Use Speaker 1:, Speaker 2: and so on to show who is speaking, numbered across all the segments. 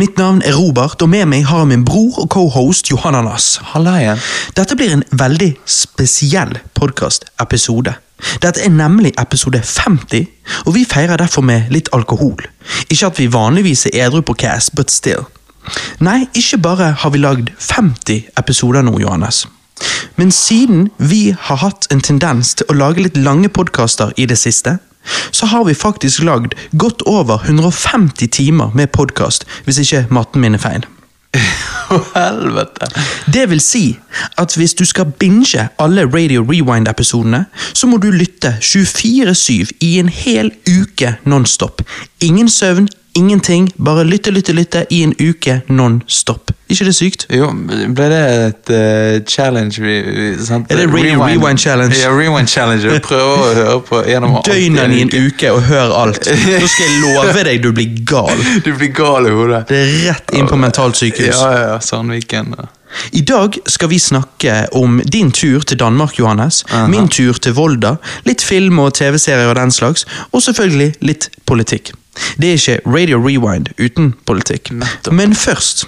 Speaker 1: Mitt navn er Robert, og med meg har jeg min bror og cohost Johanna Nass.
Speaker 2: Halla igjen.
Speaker 1: Dette blir en veldig spesiell podkast-episode. Dette er nemlig episode 50, og vi feirer derfor med litt alkohol. Ikke at vi vanligvis er edru på Cass, but still. Nei, ikke bare har vi lagd 50 episoder nå, Johannes. Men siden vi har hatt en tendens til å lage litt lange podkaster i det siste, så har vi faktisk lagd godt over 150 timer med podkast, hvis ikke matten min er feil.
Speaker 2: Helvete.
Speaker 1: Det vil si at hvis du skal binge alle Radio Rewind-episodene, så må du lytte 24-7 i en hel uke nonstop. Ingen søvn, ingenting, bare lytte, lytte, lytte i en uke non stop. Ikke det sykt?
Speaker 2: Jo, ble det et uh, challenge sant?
Speaker 1: Er det Radio Rewind Challenge?
Speaker 2: Ja, Rewind Challenge. Prøve å høre på gjennom alt
Speaker 1: i en uke og hør alt. Nå skal jeg love deg du blir gal.
Speaker 2: Du blir gal i hodet.
Speaker 1: Det er rett inn på mentalt sykehus.
Speaker 2: Ja, ja, ja. Sandviken. ja.
Speaker 1: I dag skal vi snakke om din tur til Danmark, Johannes. Min tur til Volda. Litt film og TV-serier og den slags. Og selvfølgelig litt politikk. Det er ikke Radio Rewind uten politikk.
Speaker 2: Nettopp.
Speaker 1: Men først,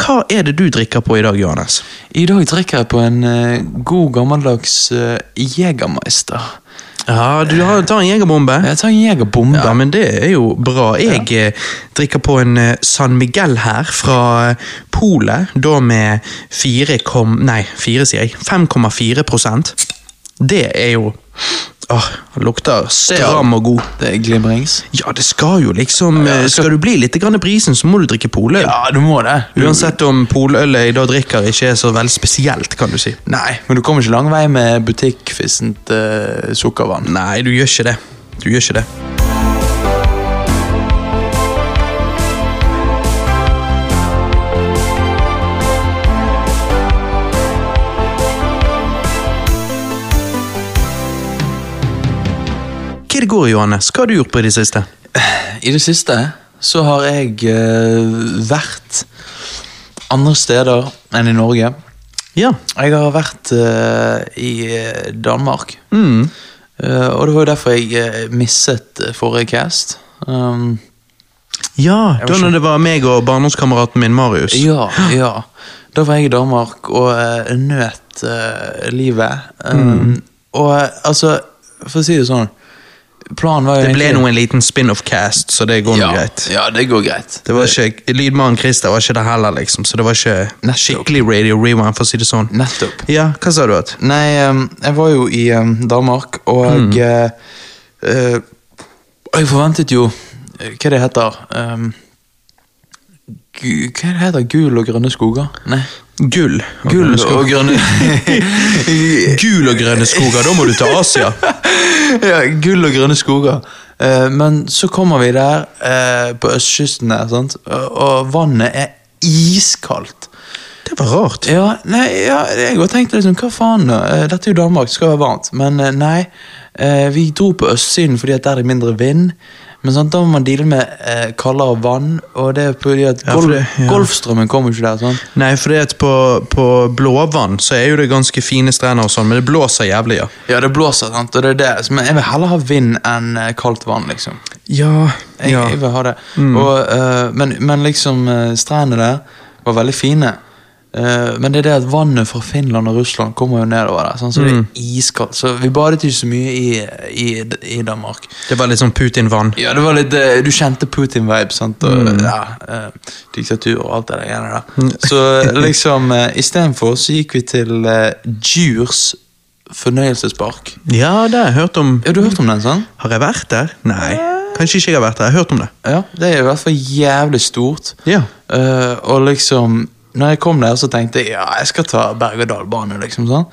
Speaker 1: hva er det du drikker på i dag, Johannes?
Speaker 2: I dag drikker jeg på en uh, god, gammeldags uh, Jegermeister.
Speaker 1: Ja, du har tar en jegerbombe.
Speaker 2: Jeg tar en Jegerbombe.
Speaker 1: Ja, men det er jo bra. Jeg ja. drikker på en eh, San Miguel her, fra eh, Polet. Da med 4, kom, nei, 4 sier jeg. 5,4 prosent. Det er jo Åh, lukter stram og god.
Speaker 2: Det er glimrings.
Speaker 1: Ja, det skal jo liksom
Speaker 2: Ja,
Speaker 1: eh,
Speaker 2: skal-
Speaker 1: Skal du bli litt grann brisen, så må du drikke poløl.
Speaker 2: Ja, du må det.
Speaker 1: Uansett om polølet jeg da drikker ikke er så veldig spesielt, kan du si.
Speaker 2: Nei, men du kommer ikke lang vei med butikkfissent uh, sukkervann.
Speaker 1: Nei, du gjør ikke det. Du gjør ikke det. Går, Johannes? Hva har du gjort på i det siste?
Speaker 2: I det siste så har jeg uh, vært andre steder enn i Norge.
Speaker 1: Ja.
Speaker 2: Jeg har vært uh, i eh, Danmark.
Speaker 1: Mm.
Speaker 2: Uh, og det var jo derfor jeg misset forrige cast. Um,
Speaker 1: Ja, da når det var meg og barndomskameraten min Marius.
Speaker 2: ja, ja. Da var jeg i Danmark og uh, nøt livet. Um, Og eh, altså, for å si det sånn Planen var jo
Speaker 1: Det ble
Speaker 2: egentlig-
Speaker 1: nå en liten spin-off-cast, så det går nå
Speaker 2: ja,
Speaker 1: greit.
Speaker 2: Ja, det går greit.
Speaker 1: Det var ikke, Lydmannen Christer var ikke det heller, liksom, så det var ikke
Speaker 2: Nettopp.
Speaker 1: skikkelig Radio Rewind, for å si det sånn.
Speaker 2: Nettopp.
Speaker 1: Ja, hva sa du? at?
Speaker 2: Nei, um, jeg var jo i um, Danmark, og mm. uh, uh, Jeg forventet jo eh, Hva det heter um, gu, Hva det heter Gul og grønne skoger? Nei.
Speaker 1: Gull. og
Speaker 2: Gull
Speaker 1: grønne skoger.
Speaker 2: og grønne
Speaker 1: Gul og grønne skoger, da må du til Asia.
Speaker 2: Ja, gull og grønne skoger. Eh, men så kommer vi der eh, på østkysten der, sant? Og, vannet er iskaldt.
Speaker 1: Det var rart.
Speaker 2: Ja, nei, ja, jeg tenkte tenkt liksom, hva faen? Eh, Dette er jo Danmark, det skal være varmt. Men nei, vi dro på østsiden fordi at der er det mindre vind. Men sant, da må man deale med eh, kaldere vann, og det er fordi at
Speaker 1: Ja, for det- ja.
Speaker 2: Golfstrømmen kommer ikke der. sant?
Speaker 1: Nei, for det at på, på blåvann så er jo det ganske fine strender og sånn, men det blåser jævlig, ja.
Speaker 2: Ja, det blåser, sant, og det er det. Men jeg vil heller ha vind enn eh, kaldt vann, liksom.
Speaker 1: Ja,
Speaker 2: Jeg,
Speaker 1: ja.
Speaker 2: jeg vil ha det. Og, eh, men, men liksom, eh, strendene der var veldig fine. Eh, men det er det at vannet fra Finland og Russland kommer jo nedover der, sånn, så det er iskaldt. Så vi badet ikke så mye i, i, i Danmark.
Speaker 1: Det var litt sånn Putin-vann.
Speaker 2: Ja, det var litt, eh, Du kjente Putin-vibe. sant? Og, ja, eh, diktatur og alt det der greiene der. Så liksom, uh, istedenfor så gikk vi til uh, Djurs fornøyelsespark.
Speaker 1: Ja, det har jeg hørt om.
Speaker 2: Ja, du har hørt om den, sant?
Speaker 1: Har jeg vært der? Nei, kanskje ikke jeg har vært der. Jeg har hørt om det.
Speaker 2: Ja, det er i hvert fall jævlig stort.
Speaker 1: Ja.
Speaker 2: Uh, og liksom når jeg kom der, så tenkte jeg ja, jeg skal ta berg-og-dal-bane. liksom sånn.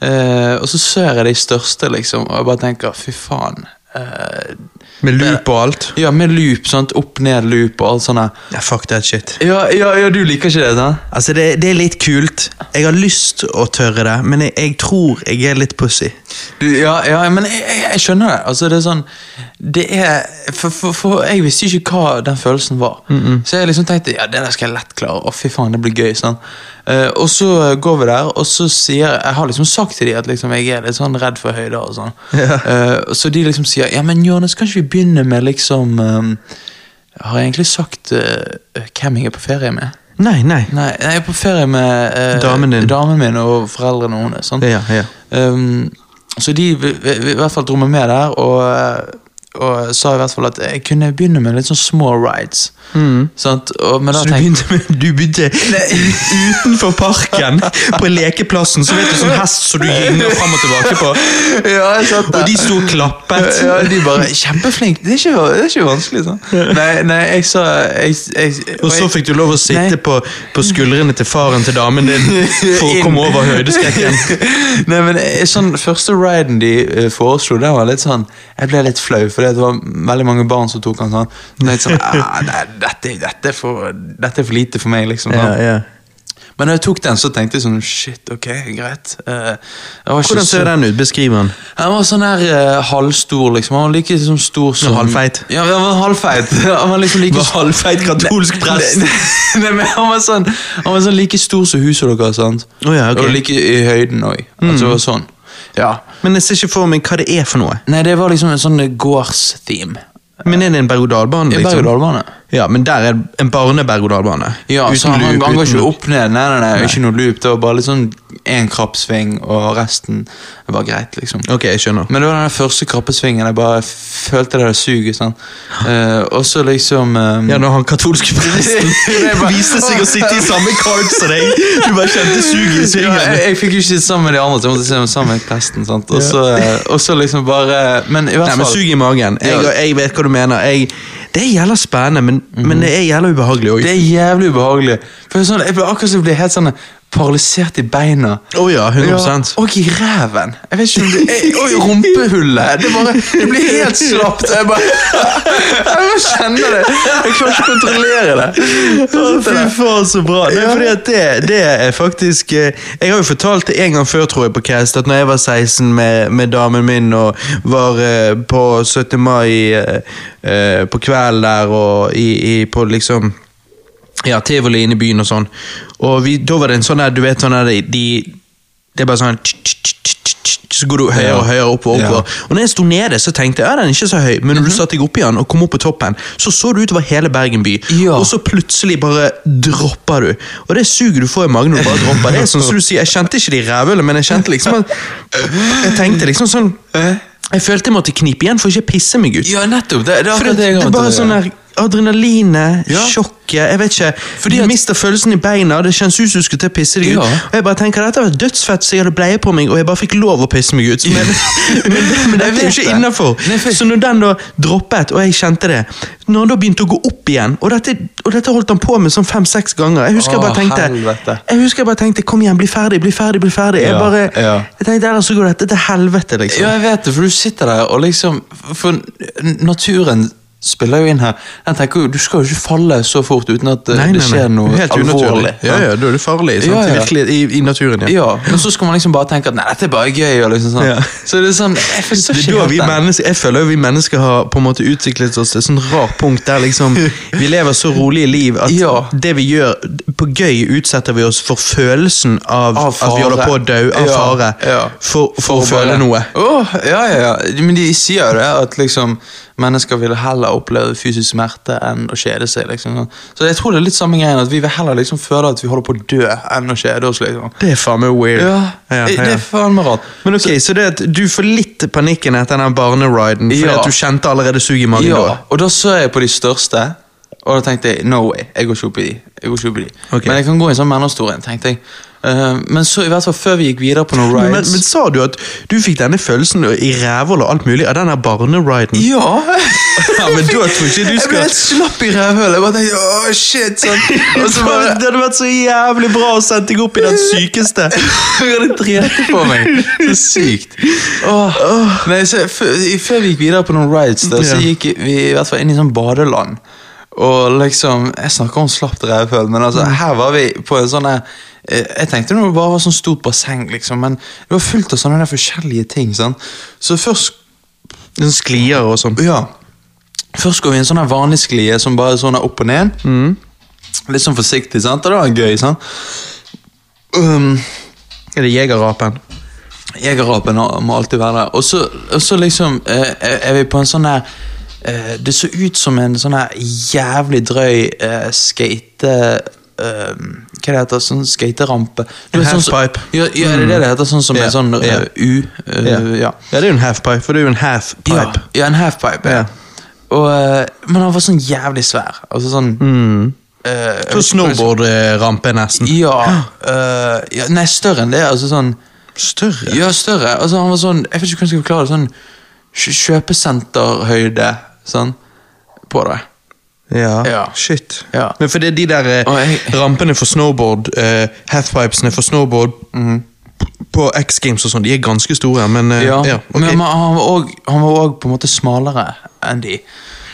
Speaker 2: Eh, og så ser jeg de største, liksom, og jeg bare tenker fy faen. eh,
Speaker 1: Med loop og alt.
Speaker 2: ja, med loop, sant? opp-ned-loop og alt sånt.
Speaker 1: Ja, fuck that shit.
Speaker 2: Ja, ja, ja, du liker ikke det? sant?
Speaker 1: Altså, det, det er litt kult. Jeg har lyst å tørre det, men jeg, jeg tror jeg er litt pussy.
Speaker 2: Du, ja, ja, men jeg, jeg, jeg skjønner det. Altså, det er sånn Det er For, for, for jeg visste ikke hva den følelsen var. Så jeg liksom tenkte ja, det der skal jeg lett klare. Å, fy faen, det blir gøy. sånn Uh, Og så går vi der, og så sier jeg har liksom sagt til dem at liksom, jeg er litt sånn redd for høyder. og sånn
Speaker 1: Ja.
Speaker 2: Uh, Så de liksom sier ja, men Jonas, kan ikke vi begynne med liksom um, Har jeg egentlig sagt uh, hvem jeg er på ferie med?
Speaker 1: Nei, nei.
Speaker 2: Nei, jeg er på ferie med
Speaker 1: Damen din.
Speaker 2: damen min og foreldrene hennes. Sånn.
Speaker 1: Ja, ja.
Speaker 2: Um, så de i hvert fall dro meg med der, og, og sa i hvert fall at jeg kunne begynne med litt sånn små rides. Sant? Og, men da
Speaker 1: Så du begynte, med, du begynte utenfor parken, på lekeplassen, så vet du sånn hest som du gynger fram og tilbake på.
Speaker 2: Ja, der.
Speaker 1: Og de sto og klappet.
Speaker 2: Ja, de bare Kjempeflink! Det er ikke, det er ikke vanskelig, sånn. Nei, nei, jeg sa jeg, jeg,
Speaker 1: Og så fikk du lov å sitte på, på skuldrene til faren til damen din for å komme over høydeskrekken.
Speaker 2: Nei, men eh, sånn Første riden de eh, foreslo, den var litt sånn Jeg ble litt flau, for det var veldig mange barn som tok den sånn. Sånn ah, nei, dette, dette, er for, dette er for lite for meg, liksom. Sånn.
Speaker 1: ja.
Speaker 2: Men når jeg tok den, så tenkte jeg sånn Shit, ok, greit. Eh, var ikke
Speaker 1: Hvordan ser
Speaker 2: så-
Speaker 1: den ut? Beskriv den.
Speaker 2: Han var sånn her uh, halvstor, liksom. Han var like liksom, stor som
Speaker 1: halvfeit?
Speaker 2: Ja, han var halvfeit. Han var liksom like
Speaker 1: Var halvfeit katolsk prest.
Speaker 2: Nei, men han var sånn Han var sånn like stor som huset deres. sant?
Speaker 1: Å ja, okay.
Speaker 2: Og like i høyden òg. Altså sånn. Ja.
Speaker 1: Men jeg ser ikke for meg hva det er for noe.
Speaker 2: Nei, det var liksom en sånn gårdstheme.
Speaker 1: Men er det en berg-og-dal-bane? Liksom? Ja, men der er en barne-berg-og-dal-bane.
Speaker 2: Ja, så han,
Speaker 1: loop,
Speaker 2: han ikke opp ned, nei, nei, nei, ikke noe loop. Det var bare litt sånn én krappsving, og resten var greit, liksom.
Speaker 1: Ok, jeg skjønner.
Speaker 2: Men det var den første krappesvingen jeg bare følte det suget. sånn. Uh, og så liksom um...
Speaker 1: Ja, når han katolske presten
Speaker 2: bare-
Speaker 1: viste seg å sitte i samme kart som deg. Du bare kjente suget i
Speaker 2: ja,
Speaker 1: svingen.
Speaker 2: jeg, jeg fikk jo ikke sitte sammen med de andre, så jeg måtte se sammen med presten. sant? Og så, uh, så liksom bare Men i hvert fall...
Speaker 1: Nei, men sug i magen. Jeg,
Speaker 2: Ja.
Speaker 1: jeg vet hva du mener. Jeg, det er jævla spennende, men, men det er jævla ubehagelig òg.
Speaker 2: Det er jævlig ubehagelig. For sånn, Jeg ble akkurat ble helt sånn paralysert i beina.
Speaker 1: Oh ja, 100%
Speaker 2: Og i ræven. Jeg vet ikke om det Og i rumpehullet. Det bare, det blir helt slapt. Jeg bare Jeg bare kjenner det. Jeg klarer ikke å kontrollere det.
Speaker 1: Fy faen, så bra. Nei, fordi at det, det er faktisk eh, Jeg har jo fortalt det en gang før, tror jeg, på Cast, at når jeg var 16 med, med damen min og var eh, på 17. mai eh, på kvelden der og i, i, på liksom ja, tivoli inne i byen og sånn. Og vi, da var det en sånn der, du vet sånn der, de, det er bare sånn så går du høyere og høyere oppover.
Speaker 2: Og,
Speaker 1: oppover. Og når jeg sto nede, så tenkte jeg ja, den er ikke så høy, men når du satte deg opp igjen og kom opp på toppen, så så du utover hele Bergen by.
Speaker 2: Ja.
Speaker 1: Og så plutselig bare dropper du. Og det suget du får i magen når du bare dropper. Det er sånn som du sier, Jeg kjente ikke de i men jeg kjente liksom at Jeg tenkte liksom sånn Jeg følte jeg måtte knipe igjen for ikke å pisse meg ut.
Speaker 2: Ja, nettopp. Det, det er
Speaker 1: det,
Speaker 2: det,
Speaker 1: det,
Speaker 2: det det,
Speaker 1: det
Speaker 2: har
Speaker 1: er adrenalinet,
Speaker 2: Ja.
Speaker 1: sjokket Jeg vet ikke.
Speaker 2: Fordi
Speaker 1: du
Speaker 2: at-
Speaker 1: mister følelsen i beina, det kjennes ut som du skulle til å pisse deg ut.
Speaker 2: Ja.
Speaker 1: Og jeg bare tenker Dette var dødsfett, så jeg hadde bleie på meg, og jeg bare fikk lov å pisse meg ut. Men, men, men dette er jo ikke innafor. Så når den da droppet, og jeg kjente det Når han da begynte å gå opp igjen, og dette, og dette holdt han på med sånn fem-seks ganger Jeg husker jeg bare tenkte
Speaker 2: helvete.
Speaker 1: Jeg husker jeg bare tenkte Kom igjen, bli ferdig, bli ferdig, bli ferdig. Jeg bare
Speaker 2: ja.
Speaker 1: Jeg tenkte ellers så går dette til helvete, liksom.
Speaker 2: Ja, jeg vet det, for du sitter der og liksom For naturen spiller jo inn her. Jeg tenker jo, Du skal jo ikke falle så fort uten at nei, det skjer noe
Speaker 1: Helt
Speaker 2: alvorlig.
Speaker 1: Ja, ja, da er du farlig sant?
Speaker 2: Ja, ja.
Speaker 1: Virkelig, i, i naturen. Ja.
Speaker 2: Ja, men så skal man liksom bare tenke at nei, dette er bare gøy. Og liksom sånn.
Speaker 1: Ja.
Speaker 2: Så det er sånn, jeg så
Speaker 1: Det da vi jeg føler jo vi mennesker har på en måte utviklet oss til et sånn rart punkt der liksom vi lever så rolige liv at
Speaker 2: Ja.
Speaker 1: det vi gjør På gøy utsetter vi oss for følelsen av,
Speaker 2: Av
Speaker 1: at vi holder på å dø av fare.
Speaker 2: ja.
Speaker 1: For, for, å føle noe.
Speaker 2: Åh, ja, ja, ja. Men de sier jo det, at liksom mennesker vil heller oppleve fysisk smerte enn å kjede seg. liksom. Så jeg tror det er litt samme greien, at vi vil heller liksom føle at vi holder på å dø, enn å kjede oss. liksom.
Speaker 1: Det er faen meg weird.
Speaker 2: Ja,
Speaker 1: Ja,
Speaker 2: Det er faen meg rart.
Speaker 1: Men ok, Så det at du får litt panikken etter den barneriden fordi
Speaker 2: Ja.
Speaker 1: at du kjente allerede sug i magen
Speaker 2: Ja,
Speaker 1: da?
Speaker 2: og da så jeg på de største, og da tenkte jeg no way, jeg går ikke opp i de. Jeg går ikke opp i de.
Speaker 1: Okay.
Speaker 2: Men jeg kan gå i en sånn en, tenkte jeg. Eh, men så i hvert fall før vi gikk videre på noen
Speaker 1: rides men, men sa du at du fikk denne følelsen i rævhull og alt mulig av den barneriden?
Speaker 2: Ja!
Speaker 1: Ja, men da tror ikke du skal
Speaker 2: Jeg ble helt slapp i rævhullet. Jeg bare tenkte åh, shit, sånn. Og så bare
Speaker 1: Det hadde vært så jævlig bra å sende deg opp i den sykeste.
Speaker 2: Jeg hadde drete på meg. Så sykt. Åh. Nei, så, før vi gikk videre på noen rides, da, så gikk vi i hvert fall inn i sånn badeland. Og liksom, Jeg snakker om slapt rævføl, men altså, her var vi på en sånn eh, Jeg tenkte det bare var sånn stort basseng, liksom, men det var fullt av sånne forskjellige ting. Sånn. Så først
Speaker 1: Sånn sklier og sånn.
Speaker 2: Ja. Først går vi i en sånn vanlig sklie som bare er sånn opp og ned. Litt sånn forsiktig, sant? og det var gøy. sant? Um,
Speaker 1: Er det jegerrapen?
Speaker 2: Jegerrapen må alltid være der. Og så, liksom eh, er vi på en sånn eh, Det så ut som en sånn her jævlig drøy uh, skate... Uh, hva det heter Sånn skaterampe. Sånn
Speaker 1: Halfpipe.
Speaker 2: Ja, ja, er det det det heter? Sånn som
Speaker 1: yeah.
Speaker 2: en sånn uh,
Speaker 1: yeah.
Speaker 2: U? Uh,
Speaker 1: yeah.
Speaker 2: ja.
Speaker 1: ja, det er jo en halfpipe, for det er jo en halfpipe.
Speaker 2: Ja, ja, en halfpipe. Ja. Og, eh, men han var sånn jævlig svær. Altså sånn
Speaker 1: Mm.
Speaker 2: eh,
Speaker 1: Så snowboardrampe, nesten.
Speaker 2: Ja, eh, ja. Nei, større enn det. Altså sånn
Speaker 1: Større?
Speaker 2: Ja, større. Altså, han var sånn Jeg vet ikke hvordan jeg skal forklare det. Sånn kjøpesenterhøyde sånn på det.
Speaker 1: Ja,
Speaker 2: Ja.
Speaker 1: shit.
Speaker 2: Ja.
Speaker 1: Men fordi de der eh,
Speaker 2: jeg-
Speaker 1: rampene for snowboard, eh, halfpipesene for snowboard på X Games og sånn, de er ganske store, men eh.
Speaker 2: Ja,
Speaker 1: ja, okay.
Speaker 2: men, han var òg på en måte smalere enn de.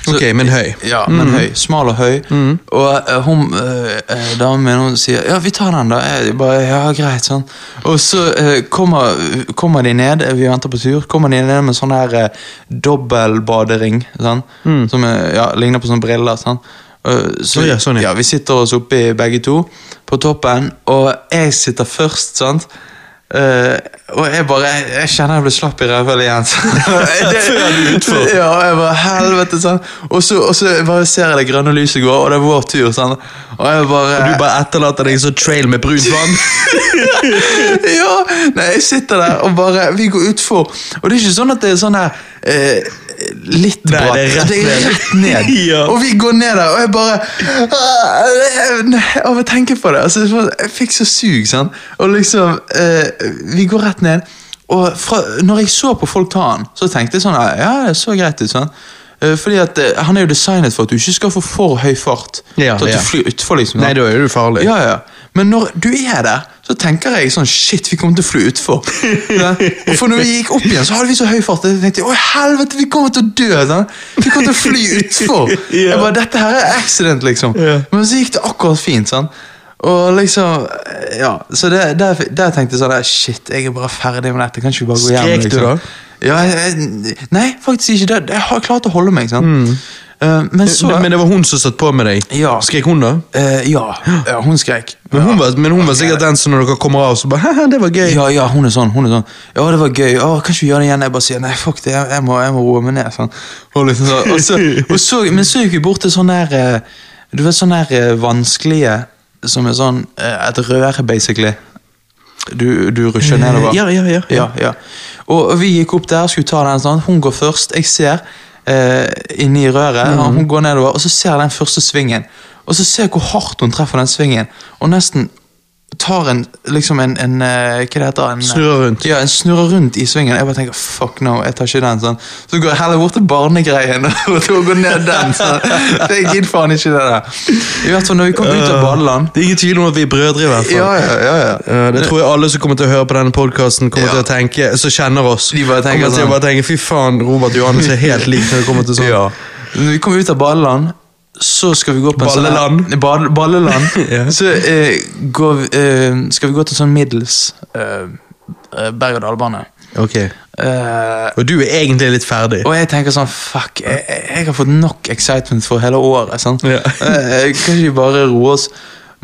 Speaker 2: Så-
Speaker 1: Ok, men høy.
Speaker 2: Ja, men høy. Smal og høy. Og uh, hun eh, damen min hun sier ja, vi tar den, da. Jeg bare, ja, greit, sånn. Og så uh, kommer, kommer de ned, vi venter på tur, kommer de ned med sånn her eh, dobbeltbadering, sånn, som er, ja, ligner på sånne briller. sånn. Så,
Speaker 1: oh, ja, sånn, ja.
Speaker 2: Vi sitter oss oppi begge to, på toppen, og jeg sitter først, sant. Eh, og jeg bare jeg, jeg kjenner jeg blir slapp i ræva igjen. Det-. Ja, og jeg bare helvete sånn. Og så, og så bare ser jeg det grønne lyset gå, og det er vår tur. sånn. Og jeg bare
Speaker 1: Du bare etterlater deg en sånn trail med brunt vann.
Speaker 2: Ja! Nei, jeg sitter der og bare Vi går utfor. Og det er ikke sånn at det er sånn her eh, Litt
Speaker 1: Nei,
Speaker 2: bratt.
Speaker 1: det er rett ned.
Speaker 2: rett ned.
Speaker 1: Ja.
Speaker 2: Og vi går ned der, og jeg bare Av å tenke på det. Altså, jeg fikk så sug, sant. Og liksom eh, Vi går rett ned. Og fra, når jeg så på folk ta den, så tenkte jeg sånn Ja, det så greit ut. sånn fordi at eh, Han er jo designet for at du ikke skal få for høy fart.
Speaker 1: Ja,
Speaker 2: til at
Speaker 1: ja.
Speaker 2: du flyr utfor. liksom
Speaker 1: Nei, da er du farlig.
Speaker 2: Ja, ja. Men når du er der, så tenker jeg sånn Shit, vi kommer til å fly utfor. Ja. Og for når vi gikk opp igjen, så hadde vi så høy fart. Jeg tenkte Å, helvete, vi kommer til å dø! Sånn. Vi kommer til å fly utfor. Jeg bare, Dette her er accident, liksom. Men så gikk det akkurat fint. sånn og liksom, ja, så det, der, der tenkte jeg sånn Shit, jeg er bare ferdig med dette. Kan ikke vi bare gå hjem?
Speaker 1: Skrek du
Speaker 2: liksom?
Speaker 1: da?
Speaker 2: Ja, jeg, nei, faktisk ikke. Det, jeg har klart å holde meg. sant? Eh, men så
Speaker 1: Men det var hun som satt på med deg?
Speaker 2: Ja.
Speaker 1: Skrek hun da?
Speaker 2: Uh, ja, ja, hun skrek.
Speaker 1: Men hun, var, men hun var sikkert den som når dere kommer av, så bare det var gøy.
Speaker 2: Ja, ja, hun er sånn. hun er sånn Ja, det var gøy. Å, kan ikke vi gjøre det igjen? Jeg bare sier nei, fuck det, jeg, jeg, må, jeg må roe meg ned. Sånn. Og liksom så, og så, og så, men så gikk vi bort til sånn der eh, Du vet sånn der eh, vanskelige Som er sånn eh, et røre, basically. Du, du rusher nedover.
Speaker 1: ja, ja, ja, ja.
Speaker 2: ja, ja. Og vi gikk opp der, skulle ta den sånn. Hun går først. Jeg ser eh, inni røret.
Speaker 1: Mm.
Speaker 2: og Hun går nedover, og så ser jeg den første svingen. Og så ser jeg hvor hardt hun treffer den svingen. Og nesten tar en liksom en, en eh, Hva det heter en,
Speaker 1: Snurrer rundt.
Speaker 2: Ja, en snurrer rundt i svingen. Jeg bare tenker fuck no, jeg tar ikke den. sånn Så går jeg heller bort til barnegreien og går ned den. sånn Jeg gidder faen ikke det der. I hvert fall når vi kom ut av badeland.
Speaker 1: Det er ingen tvil om at vi er brødre, i hvert fall.
Speaker 2: Ja, ja, ja, ja.
Speaker 1: Eh, det tror jeg alle som kommer til å høre på denne podkasten, kommer
Speaker 2: Ja.
Speaker 1: til å tenke, som kjenner oss.
Speaker 2: De bare tenker
Speaker 1: kommer til å
Speaker 2: sånn.
Speaker 1: bare tenke, Fy faen, Robert Johannes er helt lik når det kommer til sånn.
Speaker 2: Ja. Når vi kommer ut av badeland, så skal vi gå på en
Speaker 1: Balleland.
Speaker 2: sånn ball, Balleland.
Speaker 1: Ja.
Speaker 2: Så eh, går vi, eh, skal vi gå til en sånn middels eh, eh, berg-og-dal-bane.
Speaker 1: Ok.
Speaker 2: Eh,
Speaker 1: Og du er egentlig litt ferdig.
Speaker 2: og jeg tenker sånn Fuck, jeg, jeg- har fått nok excitement for hele året. Sånn. Eh, kan ikke vi bare roe oss?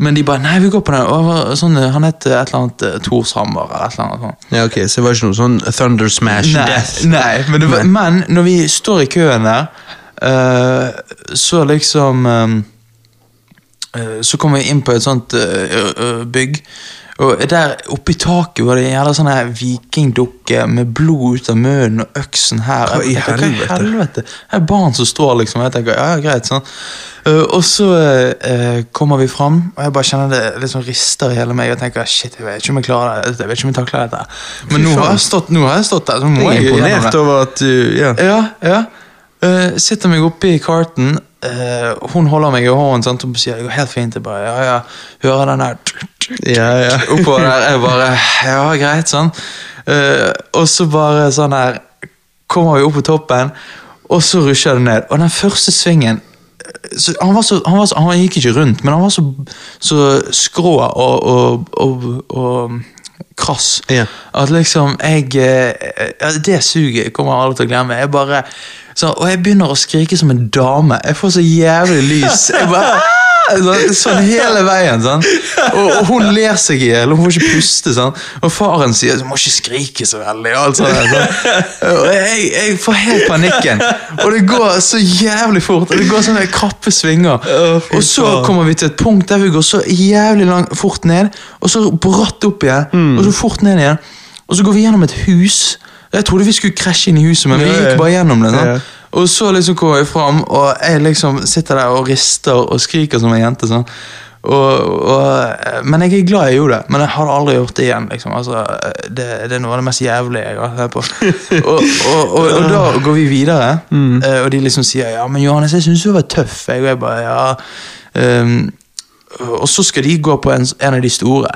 Speaker 2: Men de bare Nei, vi går på den. Og, sånn, han het et eller annet Torshammer eller et eller annet. sånn.
Speaker 1: Ja, ok, Så det var ikke noe sånn Thunder Smash
Speaker 2: Nei,
Speaker 1: Death?
Speaker 2: nei men, det var, men når vi står i køen der, eh, så liksom eh, eh, Så kommer vi inn på et sånt eh, eh, bygg. Og der oppe i taket var det en jævla sånn vikingdukke med blod ut av munnen og øksen her.
Speaker 1: Hva i helvete?
Speaker 2: Hva i helvete? Det er barn som står, liksom. Jeg tenker, ja, greit, sånn. Eh, og så uh, kommer vi fram, og jeg bare kjenner det sånn rister i hele meg. Og tenker, shit, jeg vet ikke om jeg klarer det. Jeg vet ikke om jeg takler dette. Men nå har jeg stått, nå har jeg stått der, så må
Speaker 1: Jeg
Speaker 2: jeg
Speaker 1: er imponert over at du Ja.
Speaker 2: Ja, ja. Eh, sitter meg oppe i karten. Uh, hun holder meg i hånden sant? og sier det går helt fint. Jeg bare, ja, ja, hører den der
Speaker 1: Ja, ja.
Speaker 2: oppover der. Jeg bare Ja, greit, sånn. Uh, og så bare sånn her Kommer vi opp på toppen, og så rusher det ned. Og den første svingen eh, så han, var så, han, var så, han gikk ikke rundt, men han var så, så skrå og, og, og, og krass.
Speaker 1: Ja.
Speaker 2: At liksom jeg eh, ja, Det suget kommer jeg aldri til å glemme. Jeg bare så, Og jeg begynner å skrike som en dame. Jeg får så jævlig lys. Jeg bare! Sånn, hele veien. Sånn. Og, og hun ler seg i hjel, hun får ikke puste. Sånn. Og faren sier du må ikke skrike så veldig. Og, alt sånt, sånn. og jeg, jeg får helt panikken. Og det går så jævlig fort. Og det går sånne krappe svinger. og så kommer vi til et punkt der vi går så jævlig langt, fort ned, og så bratt opp igjen,
Speaker 1: Mm.
Speaker 2: og så fort ned igjen. Og så går vi gjennom et hus. Jeg trodde vi skulle krasje inn i huset, men vi gikk bare gjennom det. Sånn. Og så liksom kommer jeg fram, og jeg liksom sitter der og rister og skriker som en jente. sånn. Og, og, men jeg er glad jeg gjorde det, men jeg har aldri gjort det igjen. liksom. Altså, det, det er noe av det mest jævlige jeg har hørt på. og, og, da går vi videre, mm. og de liksom sier ja, men Johannes, jeg syns du var tøff. Jeg, og jeg bare, ja. Um, og så skal de gå på en, en av de store.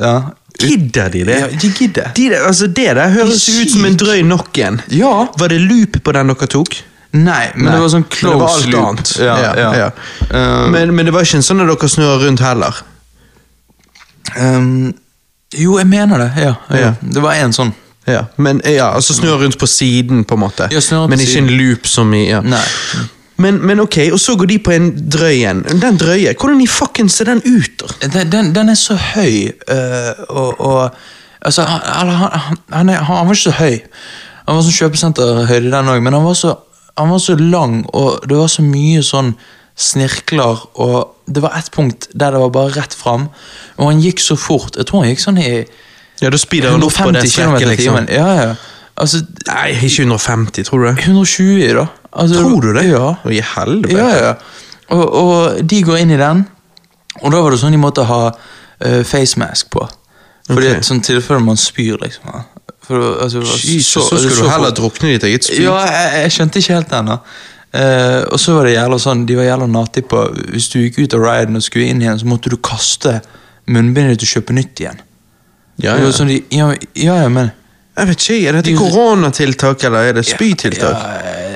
Speaker 2: Ja.
Speaker 1: Gidder de det?
Speaker 2: Ja, de gidder.
Speaker 1: De altså det der høres
Speaker 2: De
Speaker 1: ut som en drøy nok en.
Speaker 2: Ja.
Speaker 1: Var det loop på den dere tok?
Speaker 2: Nei, men
Speaker 1: Nei,
Speaker 2: det var sånn
Speaker 1: men det
Speaker 2: close
Speaker 1: var alt
Speaker 2: loop. Ja,
Speaker 1: Ja,
Speaker 2: ja. Eh,
Speaker 1: Men, men det var ikke en sånn at dere snurrer rundt heller?
Speaker 2: Um, jo, jeg mener det. Ja. Det var en sånn.
Speaker 1: Ja, men ja, altså snurre rundt på siden, på en måte.
Speaker 2: Ja, på
Speaker 1: men ikke
Speaker 2: siden.
Speaker 1: en loop som i.
Speaker 2: Nei.
Speaker 1: Men, men ok, og så går de på en drøy en. Den drøye, hvordan i fucken ser den ut?
Speaker 2: Den, den, den er så høy, øh, og, og altså, han, han, han, han, er, han var ikke så høy. Han var sånn kjøpesenterhøyde, den òg, men han var, så, han var så lang, og det var så mye sånn snirkler, og det var ett punkt der det var bare rett fram, og han gikk så fort. Jeg tror han gikk sånn i
Speaker 1: Ja, Da speeder han opp på det
Speaker 2: 150 km
Speaker 1: strekket, liksom.
Speaker 2: Ja, ja. Altså,
Speaker 1: Nei, ikke 150, tror du det?
Speaker 2: 120, da. Altså,
Speaker 1: Tror du det?
Speaker 2: Ja.
Speaker 1: I helvete.
Speaker 2: Ja, ja. Og, og de går inn i den, og da var det sånn de måtte ha uh, facemask på. Fordi okay. sånn tilfelle man spyr, liksom. Ja. For, altså,
Speaker 1: Jesus, så,
Speaker 2: så skulle
Speaker 1: du heller drukne i ditt eget spyd.
Speaker 2: Ja, jeg, jeg skjønte ikke helt den. da. Eh, og så var det jævla sånn, De var jævla nati på Hvis du gikk ut av riden og skulle inn igjen, så måtte du kaste munnbindet ditt og kjøpe nytt igjen.
Speaker 1: Ja, ja.
Speaker 2: sånn de, ja, ja, ja, men
Speaker 1: Jeg vet ikke, Er dette
Speaker 2: De-
Speaker 1: koronatiltak eller er det spytiltak?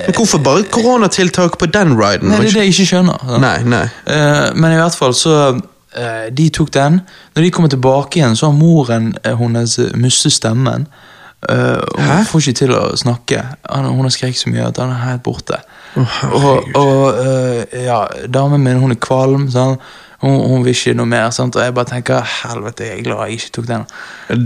Speaker 1: Men hvorfor bare koronatiltak på den riden?
Speaker 2: Nei, det er det jeg ikke skjønner. sant?
Speaker 1: Nei, nei.
Speaker 2: Uh, men i hvert fall så uh, De tok den. Når de kommer tilbake igjen, så har moren hennes mistet stemmen. Eh, hun får ikke til å snakke. Han, hun har skreket så mye at han er helt borte.
Speaker 1: Oh,
Speaker 2: og og uh, ja, damen min hun er kvalm. Sånn. Hun, hun vil ikke noe mer. Sant? Og jeg bare tenker helvete, jeg er glad jeg ikke tok den.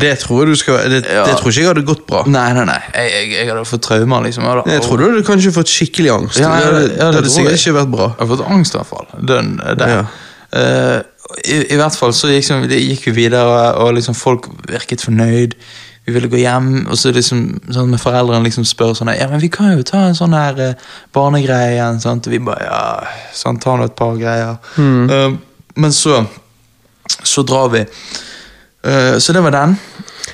Speaker 1: Det tror jeg du skal Det,
Speaker 2: Ja.
Speaker 1: det tror ikke jeg hadde gått bra.
Speaker 2: Nei, nei, nei. Jeg, jeg, jeg hadde fått traumer, liksom. Jeg, hadde-
Speaker 1: Jeg tror du hadde kanskje fått skikkelig angst.
Speaker 2: Ja,
Speaker 1: hadde,
Speaker 2: det
Speaker 1: det hadde sikkert ikke vært bra.
Speaker 2: Jeg hadde fått angst, i hvert fall. Den, den.
Speaker 1: Ja.
Speaker 2: Uh, i, I hvert fall så gikk, så, gikk vi videre, og liksom folk virket fornøyd. Vi ville gå hjem, og så liksom, sånn med foreldrene liksom spør sånn Ja, men vi kan jo ta en sånn her eh, barnegreie igjen. Sant? Og vi bare Ja, sånn, ta nå et par greier. Eh, men så Så drar vi. Uh, så det var den.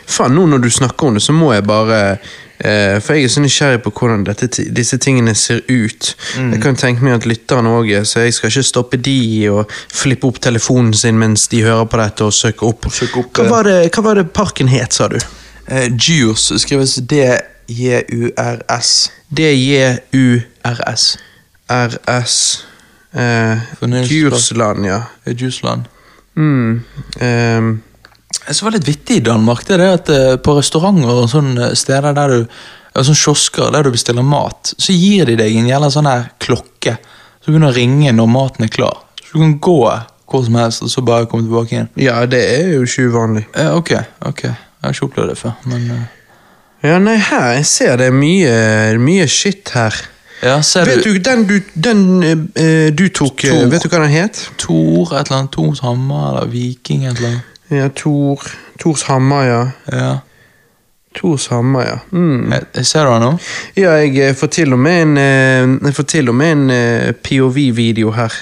Speaker 1: Faen, nå når du snakker om det, så må jeg bare uh, For jeg er så nysgjerrig på hvordan dette, disse tingene ser ut.
Speaker 2: Mm.
Speaker 1: Jeg kan tenke meg at lytterne òg er, så jeg skal ikke stoppe de og flippe opp telefonen sin mens de hører på dette og søke opp.
Speaker 2: Søke opp,
Speaker 1: hva, var det, hva var det parken het, sa du?
Speaker 2: Uh, Jurs skrives D-J-U-R-S.
Speaker 1: DJ-U-RS.
Speaker 2: R-S.
Speaker 1: Eh. Djursland, ja.
Speaker 2: Djursland.
Speaker 1: Mm, Um.
Speaker 2: Det som var litt vittig i Danmark, det er det at eh, på restauranter og sånne steder der du sånne kiosker der du bestiller mat, så gir de deg en jævla sånn her klokke. Så du kan ringe når maten er klar. Så du kan gå hvor som helst og så bare komme tilbake igjen.
Speaker 1: ja, det er jo ikke uvanlig.
Speaker 2: Eh, ok, ok. Jeg har ikke opplevd det før, men eh,
Speaker 1: Ja, nei, her, jeg ser det er mye, mye shit her.
Speaker 2: Ja, ser
Speaker 1: Vet
Speaker 2: du
Speaker 1: du, den du, den, eh, du tok, eh,
Speaker 2: Tor.
Speaker 1: vet du hva den het?
Speaker 2: Tor et eller annet, Tors Hammer eller Viking et eller annet?
Speaker 1: Ja, Tor, Tors Hammer, ja.
Speaker 2: Ja.
Speaker 1: Tors Hammer, ja. Mm.
Speaker 2: Jeg, ser du den nå?
Speaker 1: Ja, jeg eh, får til og med en, eh, jeg får til og med en eh, POV-video her.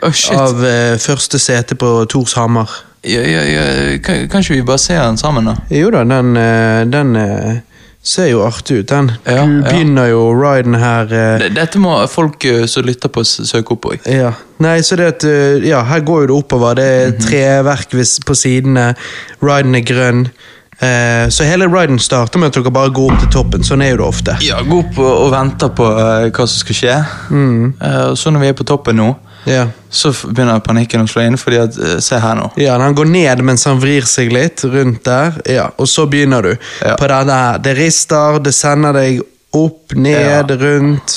Speaker 2: Å, shit.
Speaker 1: Av eh, første sete på Tors Hammer.
Speaker 2: Ja, ja, ja. Kan, kan ikke vi bare se den sammen, da?
Speaker 1: Jo da, den, eh, den eh, ser jo artig ut, den.
Speaker 2: Ja,
Speaker 1: du begynner jo riden her eh,
Speaker 2: Dette må folk som lytter på, søke opp òg.
Speaker 1: Ja. Nei, så det at Ja, her går jo det oppover. Det er treverk på sidene. Riden er grønn. Så hele riden starter med at dere bare går opp til toppen. Sånn er jo det ofte.
Speaker 2: Ja, gå opp og, venter på hva som skal skje. Mm. så når vi er på toppen nå,
Speaker 1: Ja.
Speaker 2: så begynner panikken å slå inn, fordi at eh, Se her nå.
Speaker 1: ja, Han går ned mens han vrir seg litt rundt der, ja, og så begynner du.
Speaker 2: Ja.
Speaker 1: På denne her. Det rister, det sender deg opp, ned, rundt.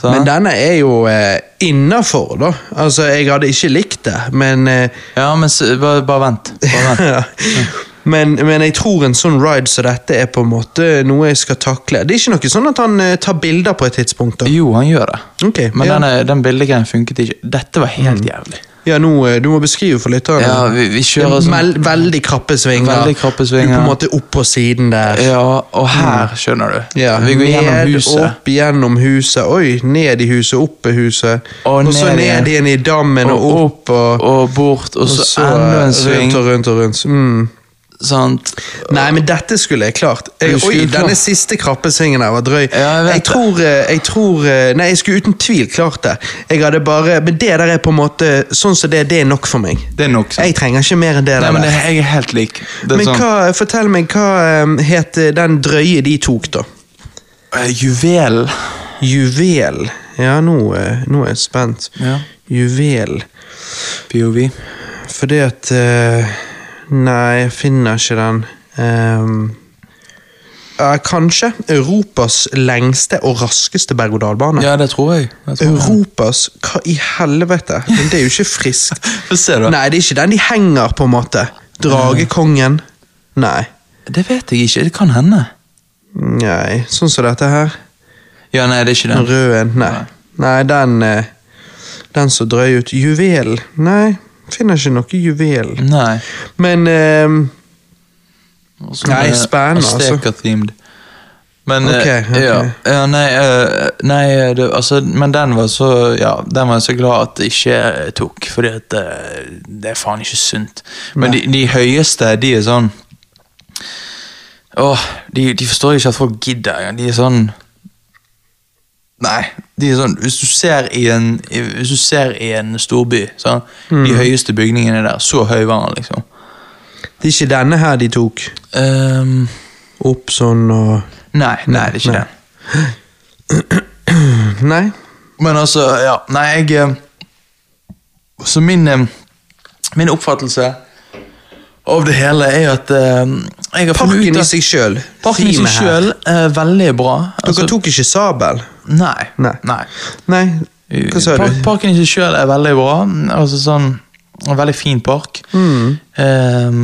Speaker 2: Så.
Speaker 1: Men denne er jo eh, innafor, da. Altså, jeg hadde ikke likt det, men eh,
Speaker 2: Ja, men bare, bare vent. Bare vent.
Speaker 1: men, men jeg tror en sånn ride som dette er på en måte noe jeg skal takle. Det er ikke noe sånn at han eh, tar bilder på et tidspunkt? da?
Speaker 2: Jo, han gjør det.
Speaker 1: Ok,
Speaker 2: Men
Speaker 1: ja.
Speaker 2: denne, den bildegreien funket ikke. Dette var helt jævlig.
Speaker 1: Ja, nå, eh, Du må beskrive for lytterne.
Speaker 2: Ja, vi, vi kjører
Speaker 1: er
Speaker 2: sånn
Speaker 1: mel- veldig krappe svinger.
Speaker 2: Veldig krappe svinger.
Speaker 1: Du på en måte opp på siden der.
Speaker 2: Ja, og her, skjønner du.
Speaker 1: Ja,
Speaker 2: vi går gjennom
Speaker 1: ned,
Speaker 2: huset.
Speaker 1: opp, gjennom huset. Oi, ned i huset, opp i huset.
Speaker 2: Og
Speaker 1: Og, så
Speaker 2: ned igjen.
Speaker 1: i dammen og, opp. Og,
Speaker 2: og bort, og så,
Speaker 1: og så
Speaker 2: enda en
Speaker 1: rundt og rundt og rundt. Mm.
Speaker 2: Sant?
Speaker 1: Nei, men dette skulle jeg klart. Jeg, oi,
Speaker 2: klart.
Speaker 1: denne siste krappesvingen her var drøy.
Speaker 2: Ja, jeg
Speaker 1: jeg, tror, eh, jeg tror eh, Nei, jeg skulle uten tvil klart det. Jeg hadde bare, Men det der er på en måte Sånn som det, det er nok for meg.
Speaker 2: Det er nok. sant?
Speaker 1: Jeg trenger ikke mer enn det.
Speaker 2: Nei,
Speaker 1: der.
Speaker 2: men det, jeg er helt lik. Det er
Speaker 1: men
Speaker 2: sånn,
Speaker 1: hva, fortell meg, hva eh, het den drøye de tok, da?
Speaker 2: Uh, Juvel.
Speaker 1: Juvel. Ja, nå, eh, nå er jeg spent.
Speaker 2: Ja.
Speaker 1: Juvel.
Speaker 2: POV.
Speaker 1: Fordi at eh, Nei, jeg finner ikke den. Um, uh, kanskje Europas lengste og raskeste berg-og-dal-bane.
Speaker 2: Ja, det tror jeg. jeg tror.
Speaker 1: Europas Hva i helvete? Men det er jo ikke friskt. Nei, det er ikke den de henger, på en måte. Dragekongen. Nei.
Speaker 2: Det vet jeg ikke. Det kan hende.
Speaker 1: Nei, sånn som dette her.
Speaker 2: Ja, nei, det er ikke
Speaker 1: Den
Speaker 2: den.
Speaker 1: røde. Nei. Nei, den eh, Den som drøy ut. Juvel. Nei, finner ikke noe juvel.
Speaker 2: Nei.
Speaker 1: Men ehm, Nei, spennende, altså.
Speaker 2: Men
Speaker 1: Ok, okay.
Speaker 2: Ja, ja, nei, eh, nei det, altså, Men den var så Ja, den var jeg så glad at det ikke tok, fordi at eh, det er faen ikke sunt. Men de, de høyeste, de er sånn Åh, de, de forstår ikke at folk gidder. De er sånn Nei, de er sånn Hvis du ser i en, hvis du ser i en storby, sånn,
Speaker 1: Mm.
Speaker 2: de høyeste bygningene der, så høy var han, liksom.
Speaker 1: det er ikke denne her de tok.
Speaker 2: Um,
Speaker 1: Opp sånn og
Speaker 2: nei, nei, det er ikke
Speaker 1: Nei.
Speaker 2: den.
Speaker 1: Nei.
Speaker 2: Men altså, ja, nei, jeg eh, Så min, eh, min oppfattelse av det hele er at eh,
Speaker 1: Parken i seg sjøl.
Speaker 2: Parken i seg sjøl er veldig bra. Altså,
Speaker 1: Dere tok ikke sabel?
Speaker 2: Nei.
Speaker 1: Nei.
Speaker 2: nei.
Speaker 1: Nei, hva sa
Speaker 2: Park,
Speaker 1: du?
Speaker 2: parken i seg sjøl er veldig bra. Altså sånn En veldig fin park.
Speaker 1: Mm.
Speaker 2: Eh,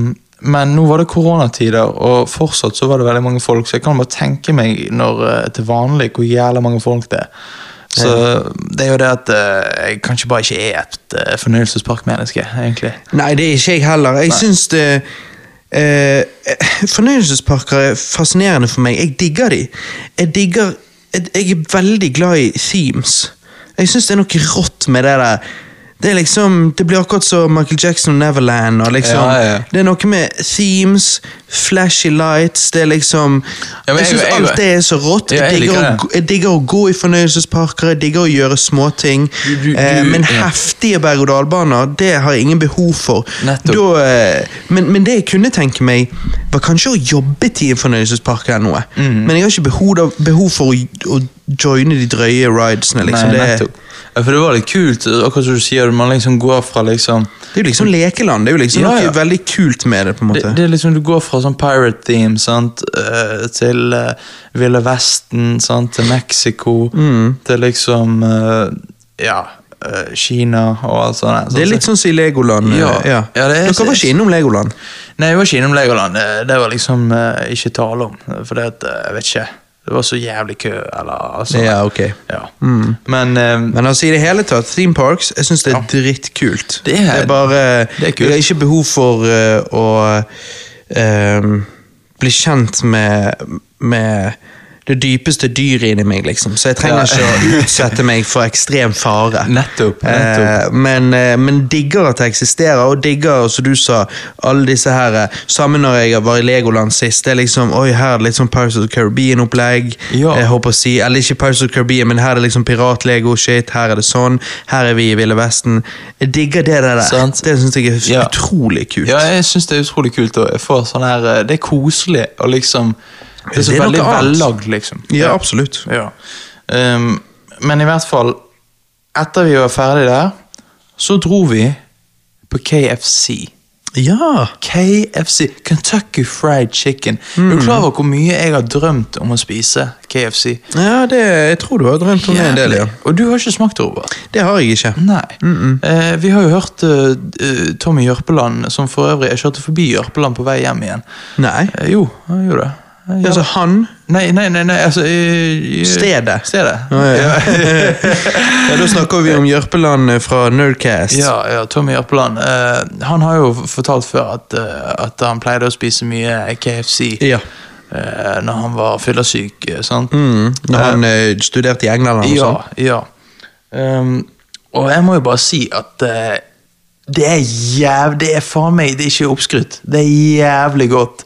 Speaker 2: men nå var det koronatider, og fortsatt så var det veldig mange folk, så jeg kan bare tenke meg når, eh, til vanlig hvor jævla mange folk det er. Så det er jo det at uh, jeg kanskje bare ikke er et uh, fornøyelsesparkmenneske, egentlig.
Speaker 1: Nei, det er ikke jeg heller. Jeg syns det uh, Fornøyelsesparker er fascinerende for meg. Jeg digger de. Jeg digger Jeg, jeg er veldig glad i themes. Jeg syns det er noe rått med det der. Det er liksom, det blir akkurat som Michael Jackson og Neverland. og liksom,
Speaker 2: Ja, ja.
Speaker 1: Det er noe med themes, flashy lights det er liksom,
Speaker 2: Ja,
Speaker 1: Jeg
Speaker 2: jeg-
Speaker 1: syns alt det er så rått. Jeg digger, å, gå- jeg digger å gå i fornøyelsesparker, jeg digger å gjøre småting. Eh, men heftige berg-og-dal-baner, det har jeg ingen behov for. Da, eh, men, men det jeg kunne tenke meg, var kanskje å jobbe til en fornøyelsespark eller noe.
Speaker 2: Mm.
Speaker 1: Men jeg har ikke behov, behov for å, å joine de drøye ridesene. Liksom.
Speaker 2: Nei,
Speaker 1: det,
Speaker 2: nettopp. Ja, for det var litt kult, akkurat som du sier, man liksom går fra liksom
Speaker 1: det er jo liksom lekeland. Det er jo liksom
Speaker 2: Ja,
Speaker 1: noe veldig kult med det. på en
Speaker 2: det,
Speaker 1: måte.
Speaker 2: det er liksom Du går fra sånn pirate theme sant, eh, til uh, Ville Vesten, sant, til Mexico,
Speaker 1: Mm.
Speaker 2: til liksom uh, Ja, Kina og alt sånt.
Speaker 1: det er litt sånn som i Legoland.
Speaker 2: Ja.
Speaker 1: Ja.
Speaker 2: Ja, det er-
Speaker 1: Dere var ikke innom Legoland.
Speaker 2: Nei, jeg var ikke innom Legoland. Det, det var liksom uh, ikke tale om. For det at, jeg vet ikke Det var så jævlig kø, eller altså
Speaker 1: Ja, ok.
Speaker 2: ja. Men eh,
Speaker 1: Men altså i det hele tatt, theme parks, jeg syns det er drittkult.
Speaker 2: Det er-
Speaker 1: bare
Speaker 2: det er.
Speaker 1: Jeg har ikke behov for uh, å eh, bli kjent med, med det dypeste dyret inni meg, liksom. Så jeg trenger
Speaker 2: Ja.
Speaker 1: ikke å utsette meg for ekstrem fare.
Speaker 2: Nettopp,
Speaker 1: Eh, men, eh, men digger at det eksisterer, og digger, som du sa, alle disse her Sammen når jeg var i Legoland sist. Det er liksom, oi, Her er det litt sånn Pirates of the Caribbean-opplegg.
Speaker 2: Ja.
Speaker 1: Jeg håper å si, Eller ikke Pirates of the Caribbean, men her er det liksom pirat-lego-shit. Her er det sånn. Her er vi i Ville Vesten. Jeg digger det der.
Speaker 2: Sant.
Speaker 1: Det syns jeg er
Speaker 2: Ja.
Speaker 1: utrolig kult.
Speaker 2: Ja, jeg syns det er utrolig kult. Og jeg får sånn her, eh, Det er koselig å liksom Det er så
Speaker 1: Det er
Speaker 2: veldig vellagd, liksom.
Speaker 1: Ja, absolutt.
Speaker 2: Ja. Um, men i hvert fall, etter vi var ferdig der, så dro vi på KFC.
Speaker 1: Ja.
Speaker 2: KFC, Kentucky Fried Chicken.
Speaker 1: Mm.
Speaker 2: Er du klar over hvor mye jeg har drømt om å spise KFC?
Speaker 1: ja det, jeg tror du har drømt om det en del, ja.
Speaker 2: Og du har ikke smakt det, Robert?
Speaker 1: Det har jeg ikke.
Speaker 2: Nei. Eh, vi har jo hørt eh, Tommy Jørpeland, som for øvrig Jeg kjørte forbi Jørpeland på vei hjem igjen.
Speaker 1: Nei.
Speaker 2: Eh, jo, han gjorde det. Eh, ja.
Speaker 1: Altså han
Speaker 2: Nei, nei, nei, nei altså eh, eh,
Speaker 1: Stedet.
Speaker 2: Stedet.
Speaker 1: Å, ja. Ja, Da snakker vi om Jørpeland fra Nerdcast.
Speaker 2: Ja, ja, Tommy Jørpeland. Uh, han har jo fortalt før at, uh, at han pleide å spise mye KFC
Speaker 1: Ja.
Speaker 2: Uh, når han var fyllesyk. eh, sant?
Speaker 1: Mm, når han eh, studerte i England
Speaker 2: Ja, ja. Um, og jeg må jo bare si at eh, det er jæv... Det er faen meg Det er ikke oppskrytt. Det er jævlig godt.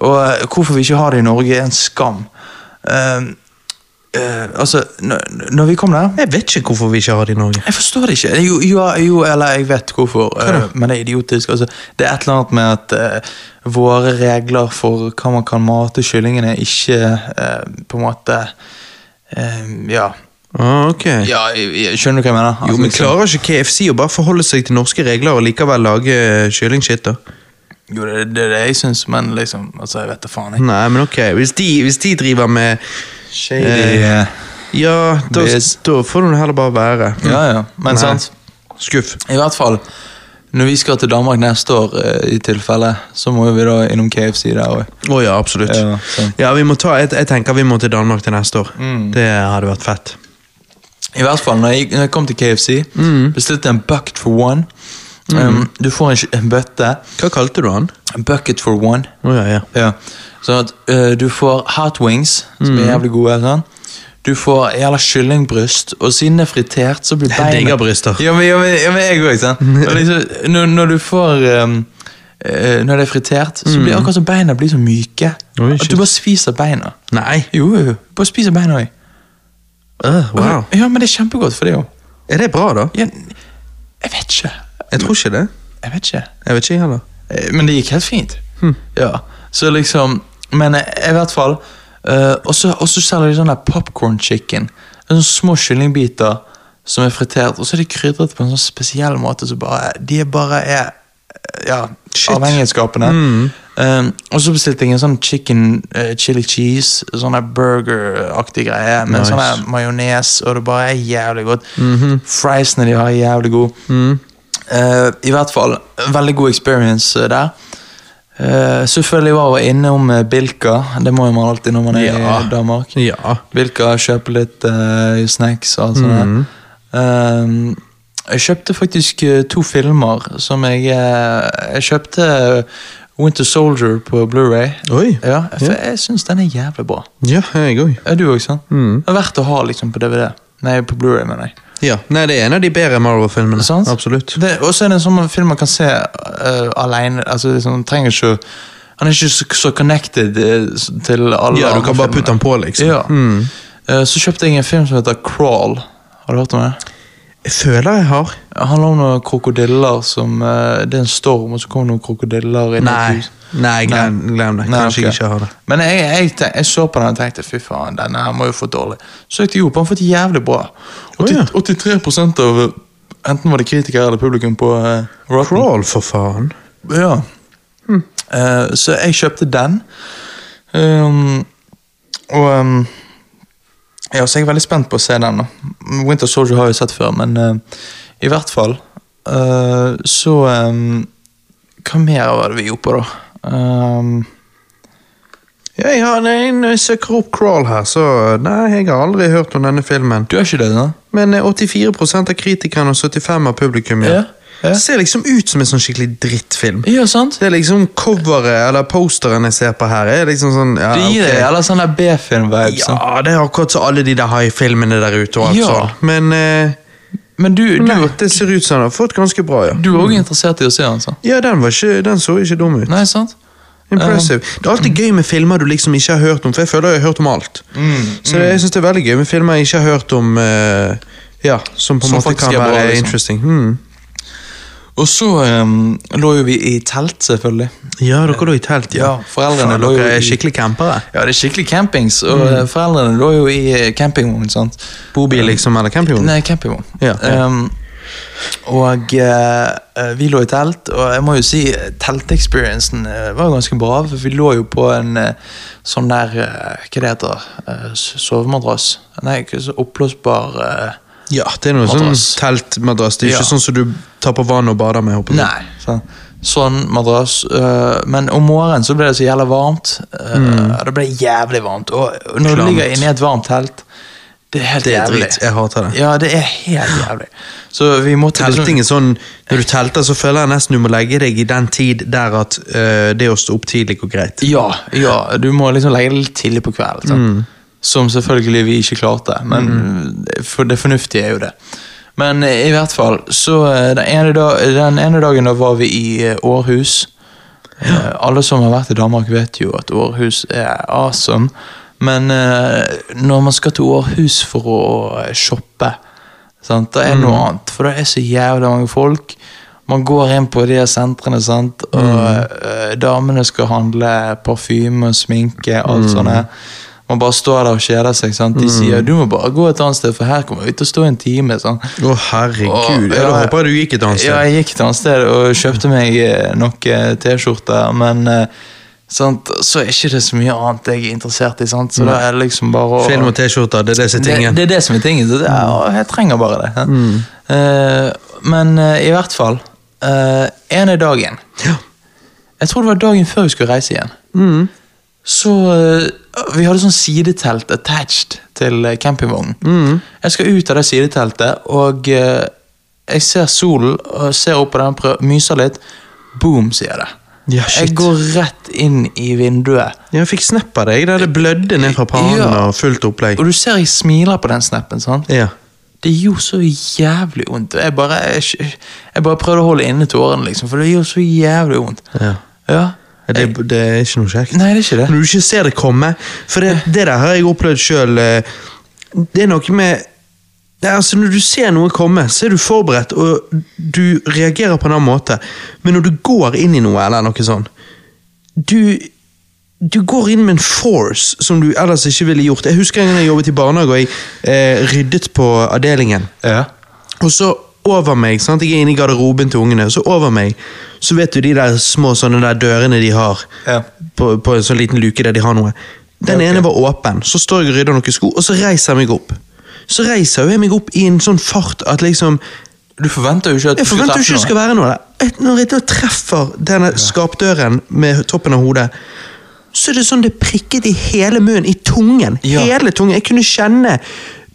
Speaker 2: Og eh, hvorfor vi ikke har det i Norge, er en skam. Uh, Uh, altså, når, vi kom der
Speaker 1: Jeg vet ikke hvorfor vi ikke har det i Norge.
Speaker 2: jeg forstår det ikke. Jo, jo, jo eller jeg vet hvorfor, uh, men det er idiotisk. Altså, det er et eller annet med at uh, våre regler for hva man kan mate kyllingene, ikke på en måte Ja.
Speaker 1: Ah, ok.
Speaker 2: ja jeg, jeg, skjønner du hva jeg mener?
Speaker 1: Jo,
Speaker 2: Altså,
Speaker 1: men
Speaker 2: liksom-
Speaker 1: Klarer ikke KFC å bare forholde seg til norske regler og likevel lage eh, kyllingskitt? da?
Speaker 2: Jo, det er det jeg syns, men liksom altså, Jeg vet da faen. Jeg.
Speaker 1: Nei, men ok, hvis de, hvis de driver med
Speaker 2: Shady.
Speaker 1: Eh, Ja, da, da får det heller bare være.
Speaker 2: ja, ja. Men
Speaker 1: Nei.
Speaker 2: sant.
Speaker 1: Skuff.
Speaker 2: I hvert fall, når vi skal til Danmark neste år, eh, i tilfelle, så må vi da innom KFC der òg.
Speaker 1: Oh, ja, absolutt.
Speaker 2: Ja.
Speaker 1: Ja, vi må ta, jeg, jeg tenker vi må til Danmark til neste år.
Speaker 2: Mm.
Speaker 1: Det hadde vært fett.
Speaker 2: I hvert fall, når jeg, når jeg kom til KFC, bestilte jeg en bucket for one. Um, du får en, en bøtte.
Speaker 1: Hva kalte du han?
Speaker 2: Bucket for one.
Speaker 1: Oh, ja, ja.
Speaker 2: Ja. Sånn at uh, du får hot wings, som er jævlig gode. Sånn. Du får jævla kyllingbryst, og siden det er fritert, så blir
Speaker 1: Jeg
Speaker 2: beina
Speaker 1: digger bryster.
Speaker 2: Ja, men, jeg òg, sant. Liksom, når, når du får um, uh, Når det er fritert, så blir det akkurat som beina blir så myke.
Speaker 1: Oi,
Speaker 2: at du bare spiser beina.
Speaker 1: Nei.
Speaker 2: Jo, jo, jo. Bare spiser beina òg.
Speaker 1: Øh, wow.
Speaker 2: Ja, men det er kjempegodt for det òg.
Speaker 1: Er det bra, da?
Speaker 2: Ja, jeg vet ikke.
Speaker 1: Jeg tror ikke det.
Speaker 2: Jeg vet ikke.
Speaker 1: Jeg vet ikke heller.
Speaker 2: Eh, Men det gikk helt fint. Ja, så liksom Men i hvert fall uh, Og så selger de sånn der popcorn chicken. Sånne små kyllingbiter som er fritert, og så er de krydret på en sånn spesiell måte. Så bare, de er bare er ja,
Speaker 1: Shit.
Speaker 2: avhengighetsskapende. Um, og så bestilte jeg en sånn chicken uh, chili cheese, sånn burger-aktig greie, med
Speaker 1: Nice.
Speaker 2: sånn majones, og det bare er jævlig godt. Friesene de har, er jævlig gode. Eh, I hvert fall, veldig god experience eh, der. Uh, selvfølgelig var jeg innom uh, Bilka, det må jo man alltid når man er
Speaker 1: Ja.
Speaker 2: i Danmark.
Speaker 1: Ja.
Speaker 2: Bilka, kjøper litt snacks og alt sånt. der. Um, jeg kjøpte faktisk to filmer som jeg Jeg kjøpte Winter Soldier på Blu-ray. Ja, for jeg syns den er jævlig bra.
Speaker 1: Ja, jeg òg.
Speaker 2: Er du òg sånn? Det er verdt å ha liksom på DVD. Nei, på Blu-ray, mener jeg.
Speaker 1: Ja. Nei, det er en av de bedre Marvel-filmene.
Speaker 2: Sant?
Speaker 1: Absolutt.
Speaker 2: Og så er det en sånn film man kan se uh, alene. Altså, liksom, trenger ikke Han er ikke så, så connected uh, til alle
Speaker 1: Ja, du kan bare
Speaker 2: filmene.
Speaker 1: putte den på, liksom.
Speaker 2: Ja. Eh, så kjøpte jeg en film som heter Crawl. Har du hørt om det?
Speaker 1: Jeg føler jeg har.
Speaker 2: Det handler om noen krokodiller som eh, Det er en storm, og så kommer noen krokodiller inn i et
Speaker 1: Nei,
Speaker 2: hus.
Speaker 1: nei glem, glem det.
Speaker 2: Nei,
Speaker 1: Kanskje
Speaker 2: okay.
Speaker 1: jeg ikke har det.
Speaker 2: Men jeg, jeg, jeg, jeg så på den og tenkte fy faen, denne her må jo få dårlig. Så gikk det jo på, han fått jævlig bra.
Speaker 1: Å, ja.
Speaker 2: 83% av enten var det kritikere eller publikum på uh, Rotten.
Speaker 1: Crawl, for faen.
Speaker 2: Ja. Eh, så jeg kjøpte den. Um, og um, Ja, så jeg er veldig spent på å se den. da. Winter Soldier har jeg sett før, men uh, i hvert fall uh, så um, Hva mer var det vi gjorde på, da? Um,
Speaker 1: Ja, jeg har, nei, når jeg søker opp Crawl her, så Nei, jeg har aldri hørt om denne filmen.
Speaker 2: du har ikke det, da?
Speaker 1: Men eh, 84% av kritikerne og 75 av publikum
Speaker 2: Ja,
Speaker 1: ja.
Speaker 2: Ja.
Speaker 1: Det ser liksom ut som en sånn skikkelig drittfilm.
Speaker 2: Ja, sant?
Speaker 1: Det er liksom coveret eller posteren jeg ser på her. Er liksom sånn, ja,
Speaker 2: Det gir
Speaker 1: ok.
Speaker 2: deg eller sånn der B-film-vibes.
Speaker 1: Ja, det er akkurat så alle de der high-filmene der ute og alt
Speaker 2: Ja.
Speaker 1: sånn. Men eh,
Speaker 2: Men du, du,
Speaker 1: nei, det ser ut som den har fått ganske bra, ja.
Speaker 2: du er òg interessert i å se den, sant?
Speaker 1: Ja, den, var ikke, den så ikke dum ut.
Speaker 2: Nei, sant?
Speaker 1: Impressive. Det er alltid gøy med filmer du liksom ikke har hørt om, for jeg føler jeg har hørt om alt. Så det, jeg synes det er veldig gøy med filmer jeg ikke har hørt om, uh, ja, som på en
Speaker 2: Som
Speaker 1: måte kan
Speaker 2: være bra, liksom.
Speaker 1: interesting. Hmm.
Speaker 2: Og så um, lå jo vi i telt, selvfølgelig.
Speaker 1: Ja, dere lå i telt, ja.
Speaker 2: Ja, foreldrene
Speaker 1: Faen,
Speaker 2: lå jo
Speaker 1: dere er
Speaker 2: i-
Speaker 1: skikkelig campere.
Speaker 2: Ja, det er skikkelig campings, og mm. foreldrene lå jo i eh, campingvogn, sant?
Speaker 1: Bobil liksom, eller campingvogn?
Speaker 2: Nei, campingvogn.
Speaker 1: Ja, ja.
Speaker 2: Um, Og eh, eh, vi lå i telt, og jeg må jo si eh, teltexperiencen eh, var jo ganske bra. For vi lå jo på en eh, sånn der eh, Hva det heter uh, Sovemadrass? Nei, ikke så oppblåsbar uh,
Speaker 1: Ja, det er noe sånn teltmadrass. Det er ikke
Speaker 2: Ja.
Speaker 1: sånn som du tar på vann og bade med. håper.
Speaker 2: Nei. Sånn, sånn madrass. øh, men om morgenen så ble det så jævla varmt. Mm. Det ble jævlig varmt. Og når du
Speaker 1: Klamt.
Speaker 2: ligger inne i et varmt telt, det er helt
Speaker 1: Det er
Speaker 2: jævlig.
Speaker 1: Dritt. Jeg hater det.
Speaker 2: Ja, det er helt jævlig. Så vi måtte
Speaker 1: Telting er sånn, Når du telter, så føler jeg nesten du må legge deg i den tid der at uh, det å stå opp tidlig går greit.
Speaker 2: Ja, ja, du må liksom legge det litt tidlig på kvelden.
Speaker 1: Mm.
Speaker 2: Som selvfølgelig vi ikke klarte, men for det fornuftige er jo det. Men eh, i hvert fall, så eh, den ene, dag, den ene dagen da var vi i eh, Århus. Ja. Alle som har vært i Danmark vet jo at Århus er awesome. Men eh, når man skal til Århus for å eh, shoppe, sant? det er noe
Speaker 1: Mm.
Speaker 2: annet. For det er så jævlig mange folk. Man går inn på de sentrene, sant? og
Speaker 1: Mm.
Speaker 2: eh, damene skal handle parfyme og sminke. alt
Speaker 1: Mm.
Speaker 2: sånt. Man bare står der og kjeder seg. sant? De sier du må bare gå et annet sted, for her kommer vi til å stå en time. sånn.
Speaker 1: Å, herregud.
Speaker 2: Og-
Speaker 1: ja, da håper jeg du gikk et annet sted.
Speaker 2: Ja, jeg gikk et annet sted og kjøpte meg eh, noen eh, T-skjorter, men eh, sant? så er ikke det så mye annet jeg er interessert i. sant? Så da er det liksom bare å
Speaker 1: Film og T-skjorter, det er det som er
Speaker 2: det,
Speaker 1: tingen.
Speaker 2: det er det som er tingen. Så det er, jeg trenger bare det.
Speaker 1: Mm.
Speaker 2: Men i hvert fall uh, er dagen
Speaker 1: Ja.
Speaker 2: Jeg tror det var dagen før vi skulle reise igjen.
Speaker 1: Mm.
Speaker 2: Så eh, Vi hadde sånn sidetelt attached til eh, campingvognen.
Speaker 1: Mm.
Speaker 2: Jeg skal ut av det sideteltet, og eh, jeg ser solen og ser opp på den, prøv, myser litt. Boom, sier det.
Speaker 1: Ja,
Speaker 2: jeg går rett inn i vinduet.
Speaker 1: Ja, Jeg fikk snap av deg der det blødde ned fra pannen
Speaker 2: Ja.
Speaker 1: og fullt opplegg.
Speaker 2: Og du ser jeg smiler på den snappen. sant?
Speaker 1: Ja.
Speaker 2: Det gjorde så jævlig vondt. Jeg bare, jeg, jeg bare prøvde å holde inne tårene, liksom, for det gjorde så jævlig vondt.
Speaker 1: ja.
Speaker 2: Ja.
Speaker 1: Det, det er ikke noe kjekt.
Speaker 2: Nei, det er ikke det.
Speaker 1: Når du ikke ser det komme. For det, det der har jeg opplevd sjøl. Det er noe med det er, altså Når du ser noe komme, så er du forberedt, og du reagerer på en annen måte. Men når du går inn i noe, eller noe sånn Du, du går inn med en force som du ellers ikke ville gjort. Jeg husker en gang jeg jobbet i barnehage og jeg eh, ryddet på avdelingen.
Speaker 2: Ja.
Speaker 1: Og så over meg, sant? jeg er inne i garderoben til ungene, så over meg, så vet du de der små sånne der dørene de har
Speaker 2: Ja.
Speaker 1: på, på en sånn liten luke der de har noe. Den
Speaker 2: Ja, ok.
Speaker 1: ene var åpen, så står jeg og rydder noen sko, og så reiser jeg meg opp. Så reiser jeg meg opp i en sånn fart at liksom
Speaker 2: Du forventer jo ikke at du skal
Speaker 1: det skal være noe der. Når jeg da treffer denne skapdøren med toppen av hodet, så er det sånn det prikket i hele munnen, i tungen.
Speaker 2: Ja.
Speaker 1: Hele tungen. Jeg kunne kjenne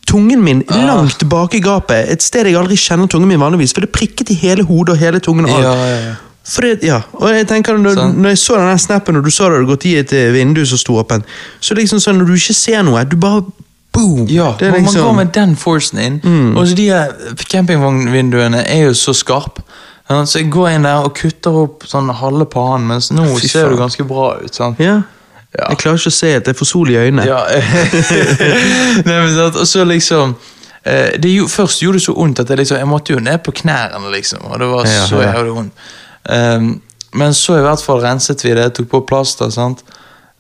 Speaker 1: tungen min
Speaker 2: Ah.
Speaker 1: langt bak i gapet. Et sted jeg aldri kjenner tungen min vanligvis, for det prikket i hele hodet og hele tungen. Og alt.
Speaker 2: Ja, ja, ja.
Speaker 1: Fordi, ja, og jeg tenker når,
Speaker 2: Sånn.
Speaker 1: når jeg så den snappen, og du så det hadde gått i et eh, vindu som sto åpent, så liksom sånn når du ikke ser noe, du bare boom!
Speaker 2: Ja,
Speaker 1: det er
Speaker 2: man- man
Speaker 1: liksom,
Speaker 2: går med den forcen inn. Og så de campingvognvinduene er jo så skarp. Så jeg går inn der og kutter opp sånn halve pannen, mens nå
Speaker 1: Fy
Speaker 2: ser du ganske bra ut. sant?
Speaker 1: ja.
Speaker 2: Ja.
Speaker 1: Jeg klarer ikke å se at det er for sol i øynene.
Speaker 2: Ja. Nei, men sant, og så liksom eh, det jo, Først gjorde det så vondt at jeg, liksom, jeg måtte jo ned på knærne, liksom. Og det var så jævlig vondt. Um, men så i hvert fall renset vi det, tok på plaster, sant.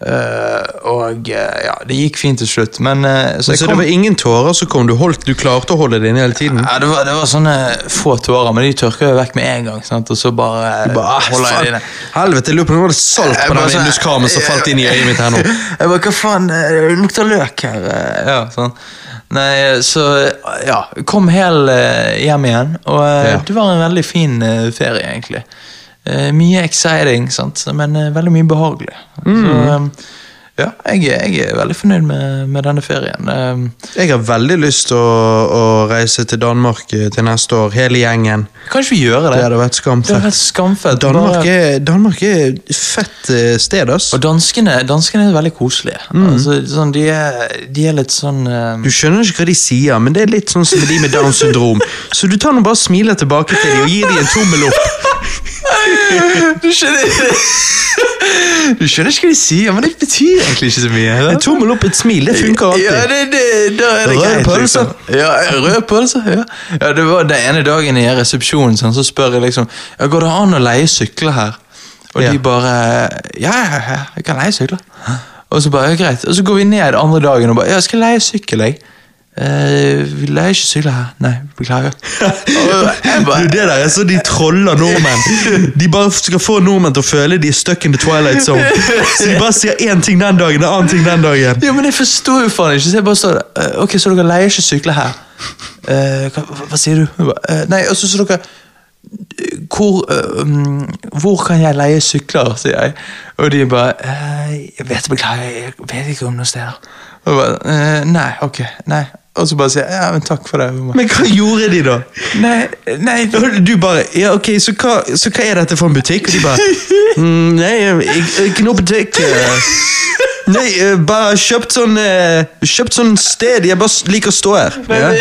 Speaker 2: Eh, og eh, ja, det gikk fint til slutt. Men eh, så
Speaker 1: Så det var ingen tårer som kom? Du, holdt, du klarte å holde det inne hele tiden?
Speaker 2: ja, det, var, det var sånne få tårer, men de tørka jo vekk med en gang. Sant? Og så bare,
Speaker 1: bare, ah,
Speaker 2: holder jeg det inne.
Speaker 1: Helvete, jeg lurer på om det var salt på den
Speaker 2: sånn-
Speaker 1: som falt inn i øyet mitt her nå.
Speaker 2: Jeg bare, hva faen, det lukter løk her. Ja, sånn. Nei, så ja, kom hel hjem igjen, og
Speaker 1: Ja.
Speaker 2: det var en veldig fin ferie, egentlig. Eh, mye exciting, sant? men eh, veldig mye behagelig.
Speaker 1: Mm.
Speaker 2: Så eh, ja, jeg, jeg er veldig fornøyd med, med denne ferien.
Speaker 1: Jeg har veldig lyst til å, å reise til Danmark til neste år, hele gjengen.
Speaker 2: Kanskje vi gjøre det?
Speaker 1: Det hadde vært skamfett.
Speaker 2: vært skamfett.
Speaker 1: Danmark
Speaker 2: bare-
Speaker 1: er, Danmark er et fett sted, ass.
Speaker 2: Og danskene, danskene er veldig koselige. Altså, sånn, de, er, de er litt sånn eh,
Speaker 1: Du skjønner ikke hva de sier, men det er litt sånn som de med Downs syndrom. Så du tar nå bare smiler tilbake til dem og gir dem en tommel opp.
Speaker 2: Du skjønner Du skjønner ikke hva de sier, men det betyr egentlig ikke så mye.
Speaker 1: En tommel opp, et smil, det funker
Speaker 2: Ja,
Speaker 1: alltid.
Speaker 2: det, det, da er det
Speaker 1: Rød
Speaker 2: greit,
Speaker 1: pølse.
Speaker 2: Liksom. Ja, rød pølse. Ja. ja, det var den ene dagen i resepsjonen, sånn, så spør jeg liksom ja, Går det an å leie sykler her? Og
Speaker 1: Ja.
Speaker 2: de bare Ja, ja, ja, jeg kan leie sykler. Og så bare, ja, greit. Og så går vi ned andre dagen og bare Ja, jeg skal leie sykkel, jeg. Eh, Vi leier ikke sykle her. Nei, beklager. Og
Speaker 1: Du, det der er så de troller nordmenn. De bare skal få nordmenn til å føle de er stuck in the twilight zone. Så de bare sier én ting den dagen, en annen ting den dagen.
Speaker 2: ja, men jeg forstår jo faen ikke. Så jeg bare står der. eh, Ok, så dere leier ikke sykle her? Eh, hva, hva, sier du? Jeg bare, eh, nei, og så så dere hvor, eh, um, hvor kan jeg leie sykler, sier jeg. Og de bare Jeg vet beklager, jeg vet ikke om noen steder. Og jeg bare, nei, ok, nei. Og så bare sier jeg ja, men takk for det.
Speaker 1: Men hva gjorde de da?
Speaker 2: Nei, nei
Speaker 1: Du bare ja, ok, så hva, så hva er dette for en butikk? Og de bare mm, Nei, ik- ikke noe butikk. eh. Nei, eh, bare kjøpt sånn eh, Kjøpt sånn sted. Jeg bare liker å stå her. Ja.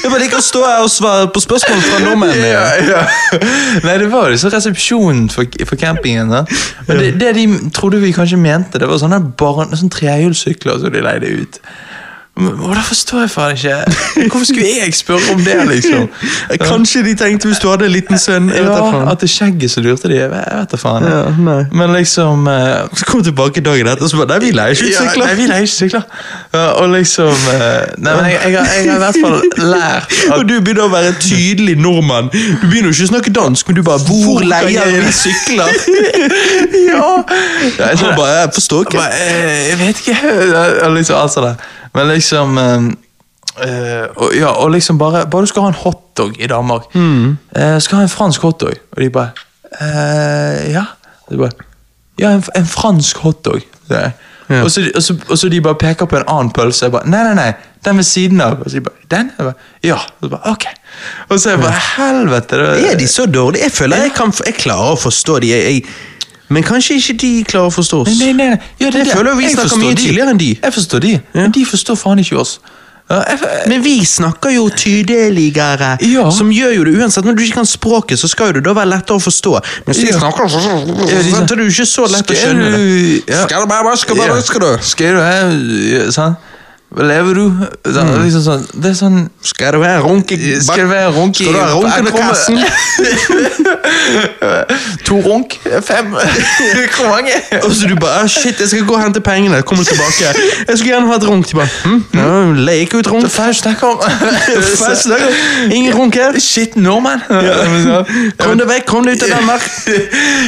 Speaker 1: Jeg bare liker å stå her og svare på spørsmål fra nordmenn.
Speaker 2: ja, ja. Nei, det var så resepsjonen for, for campingen. da. Men det, det de trodde vi kanskje mente, det var sånne, barn, sånne trehjulssykler som de leide ut. Da forstår jeg faen ikke. Hvorfor skulle jeg spørre om det, liksom?
Speaker 1: Kanskje de tenkte hvis du hadde en liten sønn. Jeg
Speaker 2: Ja. At det er skjegget som lurte de. Jeg vet da faen.
Speaker 1: Ja.
Speaker 2: Men liksom eh,
Speaker 1: Så kom jeg tilbake dagen etter og så bare Nei, vi leier ikke sykler.
Speaker 2: ja. Nei, vi leier ikke sykler. Og liksom eh, Nei, men jeg, jeg, har, jeg har i hvert fall lært at
Speaker 1: Og du begynner å være tydelig nordmann. Du begynner ikke å snakke dansk, men du bare Hvor leier vi sykler?
Speaker 2: Ja!
Speaker 1: Han bare Jeg forstår ikke.
Speaker 2: Eh, Jeg vet ikke. Liksom, altså det. Men liksom eh, og, ja, og liksom bare Bare du skal ha en hotdog i Danmark. Eh, skal ha en fransk hotdog. Og de bare uh, Ja. De bare, ja, en, en fransk hotdog.
Speaker 1: Ja.
Speaker 2: Og, så, og, så, og så de bare peker på en annen pølse. Jeg bare, nei, nei, nei, den ved siden av. Og så de bare, den? Jeg bare, ja. Og så bare, ok. Og så jeg bare, helvete. Det,
Speaker 1: Er de så dårlige? Jeg føler jeg, kan, jeg klarer å forstå de. Jeg, jeg, men kanskje ikke de klarer å forstå oss.
Speaker 2: Nei, nei, nei. Ja, det, er
Speaker 1: Jeg føler vi snakker mye
Speaker 2: de.
Speaker 1: tydeligere enn de.
Speaker 2: Jeg forstår de, men de forstår faen ikke oss. Ja, jeg,
Speaker 1: Men vi snakker jo tydeligere,
Speaker 2: Ja.
Speaker 1: som gjør jo det uansett. Når du ikke kan språket, så skal jo det da være lettere å forstå. Men så de
Speaker 2: Ja.
Speaker 1: snakker så, så, så,
Speaker 2: Ja,
Speaker 1: så, så det er jo ikke så lett å skjønne det.
Speaker 2: du- ja.
Speaker 1: Skal du skal du, skal du?
Speaker 2: Skal du sånn? Hva lever du? Det
Speaker 1: er,
Speaker 2: liksom sånn, det er sånn
Speaker 1: Skal det være runk i
Speaker 2: Skal det være runk i
Speaker 1: kassen?
Speaker 2: To runk? Fem? Hvor mange?
Speaker 1: Og så du bare, ah, shit, jeg skal gå og hente pengene. Kommer tilbake. Jeg skulle gjerne ha et runk. Bare, hm, ja, Leke ut runk.
Speaker 2: Hva snakker om?
Speaker 1: Ingen runk her.
Speaker 2: Shit, nordmann!
Speaker 1: Kom deg vekk, kom deg ut av Danmark.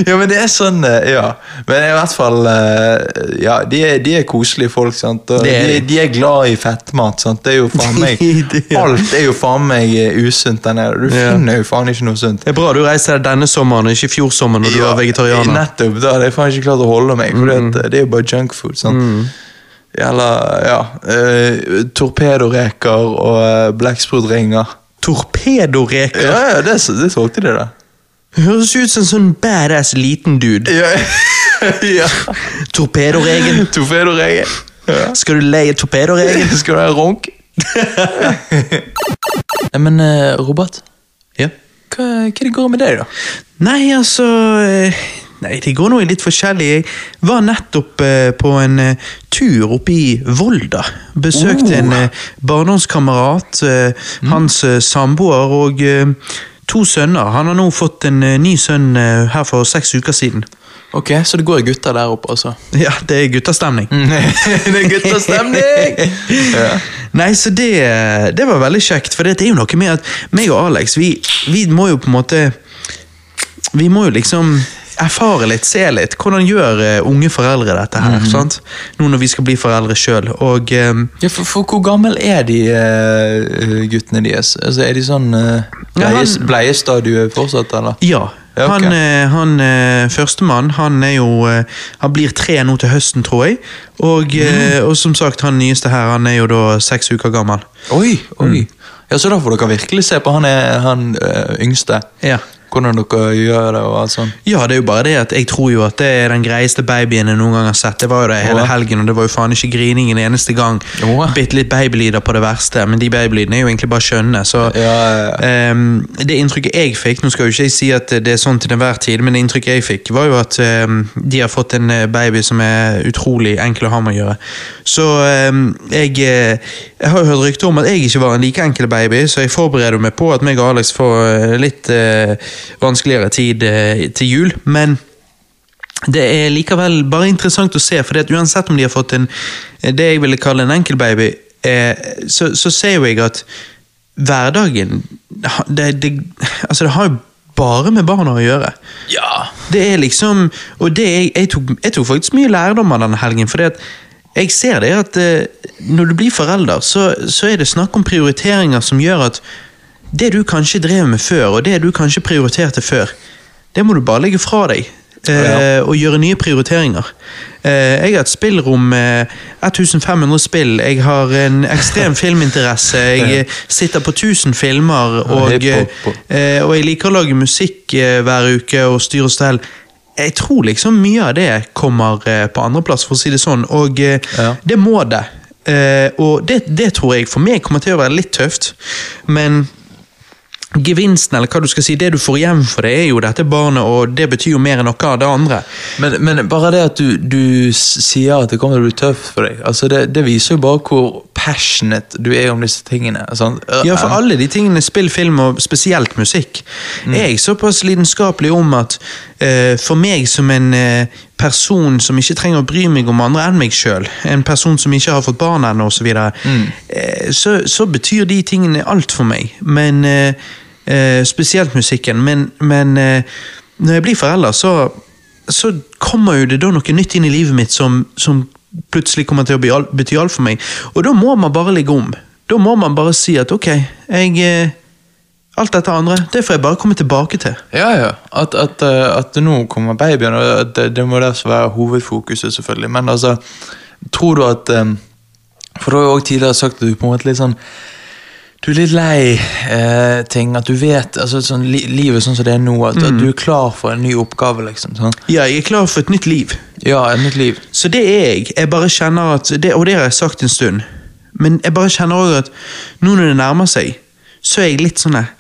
Speaker 2: ja, men det er sånn eh, Ja. Men i hvert fall eh, Ja, de er, de er koselige folk, sant. Og de.
Speaker 1: de
Speaker 2: er glad i fettmat, sant. Det er jo faen meg Alt er jo faen meg eh, usunt der nede. Du finner jo faen ikke noe sunt.
Speaker 1: Det er bra du reiste denne sommeren, ikke i fjor sommer når du var vegetarianer.
Speaker 2: Nettopp. Da hadde jeg faen ikke klart å holde meg, for
Speaker 1: Mm.
Speaker 2: det er jo bare junkfood. sant? Eller, ja uh, Torpedoreker og uh, blekksprutringer.
Speaker 1: Torpedoreker.
Speaker 2: Ja, ja, det, det solgte de, da.
Speaker 1: Høres ut som en sånn badass liten dude.
Speaker 2: Ja. ja.
Speaker 1: Torpedoregen.
Speaker 2: Torpedoreker. Ja.
Speaker 1: Skal du leie torpedoregen?
Speaker 2: Skal du ha runk? Nei, men eh, Robert,
Speaker 1: Ja.
Speaker 2: hva, hva det går med deg, da?
Speaker 1: Nei, altså eh, Nei, det går noe litt forskjellig. Jeg var nettopp eh, på en eh, tur oppe i Volda. Besøkte
Speaker 2: Oh.
Speaker 1: en eh, barndomskamerat, eh, hans eh, samboer og eh, to sønner. Han har nå fått en eh, ny sønn eh, her for seks uker siden.
Speaker 2: Ok, Så det går gutter der oppe, altså?
Speaker 1: Ja, det er guttastemning.
Speaker 2: det er guttastemning! ja.
Speaker 1: Nei, så det, det var veldig kjekt, for det er jo noe med at meg og Alex, vi, vi må jo på en måte Vi må jo liksom erfare litt, se litt. Hvordan gjør eh, unge foreldre dette her? sant? Nå når vi skal bli foreldre sjøl. Og eh,
Speaker 2: Ja, for, for hvor gammel er de uh, guttene deres? Altså, Er de sånn uh,
Speaker 1: Ja,
Speaker 2: bleies,
Speaker 1: han-
Speaker 2: bleiestadie fortsatt, eller?
Speaker 1: ja.
Speaker 2: Ja, ok.
Speaker 1: Han, eh, han eh, førstemann, han er jo eh, Han blir tre nå til høsten, tror jeg. Og, mm. og som sagt, han nyeste her, han er jo da seks uker gammel.
Speaker 2: Oi, oi. Ja, Så da får dere virkelig se på han, er, han ø, yngste.
Speaker 1: Ja.
Speaker 2: Hvordan dere gjør det og alt sånt.
Speaker 1: Ja, det er jo bare det at jeg tror jo at det er den greieste babyen jeg noen gang har sett. Det var jo det hele helgen, og det var jo faen ikke grining en eneste gang.
Speaker 2: Åh.
Speaker 1: Bitte litt babylyder på det verste, men de babylydene er jo egentlig bare skjønne. Så
Speaker 2: Ja, ja,
Speaker 1: ehm, det inntrykket jeg fikk, nå skal jo ikke jeg si at det er sånn til enhver tid, men det inntrykket jeg fikk, var jo at um, de har fått en eh, baby som er utrolig enkel å ha med å gjøre. Så um, jeg, eh, jeg har jo hørt rykter om at jeg ikke var en like enkel baby, så jeg forbereder meg på at meg og Alex får eh, litt eh, vanskeligere tid eh, til jul, men det er likevel bare interessant å se, for uansett om de har fått en det jeg ville kalle en enkel baby, eh, så, så ser jo jeg at hverdagen det, det, altså det har jo bare med barna å gjøre.
Speaker 2: Ja.
Speaker 1: Det er liksom Og det jeg, jeg, tok, jeg tok faktisk mye lærdom av denne helgen. fordi at jeg ser det at eh, når du blir forelder, så, så er det snakk om prioriteringer som gjør at det du kanskje drev med før, og det du kanskje prioriterte før, det må du bare legge fra deg. eh,
Speaker 2: Ja.
Speaker 1: Og gjøre nye prioriteringer. Eh, jeg har et spillrom med 1500 spill. Jeg har en ekstrem filminteresse. Jeg eh, sitter på 1000 filmer. Og,
Speaker 2: hiphop.
Speaker 1: eh, og jeg liker å lage musikk eh, hver uke og styre og stell. Jeg tror liksom mye av det kommer eh, på andreplass, for å si det sånn. Og eh,
Speaker 2: Ja.
Speaker 1: det må det. Eh, og det, det tror jeg for meg kommer til å være litt tøft. Men gevinsten, eller hva du skal si, det du får igjen for det, er jo dette barnet, og det betyr jo mer enn noe av det andre.
Speaker 2: Men, men bare det at du, du sier at det kommer til å bli tøft for deg, altså det, det viser jo bare hvor passionate du er om disse tingene. Sånn.
Speaker 1: Ja, for alle de tingene, spill, film og spesielt musikk, er jeg såpass lidenskapelig om at uh, for meg som en uh, person som ikke trenger å bry meg om andre enn meg sjøl, en person som ikke har fått barn ennå osv., så, eh, så, så betyr de tingene alt for meg. Men eh, eh, Spesielt musikken. Men, men eh, når jeg blir forelder, så, så kommer jo det da noe nytt inn i livet mitt som, som plutselig kommer til å bety alt for meg. Og da må man bare ligge om. Da må man bare si at ok, jeg eh, Alt dette andre, det får jeg bare komme tilbake til.
Speaker 2: Ja, ja. At, at, eh, at nå kommer babyen, og det, det må derfor være hovedfokuset, selvfølgelig. Men altså, tror du at eh, For du har jo også tidligere sagt at du på en måte litt sånn Du er litt lei eh, ting. At du vet altså sånn, li, livet sånn som det er nå, at, at du er klar for en ny oppgave, liksom. Sånn.
Speaker 1: Ja, jeg er klar for et nytt liv.
Speaker 2: Ja, et nytt liv.
Speaker 1: Så det er jeg. Jeg bare kjenner at, det, Og det har jeg sagt en stund. Men jeg bare kjenner også at nå når det nærmer seg, så er jeg litt sånn der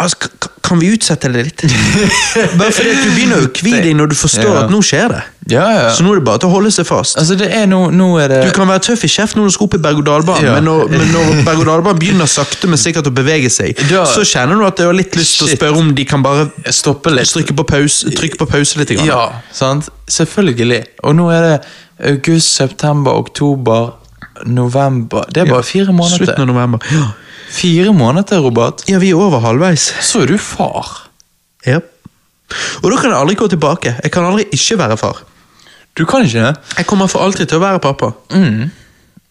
Speaker 1: altså, Kan vi utsette det litt? bare fordi at du begynner å kvie deg når du forstår
Speaker 2: Ja.
Speaker 1: at nå skjer det.
Speaker 2: Ja, ja.
Speaker 1: Så nå er det bare til å holde seg fast.
Speaker 2: Altså, er det
Speaker 1: Du kan være tøff i kjeften når du skal opp i berg-og-dal-banen, men, når- men når berg-og-dal-banen begynner sakte, men sikkert å bevege seg,
Speaker 2: Da-
Speaker 1: så kjenner du at du har litt lyst til å spørre om de kan bare
Speaker 2: Stoppe litt.
Speaker 1: trykke på pause, trykke på pause litt. Grann.
Speaker 2: Ja, sant? Selvfølgelig. Og nå er det august, september, oktober, november Det er bare fire måneder.
Speaker 1: Slutten av november. Ja.
Speaker 2: Fire måneder, Robert.
Speaker 1: ja, vi er over halvveis.
Speaker 2: Så er du far.
Speaker 1: Ja. Og da kan jeg aldri gå tilbake. Jeg kan aldri ikke være far.
Speaker 2: Du kan ikke det?
Speaker 1: Jeg kommer for alltid til å være pappa.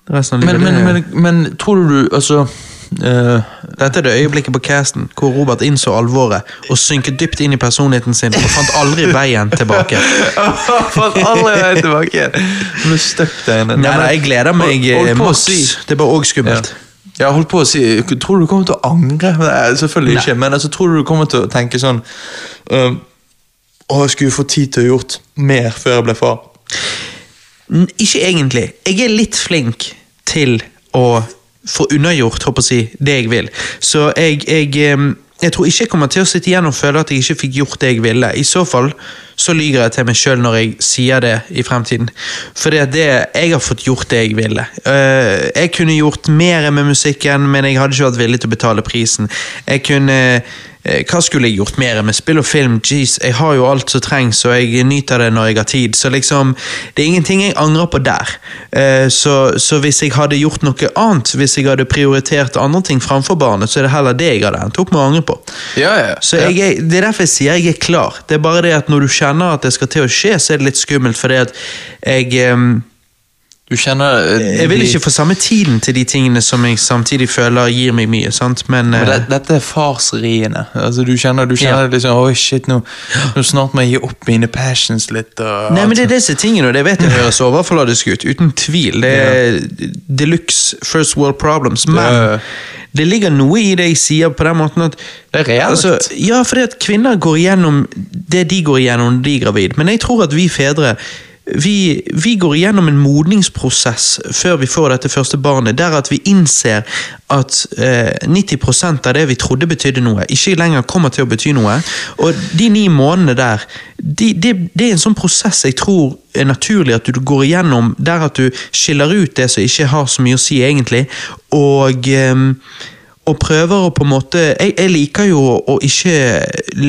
Speaker 1: Resten av
Speaker 2: Men,
Speaker 1: livet.
Speaker 2: men,
Speaker 1: det-
Speaker 2: men, men tror du altså Uh,
Speaker 1: Dette er det øyeblikket på casten hvor Robert innså alvoret og synket dypt inn i personligheten sin og fant aldri veien tilbake.
Speaker 2: fant aldri veien tilbake. Du ble stuck der inne.
Speaker 1: Nei, nei, jeg gleder meg
Speaker 2: Hold- hold
Speaker 1: eh,
Speaker 2: på si-
Speaker 1: Det er bare òg
Speaker 2: Ja. Jeg holdt på å si Tror du du kommer til å angre? Selvfølgelig
Speaker 1: Nei.
Speaker 2: ikke, men altså, tror du du kommer til å tenke sånn uh, Å, jeg skulle få tid til å gjort mer før jeg ble far.
Speaker 1: N- Ikke egentlig. Jeg er litt flink til å få unnagjort håper jeg, det jeg vil. Så jeg, jeg, jeg tror ikke jeg kommer til å sitte igjen og føle at jeg ikke fikk gjort det jeg ville. I så fall så lyger jeg til meg sjøl når jeg sier det i fremtiden. For det, jeg har fått gjort det jeg ville. Eh, jeg kunne gjort mer med musikken, men jeg hadde ikke vært villig til å betale prisen. Jeg kunne Hva skulle jeg gjort mer med spill og film? Jeez, jeg har jo alt som trengs, og jeg nyter det når jeg har tid. Så liksom, det er ingenting jeg angrer på der. Eh, så, så hvis jeg hadde gjort noe annet, hvis jeg hadde prioritert andre ting framfor barnet, så er det heller det jeg hadde endt opp med å angre på.
Speaker 2: Ja, ja.
Speaker 1: Så jeg er, Det er derfor jeg sier jeg er klar. Det er bare det at når du kjenner at det skal til å skje, så er det litt skummelt, fordi at jeg
Speaker 2: Du kjenner eh,
Speaker 1: Jeg vil
Speaker 2: de-
Speaker 1: ikke få samme tiden til de tingene som jeg samtidig føler gir meg mye, sant, men,
Speaker 2: Men
Speaker 1: eh,
Speaker 2: det, dette er farsriene. Altså, du kjenner, du kjenner
Speaker 1: Ja.
Speaker 2: liksom Oi, shit, nå, nå snart må jeg gi opp mine passions litt. Og,
Speaker 1: Nei, men det er disse tingene, og det vet jeg høres overfladisk ut, uten tvil. Det er deluxe first world problems, men
Speaker 2: Ja.
Speaker 1: det ligger noe i det jeg sier på den måten at
Speaker 2: Det er reelt.
Speaker 1: Altså, ja, fordi at kvinner går igjennom det de går igjennom når de er gravid, men jeg tror at vi fedre vi, vi går igjennom en modningsprosess før vi får dette første barnet, der at vi innser at eh, 90% av det vi trodde betydde noe, ikke lenger kommer til å bety noe. Og de ni månedene der, de, det, det er en sånn prosess jeg tror er naturlig at du går igjennom, der at du skiller ut det som ikke har så mye å si egentlig, og eh, og prøver å på en måte Jeg, jeg liker jo å ikke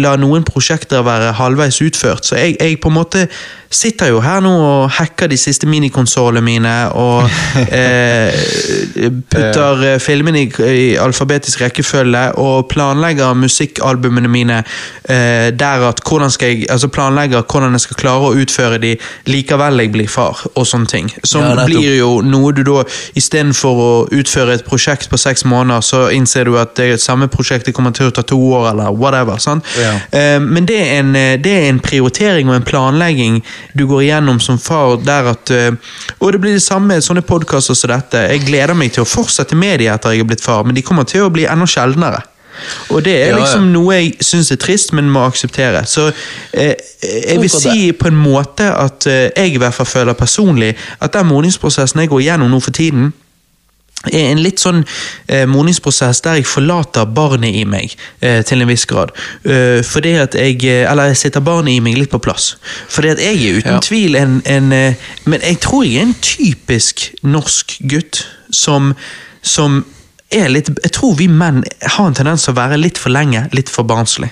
Speaker 1: la noen prosjekter være halvveis utført, så jeg, jeg på en måte sitter jo her nå og hacker de siste minikonsollene mine og eh, putter ja. filmene i, i alfabetisk rekkefølge og planlegger musikkalbumene mine eh, der at hvordan skal jeg altså planlegger hvordan jeg skal klare å utføre de likevel jeg blir far, og sånne ting. Som
Speaker 2: Ja,
Speaker 1: blir jo noe du da istedenfor å utføre et prosjekt på seks måneder, så innser du at det samme prosjektet kommer til å ta to år, eller whatever. sant?
Speaker 2: Ja.
Speaker 1: Eh, Men det er, en, eh, det er en prioritering og en planlegging du går igjennom som far. der at, eh, Og det blir det samme med sånne podkaster som dette. Jeg gleder meg til å fortsette med de etter jeg er blitt far, men de kommer til å bli enda sjeldnere. Og det er
Speaker 2: Ja, ja.
Speaker 1: liksom noe jeg syns er trist, men må akseptere. Så eh, jeg vil si på en måte at eh, jeg i hvert fall føler personlig at den modningsprosessen jeg går igjennom nå for tiden, er en litt sånn eh, modningsprosess der jeg forlater barnet i meg eh, til en viss grad. Eh, fordi at jeg eh, Eller jeg setter barnet i meg litt på plass. Fordi at jeg er uten
Speaker 2: Ja.
Speaker 1: tvil en, en eh, Men jeg tror jeg er en typisk norsk gutt som, som litt Jeg tror vi menn har en tendens til å være litt for lenge litt for barnslig.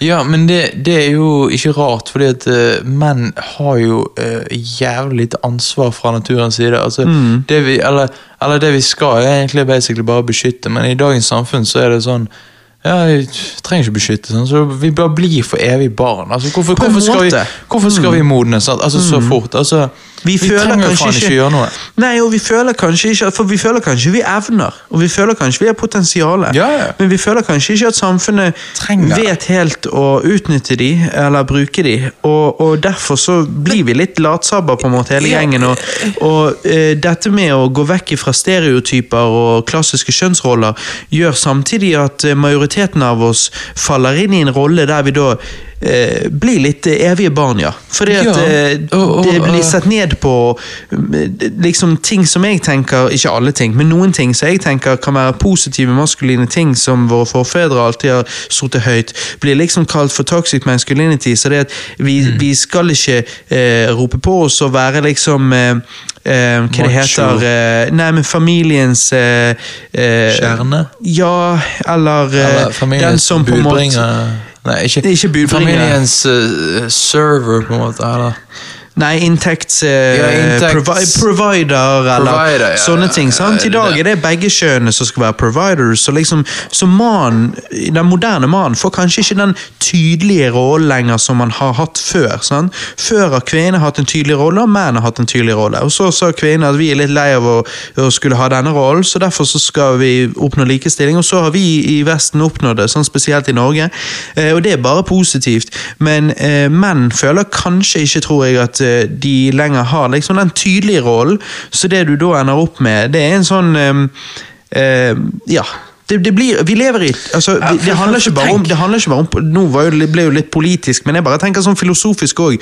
Speaker 2: Ja, men det, det er jo ikke rart, fordi at uh, menn har jo uh, jævlig lite ansvar fra naturens side. Altså, det vi, eller, eller det vi skal, er egentlig basically bare beskytte, men i dagens samfunn så er det sånn ja, Vi trenger ikke beskytte, sånn, så vi bare blir for evig barn. Altså, hvorfor, hvorfor, skal vi, hvorfor skal vi modne sant? Altså, så fort? Altså,
Speaker 1: Vi, føler
Speaker 2: trenger jo
Speaker 1: kanskje
Speaker 2: ikke gjøre noe.
Speaker 1: Nei, og vi føler kanskje ikke For vi føler kanskje vi evner, og vi føler kanskje vi har potensial.
Speaker 2: Ja, ja.
Speaker 1: Men vi føler kanskje ikke at samfunnet
Speaker 2: Trenger.
Speaker 1: vet helt å utnytte de, eller bruke de. Og, og derfor så blir vi litt latsabber, på en måte, hele gjengen. Og, og uh, dette med å gå vekk fra stereotyper og klassiske kjønnsroller gjør samtidig at eh, majoriteten av oss faller inn i en rolle der vi da eh, blir litt evige barn, ja. Fordi at
Speaker 2: Ja,
Speaker 1: Oh,
Speaker 2: og-
Speaker 1: det blir sett ned på eh, liksom ting som jeg tenker, ikke alle ting, men noen ting som jeg tenker kan være positive maskuline ting som våre forfedre alltid har sittet høyt, blir liksom kalt for toxic masculinity. Så det at vi,
Speaker 2: Mm.
Speaker 1: vi skal ikke eh, rope på oss og være liksom eh, eh, Hva det heter eh, Nei, men familiens eh, eh,
Speaker 2: Kjerne?
Speaker 1: Ja, eller, eh,
Speaker 2: Eller
Speaker 1: den som på en måte
Speaker 2: Nei, ikke,
Speaker 1: ikke budbringer.
Speaker 2: Familiens eh, server, på en måte. Eller?
Speaker 1: Nei, inntekts... eh,
Speaker 2: Ja, inntekts-
Speaker 1: provi provider, eller
Speaker 2: Provider, ja,
Speaker 1: sånne ting. sant? I dag er det begge kjønnene som skal være providers. Så liksom, så man, Den moderne mannen får kanskje ikke den tydelige rollen lenger som man har hatt før. sant? Før har kvinner hatt en tydelig rolle, og menn har hatt en tydelig rolle. Og Så sa kvinner at vi er litt lei av å, å skulle ha denne rollen, så derfor så skal vi oppnå likestilling. Og så har vi i Vesten oppnådd det, sånn spesielt i Norge. Eh, og det er bare positivt. Men eh, menn føler kanskje ikke, tror jeg, at de lenger har liksom den tydelige rollen. Så det du da ender opp med, det er en sånn eh, eh, Ja. Det, det blir, vi lever i altså,
Speaker 2: Ja,
Speaker 1: det, handler ikke bare om, det handler ikke bare om Nå var jo, det ble jo litt politisk, men jeg bare tenker sånn filosofisk òg.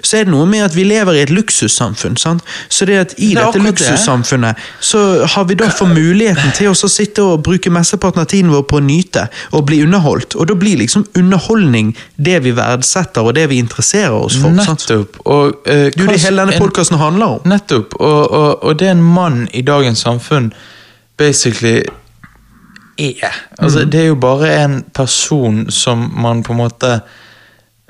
Speaker 1: Så er det noe med at vi lever i et luksussamfunn. sant? Så det at i
Speaker 2: Det er
Speaker 1: dette luksussamfunnet så har vi da for muligheten til å sitte og bruke mesteparten av tiden vår på å nyte og bli underholdt. Og da blir liksom underholdning det vi verdsetter og det vi interesserer oss for.
Speaker 2: Nettopp. Og, eh,
Speaker 1: Det er det hele denne
Speaker 2: en-
Speaker 1: podkasten handler om.
Speaker 2: Nettopp. Og, og, og det en mann i dagens samfunn basically er. Altså,
Speaker 1: Mm.
Speaker 2: Det er jo bare en person som man på en måte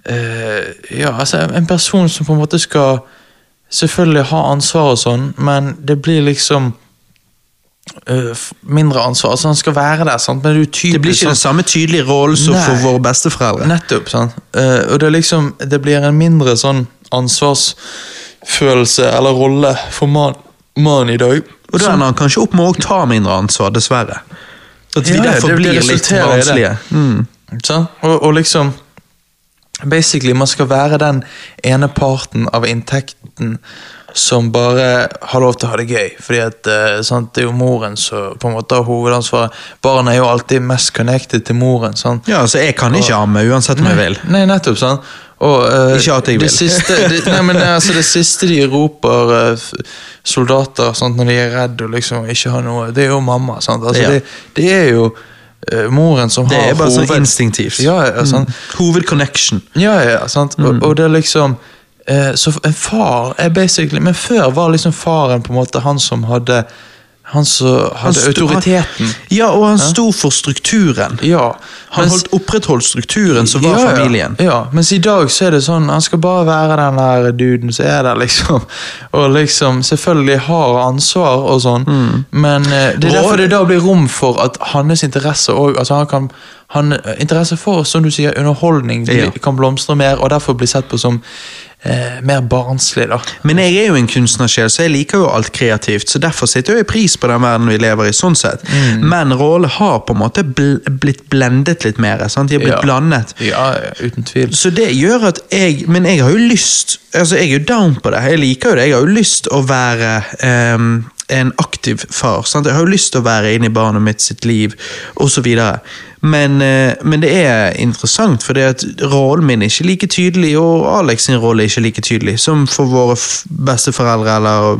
Speaker 2: eh, Ja, altså en person som på en måte skal selvfølgelig ha ansvar og sånn, men det blir liksom eh, mindre ansvar. Altså Han skal være der, sant? men det typisk
Speaker 1: Det blir ikke
Speaker 2: sånn-
Speaker 1: den samme tydelige rollen som for våre besteforeldre.
Speaker 2: Nettopp, sant. Uh, og det liksom Det blir en mindre sånn ansvarsfølelse eller rolle for man, man i dag.
Speaker 1: Og da ender han kanskje opp med å ta mindre ansvar, dessverre. At de
Speaker 2: Ja,
Speaker 1: derfor
Speaker 2: det- det
Speaker 1: blir litt
Speaker 2: det.
Speaker 1: barnslige. Mm.
Speaker 2: Og, og liksom Basically, man skal være den ene parten av inntekten som bare har lov til å ha det gøy. Fordi at eh, sant? Det er jo moren som på en måte har hovedansvaret. Barn er jo alltid mest connected til moren. sant?
Speaker 1: Ja, altså Jeg kan ikke amme uansett om jeg vil.
Speaker 2: Nei, nettopp, sant? Og, uh,
Speaker 1: Ikke at jeg
Speaker 2: det
Speaker 1: vil.
Speaker 2: Siste, det, nei, men altså, det siste de roper, f- soldater, sant, når de er redde og liksom ikke har noe, det er jo mamma. Altså,
Speaker 1: Ja.
Speaker 2: det, det er jo uh, moren som har Det
Speaker 1: er bare sånn
Speaker 2: hoved-
Speaker 1: instinktivt.
Speaker 2: Ja, ja.
Speaker 1: Mm. Hovedconnection.
Speaker 2: Ja, ja, sant?
Speaker 1: Mm.
Speaker 2: Og, og det er liksom uh, Så en far er basically Men før var liksom faren på en måte han som hadde Han som hadde
Speaker 1: han
Speaker 2: autoriteten.
Speaker 1: Ja, og han sto for strukturen.
Speaker 2: Ja.
Speaker 1: Han
Speaker 2: mens-
Speaker 1: holdt opprettholdt strukturen som var
Speaker 2: ja, ja.
Speaker 1: familien.
Speaker 2: Ja, mens i dag så er det sånn Han skal bare være den der duden som er der, liksom. Og liksom selvfølgelig har ansvar og sånn,
Speaker 1: Mm.
Speaker 2: men eh, det er derfor det da blir rom for at hans interesse òg altså han kan han, Interesse for som du sier, underholdning
Speaker 1: Ja.
Speaker 2: kan blomstre mer, og derfor bli sett på som eh, mer barnslig. da
Speaker 1: Men jeg er jo en kunstnersjel, så jeg liker jo alt kreativt. Så derfor setter jeg pris på den verden vi lever i. sånn sett.
Speaker 2: Mm.
Speaker 1: Men rollene har på en måte bl blitt blendet litt mer. Sant? De har blitt
Speaker 2: Ja.
Speaker 1: blandet.
Speaker 2: Ja, uten tvil.
Speaker 1: Så det gjør at jeg Men jeg har jo lyst Altså, jeg er jo down på det. Jeg liker jo det. Jeg har jo lyst å være ehm, en aktiv far. Sant? Jeg har jo lyst til å være inne i barnet mitt sitt liv, osv. Men, eh, men det er interessant, for rollen min er ikke like tydelig, og Alex sin rolle er ikke like tydelig som for våre besteforeldre eller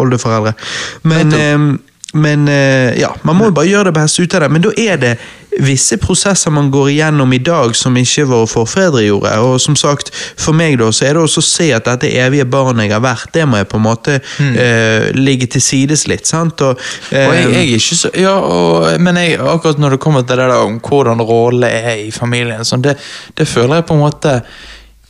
Speaker 1: oldeforeldre. Men, ehm, men eh, ja, man må jo bare gjøre det beste ut av det. Men da er det visse prosesser man går igjennom i dag som ikke våre forfedre gjorde. Og som sagt, for meg da, så er det også å se at dette evige barnet jeg har vært, det må jeg på en måte eh, ligge til sides litt. sant? Og, eh,
Speaker 2: Og jeg, jeg er ikke så Ja, og, men jeg, akkurat når det kommer til det der om hvordan rolle er i familien, sånn, det, det føler jeg på en måte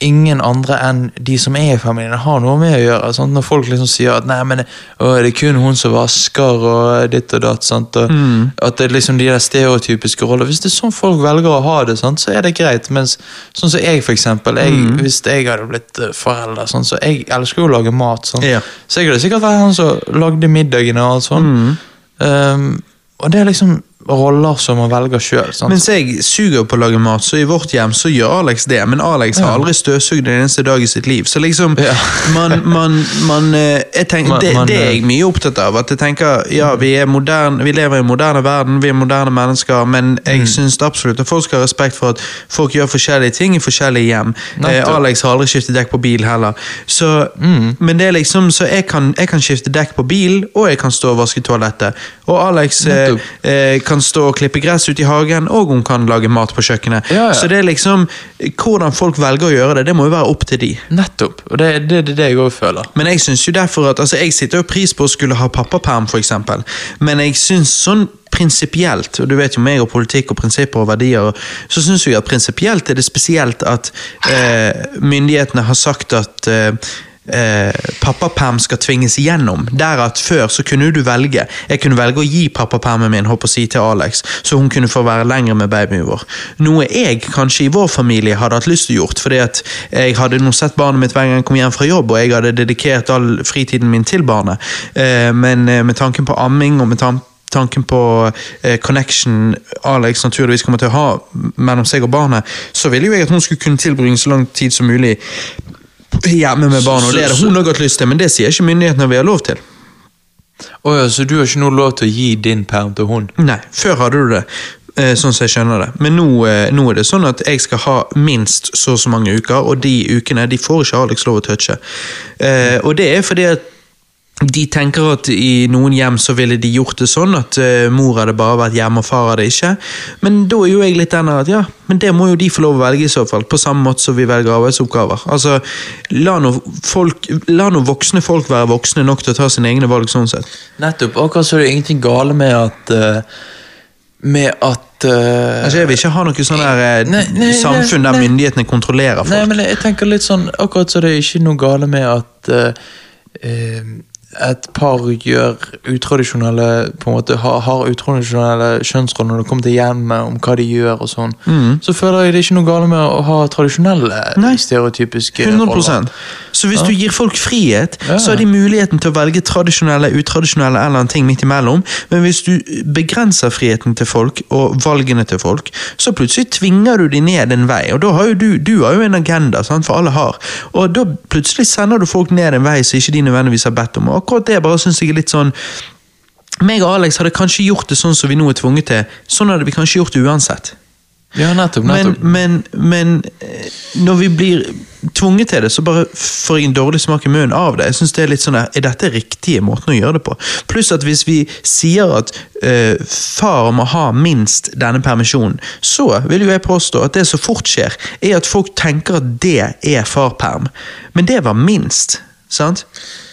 Speaker 2: ingen andre enn de som er i familien, har noe med å gjøre. Sant? Når folk liksom sier at nei, men å, det er kun hun som vasker og ditt og datt. Sant? Og At det er liksom de der stereotypiske roller. Hvis det er sånn folk velger å ha det, sant? så er det greit. Mens sånn som jeg, for eksempel. Jeg, Hvis jeg hadde blitt eh, forelder, sånn, så jeg elsker jo å lage mat.
Speaker 1: Ja.
Speaker 2: Så jeg hadde sikkert vært han som lagde middagene og alt sånn. Um, og det er liksom roller som man velger sjøl.
Speaker 1: Mens jeg suger på å lage mat, så i vårt hjem så gjør Alex det. Men Alex har aldri støvsugd en eneste dag i sitt liv. Så liksom,
Speaker 2: Ja.
Speaker 1: man, man, man eh, tenker,
Speaker 2: Man-
Speaker 1: det, det er
Speaker 2: eh,
Speaker 1: jeg mye opptatt av. At jeg tenker, ja, vi, er moderne, vi lever i en moderne verden, vi er moderne mennesker, men jeg
Speaker 2: Mm.
Speaker 1: syns absolutt at folk skal ha respekt for at folk gjør forskjellige ting i forskjellige hjem. Eh, Alex har aldri skiftet dekk på bil heller. Så,
Speaker 2: Mm.
Speaker 1: Men det er liksom, så jeg kan, jeg kan skifte dekk på bil, og jeg kan stå og vaske toalettet. Og Alex eh,
Speaker 2: Nettopp.
Speaker 1: Kan stå og klippe gress ute i hagen, og hun kan lage mat på kjøkkenet.
Speaker 2: Ja, ja.
Speaker 1: Så det er liksom, hvordan folk velger å gjøre det, det må jo være opp til de.
Speaker 2: Nettopp. Og det er det, det, det jeg òg føler.
Speaker 1: Men jeg synes jo derfor at, altså jeg sitter jo pris på å skulle ha pappaperm, eksempel. Men jeg synes sånn prinsipielt, og du vet jo meg og politikk og prinsipper og verdier, så synes jeg at prinsipielt er det spesielt at eh, myndighetene har sagt at eh, Eh, pappaperm skal tvinges igjennom. Der at Før så kunne du velge. Jeg kunne velge å gi pappapermen min håper å si, til Alex, så hun kunne få være lenger med babyen vår. Noe jeg kanskje i vår familie hadde hatt lyst til å gjort, fordi at jeg hadde nå sett barnet mitt hver gang jeg kom hjem fra jobb, og jeg hadde dedikert all fritiden min til barnet. Eh, men eh, med tanken på amming og med tanken på eh, connection Alex naturligvis kommer til å ha mellom seg og barnet, så ville jo jeg at hun skulle kunne tilbringe så lang tid som mulig hjemme med barnet. Og det hadde hun også hatt lyst til, men det sier ikke myndighetene vi har lov til.
Speaker 2: Oh ja, så du har ikke noe lov til å gi din perm til hun?
Speaker 1: Nei, før hadde du det. eh, Sånn som jeg skjønner det. Men nå, eh, nå er det sånn at jeg skal ha minst så og så mange uker, og de ukene de får ikke Alex lov å touche. Eh, og det er fordi at de tenker at i noen hjem så ville de gjort det sånn at uh, mor hadde bare vært hjemme og far hadde ikke. Men da er jo jeg litt den at ja, men det må jo de få lov å velge i så fall. På samme måte som vi velger arbeidsoppgaver. Altså, La nå, voksne folk være voksne nok til å ta sine egne valg sånn sett.
Speaker 2: Nettopp. Akkurat så er det ingenting gale med at uh, Med at uh,
Speaker 1: Altså, Jeg vil ikke ha noe sånn der
Speaker 2: Nei, nei,
Speaker 1: samfunn der
Speaker 2: nei.
Speaker 1: myndighetene kontrollerer folk.
Speaker 2: Nei, men jeg tenker litt sånn Akkurat så det er ikke noe gale med at et par gjør utradisjonelle på en måte har, har utradisjonelle kjønnsroller når det kommer til hjemmet, om hva de gjør og sånn. Så føler jeg det er ikke noe gale med å ha tradisjonelle
Speaker 1: Mm. Nei.
Speaker 2: stereotypiske
Speaker 1: 100% Så hvis du gir folk frihet,
Speaker 2: Ja.
Speaker 1: så har de muligheten til å velge tradisjonelle, utradisjonelle eller en ting midt imellom. Men hvis du begrenser friheten til folk og valgene til folk, så plutselig tvinger du de ned en vei. Og da har jo du, du har jo en agenda, sant? for alle har. Og da plutselig sender du folk ned en vei som ikke de nødvendigvis har bedt om. Akkurat det bare synes jeg er litt sånn meg og Alex hadde kanskje gjort det sånn som vi nå er tvunget til. Sånn hadde vi kanskje gjort det uansett.
Speaker 2: Ja, nettopp. Nettopp.
Speaker 1: men, men men, når vi blir tvunget til det, så bare får jeg en dårlig smak i munnen av det. Jeg synes det Er litt sånn er dette riktige måten å gjøre det på? Pluss at hvis vi sier at eh, far må ha minst denne permisjonen, så vil jo jeg påstå at det som fort skjer, er at folk tenker at det er farperm. Men det var minst. Sant?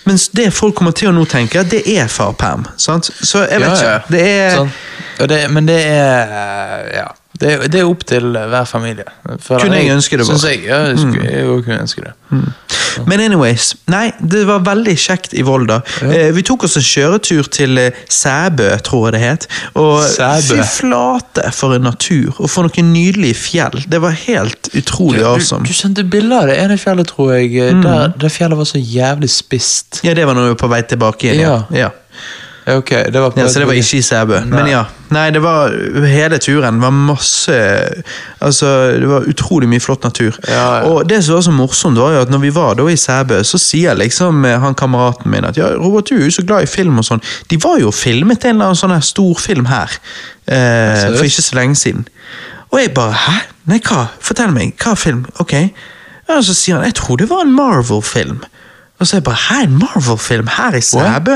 Speaker 1: Mens det folk kommer til å nå tenke, det er farperm. Sant? Så jeg vet
Speaker 2: Ja, ja.
Speaker 1: ikke. Det er
Speaker 2: Sånn. Det, men det er Ja. Det det er opp til hver familie. For
Speaker 1: Kunne jeg ønske det. Mm.
Speaker 2: Synes jeg, ja, jeg, skulle, jeg kunne ønske det.
Speaker 1: Men anyways, nei, det var veldig kjekt i Volda. Eh, vi tok oss en kjøretur til eh, Sæbø, tror jeg det het. Og
Speaker 2: Sæbø.
Speaker 1: fy flate for en natur, og for noen nydelige fjell. Det var helt utrolig
Speaker 2: Du,
Speaker 1: awesome.
Speaker 2: du sendte bilder av det ene fjellet, tror jeg. Der, der fjellet var så jævlig spist.
Speaker 1: Ja, det var når vi var på vei tilbake igjen. Ja.
Speaker 2: Ja.
Speaker 1: Ja.
Speaker 2: Ja, ok, det var
Speaker 1: Ja, så det var ikke i Sæbø. Men ja. Nei, det var hele turen. var masse Altså, det var utrolig mye flott natur.
Speaker 2: Ja, ja.
Speaker 1: Og det som var så morsomt, var jo at når vi var da i Sæbø, så sier liksom eh, han kameraten min at ja, Robert, du er jo så glad i film og sånn. De var jo filmet en eller annen sånn her storfilm her eh, for ikke så lenge siden. Og jeg bare Hæ? Nei, hva? Fortell meg. Hva film? Ok. Ja, så sier han jeg tror det var en Marvel-film. Og så er jeg bare, hæ, en Marvel-film her i Sæbø?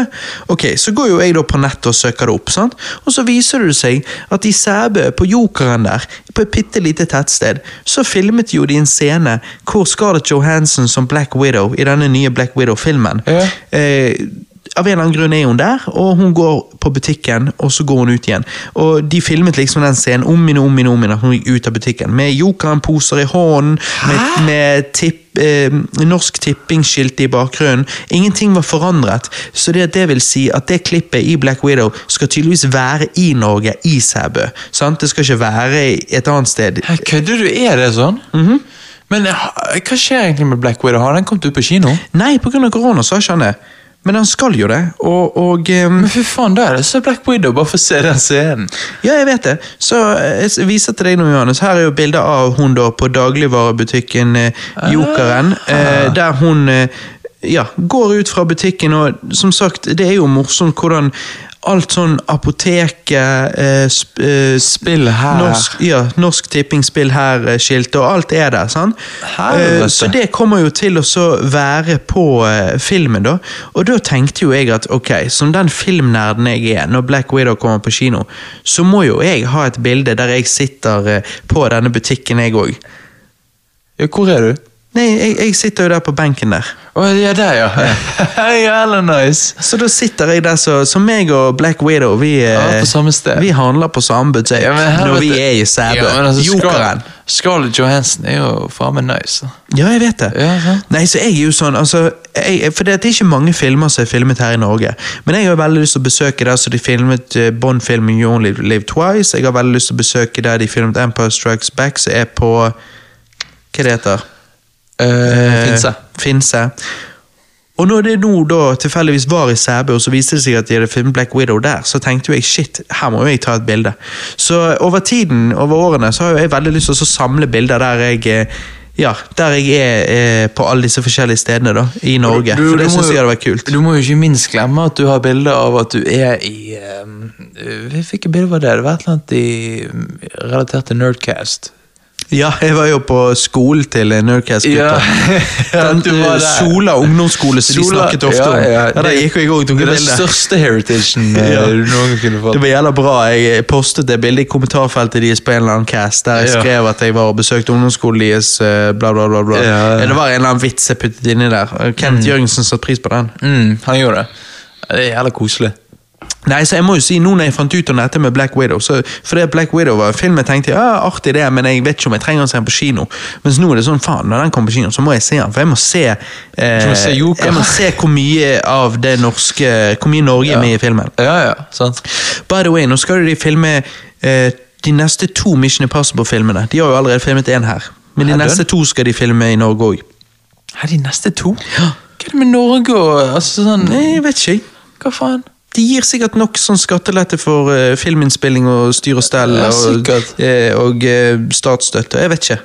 Speaker 1: Ok, Så går jo jeg da på nettet og søker det opp, sant? og så viser det seg at i Sæbø, på Jokeren der, på et bitte lite tettsted, så filmet jo de en scene hvor Scarlett Johansson som Black Widow i denne nye Black Widow-filmen
Speaker 2: Ja.
Speaker 1: eh, av en eller annen grunn er hun der, og hun går på butikken, og så går hun ut igjen. Og De filmet liksom den scenen om igjen og om igjen, om igjen, at hun gikk ut av butikken. Med Jokeren-poser i hånden, med, med tipp, eh, Norsk Tipping-skilt i bakgrunnen. Ingenting var forandret. Så det, det vil si at det klippet i Black Widow skal tydeligvis være i Norge, i Sæbø. Sant? Det skal ikke være et annet sted.
Speaker 2: Kødder du? Er det sånn?
Speaker 1: Mhm.
Speaker 2: Men hva skjer egentlig med Black Widow? Har den kommet ut på kino?
Speaker 1: Nei, pga. korona har ikke han det. Men han skal jo det, og, og um...
Speaker 2: Men fy faen, da er det så Black Widow, bare for å se den scenen.
Speaker 1: Ja, jeg vet det. Så eh, jeg viser til deg nå, Johannes. Her er jo bilder av hun da på dagligvarebutikken eh, Jokeren. Eh, der hun eh, ja, går ut fra butikken, og som sagt, det er jo morsomt hvordan alt sånn apoteket, eh, sp, eh,
Speaker 2: Spill her.
Speaker 1: Norsk, ja, norsk Tipping-spill her-skilt, og alt er der. sant? Eh, så det kommer jo til å så være på eh, filmen, da. Og da tenkte jo jeg at ok, som den filmnerden jeg er, når Black Widow kommer på kino, så må jo jeg ha et bilde der jeg sitter eh, på denne butikken, jeg òg.
Speaker 2: Ja, hvor er du?
Speaker 1: Nei, jeg, jeg sitter jo der på benken der.
Speaker 2: Å, ja, der, ja. Jævla nice.
Speaker 1: Så da sitter jeg der, så, så meg og Black Widow, vi, eh,
Speaker 2: Ja, på samme sted.
Speaker 1: vi handler på samme butikk
Speaker 2: Ja,
Speaker 1: når vi er i Sæbø.
Speaker 2: Ja, altså,
Speaker 1: Jokeren.
Speaker 2: Scarlett Johansen er jo faen meg nice.
Speaker 1: Ja, jeg vet det.
Speaker 2: Ja, sant.
Speaker 1: Nei, så jeg er jo sånn, altså jeg, For det er ikke mange filmer som er filmet her i Norge. Men jeg har veldig lyst til å besøke der så de filmet uh, Bond-filmen You Only Live Twice. Jeg har veldig lyst til å besøke der de filmet Empire Strikes Back, som er på Hva det heter
Speaker 2: Uh, Finse.
Speaker 1: Finse. Og når det nå da tilfeldigvis var i Sæbø, og så viste det seg at de hadde funnet Black Widow der, så tenkte jeg shit, her må jeg ta et bilde. Så over tiden, over årene, så har jeg veldig lyst til å samle bilder der jeg eh, ja, der jeg er eh, på alle disse forskjellige stedene da, i Norge.
Speaker 2: Du-
Speaker 1: for det syns jeg hadde vært kult.
Speaker 2: Du må jo ikke minst glemme at du har bilde av at du er i um, Hvilket bilde var det? Det var et eller annet i, relatert til Nerdcast.
Speaker 1: Ja, jeg var jo på skolen til Nerdcast-gutta.
Speaker 2: Ja,
Speaker 1: Den
Speaker 2: var
Speaker 1: eh. Sola ungdomsskole som de snakket ofte om.
Speaker 2: ja,
Speaker 1: Ja, Der
Speaker 2: det-
Speaker 1: gikk jeg òg og
Speaker 2: Det
Speaker 1: et
Speaker 2: er den største heritagen eh,
Speaker 1: Ja.
Speaker 2: du noen kunne
Speaker 1: Det var jævla bra. Jeg postet det bildet i kommentarfeltet deres på en eller annen cast, der jeg
Speaker 2: Ja.
Speaker 1: skrev at jeg var og besøkte ungdomsskolen deres, eh, bla, bla, bla. bla.
Speaker 2: Ja, ja.
Speaker 1: Det var en eller annen vits jeg puttet inni der. Kent Jørgensen satte pris på den.
Speaker 2: Mm, han gjorde det. Det er jævla koselig.
Speaker 1: Nei, så jeg må jo si, nå når jeg fant ut om dette med Black Widow så, For det Black Widow var en film jeg tenkte ja, artig det, men jeg vet ikke om jeg trenger å se den på kino. Mens nå er det sånn, faen, når den kommer på kino, så må jeg se den. For jeg må se eh,
Speaker 2: må se
Speaker 1: Jeg må se hvor mye av det norske Hvor mye Norge er med i filmen.
Speaker 2: Ja, ja, sant.
Speaker 1: By the way, nå skal de filme eh, de neste to Mission Impossible-filmene. De har jo allerede filmet én her. Men de neste to skal de filme i Norge òg.
Speaker 2: De neste to? Hva er det med Norge og altså, sånn
Speaker 1: Nei, jeg vet ikke.
Speaker 2: Hva faen?
Speaker 1: De gir sikkert nok sånn skattelette for uh, filminnspilling og styr og stell
Speaker 2: Ja,
Speaker 1: og, eh, og eh, statsstøtte. Jeg vet ikke.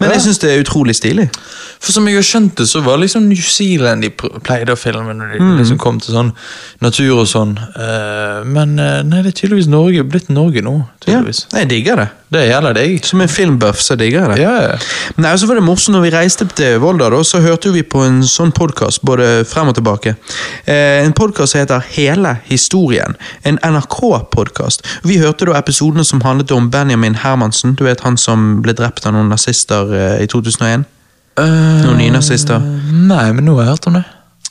Speaker 1: Men
Speaker 2: Ja.
Speaker 1: jeg syns det er utrolig stilig.
Speaker 2: For som jeg har skjønt det, så var liksom New Zealand de pleide å filme når de
Speaker 1: Mm.
Speaker 2: liksom kom til sånn natur og sånn. Eh, men eh, nei, det er tydeligvis Norge, blitt Norge nå.
Speaker 1: Ja,
Speaker 2: tydeligvis.
Speaker 1: jeg digger det.
Speaker 2: Det gjelder deg.
Speaker 1: Som en filmbuff så digger jeg det.
Speaker 2: Ja, ja.
Speaker 1: Nei, så var det morsomt når vi reiste til Volda, da, så hørte vi på en sånn podkast både frem og tilbake. Eh, en podkast som heter Hele historien. En NRK-podkast. Vi hørte da episodene som handlet om Benjamin Hermansen. Du vet han som ble drept av noen nazister i 2001?
Speaker 2: Eh,
Speaker 1: Noen nynazister.
Speaker 2: Nei, men nå har jeg hørt om det.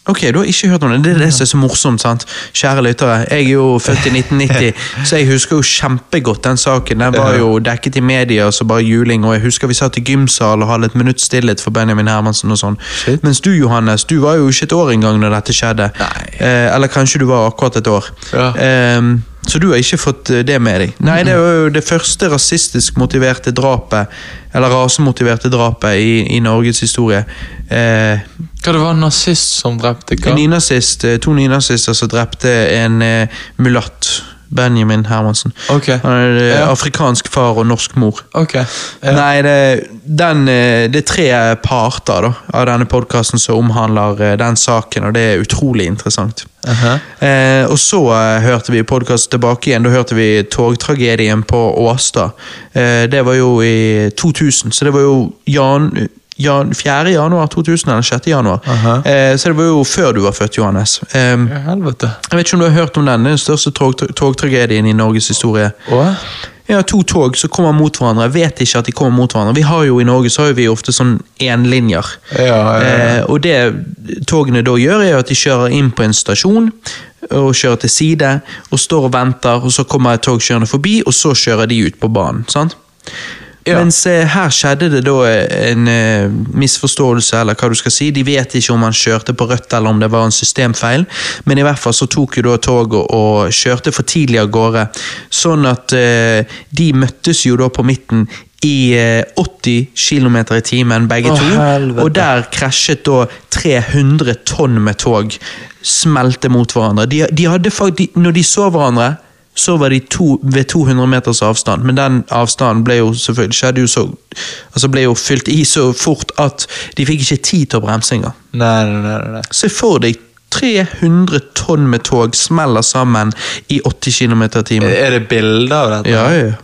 Speaker 1: Ok, du har ikke hørt om det. Det er det som er så morsomt. sant? Kjære lyttere, jeg er jo født i 1990, så jeg husker jo kjempegodt den saken. Den var jo dekket i media så bare juling, og jeg husker vi satt i gymsal og hadde et minutts stillhet for Benjamin Hermansen og sånn. Mens du, Johannes, du var jo ikke et år engang når dette skjedde.
Speaker 2: Nei.
Speaker 1: Eh, eller kanskje du var akkurat et år.
Speaker 2: Ja.
Speaker 1: Ehm, så du har ikke fått eh, det med deg? Nei, det er jo det første rasistisk motiverte drapet, eller rasemotiverte drapet i, i Norges historie. Eh,
Speaker 2: Hva det var en nazist som drepte hva?
Speaker 1: en nynazist, eh, to nynazister som drepte en eh, mulatt. Benjamin Hermansen.
Speaker 2: Okay.
Speaker 1: Han er eh,
Speaker 2: Ja.
Speaker 1: afrikansk far og norsk mor.
Speaker 2: Okay. Ja.
Speaker 1: Nei, det, den, eh, det er tre parter da, av denne podkasten som omhandler eh, den saken, og det er utrolig interessant.
Speaker 2: Aha.
Speaker 1: Eh, og så eh, hørte vi podkast tilbake igjen. Da hørte vi togtragedien på Åstad. Eh, det var jo i 2000, så det var jo jan, jan, 4. januar 2000 eller 6. januar. Eh, så det var jo før du var født, Johannes. Eh,
Speaker 2: Ja, helvete.
Speaker 1: jeg vet ikke om du har hørt om den? Den største tog, togtragedien i Norges historie.
Speaker 2: Å?
Speaker 1: Ja, To tog som kommer mot hverandre. Jeg vet ikke at de kommer mot hverandre. Vi har jo I Norge så har vi ofte sånn énlinjer.
Speaker 2: Ja, ja, ja.
Speaker 1: Eh, og det togene da gjør, er at de kjører inn på en stasjon og kjører til side, og står og venter, og så kommer et tog kjørende forbi, og så kjører de ut på banen. sant?
Speaker 2: Ja.
Speaker 1: Mens eh, her skjedde det da en eh, misforståelse, eller hva du skal si. De vet ikke om han kjørte på rødt eller om det var en systemfeil, men i hvert fall så tok jo da toget og kjørte for tidlig av gårde. Sånn at eh, de møttes jo da på midten i eh, 80 km i timen, begge to.
Speaker 2: helvete.
Speaker 1: Og der krasjet da 300 tonn med tog. Smelte mot hverandre. De, de hadde faktisk, når de så hverandre, så var de to, ved 200 meters avstand, men den avstanden ble jo selvfølgelig skjedde jo så, altså ble jo fylt i så fort at de fikk ikke tid til å bremse engang.
Speaker 2: Nei, nei, nei.
Speaker 1: Se for deg 300 tonn med tog smeller sammen i 80 km i timen.
Speaker 2: Er det bilder av dette?
Speaker 1: Ja, ja.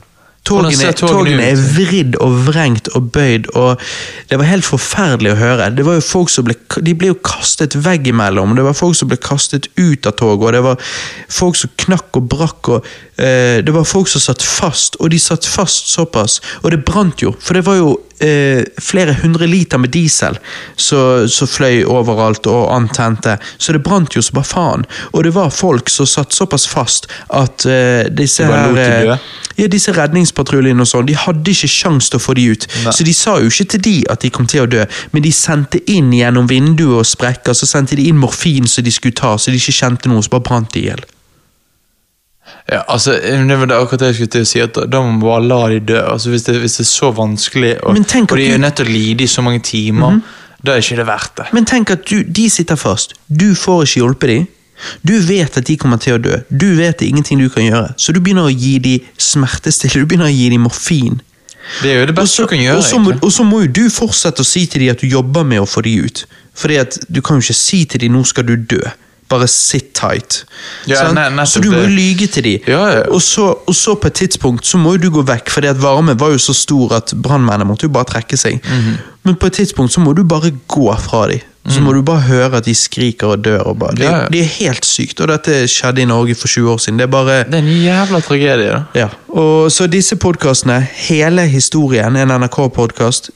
Speaker 1: Togene,
Speaker 2: togene
Speaker 1: er vridd og vrengt og bøyd, og det var helt forferdelig å høre. Det var jo folk som ble, De ble jo kastet veggimellom, det var folk som ble kastet ut av toget, og det var folk som knakk og brakk, og uh, det var folk som satt fast, og de satt fast såpass, og det brant jo, for det var jo uh, flere hundre liter med diesel som fløy overalt og antente, så det brant jo som bare faen. Og det var folk som satt såpass fast at uh, disse her ja, disse redningspatruljene og sånn, de hadde ikke sjans til å få de ut.
Speaker 2: Nei.
Speaker 1: Så de sa jo ikke til de at de kom til å dø, men de sendte inn gjennom vinduet og sprekker, så sendte de inn morfin som de skulle ta, så de ikke kjente noe, så bare brant de i hjel.
Speaker 2: Ja, altså, det var det akkurat det jeg skulle til å si, at da- må man bare la de dø. Altså, hvis, det, hvis det er så vanskelig, og, og de er nødt til å lide i så mange timer, da er ikke det verdt det.
Speaker 1: Men tenk at du, de sitter fast, du får ikke hjulpet de. Du vet at de kommer til å dø, du vet det er ingenting du kan gjøre, så du begynner å gi dem smertestille, du begynner å gi dem morfin.
Speaker 2: Det er jo det beste
Speaker 1: også,
Speaker 2: du kan gjøre.
Speaker 1: og, så må, og så må jo du fortsette å si til dem at du jobber med å få dem ut. Fordi at du kan jo ikke si til dem nå skal du dø. Bare sit tight.
Speaker 2: Ja, ne-
Speaker 1: så du må jo lyge til dem.
Speaker 2: Ja, ja.
Speaker 1: Og, så, og så på et tidspunkt så må jo du gå vekk, fordi at varmen var jo så stor at brannmennene måtte jo bare trekke seg.
Speaker 2: Mhm.
Speaker 1: Men på et tidspunkt så må du bare gå fra de. Så må du bare høre at de skriker og dør. Og. Det.
Speaker 2: Ja,
Speaker 1: det er helt sykt, og dette skjedde i Norge for 20 år siden. Det er bare...
Speaker 2: Det er en jævla tragedie.
Speaker 1: Ja, og så disse podcastene, hele historien, en NRK-podcast,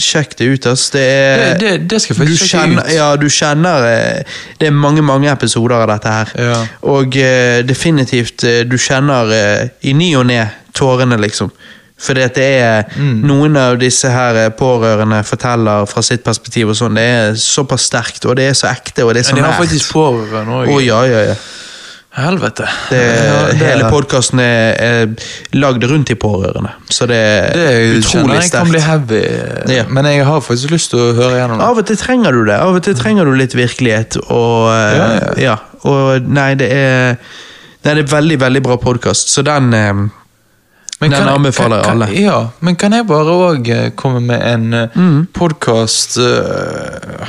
Speaker 1: sjekk det ut, ass. Det er...
Speaker 2: Det, det, det skal jeg faktisk sjekke
Speaker 1: kjenner,
Speaker 2: ut.
Speaker 1: ja, du kjenner eh, Det er mange, mange episoder av dette her.
Speaker 2: Ja.
Speaker 1: Og eh, definitivt, eh, du kjenner i ny og ne tårene, liksom. Fordi at det er
Speaker 2: Mm.
Speaker 1: noen av disse her pårørende forteller fra sitt perspektiv og sånn. Det er såpass sterkt, og det er så ekte, og det er så
Speaker 2: Men de har
Speaker 1: nært.
Speaker 2: faktisk pårørende òg.
Speaker 1: Oh, ja, ja, ja.
Speaker 2: Helvete.
Speaker 1: Det,
Speaker 2: Ja, det-
Speaker 1: hele podkasten er, er lagd rundt de pårørende, så det er,
Speaker 2: Det
Speaker 1: utrolig
Speaker 2: sterkt. jeg kan bli heavy,
Speaker 1: Ja.
Speaker 2: men jeg har faktisk lyst til å høre gjennom det.
Speaker 1: Av og til trenger du det. Av og til trenger du litt virkelighet. Og, eh,
Speaker 2: Ja, ja.
Speaker 1: ja, og nei, det er Nei, det er veldig, veldig bra podkast, så den eh,
Speaker 2: Men
Speaker 1: Den
Speaker 2: kan
Speaker 1: anbefaler
Speaker 2: kan-
Speaker 1: alle.
Speaker 2: Ja, men kan jeg bare òg komme med en uh,
Speaker 1: Mm.
Speaker 2: podkast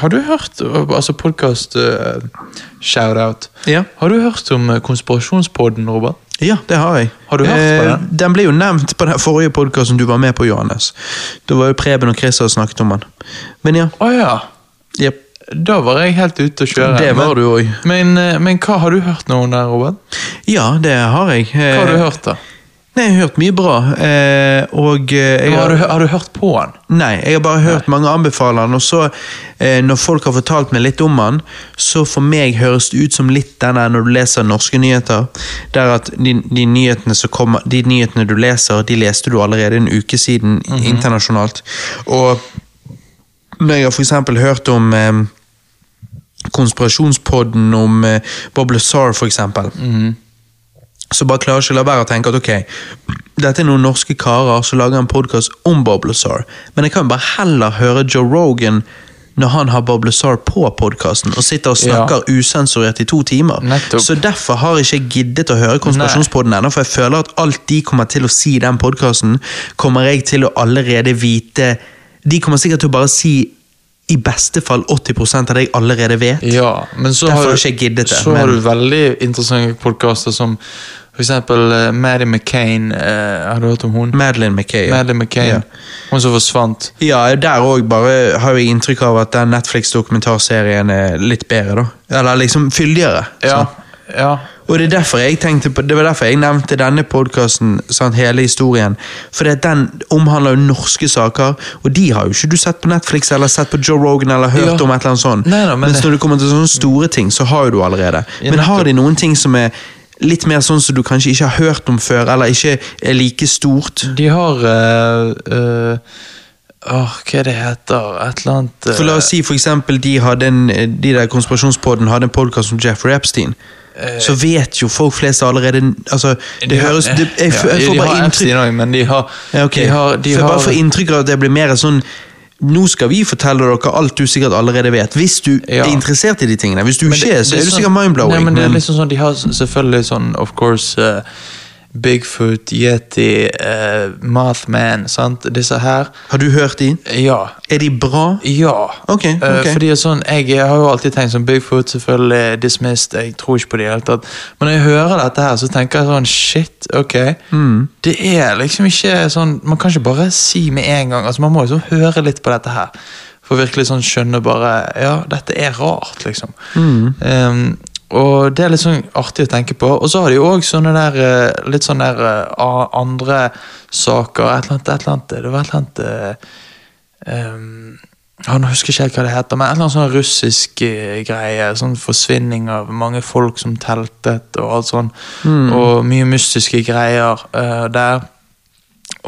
Speaker 2: Har du hørt uh, Altså podkast shout-out.
Speaker 1: Ja.
Speaker 2: Har du hørt om uh, Konspirasjonspodden, Robert?
Speaker 1: Ja, det har jeg.
Speaker 2: Har du hørt på
Speaker 1: Eh,
Speaker 2: den?
Speaker 1: Den ble jo nevnt på den forrige podkasten du var med på, Johannes. Da var jo Preben og Chris som snakket om den. Men ja.
Speaker 2: Oh, ja.
Speaker 1: Yep.
Speaker 2: Da var jeg helt ute å kjøre.
Speaker 1: Det var
Speaker 2: men,
Speaker 1: du også.
Speaker 2: Men, uh, men hva har du hørt noen der, Robert?
Speaker 1: Ja, det har jeg.
Speaker 2: Hva har du hørt, da?
Speaker 1: Nei, jeg har hørt mye bra. Eh, og eh, jeg
Speaker 2: Har du, har du hørt på han?
Speaker 1: Nei, jeg har bare hørt mange anbefale han. og så, eh, når folk har fortalt meg litt om han, så for meg høres det ut som litt denne når du leser norske nyheter, der at de, de, nyhetene kommer, de nyhetene du leser, de leste du allerede en uke siden internasjonalt. Og når jeg har eksempel hørt om eh, konspirasjonspodden om eh, Bob Lazar, for eksempel, så bare klarer ikke å la være å tenke at ok, dette er noen norske karer som lager en podkast om Bob Lazar, men jeg kan bare heller høre Joe Rogan når han har Bob Lazar på podkasten og sitter og snakker usensurert i to timer.
Speaker 2: Nettopp.
Speaker 1: Så derfor har jeg ikke giddet å høre konspirasjonspodden ennå, for jeg føler at alt de kommer til å si i den podkasten, kommer jeg til å allerede vite De kommer sikkert til å bare si i beste fall 80% av det jeg allerede vet.
Speaker 2: Ja, men så
Speaker 1: Derfor
Speaker 2: har du,
Speaker 1: ikke giddet det,
Speaker 2: så har du veldig interessante podkaster som for eksempel uh, Maddie McCain. Uh, har du hørt om hun?
Speaker 1: Madeline McCain. ja.
Speaker 2: Madeline McCain.
Speaker 1: Ja.
Speaker 2: Hun som forsvant.
Speaker 1: Ja, der òg bare har jeg inntrykk av at den Netflix-dokumentarserien er litt bedre, da. Eller liksom fyldigere.
Speaker 2: Ja, ja.
Speaker 1: Og det på, det var derfor jeg nevnte denne podkasten, hele historien. For den omhandler jo norske saker, og de har jo ikke du sett på Netflix eller sett på Joe Rogan eller hørt
Speaker 2: Ja.
Speaker 1: om et eller annet sånt.
Speaker 2: Nei da, men
Speaker 1: Mens når det kommer til sånne store ting, så har jo du allerede.
Speaker 2: Ja,
Speaker 1: Men har de noen ting som er litt mer sånn som du kanskje ikke har hørt om før, eller ikke er like stort?
Speaker 2: De har uh, uh, oh, hva det heter? Et eller annet uh,
Speaker 1: For la oss si for eksempel de, hadde en, de der konspirasjonspodden hadde en podkast om Jeffrey Epstein. så vet jo folk flest allerede altså, Det
Speaker 2: Eh, de har-
Speaker 1: høres det, jeg,
Speaker 2: ja,
Speaker 1: jeg får bare inntrykk
Speaker 2: men de har
Speaker 1: ja, ok.
Speaker 2: De har, de
Speaker 1: jeg
Speaker 2: har
Speaker 1: bare får inntrykk av at det blir mer sånn Nå skal vi fortelle dere alt du sikkert allerede vet, hvis du
Speaker 2: Ja.
Speaker 1: er interessert i de tingene. Hvis du ikke er, så er du
Speaker 2: sånn-
Speaker 1: sikkert mindblowing.
Speaker 2: Nei, men det er liksom sånn, De har selvfølgelig sånn, of course eh, Bigfoot, Yeti, uh, Mathman sant? Disse her.
Speaker 1: Har du hørt de?
Speaker 2: Ja.
Speaker 1: Er de bra?
Speaker 2: Ja.
Speaker 1: Ok, ok.
Speaker 2: Uh, fordi sånn, jeg har jo alltid tenkt sånn Bigfoot, selvfølgelig dismissed, jeg tror ikke på det i hele tatt. Men når jeg hører dette her, så tenker jeg sånn shit, ok.
Speaker 1: Mm.
Speaker 2: Det er liksom ikke sånn Man kan ikke bare si med en gang. altså Man må liksom høre litt på dette her. For virkelig sånn skjønne bare Ja, dette er rart, liksom.
Speaker 1: Mm.
Speaker 2: Um, og det er litt sånn artig å tenke på. Og så har de òg sånne der eh, litt sånne der eh, andre saker. Et eller annet, et eller annet Det var et eller annet eh, um, ja, Nå husker jeg ikke helt hva det heter, men et eller annet sånn russisk eh, greie. Sånn forsvinning av mange folk som teltet og alt sånn. Og mye mystiske greier uh, der.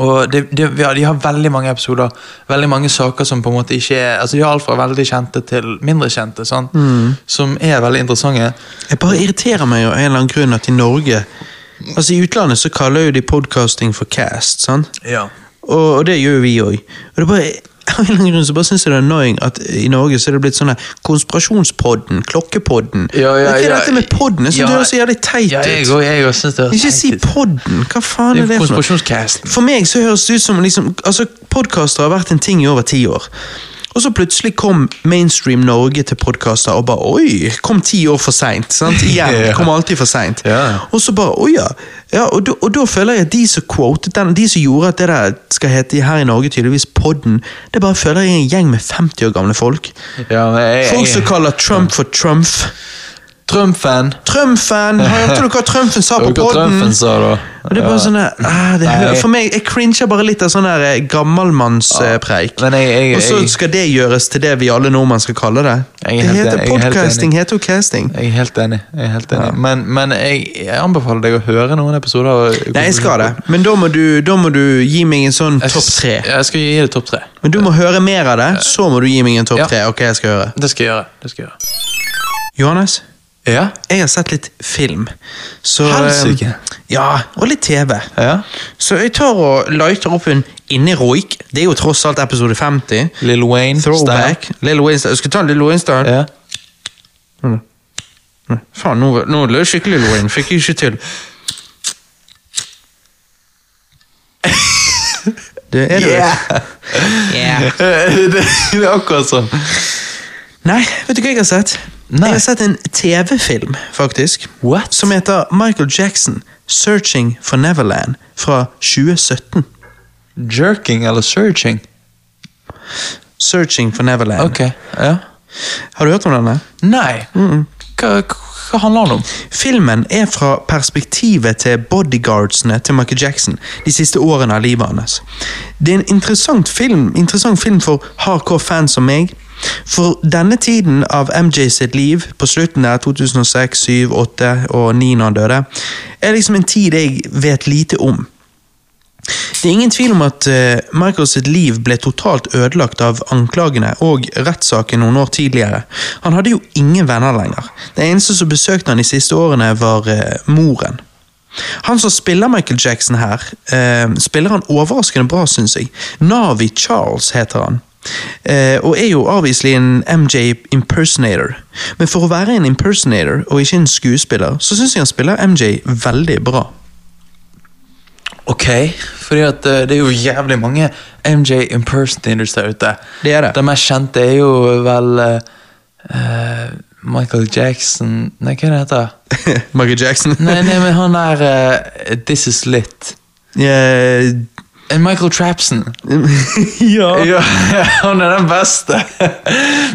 Speaker 2: Og det, det, ja, De har veldig mange episoder, veldig mange saker som på en måte ikke er altså De har alt fra veldig kjente til mindre kjente, sant? som er veldig interessante.
Speaker 1: Jeg bare irriterer meg av en eller annen grunn at i Norge Altså I utlandet så kaller jo de podcasting for cast, sant?
Speaker 2: Ja.
Speaker 1: Og, og det gjør jo vi òg. Og det bare av en grunn så bare synes jeg det er annoying at i Norge så er det blitt sånn Konspirasjonspodden, Klokkepodden
Speaker 2: Ja, ja,
Speaker 1: Hva er dette med podden? Jeg syns
Speaker 2: Ja.
Speaker 1: det høres så jævlig teit
Speaker 2: Ja, jeg
Speaker 1: ut.
Speaker 2: jeg synes det høres
Speaker 1: Ikke si podden! Hva faen
Speaker 2: Det
Speaker 1: er
Speaker 2: er
Speaker 1: det for noe? For meg så høres det ut som liksom, altså Podkaster har vært en ting i over ti år. Og så plutselig kom mainstream Norge til podkaster og bare oi, kom ti år for seint. Igjen. Kom alltid for seint.
Speaker 2: Yeah.
Speaker 1: Og så bare oi ja. ja og, da, og da føler jeg at de som quotet den, de som gjorde at det der skal hete her i Norge tydeligvis podden, det bare føler jeg er en gjeng med 50 år gamle folk.
Speaker 2: Ja, jeg, jeg,
Speaker 1: Folk som kaller Trump for Trump.
Speaker 2: Trump-fan.
Speaker 1: Trump-fan! Hørte du hva Trumfen sa på
Speaker 2: da?
Speaker 1: Det er bare sånn der, ah, For meg, jeg cringer bare litt av sånn eh, gammelmannspreik. Og så skal det gjøres til det vi alle nordmenn skal kalle det. Det heter
Speaker 2: er
Speaker 1: podcasting, heter jo casting.
Speaker 2: Jeg er helt enig. Jeg er helt enig. Men, men jeg, jeg anbefaler deg å høre noen episoder. av-
Speaker 1: Nei, jeg skal det, men da må du, da må du gi meg en sånn topp tre.
Speaker 2: Jeg skal gi deg topp tre.
Speaker 1: Men du må høre mer av det, så må du gi meg en topp
Speaker 2: Ja.
Speaker 1: tre. Ok, jeg skal høre.
Speaker 2: Det skal jeg gjøre. Det skal jeg gjøre.
Speaker 1: Johannes,
Speaker 2: Ja?
Speaker 1: jeg har sett litt film. Så,
Speaker 2: Helsike.
Speaker 1: eh, Ja, og litt TV.
Speaker 2: Ja?
Speaker 1: Så jeg tar og lighter opp en Inneroik. Det er jo tross alt episode 50.
Speaker 2: Lil Wayne.
Speaker 1: Throwback. Lil Wayne jeg Skal ta en Lil Wayne Style?
Speaker 2: Ja.
Speaker 1: Mm. Faen, nå, nå jeg skikkelig Lil Wayne. Fikk jeg ikke til. Det er det.
Speaker 2: Yeah.
Speaker 1: Yeah.
Speaker 2: det, det er akkurat sånn.
Speaker 1: Nei, vet du hva jeg har sett?
Speaker 2: Nei.
Speaker 1: Jeg har sett en TV-film, faktisk.
Speaker 2: What?
Speaker 1: Som heter Michael Jackson, 'Searching for Neverland', fra 2017.
Speaker 2: Jerking eller searching?
Speaker 1: 'Searching for Neverland'.
Speaker 2: Ok, ja.
Speaker 1: Har du hørt om denne?
Speaker 2: Nei. Hva, skal handler den om?
Speaker 1: Filmen er fra perspektivet til bodyguardsene til Michael Jackson de siste årene av livet hans. Det er en interessant film, interessant film for hardcore fans som meg. For denne tiden av MJ sitt liv, på slutten der 2006, 7, 8 og 9 når han døde, er liksom en tid jeg vet lite om. Det er ingen tvil om at uh, Michael sitt liv ble totalt ødelagt av anklagene og rettssaken noen år tidligere. Han hadde jo ingen venner lenger. Det eneste som besøkte han de siste årene, var uh, moren. Han som spiller Michael Jackson her, uh, spiller han overraskende bra, syns jeg. Navi Charles heter han. og er jo avviselig en MJ impersonator. Men for å være en impersonator og ikke en skuespiller, så syns jeg han spiller MJ veldig bra.
Speaker 2: Ok, at eh, det er jo jævlig mange MJ impersonators der ute.
Speaker 1: Det er det.
Speaker 2: Den mest kjente er jo vel eh, Michael Jackson Nei, hva er det heter
Speaker 1: Michael Jackson?
Speaker 2: Nei, nei, men han er uh, This Is Lit.
Speaker 1: Yeah.
Speaker 2: Michael Trapson.
Speaker 1: ja.
Speaker 2: Ja, han er den beste.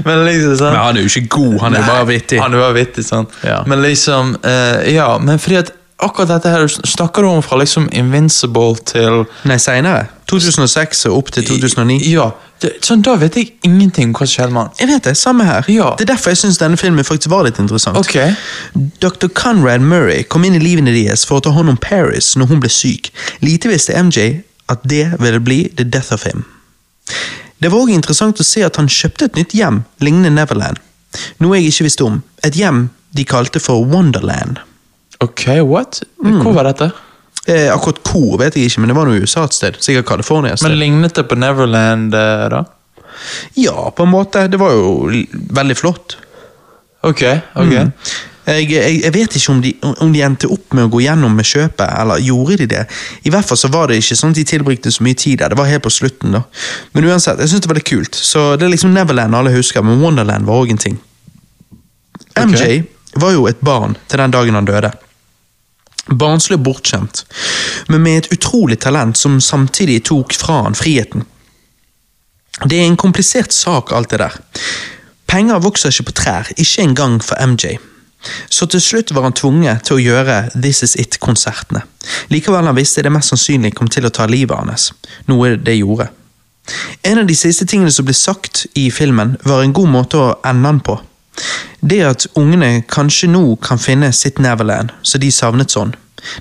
Speaker 2: Men liksom sånn
Speaker 1: Men han er jo ikke god, han er jo bare vittig.
Speaker 2: Han er bare vittig, sånn.
Speaker 1: Ja.
Speaker 2: Men liksom uh, Ja, men fordi at akkurat dette her Snakker du om fra liksom Invincible til
Speaker 1: Nei, seinere. 2006 og opp til 2009.
Speaker 2: Ja. Det, sånn, Da vet jeg ingenting om hva som skjedde med han.
Speaker 1: Jeg vet det, samme her.
Speaker 2: Ja.
Speaker 1: Det er derfor jeg syns denne filmen faktisk var litt interessant.
Speaker 2: Ok.
Speaker 1: Dr. Conrad Murray kom inn i livene deres for å ta hånd om Paris når hun ble syk. Lite visste MJ at det ville bli the death of him. Det var òg interessant å se at han kjøpte et nytt hjem, lignende Neverland. Noe jeg ikke visste om. Et hjem de kalte for Wonderland.
Speaker 2: Ok, what? Hvor var dette?
Speaker 1: Eh, akkurat hvor vet jeg ikke, men det var noe USA et sted. Sikkert California. et sted.
Speaker 2: Men lignet det på Neverland, eh, da?
Speaker 1: Ja, på en måte. Det var jo l- veldig flott.
Speaker 2: Ok, ok.
Speaker 1: Mm. Jeg, jeg, jeg vet ikke om de, om de endte opp med å gå gjennom med kjøpet, eller gjorde de det? I hvert fall så var det ikke sånn at de tilbrukte så mye tid der. Det var helt på slutten, da. Men uansett, jeg syns det var litt kult. Så det er liksom Neverland alle husker, men Wonderland var òg en ting. MJ var jo et barn til den dagen han døde. Barnslig bortskjemt, men med et utrolig talent som samtidig tok fra han friheten. Det er en komplisert sak, alt det der. Penger vokser ikke på trær, ikke engang for MJ. Så til slutt var han tvunget til å gjøre This Is It-konsertene. Likevel han visste det mest sannsynlig kom til å ta livet hans, noe det gjorde. En av de siste tingene som ble sagt i filmen, var en god måte å ende den på. Det at ungene kanskje nå kan finne sitt Neverland, så de savnet sånn.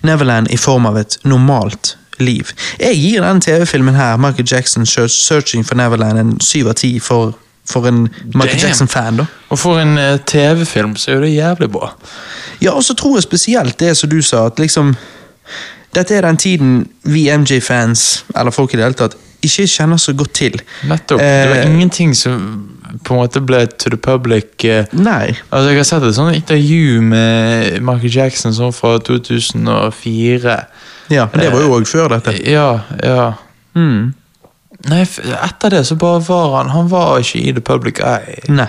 Speaker 1: Neverland i form av et normalt liv. Jeg gir den TV-filmen her, Michael Jackson Searching for Neverland, en syv av ti for, for en Michael Jackson-fan. da.
Speaker 2: Og for en eh, TV-film så er jo det jævlig bra.
Speaker 1: Ja, og så tror jeg spesielt det som du sa, at liksom Dette er den tiden vi MJ-fans, eller folk i det hele tatt, ikke kjenner så godt til.
Speaker 2: Nettopp. Det var
Speaker 1: Eh,
Speaker 2: ingenting som på en måte ble to the public. eh,
Speaker 1: Nei.
Speaker 2: Altså, Jeg har sett et sånt intervju med Michael Jackson sånn fra 2004.
Speaker 1: Ja, men det var jo òg før dette.
Speaker 2: Ja, ja.
Speaker 1: Mm.
Speaker 2: Nei, etter det så bare var han Han var ikke i the public eye i
Speaker 1: Nei.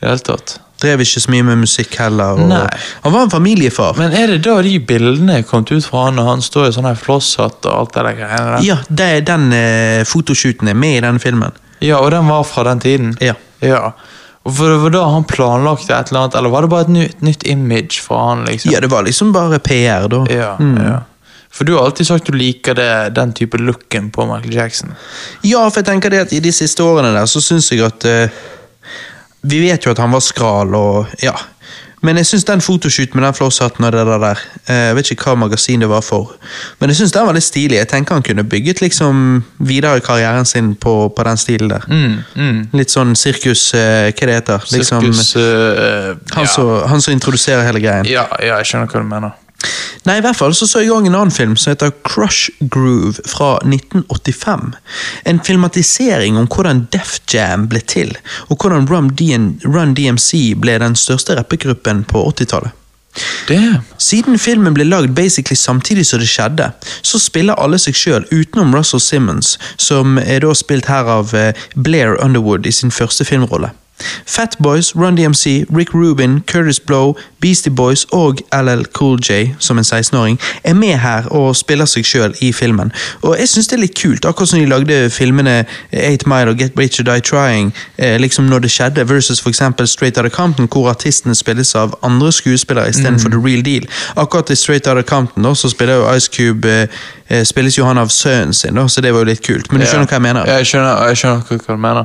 Speaker 2: det hele tatt.
Speaker 1: Drev ikke så mye med musikk heller.
Speaker 2: Nei.
Speaker 1: Han var en familiefar.
Speaker 2: Men er det da de bildene kom ut fra han og han står i sånn flosshatt og alt det der greiene der?
Speaker 1: Ja, det, den eh, fotoshooten er med i den filmen.
Speaker 2: Ja, og den var fra den tiden?
Speaker 1: Ja.
Speaker 2: Ja. For det var da han planlagte et eller annet, eller var det bare et nytt, nytt image fra han? liksom?
Speaker 1: Ja, det var liksom bare PR, da.
Speaker 2: Ja,
Speaker 1: Mm.
Speaker 2: ja. For du har alltid sagt du liker det, den type looken på Michael Jackson.
Speaker 1: Ja, for jeg tenker det at i de siste årene der, så syns jeg at uh, Vi vet jo at han var skral, og ja. Men jeg syns den fotoshoot med den flosshatten og det der, der eh, Jeg vet ikke hva magasin det var for, men jeg syns den var litt stilig. Jeg tenker han kunne bygget liksom videre karrieren sin på, på den stilen der.
Speaker 2: Mm, mm.
Speaker 1: Litt sånn sirkus eh, Hva det heter liksom,
Speaker 2: Sirkus uh,
Speaker 1: han,
Speaker 2: ja.
Speaker 1: som- han som introduserer hele greien.
Speaker 2: ja, ja, jeg skjønner hva du mener.
Speaker 1: Nei, i hvert fall så så jeg òg en annen film som heter Crush Groove fra 1985. En filmatisering om hvordan Def Jam ble til, og hvordan Run, DMC ble den største rappegruppen på 80-tallet. Siden filmen ble lagd basically samtidig som det skjedde, så spiller alle seg sjøl utenom Russell Simmons, som er da spilt her av eh, Blair Underwood i sin første filmrolle. Fat Boys, Run DMC, Rick Rubin, Curtis Blow, Beastie Boys og LL Cool J, som en 16-åring, er med her og spiller seg sjøl i filmen. Og jeg syns det er litt kult, akkurat som de lagde filmene 8 Mile og Get Rich or Die Trying, eh, liksom når det skjedde, versus for eksempel Straight Outta Compton, hvor artistene spilles av andre skuespillere istedenfor
Speaker 2: Mm.
Speaker 1: The Real Deal. Akkurat i Straight Outta Compton da, så spiller jo Ice Cube eh, eh, spilles jo han av sønnen sin, da, så det var jo litt kult. Men du skjønner hva jeg mener?
Speaker 2: Ja, jeg skjønner, jeg skjønner hva du mener.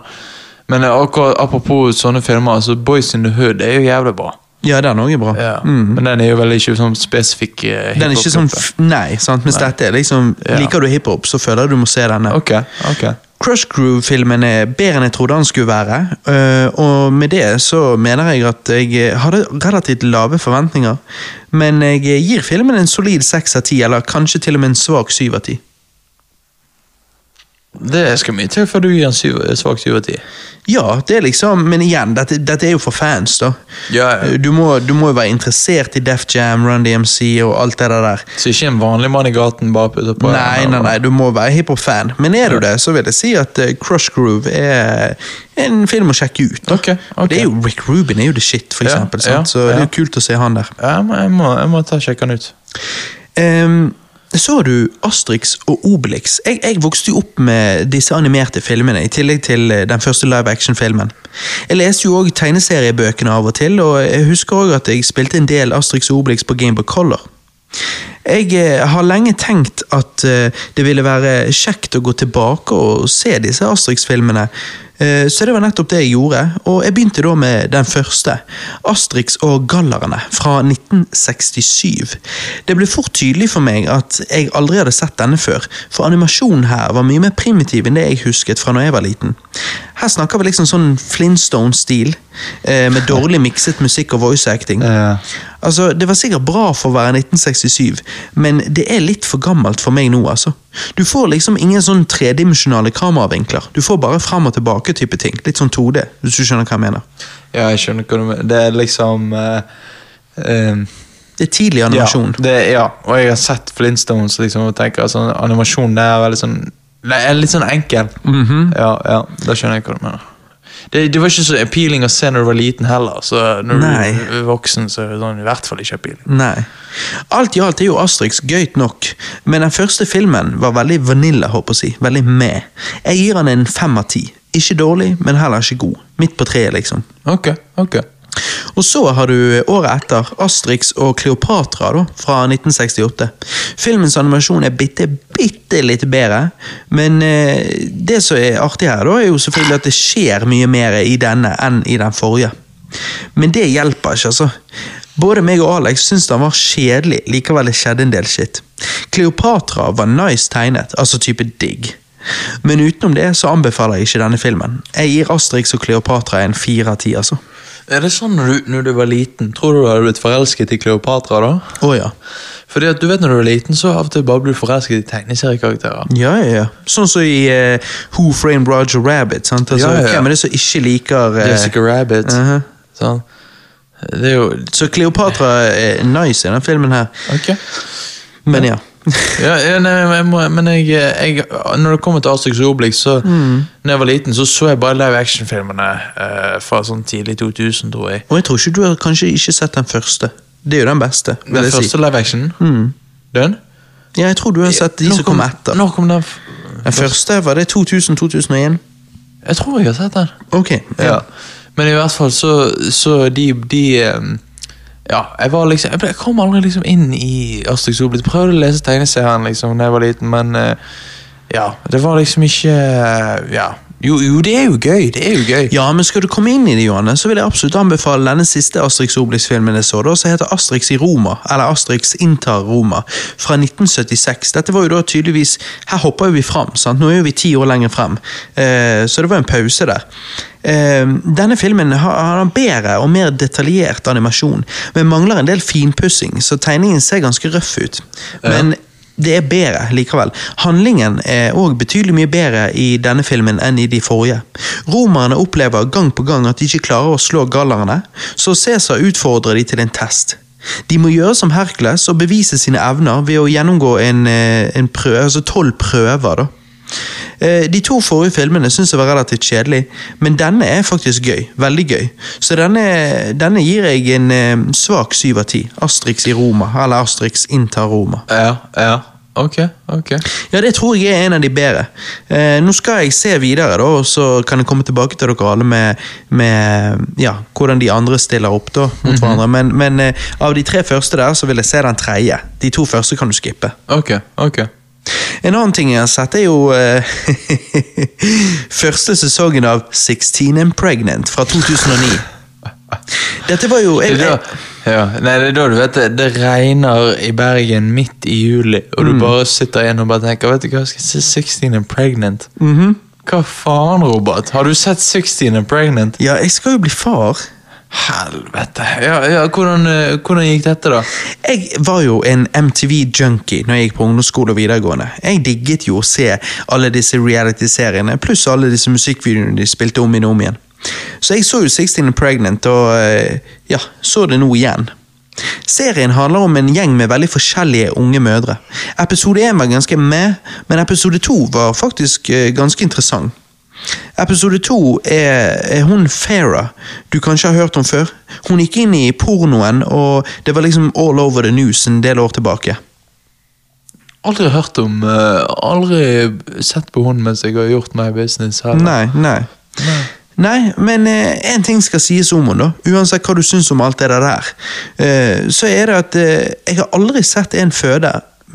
Speaker 2: Men eh, akkurat apropos sånne filmer, altså Boys in the Hood er jo jævlig bra.
Speaker 1: Ja, den òg er bra.
Speaker 2: Ja.
Speaker 1: Mm.
Speaker 2: Men den er jo vel ikke sånn spesifikk uh,
Speaker 1: Den er ikke sånn Nei, sant? mens dette er liksom
Speaker 2: Ja.
Speaker 1: Liker du hiphop, så føler jeg du må se denne.
Speaker 2: Ok, ok.
Speaker 1: Crush Groove-filmen er bedre enn jeg trodde han skulle være. øh, og med det så mener jeg at jeg hadde relativt lave forventninger. Men jeg gir filmen en solid seks av ti, eller kanskje til og med en svak syv av ti.
Speaker 2: Det skal mye til før du gir en syv, svak syv av ti.
Speaker 1: Ja, det er liksom Men igjen, dette, dette er jo for fans, da.
Speaker 2: Ja, ja.
Speaker 1: Du må, du må jo være interessert i Def Jam, Run DMC og alt det der.
Speaker 2: Så ikke en vanlig mann i gaten bare putter på
Speaker 1: Nei, nei, nei, du må være hiphop-fan. Men er du det, så vil jeg si at eh, Crush Groove er en film å sjekke ut. okay.
Speaker 2: ok.
Speaker 1: Det er jo Rick Rubin er jo the shit, for
Speaker 2: Ja,
Speaker 1: eksempel.
Speaker 2: ja,
Speaker 1: sant? Så det er jo kult å se han der.
Speaker 2: Ja, jeg må, jeg må ta sjekke han ut.
Speaker 1: Ehm, så du Asterix og Obelix? Jeg, jeg vokste jo opp med disse animerte filmene, i tillegg til eh, den første live action-filmen. Jeg leste jo òg tegneseriebøkene av og til, og jeg husker òg at jeg spilte en del Asterix og Obelix på Gameboy Color. Jeg eh, har lenge tenkt at eh, det ville være kjekt å gå tilbake og se disse Asterix-filmene, eh, så det var nettopp det jeg gjorde, og jeg begynte da med den første, Asterix og Gallerne fra 1967. Det ble fort tydelig for meg at jeg aldri hadde sett denne før, for animasjonen her var mye mer primitiv enn det jeg husket fra når jeg var liten. Her snakker vi liksom sånn Flintstone-stil, eh, med dårlig mikset musikk og voice acting. Altså, Det var sikkert bra for å være 1967, men det er litt for gammelt for meg nå. altså. Du får liksom ingen sånn tredimensjonale kameravinkler. Du får bare fram og tilbake-type ting. Litt sånn 2D, hvis du skjønner hva jeg mener.
Speaker 2: Ja, jeg skjønner hva du mener. Det er liksom uh, uh,
Speaker 1: Det er tidlig animasjon.
Speaker 2: Ja, det, ja, og jeg har sett Flintstones liksom, og tenker altså, animasjonen er veldig sånn det er litt sånn enkel.
Speaker 1: Mhm.
Speaker 2: Ja, ja, da skjønner jeg hva du mener. Det, det var ikke så appealing å se når du var liten heller, så når
Speaker 1: Nei.
Speaker 2: du er voksen, så er det sånn, i hvert fall ikke appealing.
Speaker 1: Nei. Alt i alt er jo Asterix gøyt nok, men den første filmen var veldig vanilla, håper jeg. Veldig med. Jeg gir han en fem av ti. Ikke dårlig, men heller ikke god. Midt på treet, liksom.
Speaker 2: Ok, ok.
Speaker 1: Og så har du året etter Asterix og Kleopatra da, fra 1968. Filmens animasjon er bitte, bitte litt bedre, men eh, det som er artig her, da, er jo selvfølgelig at det skjer mye mer i denne enn i den forrige. Men det hjelper ikke, altså. Både meg og Alex syntes den var kjedelig, likevel det skjedde en del shit. Kleopatra var nice tegnet, altså type digg. Men utenom det så anbefaler jeg ikke denne filmen. Jeg gir Asterix og Kleopatra en fire av ti, altså.
Speaker 2: Er det sånn når du, når du var liten, tror du du hadde blitt forelsket i Kleopatra da?
Speaker 1: Å ja.
Speaker 2: Fordi at du vet når du er liten, så av og til bare blir du forelsket i tegneseriekarakterer.
Speaker 1: Ja, ja, ja. Sånn som i uh, Who Framed Roger Rabbit. sant? Altså,
Speaker 2: Ja, ja, ja.
Speaker 1: Hvem er det som ikke liker uh,
Speaker 2: Jessica Rabbit.
Speaker 1: mhm.
Speaker 2: sånn. Det er jo
Speaker 1: Så Kleopatra er nice i den filmen her.
Speaker 2: Ok.
Speaker 1: Men ja.
Speaker 2: Ja, ja nei, men jeg må, men jeg, jeg Når det kommer til Astrix Obelix, så
Speaker 1: Mm.
Speaker 2: Når jeg var liten, så så jeg bare live action-filmene eh, fra sånn tidlig 2000, tror jeg.
Speaker 1: Og jeg tror ikke du har kanskje ikke sett den første. Det er jo den beste.
Speaker 2: Den første live action?
Speaker 1: Mm.
Speaker 2: Den?
Speaker 1: Ja, jeg tror du har sett de
Speaker 2: Når
Speaker 1: som kom etter.
Speaker 2: Når kom den?
Speaker 1: Den første var det 2000-2001.
Speaker 2: Jeg tror jeg har sett den.
Speaker 1: Ok.
Speaker 2: Ja. Men i hvert fall så, så de, de ehm, Ja, jeg var liksom Jeg, ble, jeg kom aldri liksom inn i Asterix Obelix. Prøvde å lese tegneserien liksom da jeg var liten, men eh, ja, det var liksom ikke eh, Ja. Jo, jo, det er jo gøy. Det er jo gøy.
Speaker 1: Ja, men skal du komme inn i det, Johanne, så vil jeg absolutt anbefale denne siste Asterix Obelix-filmen jeg så, da, som heter Asterix i Roma, eller Asterix inntar Roma, fra 1976. Dette var jo da tydeligvis Her hopper jo vi fram, sant? Nå er jo vi ti år lenger frem, eh, så det var en pause der. Eh, denne filmen har, har en bedre og mer detaljert animasjon, men mangler en del finpussing, så tegningen ser ganske røff ut. Men det er bedre likevel. Handlingen er òg betydelig mye bedre i denne filmen enn i de forrige. Romerne opplever gang på gang at de ikke klarer å slå gallerne, så Cæsar utfordrer de til en test. De må gjøre som Hercules og bevise sine evner ved å gjennomgå en, eh, en prøve, altså tolv prøver. da. Eh, De to forrige filmene syns jeg var relativt kjedelig, men denne er faktisk gøy. Veldig gøy. Så denne, denne gir jeg en eh, svak syv av ti. Astrix i Roma, eller Astrix inntar Roma.
Speaker 2: Ja, ja. Ok, ok.
Speaker 1: Ja, det tror jeg er en av de bedre. Eh, nå skal jeg se videre, da, og så kan jeg komme tilbake til dere alle med, med ja, hvordan de andre stiller opp da, mot hverandre. Men, men eh, av de tre første der, så vil jeg se den tredje. De to første kan du skippe.
Speaker 2: Ok, ok.
Speaker 1: En annen ting jeg har sett, er jo eh, første sesongen av 16 and Pregnant fra 2009. Dette var jo jeg, jeg,
Speaker 2: ja, nei, det er da du vet det, det regner i Bergen midt i juli, og du bare sitter igjen og bare tenker Vet du hva, skal jeg se 16 and Pregnant. Hva faen, Robert? Har du sett 16 and Pregnant?
Speaker 1: Ja, jeg skal jo bli far.
Speaker 2: Helvete. Ja, ja, hvordan, eh, hvordan gikk dette, da?
Speaker 1: Jeg var jo en MTV-junkie når jeg gikk på ungdomsskole og videregående. Jeg digget jo å se alle disse reality-seriene, pluss alle disse musikkvideoene de spilte om igjen og om igjen. Så jeg så jo 16 and Pregnant, og eh, ja, så det nå igjen. Serien handler om en gjeng med veldig forskjellige unge mødre. Episode 1 var ganske med, men episode 2 var faktisk eh, ganske interessant. Episode 2 er, er hun Farah, du kanskje har hørt om før. Hun gikk inn i pornoen, og det var liksom all over the news en del år tilbake.
Speaker 2: Aldri hørt om uh, Aldri sett på hun mens jeg har gjort meg business heller.
Speaker 1: Nei, nei.
Speaker 2: Nei.
Speaker 1: Nei, men én ting skal sies om henne, da. Uansett hva du syns om alt det der. Eh, så er det at eh, jeg har aldri sett en føde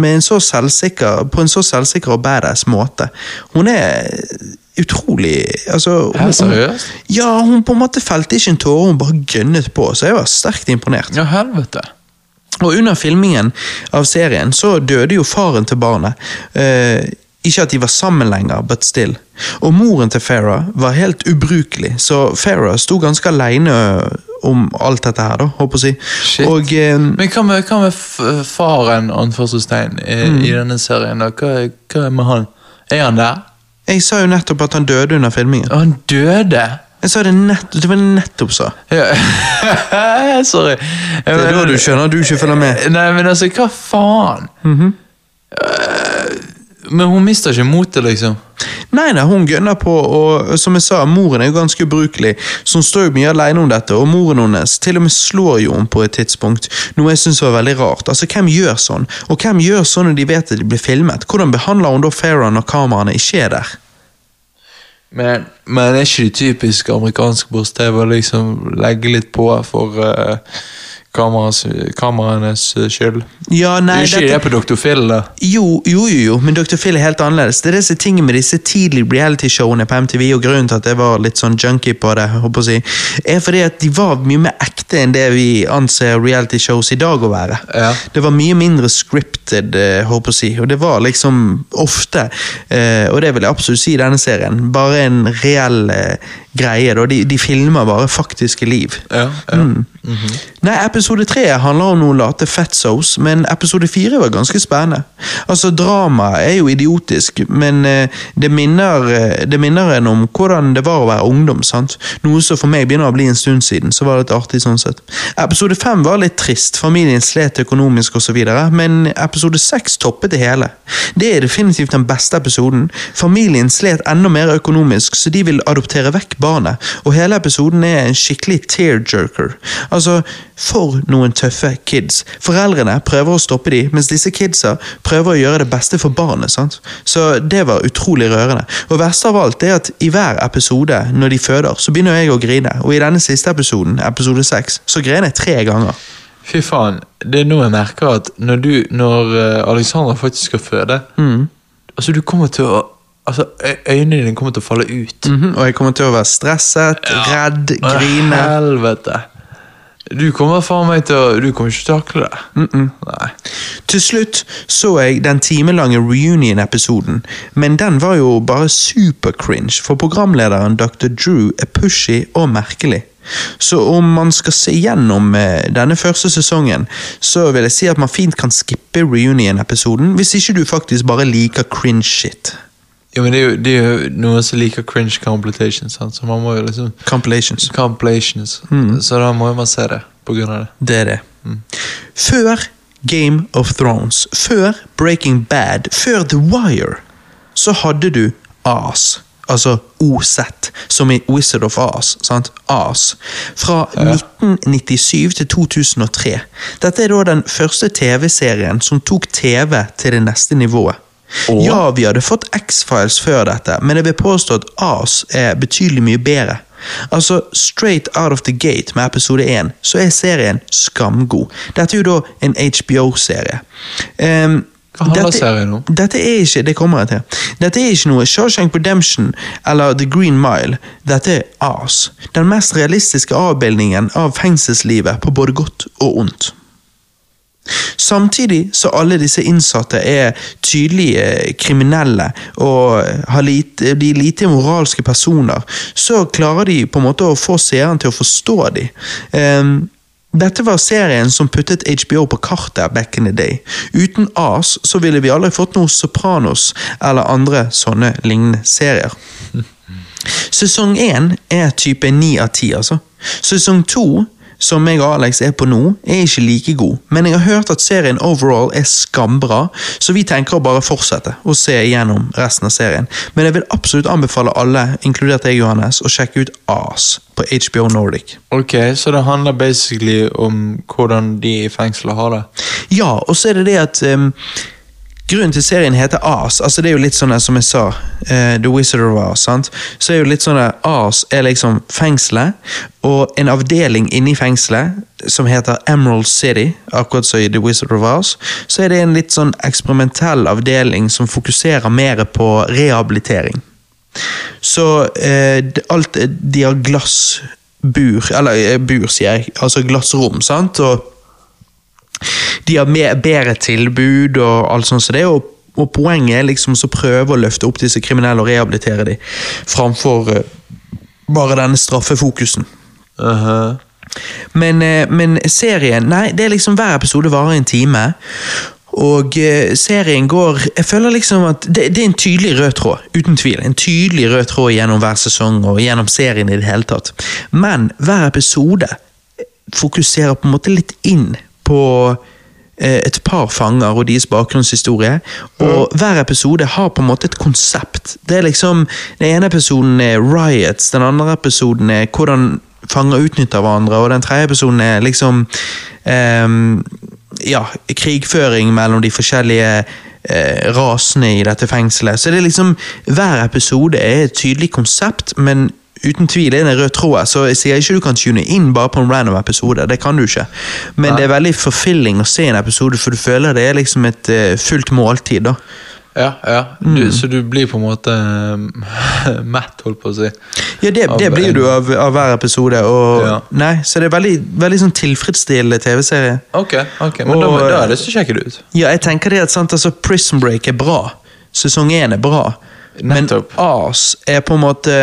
Speaker 1: en så selvsikker, på en så selvsikker og badass måte. Hun er utrolig altså, hun,
Speaker 2: seriøst?
Speaker 1: Ja, hun på en måte felte ikke en tåre, hun bare gønnet på. Så jeg var sterkt imponert.
Speaker 2: Ja, helvete.
Speaker 1: Og under filmingen av serien så døde jo faren til barnet. Eh, ikke at de var sammen lenger, but still. Og moren til Farah var helt ubrukelig, så Farah sto ganske aleine om alt dette her, da, håper jeg å si. Og eh,
Speaker 2: Men hva med, hva med faren anførselstegn, i,
Speaker 1: Mm.
Speaker 2: i denne serien? da? Hva, hva er med han? Er han der?
Speaker 1: jeg sa jo nettopp at han døde under filmingen.
Speaker 2: Og han døde?
Speaker 1: Jeg sa det nettopp, det var nettopp sa.
Speaker 2: Ja. Sorry.
Speaker 1: Det er da du skjønner du ikke følger med.
Speaker 2: Nei, men altså, hva faen?
Speaker 1: Mhm.
Speaker 2: Eh, Men hun mister ikke motet, liksom?
Speaker 1: Nei, nei, hun gønner på, og som jeg sa, moren er jo ganske ubrukelig, så hun står jo mye alene om dette, og moren hennes til og med slår jo henne på et tidspunkt, noe jeg syns var veldig rart. Altså, hvem gjør sånn? Og hvem gjør sånn når de vet at de blir filmet? Hvordan behandler hun da Farah når kameraene ikke er der?
Speaker 2: Men, men er ikke det typisk amerikansk boss-TV å liksom legge litt på for uh, kameras, kameraenes eh, skyld?
Speaker 1: Ja, nei,
Speaker 2: er ikke
Speaker 1: dette-
Speaker 2: det på Dr. Phil, da?
Speaker 1: Jo, jo, jo, jo, men Dr. Phil er helt annerledes. Det er disse tingene med disse tidlige reality-showene på MTV, og grunnen til at jeg var litt sånn junkie på det, håper jeg å si, er fordi at de var mye mer ekte enn det vi anser reality-shows i dag å være.
Speaker 2: Ja.
Speaker 1: Det var mye mindre scripted, eh, håper jeg å si, og det var liksom ofte, eh, og det vil jeg absolutt si i denne serien, bare en reell eh, greie, da. De, de filmer bare faktiske liv.
Speaker 2: Ja, ja.
Speaker 1: Mm. Nei, episode tre handler om noen late fatsos, men episode fire var ganske spennende. Altså, drama er jo idiotisk, men eh, det minner, eh, det minner en om hvordan det var å være ungdom, sant? Noe som for meg begynner å bli en stund siden, så var det litt artig sånn sett. Episode fem var litt trist, familien slet økonomisk videre, men episode seks toppet det hele. Det er definitivt den beste episoden. Familien slet enda mer økonomisk, så de vil adoptere vekk barnet, og hele episoden er en skikkelig tearjerker. Altså, for noen tøffe kids. Foreldrene prøver å stoppe dem, mens disse kidsa prøver å gjøre det beste for barnet. sant? Så det var utrolig rørende. Og verst av alt er at i hver episode, når de føder, så begynner jeg å grine, og i denne siste episoden, episode seks, så grein jeg tre ganger.
Speaker 2: Fy faen, det er nå jeg merker at når du, når eh, Alexandra faktisk skal føde Altså, du kommer til å Altså, øynene dine kommer til å falle ut.
Speaker 1: Mhm, Og jeg kommer til å være stresset, redd,
Speaker 2: Å,
Speaker 1: grine.
Speaker 2: Helvete. Du kommer faen meg til å Du kommer ikke til å takle det. Nei.
Speaker 1: Til slutt så jeg den timelange reunion-episoden, men den var jo bare super-cringe, for programlederen Dr. Drew er pushy og merkelig. Så om man skal se gjennom eh, denne første sesongen, så vil jeg si at man fint kan skippe reunion-episoden, hvis ikke du faktisk bare liker cringe shit.
Speaker 2: Jo, men det er jo, det er jo noen som liker cringe complications, sant? så man må jo liksom
Speaker 1: Compilations.
Speaker 2: Compilations.
Speaker 1: Mm.
Speaker 2: Så da må jo man se det på grunn av det.
Speaker 1: Det er det. Før Game of Thrones, før Breaking Bad, før The Wire, så hadde du As. Altså OZ, som i Wizard of Oz. sant? As. Fra 1997 til 2003. Dette er da den første TV-serien som tok TV til det neste nivået.
Speaker 2: Åh.
Speaker 1: Ja, vi hadde fått X-Files før dette, men jeg vil påstå at As er betydelig mye bedre. Altså, Straight out of the gate med episode 1, så er serien skamgod. Dette er jo da en HBO-serie. Um,
Speaker 2: Hva handler serien om?
Speaker 1: Dette er ikke det kommer jeg til. Dette er ikke noe Shawshank Redemption eller The Green Mile. Dette er As. Den mest realistiske avbildningen av fengselslivet på både godt og ondt. Samtidig så alle disse innsatte er tydelige kriminelle og har lite, er lite moralske personer, så klarer de på en måte å få seeren til å forstå dem. Um, dette var serien som puttet HBO på kartet back in the day. Uten As så ville vi aldri fått noe Sopranos eller andre sånne lignende serier. Sesong én er type ni av ti, altså. Sesong to, som jeg og Alex er på nå, er ikke like god, men jeg har hørt at serien overall er skambra, så vi tenker å bare fortsette å se igjennom resten av serien. Men jeg vil absolutt anbefale alle, inkludert deg, Johannes, å sjekke ut As på HBO Nordic.
Speaker 2: Ok, Så det handler basically om hvordan de i fengselet har det?
Speaker 1: Ja, og så er det det at um, Grunnen til serien heter As, altså det er jo litt sånn som jeg sa, uh, The Wizard of As, sant? så er jo litt sånn As er liksom fengselet, og en avdeling inni fengselet som heter Emerald City, akkurat som i The Wizard of As, så er det en litt sånn eksperimentell avdeling som fokuserer mer på rehabilitering. Så uh, alt De har glassbur, eller eh, bur, sier jeg, altså glassrom, sant? Og de har mer, bedre tilbud og alt sånt som det, og, og poenget er liksom så prøve å løfte opp disse kriminelle og rehabilitere dem, framfor uh, bare denne straffefokusen.
Speaker 2: Uh-huh.
Speaker 1: Men, uh, men serien Nei, det er liksom hver episode varer en time. Og eh, serien går Jeg føler liksom at det, det er en tydelig rød tråd. Uten tvil. En tydelig rød tråd gjennom hver sesong og gjennom serien i det hele tatt. Men hver episode fokuserer på en måte litt inn på eh, et par fanger og deres bakgrunnshistorie. Og hver episode har på en måte et konsept. Det er liksom Den ene episoden er riots, den andre episoden er hvordan fanger utnytter hverandre, og den tredje episoden er liksom ehm, ja, krigføring mellom de forskjellige eh, rasene i dette fengselet. Så det er liksom Hver episode er et tydelig konsept, men uten tvil er det en rød tråd. Så jeg sier ikke du kan tune inn bare på en random episode. Det kan du ikke. Men
Speaker 2: Nei.
Speaker 1: det er veldig forfilling å se en episode, for du føler det er liksom et uh, fullt måltid. da.
Speaker 2: Ja, ja. Du, Så du blir på en måte uh, mett, holdt på å si.
Speaker 1: Ja, det, det blir du av, av hver episode. Og,
Speaker 2: Ja.
Speaker 1: nei, så det er veldig, veldig sånn tilfredsstillende TV-serie.
Speaker 2: Ok, ok, men
Speaker 1: Og-
Speaker 2: da da er det så sjekker du ut.
Speaker 1: Ja, jeg tenker det at sant, altså, Prison Break er bra. Sesong én er bra.
Speaker 2: Nettopp.
Speaker 1: Men As er på en måte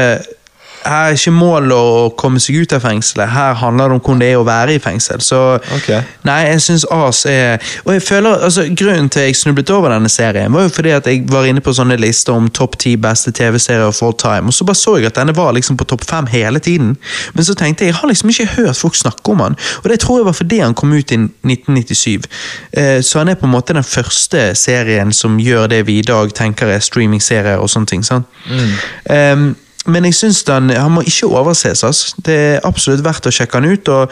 Speaker 1: Her er ikke målet å komme seg ut av fengselet. Her handler det om hvordan det er å være i fengsel. Så
Speaker 2: okay.
Speaker 1: Nei, jeg syns As er Og jeg føler, altså Grunnen til jeg snublet over denne serien, var jo fordi at jeg var inne på sånne lister om topp ti beste TV-serier of all time, og så bare så jeg at denne var liksom på topp fem hele tiden. Men så tenkte jeg jeg har liksom ikke hørt folk snakke om han, og det tror jeg var fordi han kom ut i 1997. Eh, Så han er på en måte den første serien som gjør det vi i dag tenker er streamingserier og sånne ting. sant? Um, men jeg syns han, han må ikke overses. altså. Det er absolutt verdt å sjekke han ut. og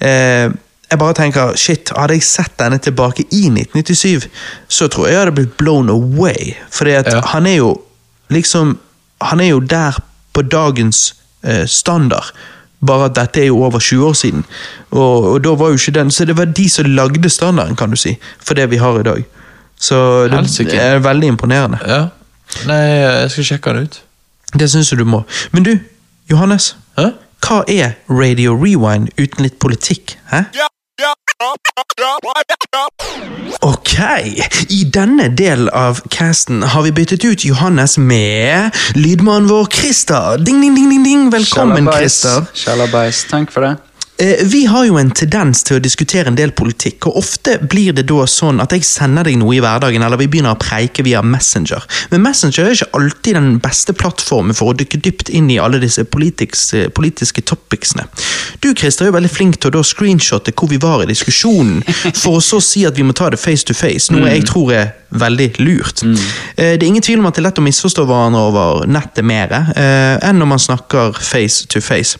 Speaker 1: eh, Jeg bare tenker, shit, Hadde jeg sett denne tilbake i 1997, så tror jeg jeg hadde blitt blown away. Fordi at
Speaker 2: Ja.
Speaker 1: han er jo liksom Han er jo der på dagens eh, standard. Bare at dette er jo over 20 år siden. Og, og da var jo ikke den Så det var de som lagde standarden, kan du si, for det vi har i dag. Så det
Speaker 2: Helsike.
Speaker 1: er veldig imponerende.
Speaker 2: Ja. Nei, jeg skal sjekke den ut.
Speaker 1: Det syns jeg du må. Men du, Johannes.
Speaker 2: Hæ?
Speaker 1: Hva er Radio Rewind uten litt politikk? Hæ? Ok, i denne delen av casten har vi byttet ut Johannes med lydmannen vår Christer. Ding, ding, ding, ding, ding. Velkommen, Christer.
Speaker 3: Sjalabais. Takk for det.
Speaker 1: Eh, Vi har jo en tendens til å diskutere en del politikk, og ofte blir det da sånn at jeg sender deg noe i hverdagen, eller vi begynner å preike via Messenger. Men Messenger er ikke alltid den beste plattformen for å dykke dypt inn i alle disse politiske, politiske topicsene. Du Christer, er jo veldig flink til å da screenshotte hvor vi var i diskusjonen, for å så si at vi må ta det face to face, noe jeg tror er veldig lurt. Eh, Det er ingen tvil om at det er lett å misforstå hverandre over nettet mer eh, enn når man snakker face to face.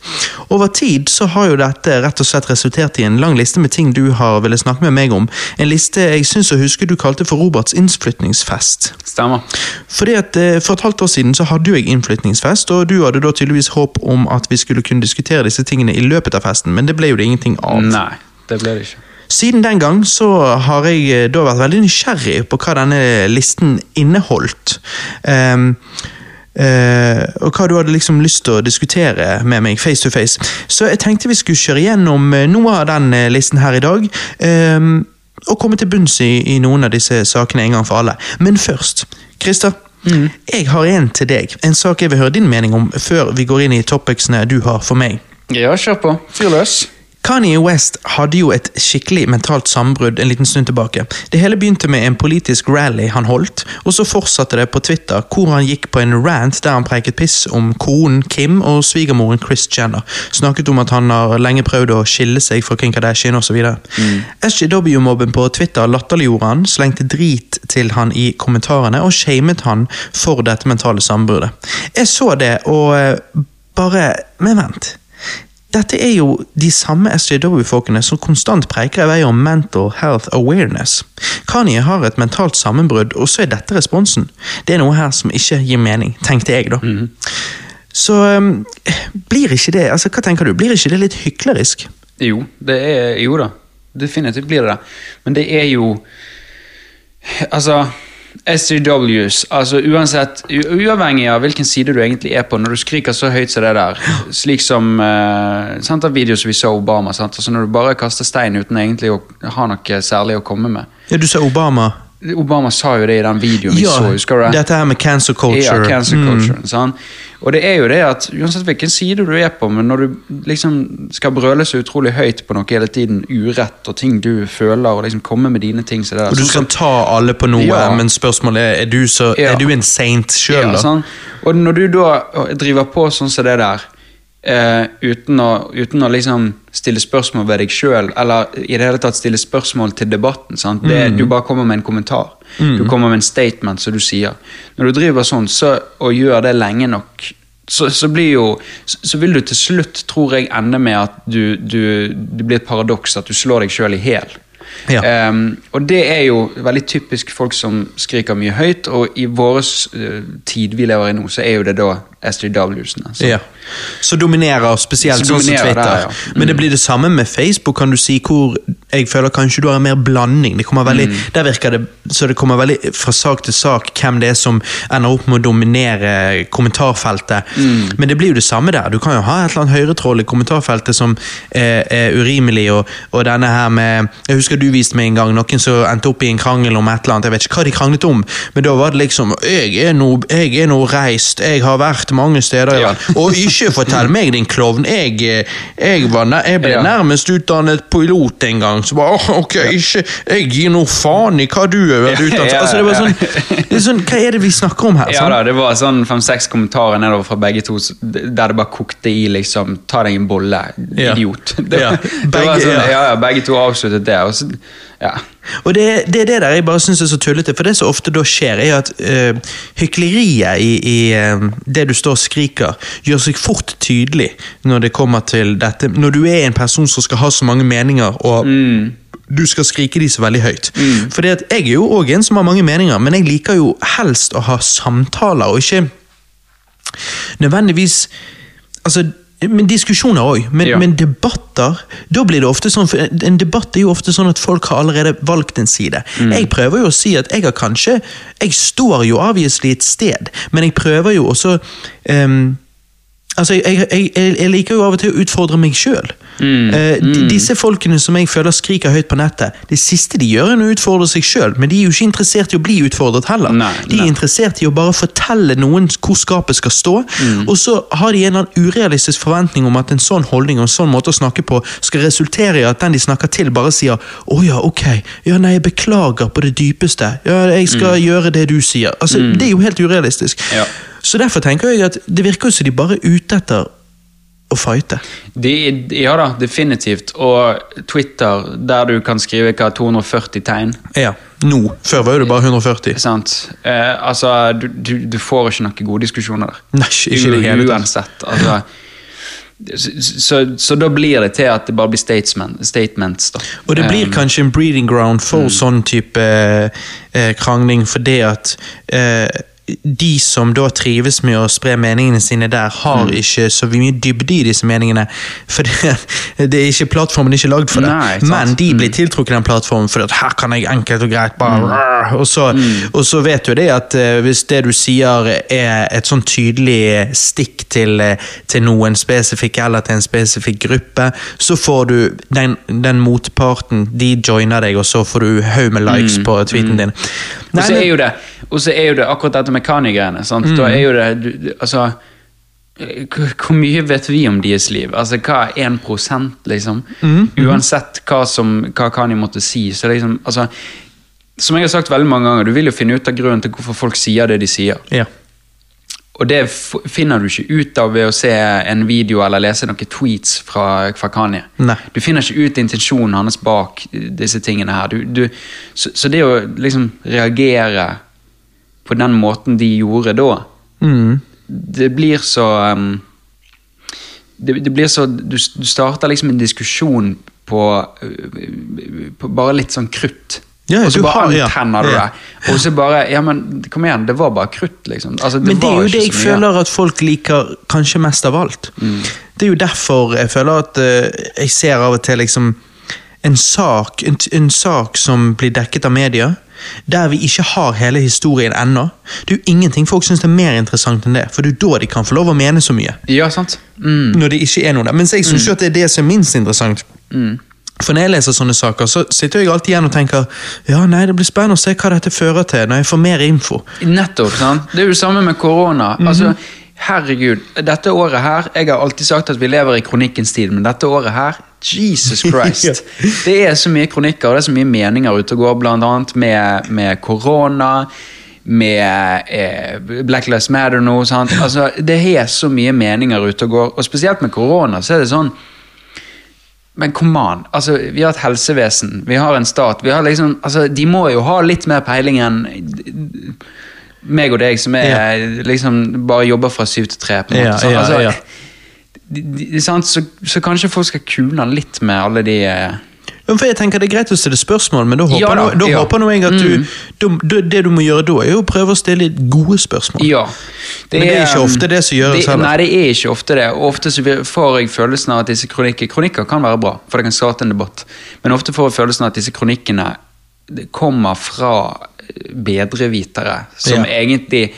Speaker 1: Over tid så har jo dette rett og slett resultert i en lang liste med ting du har ville snakke med meg om. En liste jeg syns å huske du kalte for Roberts innflytningsfest.
Speaker 3: Stemmer.
Speaker 1: Fordi at eh, For et halvt år siden så hadde jo jeg innflytningsfest, og du hadde da tydeligvis håp om at vi skulle kunne diskutere disse tingene i løpet av festen, men det ble jo det ingenting av.
Speaker 3: Nei, det ble det ikke.
Speaker 1: Siden den gang så har jeg eh, da vært veldig nysgjerrig på hva denne listen inneholdt. Um, Uh, og hva du hadde liksom lyst til å diskutere med meg face to face. Så jeg tenkte vi skulle kjøre gjennom eh, noe av den listen her i dag. ehm, og komme til bunns i, i noen av disse sakene en gang for alle. Men først, Christer. Jeg har en til deg. En sak jeg vil høre din mening om før vi går inn i topicsene du har for meg.
Speaker 3: Ja, kjør på. Fyr løs.
Speaker 1: Kanye West hadde jo et skikkelig mentalt sammenbrudd en liten stund tilbake. Det hele begynte med en politisk rally han holdt, og så fortsatte det på Twitter, hvor han gikk på en rant der han preiket piss om konen Kim og svigermoren Chris Jenner. Snakket om at han har lenge prøvd å skille seg fra Kim Kardashian osv. Mm. SJW-mobben på Twitter latterliggjorde han, slengte drit til han i kommentarene og shamet han for dette mentale sambruddet. Jeg så det, og eh, bare Men vent. Dette er jo de samme SJW-folkene som konstant preiker i vei om mental health awareness. Kanye har et mentalt sammenbrudd, og så er dette responsen. Det er noe her som ikke gir mening, tenkte jeg da. Så um, blir ikke det altså hva tenker du, blir ikke det litt hyklerisk?
Speaker 3: Jo, det er Jo da. Definitivt blir det det. Men det er jo Altså SJWs, altså uansett Uavhengig av hvilken side du egentlig er på, når du skriker så høyt som det der, slik som uh, sant, videoer som vi så Obama? Altså når du bare kaster stein uten egentlig å ha noe særlig å komme med.
Speaker 1: Ja, Du sa Obama.
Speaker 3: Obama sa jo det i den videoen vi
Speaker 1: Ja,
Speaker 3: så, husker du det?
Speaker 1: dette her med cancer culture.
Speaker 3: Ja, cancel
Speaker 1: Mm.
Speaker 3: culture. Og det er jo det at uansett hvilken side du er på, men når du liksom skal brøle så utrolig høyt på noe hele tiden, urett og ting du føler, og liksom komme med dine ting så det er
Speaker 1: Og du
Speaker 3: sånn
Speaker 1: skal
Speaker 3: som-
Speaker 1: ta alle på noe,
Speaker 3: Ja.
Speaker 1: men spørsmålet er er du, så,
Speaker 3: Ja.
Speaker 1: er du en saint sjøl,
Speaker 3: ja,
Speaker 1: da?
Speaker 3: sånn. Og når du da driver på sånn som det der, eh, uten, å, uten å liksom stille spørsmål ved deg sjøl, eller i det hele tatt stille spørsmål til debatten sant? Det,
Speaker 1: Mm.
Speaker 3: Du bare kommer med en kommentar. Du kommer med en statement, som du sier. Når du driver sånn så, og gjør det lenge nok, så, så blir jo så, vil du til slutt, tror jeg, ende med at du, du, det blir et paradoks at du slår deg sjøl i hæl.
Speaker 1: Ja.
Speaker 3: Um, og det er jo veldig typisk folk som skriker mye høyt, og i vår uh, tid vi lever i nå, så er jo det da SJW-ene. Så-
Speaker 1: Ja. Så dominerer spesielt
Speaker 3: Så
Speaker 1: sånn som Twitter.
Speaker 3: der, ja. Mm.
Speaker 1: Men det blir det samme med Facebook, kan du si, hvor jeg føler kanskje du har en mer blanding. Det kommer veldig,
Speaker 3: Mm.
Speaker 1: Der virker det så det kommer veldig fra sak til sak hvem det er som ender opp med å dominere kommentarfeltet.
Speaker 3: Mm.
Speaker 1: Men det blir jo det samme der. Du kan jo ha et eller annet høyretroll i kommentarfeltet som er, er urimelig, og, og denne her med Jeg husker du viste meg en gang noen som endte opp i en krangel om et eller annet. Jeg vet ikke hva de kranglet om, men da var det liksom Jeg er nå nå reist, jeg har vært mange steder i
Speaker 3: Ja.
Speaker 1: Og ikke fortell meg, din klovn. Jeg, jeg, var jeg ble
Speaker 3: Ja.
Speaker 1: nærmest utdannet pilot en gang. Så bare, ok, ikke, Jeg gir noe faen i hva du har vært utdannet altså, det var sånn, det er sånn, Hva er det vi snakker om her?
Speaker 3: Ja da, det var sånn fem-seks kommentarer nedover fra begge to, der det bare kokte i liksom Ta deg en bolle, idiot. Det, det var sånn,
Speaker 1: ja,
Speaker 3: begge to avsluttet det. Og så, ja.
Speaker 1: Og det, det er det der jeg bare synes er så tullete, for det som ofte da skjer, er at øh, hykleriet i, i eh, det du står og skriker, gjør seg fort tydelig når det kommer til dette. Når du er en person som skal ha så mange meninger, og du skal skrike de så veldig høyt. Fordi at jeg er jo òg en som har mange meninger, men jeg liker jo helst å ha samtaler, og ikke nødvendigvis Altså, men diskusjoner òg, men,
Speaker 3: Ja.
Speaker 1: men debatter Da blir det ofte sånn, for En debatt er jo ofte sånn at folk har allerede valgt en side. Jeg prøver jo å si at jeg har kanskje Jeg står jo avgjørelig et sted, men jeg prøver jo også ehm, Altså, jeg, jeg, jeg, liker jo av og til å utfordre meg sjøl. Disse folkene som jeg føler skriker høyt på nettet, det siste de gjør, er å utfordre seg sjøl, men de er jo ikke interessert i å bli utfordret heller.
Speaker 3: Nei,
Speaker 1: de er
Speaker 3: nei.
Speaker 1: interessert i å bare fortelle noen hvor skapet skal stå,
Speaker 3: Mm.
Speaker 1: og så har de en eller annen urealistisk forventning om at en sånn holdning og en sånn måte å snakke på skal resultere i at den de snakker til, bare sier 'Å ja, ok. Ja, nei, jeg beklager på det dypeste. Ja, jeg skal gjøre det du sier.' Altså, Det er jo helt urealistisk.
Speaker 3: Mm. Ja.
Speaker 1: Så derfor tenker jeg at det virker som de bare er ute etter å fighte.
Speaker 3: De, ja da, definitivt. Og Twitter, der du kan skrive hva 240 tegn.
Speaker 1: Ja, nå. Før var det bare 140.
Speaker 3: Sant? Eh, altså, du, du, du får ikke noen gode diskusjoner der.
Speaker 1: Nei, ikke i det hele.
Speaker 3: Uansett. Altså, så, så, så da blir det til at det bare blir statement, statements. da.
Speaker 1: Og det blir
Speaker 3: Eh,
Speaker 1: kanskje en breeding ground for sånn type eh, krangling, for det at eh, de som da trives med å spre meningene sine der, har ikke så mye dybde i disse meningene. For det, det er ikke plattformen er ikke lagd for det.
Speaker 3: Nei.
Speaker 1: Men de blir tiltrukket den plattformen for her kan jeg enkelt og greit bare og, så, og så vet du det at eh, hvis det du sier er et sånn tydelig stikk til, eh, til noen spesifikk eller til en spesifikk gruppe, så får du den, den motparten, de joiner deg, og så får du haug med likes på tweeten din.
Speaker 3: Og
Speaker 1: Nei,
Speaker 3: så er jo det og så er jo det akkurat dette med Kani-greiene, sant? Da er jo det du, Altså eh, hvor mye vet vi om deres liv? Altså, Hva er 1 liksom? Uansett hva, som, hva Kani måtte si. så liksom, altså, Som jeg har sagt veldig mange ganger, du vil jo finne ut av grunnen til hvorfor folk sier det de sier.
Speaker 1: ja.
Speaker 3: Og det finner du ikke ut av ved å se en video eller lese noen tweets fra, fra Kanye.
Speaker 1: Nei.
Speaker 3: Du finner ikke ut intensjonen hans bak disse tingene her. Du, du, så, så det å liksom reagere på den måten de gjorde da,
Speaker 1: Mm.
Speaker 3: det blir så um, det, det blir så du, du starter liksom en diskusjon på, uh, på bare litt sånn krutt.
Speaker 1: Ja,
Speaker 3: og så bare antenner du det. Og så bare Ja, men kom igjen, det var bare krutt, liksom. Altså,
Speaker 1: Men det er jo det jeg føler at folk liker kanskje mest av alt. Det er jo derfor jeg føler at uh, jeg ser av og til liksom en sak, en, en sak som blir dekket av media, der vi ikke har hele historien ennå. Det er jo ingenting folk syns er mer interessant enn det, for det er da de kan få lov å mene så mye.
Speaker 3: Ja, sant? Mm.
Speaker 1: Når det ikke er noe der. Mens jeg syns jo at det er det som er minst interessant. For når jeg leser sånne saker, så sitter jeg alltid igjen og tenker ja, nei, det blir spennende å se hva dette fører til, når jeg får mer info.
Speaker 3: Nettopp. sant? Det er jo det samme med korona. Altså, herregud, dette året her Jeg har alltid sagt at vi lever i kronikkens tid, men dette året her Jesus Christ. Det er så mye kronikker og det er så mye meninger ute og går, annet med, med korona. Med eh, Black Lives Matter nå. Altså, det er så mye meninger ute og går, og spesielt med korona så er det sånn Men come on. Altså, vi har et helsevesen, vi har en stat. vi har liksom, altså, De må jo ha litt mer peiling enn meg og deg, som er, liksom bare jobber fra syv til tre. på en måte.
Speaker 1: Ja, ja,
Speaker 3: altså,
Speaker 1: ja.
Speaker 3: De- de- sant? Så, så kanskje folk skal kule litt med alle de eh,
Speaker 1: ja, jeg tenker Det er greit å stille spørsmål, men da håper,
Speaker 3: Ja da,
Speaker 1: nå, da
Speaker 3: ja.
Speaker 1: håper nå jeg at du da, da, Det du må gjøre da, er jo å prøve å stille gode spørsmål.
Speaker 3: Ja.
Speaker 1: Men det er ikke ofte det som gjøres
Speaker 3: det,
Speaker 1: heller.
Speaker 3: Nei, det er ikke ofte det. Og ofte får jeg følelsen av at disse kronikker Kronikker kan være bra, for det kan starte en debatt. Men ofte får jeg følelsen av at disse kronikkene kommer fra eh, bedrevitere, som egentlig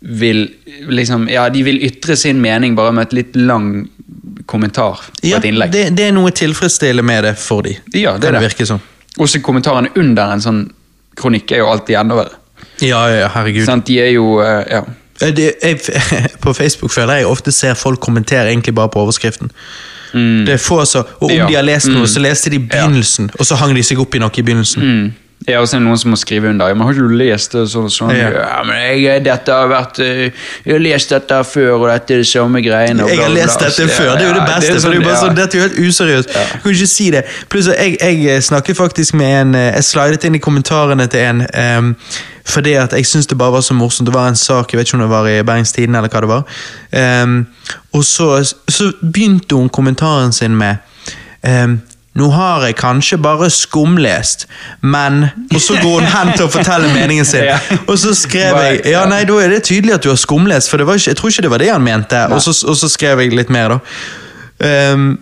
Speaker 3: vil liksom Ja, de vil ytre sin mening bare med et litt lang kommentar på
Speaker 1: Ja,
Speaker 3: et innlegg.
Speaker 1: det, det er noe tilfredsstillende med det for de.
Speaker 3: Ja, det
Speaker 1: kan det virke som.
Speaker 3: Også kommentarene under en sånn kronikk er jo alltid enda verre.
Speaker 1: Ja, ja, herregud.
Speaker 3: Sånn, De er jo eh, Ja.
Speaker 1: Eh, Det, jeg, på Facebook føler jeg ofte ser folk kommentere egentlig bare på overskriften. Det er få så, Og om
Speaker 3: Ja.
Speaker 1: de har lest noe, så leste de begynnelsen, og så hang de seg opp i noe i begynnelsen.
Speaker 3: Mm. Det er også noen som må skrive under. Men har ikke du lest det? Sånn, sånn.
Speaker 1: Ja.
Speaker 3: Ja. men jeg, dette har vært eh, Jeg har lest dette før, og dette er det samme greiene.
Speaker 1: Jeg har lest dette før, det er jo det
Speaker 3: ja,
Speaker 1: beste. det er jo bare
Speaker 3: ja.
Speaker 1: sånn, Dette er jo helt useriøst. Jeg kan ikke si det. Pluss jeg, jeg snakket faktisk med en eh, Jeg slidet inn i kommentarene til en um, fordi at jeg syntes det bare var så morsomt. Det var en sak, jeg vet ikke om det var i Bergens Tidende eller hva det var. Um, og så, så begynte hun kommentaren sin med ehm, nå har jeg kanskje bare skumlest, men Og så går hun hen til å fortelle meningen sin. Og så skrev jeg Ja, nei, da er det tydelig at du har skumlest, for det var ikke, jeg tror ikke det var det han mente. Og så, og så skrev jeg litt mer, da. Um,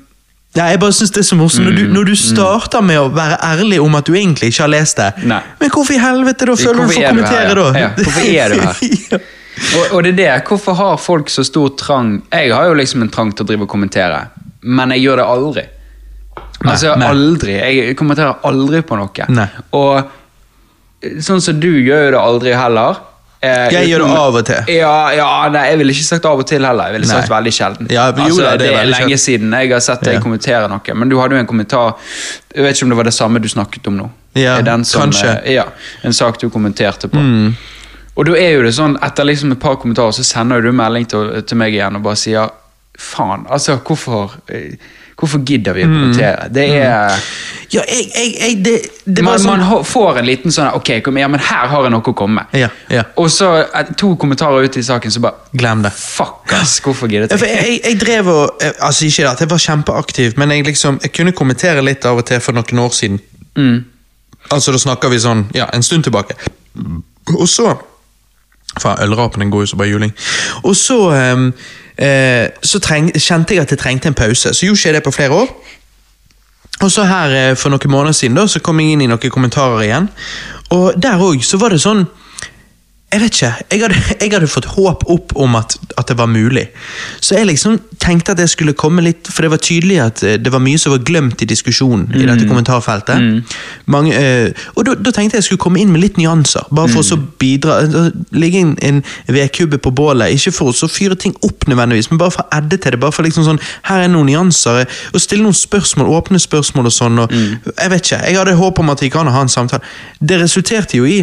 Speaker 1: ja, jeg bare synes det er så morsomt når,
Speaker 3: Mm,
Speaker 1: du, når du starter med å være ærlig om at du egentlig ikke har lest det.
Speaker 3: Nei.
Speaker 1: Men hvorfor i helvete da føler du for å
Speaker 3: er her,
Speaker 1: kommentere da?
Speaker 3: Ja, hvorfor er du her? Og, og det er det. Hvorfor har folk så stor trang Jeg har jo liksom en trang til å drive og kommentere, men jeg gjør det aldri.
Speaker 1: Nei,
Speaker 3: altså
Speaker 1: nei.
Speaker 3: aldri. Jeg kommenterer aldri på noe.
Speaker 1: Nei.
Speaker 3: Og eh, sånn som du gjør jo det aldri heller. Eh,
Speaker 1: Jeg gjør det av og til.
Speaker 3: Ja, ja, nei, jeg ville ikke sagt av og til heller. Jeg ville sagt veldig sjelden.
Speaker 1: Ja, jo,
Speaker 3: altså, det,
Speaker 1: det er
Speaker 3: lenge
Speaker 1: sjelden.
Speaker 3: siden jeg har sett deg
Speaker 1: Ja.
Speaker 3: kommentere noe. Men du hadde jo en kommentar Jeg vet ikke om det var det samme du snakket om nå.
Speaker 1: Ja,
Speaker 3: den som,
Speaker 1: kanskje. Mm.
Speaker 3: eh, Ja, En sak du kommenterte på. Og da er jo det sånn, etter liksom et par kommentarer så sender du melding til, til meg igjen og bare sier faen, altså, hvorfor eh, Hvorfor gidder
Speaker 2: Mm.
Speaker 3: vi å kommentere? Det er
Speaker 1: Ja, jeg, jeg, jeg det, det
Speaker 3: man,
Speaker 1: sånn
Speaker 3: man får en liten sånn Ok, kom, ja, men her har jeg noe å komme med.
Speaker 1: Ja, ja.
Speaker 3: Og så eh, to kommentarer ut i saken, så bare
Speaker 1: Glem det.
Speaker 3: Fuck, ass! Hvorfor gidder
Speaker 1: Ja,
Speaker 3: jeg?
Speaker 1: jeg, jeg, drev og eh, Altså, ikke det at jeg var kjempeaktiv, men jeg liksom Jeg kunne kommentere litt av og til for noen år siden.
Speaker 3: Mm.
Speaker 1: Altså, da snakker vi sånn Ja, en stund tilbake. Og så Faen, ølrapen den går jo som bare juling. Og så um, Så treng, kjente jeg at jeg trengte en pause. Så gjorde ikke det på flere år. Og så her eh, For noen måneder siden da, så kom jeg inn i noen kommentarer igjen. Og der òg så var det sånn Jeg vet ikke. Jeg hadde, jeg hadde fått håp opp om at, at det var mulig. Så jeg liksom tenkte at jeg skulle komme litt For det var tydelig at eh, det var mye som var glemt i diskusjonen i dette kommentarfeltet. Mange, eh, og da, da tenkte jeg jeg skulle komme inn med litt nyanser. Bare for å bidra eh, Ligge en, en vedkubbe på bålet. Ikke for å fyre ting opp nødvendigvis, men bare for å edde til det. Bare for liksom sånn Her er noen nyanser. eh, Og stille noen spørsmål, åpne spørsmål og sånn. Og, Jeg vet ikke. Jeg hadde håp om at vi kan ha en samtale. Det resulterte jo i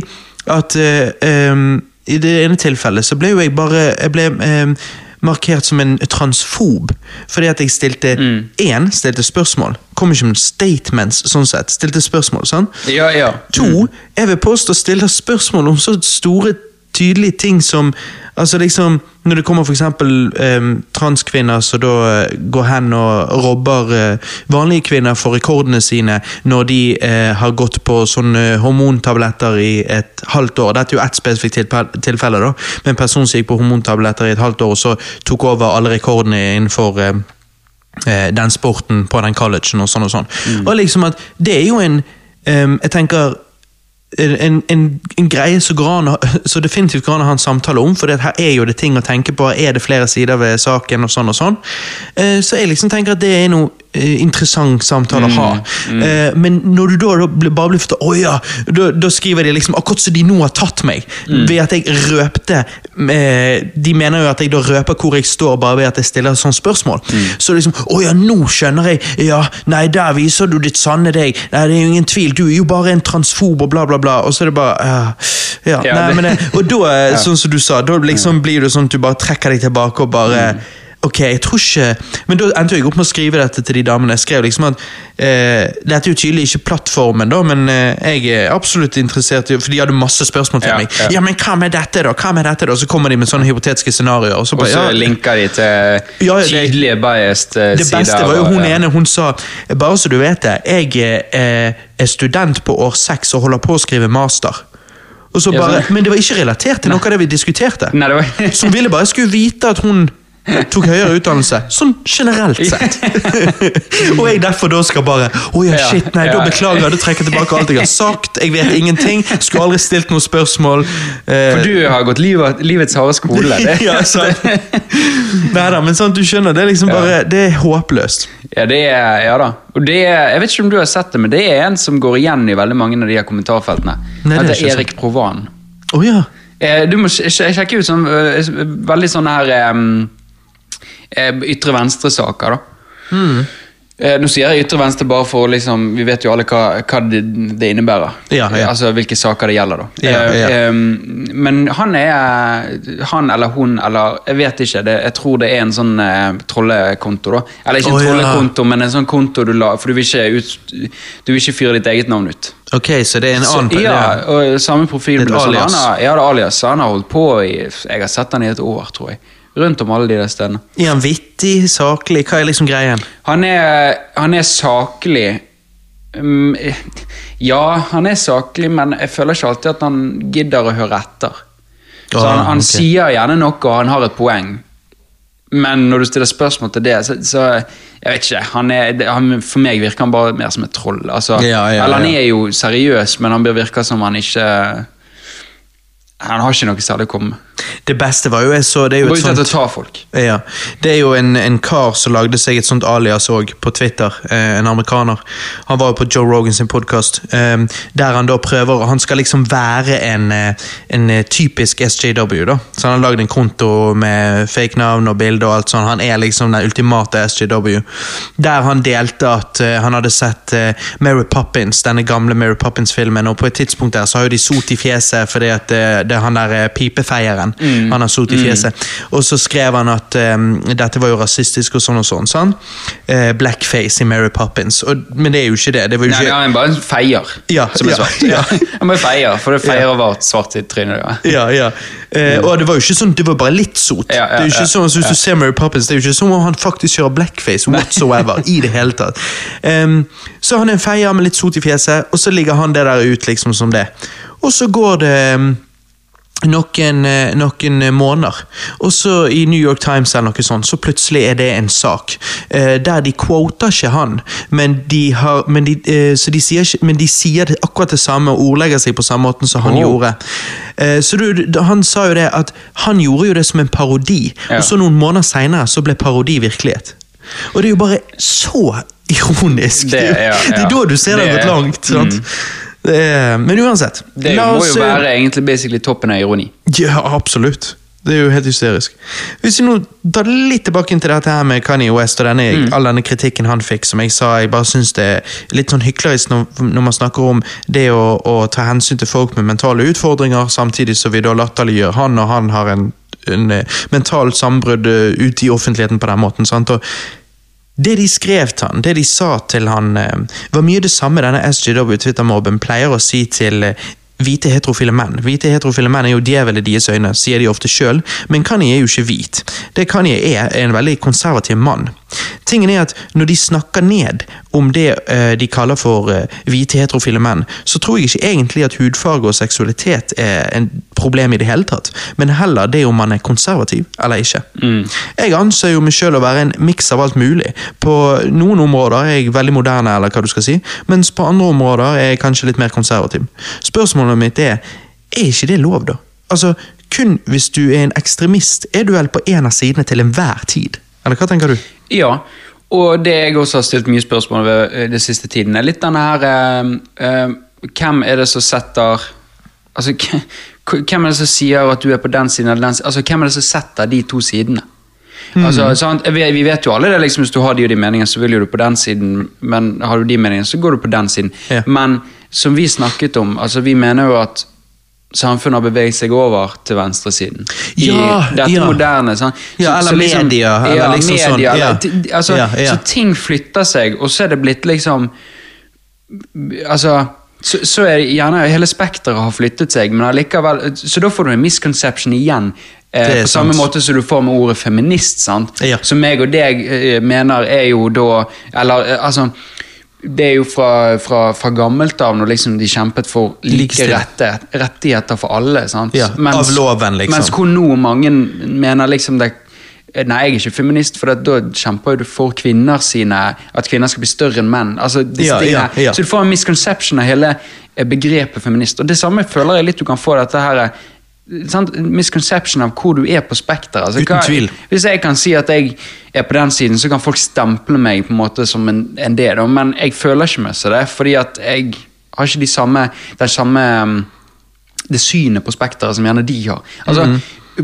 Speaker 1: at em, i det ene tilfellet så ble jo jeg bare Jeg ble um, markert som en transfob fordi at jeg stilte én stilte spørsmål. Kom ikke med statements, sånn sett. Stilte spørsmål. sånn.
Speaker 3: Ja, ja.
Speaker 1: To, jeg vil påstå stiller spørsmål om så store, tydelige ting som Altså liksom, Når det kommer for eksempel transkvinner som da eh, går hen og robber uh, vanlige kvinner for rekordene sine når de uh, har gått på sånne hormontabletter i et halvt år. Dette er jo ett spesifikt tilfelle, da. Med en person som gikk på hormontabletter i et halvt år og så tok over alle rekordene innenfor eh, den sporten på den collegen og sånn og sånn. Og liksom at det er jo en um, Jeg tenker en, en, en greie som an så definitivt går an å ha en samtale om, for her er jo det ting å tenke på. Er det flere sider ved saken, og sånn og sånn. Eh, så jeg liksom tenker at det er noe interessant samtale å ha. Eh, men når du da, da bare blir fortalt Å ja! Da, da skriver de liksom akkurat som de nå har tatt meg, ved at jeg røpte eh, De mener jo at jeg da røper hvor jeg står, bare ved at jeg stiller sånne spørsmål. Så liksom Å ja, nå skjønner jeg! Ja, nei, der viser du ditt sanne deg! Nei, det er jo ingen tvil, du er jo bare en transfob, og bla, bla, bla. Og så er det bare ja, ja, nei, men Og da, eh, sånn som du sa, da liksom blir det sånn at du bare trekker deg tilbake og bare Ok, jeg tror ikke Men da endte jeg opp med å skrive dette til de damene. Jeg skrev liksom at eh, Dette er jo tydelig ikke plattformen, da, men eh, jeg er absolutt interessert i For de hadde masse spørsmål til
Speaker 3: Ja,
Speaker 1: meg.
Speaker 3: ja.
Speaker 1: Ja, men hva med dette, da? Hva med dette da? Så kommer de med sånne hypotetiske scenarioer. Og så bare, ja,
Speaker 3: linker de til
Speaker 1: Ja, det-
Speaker 3: tydelige biased sider.
Speaker 1: det beste var jo hun ene, hun sa Bare så du vet det, jeg eh, er student på år seks og holder på å skrive master. Bare,
Speaker 3: sånn.
Speaker 1: Men det var ikke relatert til noe av det vi diskuterte.
Speaker 3: Nei, det var
Speaker 1: Så hun ville bare skulle vite at hun tok høyere utdannelse. Sånn generelt sett. og jeg derfor da skal bare Å ja, shit, nei, da beklager jeg. Da trekker jeg tilbake alt jeg har sagt. Jeg vet ingenting. Skulle aldri stilt noen spørsmål. Eh,
Speaker 3: For du har gått livet, livets harde skole. Det.
Speaker 1: ja, sant. Neida, men sånn, du skjønner, det er liksom bare Det er håpløst.
Speaker 3: Ja, det er, ja da. Og det er, jeg vet ikke om du har sett det, men det er en som går igjen i veldig mange av de her kommentarfeltene.
Speaker 1: Nei, det er
Speaker 3: heter Erik Provan.
Speaker 1: Oh, ja.
Speaker 3: Eh, Du må sj- sj- sjekke ut sånn eh, veldig sånn her eh, ytre venstre-saker, da. Mm. Nå sier jeg ytre venstre bare for liksom Vi vet jo alle hva, hva det, det innebærer.
Speaker 1: Ja, ja.
Speaker 3: Altså hvilke saker det gjelder, da.
Speaker 1: Ja,
Speaker 3: Eh,
Speaker 1: ja.
Speaker 3: eh, men han er Han eller hun eller Jeg vet ikke. Det, jeg tror det er en sånn eh, trollekonto, da. Eller ikke en
Speaker 1: ja.
Speaker 3: trollekonto, men en sånn konto du la For du vil ikke, ut, du vil ikke fyre ditt eget navn ut.
Speaker 1: Ok, så det er en
Speaker 3: Så,
Speaker 1: annen
Speaker 3: ja, og samme profil.
Speaker 1: Et
Speaker 3: ble sånn.
Speaker 1: alias.
Speaker 3: Han har, ja, det er alias. Han har holdt på i Jeg har sett han i et år, tror jeg. Rundt om alle de der stedene.
Speaker 1: Er han vittig, saklig? Hva er liksom greien?
Speaker 3: Han er, han er saklig Mm, Ja, han er saklig, men jeg føler ikke alltid at han gidder å høre etter. Så
Speaker 1: Ah,
Speaker 3: han, han
Speaker 1: okay.
Speaker 3: sier gjerne noe, og han har et poeng. Men når du stiller spørsmål til det, så, så Jeg vet ikke. Han er, han, for meg virker han bare mer som et troll. Altså,
Speaker 1: Ja, ja,
Speaker 3: eller han er jo seriøs, men han virker som han ikke Han har ikke noe særlig å komme med.
Speaker 1: Det beste var jo jeg så det er jo et sånt ja, Det er jo en, en kar som lagde seg et sånt alias òg, på Twitter. Eh, en amerikaner. Han var jo på Joe Rogan sin podkast, eh, der han da prøver Han skal liksom være en, eh, en eh, typisk SJW, da. Så han har lagd en konto med fake navn og bilde og alt sånt. Han er liksom den ultimate SJW. Der han delte at eh, han hadde sett eh, Mary Poppins, denne gamle Mary Poppins-filmen, og på et tidspunkt der så har jo de sot i fjeset fordi at eh, det er han der eh, pipefeieren. Han har sot i fjeset. Og så skrev han at um, dette var jo rasistisk og sånn og sånn. sånn. Uh, blackface i Mary Poppins. Og, men det er jo ikke det. det var jo
Speaker 3: Nei,
Speaker 1: ikke...
Speaker 3: han er bare en feier
Speaker 1: Ja,
Speaker 3: som er
Speaker 1: ja,
Speaker 3: svart.
Speaker 1: ja.
Speaker 3: Han bare feier, for det feier å være svart i trynet. Ja.
Speaker 1: Ja, ja. Eh, og det var jo ikke sånn, det var bare litt sot.
Speaker 3: Ja, ja,
Speaker 1: det er jo ikke
Speaker 3: ja,
Speaker 1: sånn, så Hvis du ser Mary Poppins, det er jo ikke som om han faktisk gjør blackface whatsoever. i det hele tatt. Um, så han er en feier med litt sot i fjeset, og så ligger han det der ut liksom som det. Og så går det em, noen, eh, noen måneder, og så i New York Times eller noe sånt, så plutselig er det en sak eh, der de quoter ikke han, men de, har, men de, eh, så de, sier, ikke, men de sier det akkurat det samme og ordlegger seg på samme måten som han
Speaker 3: Oh.
Speaker 1: gjorde. Eh, så du, Han sa jo det at han gjorde jo det som en parodi,
Speaker 3: Ja.
Speaker 1: og så noen måneder seinere så ble parodi virkelighet. Og det er jo bare så ironisk!
Speaker 3: Det- ja,
Speaker 1: det er da du ser det har gått langt. sant? Det er, men uansett.
Speaker 3: Det
Speaker 1: la
Speaker 3: må jo være egentlig basically toppen av ironi.
Speaker 1: ja, absolutt. Det er jo helt hysterisk. Hvis vi nå tar litt tilbake til dette her med Kanye West og denne,
Speaker 3: Mm.
Speaker 1: all denne kritikken han fikk, som jeg sa, jeg bare syns det er litt sånn hyklerisk når, når man snakker om det å, å ta hensyn til folk med mentale utfordringer, samtidig som vi da latterliggjør han, og han har en, en eh, mentalt sammenbrudd eh, ute i offentligheten på den måten. sant? Og det de skrev til han, det de sa til han, eh, var mye det samme denne SJW Twitter-mobben pleier å si til eh, hvite heterofile menn. Hvite heterofile menn er jo djevel i deres øyne, sier de ofte sjøl, men Kanye er jo ikke hvit. Det Kanye er, er en veldig konservativ mann. Tingen er at når de snakker ned om det eh, de kaller for eh, hvite heterofile menn, så tror jeg ikke egentlig at hudfarge og seksualitet er en problem i det hele tatt, men heller det om man er konservativ eller ikke. Jeg anser jo meg sjøl å være en miks av alt mulig. På noen områder er jeg veldig moderne, eller hva du skal si, mens på andre områder er jeg kanskje litt mer konservativ. Spørsmålet mitt er, er ikke det lov, da? Altså, kun hvis du er en ekstremist, er du vel på en av sidene til enhver tid? Eller hva tenker du?
Speaker 3: Ja, og det jeg også har stilt mye spørsmål ved eh, den siste tiden, er litt denne her eh, eh, Hvem er det som setter Altså, hvem er det som sier at du er på den siden eller den siden? Altså, hvem er det som setter de to sidene? Altså, sant? Vi, vi vet jo alle det, liksom, hvis du har de og de meningene, så vil jo du på den siden, men har du de meningene, så går du på den siden.
Speaker 1: Ja.
Speaker 3: Men som vi snakket om, altså vi mener jo at samfunnet har beveget seg over til venstresiden. I
Speaker 1: Ja,
Speaker 3: dette
Speaker 1: ja.
Speaker 3: moderne. sånn.
Speaker 1: Ja, eller media, eller
Speaker 3: ja,
Speaker 1: liksom
Speaker 3: media,
Speaker 1: sånn, ja.
Speaker 3: eller altså. Så ting flytter seg, og så er det blitt liksom Altså så, så er det gjerne hele spekteret har flyttet seg, men allikevel Så da får du en misconception igjen. Eh, på samme
Speaker 1: sant.
Speaker 3: måte som du får med ordet feminist. sant?
Speaker 1: Ja.
Speaker 3: Som meg og deg eh, mener er jo da Eller eh, altså Det er jo fra, fra, fra gammelt av når liksom de kjempet for like rette, rettigheter for alle. sant?
Speaker 1: Ja, av loven, liksom.
Speaker 3: Mens hvor nå mange mener liksom det Nei, jeg er ikke feminist, for da kjemper du for kvinner sine At kvinner skal bli større enn menn. Altså,
Speaker 1: Ja, ja.
Speaker 3: Så du får en misconception av hele begrepet feminist. Og det samme føler jeg litt du kan få dette her sant? Misconception av hvor du er på spekteret. Altså,
Speaker 1: Uten
Speaker 3: hva-
Speaker 1: tvil.
Speaker 3: Hvis jeg kan si at jeg er på den siden, så kan folk stemple meg på en måte som en, en det, da. men jeg føler ikke meg som det, fordi at jeg har ikke de samme, den samme um, det synet på spekteret som gjerne de har. Altså,
Speaker 1: Mhm.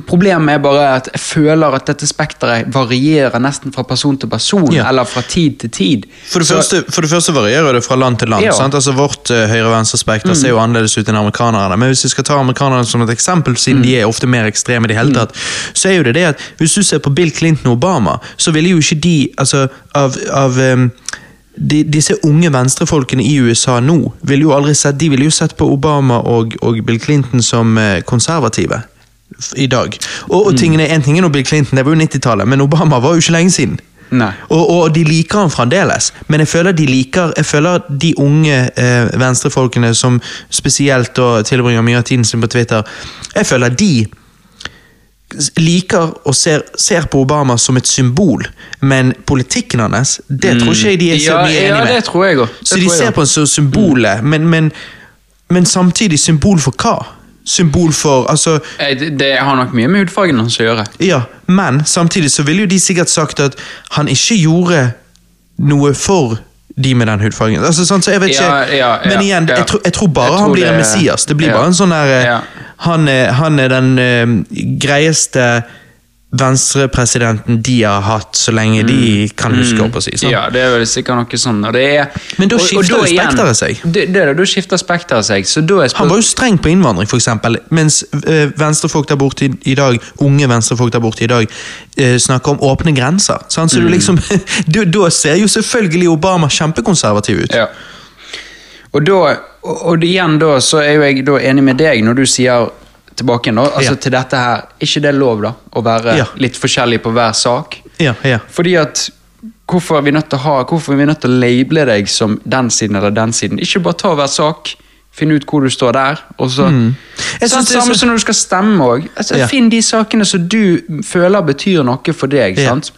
Speaker 3: Problemet er bare at jeg føler at dette spekteret varierer nesten fra person til person,
Speaker 1: Ja.
Speaker 3: eller fra tid til tid.
Speaker 1: For det,
Speaker 3: Så-
Speaker 1: første, for det første varierer det fra land til land.
Speaker 3: Ja.
Speaker 1: Sant? Altså Vårt uh, høyre-venstre-spekter ser jo annerledes ut enn amerikanerne. Men hvis vi skal ta amerikanerne som et eksempel, siden de er ofte mer ekstreme i det hele tatt, så er jo det det at hvis du ser på Bill Clinton og Obama, så ville jo ikke de altså, av, av um, de, disse unge venstrefolkene i USA nå ville jo aldri sett, de ville jo sett på Obama og, og Bill Clinton som eh, konservative i dag. Og, og tingene, en ting er nå Bill Clinton, det var jo 90-tallet, men Obama var jo ikke lenge siden. Og, og de liker han fremdeles, men jeg føler de liker Jeg føler de unge eh, venstrefolkene som spesielt og tilbringer mye av tiden sin på Twitter, jeg føler de liker og ser, ser på Obama som et symbol, men politikken hans, det tror ikke jeg de er så
Speaker 3: Ja,
Speaker 1: mye enig
Speaker 3: ja,
Speaker 1: med. Så de ser på ham som symbolet, men, men, men samtidig symbol for hva? Symbol for Altså
Speaker 3: Eh, Det, det har nok mye med hudfargen hans å gjøre.
Speaker 1: ja, men samtidig så ville jo de sikkert sagt at han ikke gjorde noe for de med den hudfargen. Altså, sant, så jeg vet ikke,
Speaker 3: Ja, ja, ja,
Speaker 1: Men igjen, jeg, tror, jeg tror bare
Speaker 3: Jeg tror
Speaker 1: han blir en Messias. Det blir bare en sånn der eh, han, han er den uh, greieste venstrepresidenten de har hatt så lenge de kan huske. opp å si, sant?
Speaker 3: Mm. Ja, det er vel sikkert noe sånn. Og det er,
Speaker 1: Men da
Speaker 3: og- og
Speaker 1: skifter jo
Speaker 3: igjen-
Speaker 1: spekteret seg.
Speaker 3: Det, det, da skifter spekteret seg.
Speaker 1: Han var jo streng på innvandring, eksempel, mens øh, venstrefolk der borte i, i dag, unge venstrefolk der borte i dag øh, snakker om åpne grenser. Sant? Så du liksom, du, Da ser jo selvfølgelig Obama kjempekonservativ ut.
Speaker 3: Ja. Og da, og, og igjen da, så er jo jeg da enig med deg når du sier tilbake igjen da, altså til dette her, ikke det er lov da, å være litt forskjellig på hver sak?
Speaker 1: Ja, ja.
Speaker 3: Fordi at hvorfor er vi nødt til å ha, hvorfor er vi nødt til å label deg som den siden eller den siden? Ikke bare ta hver sak, finne ut hvor du står der, og så...
Speaker 1: Mm. Jeg
Speaker 3: Sånn,
Speaker 1: det
Speaker 3: samme som når du skal stemme også. Altså,
Speaker 1: Ja.
Speaker 3: Finn de sakene som du føler betyr noe for deg,
Speaker 1: Ja.
Speaker 3: sant?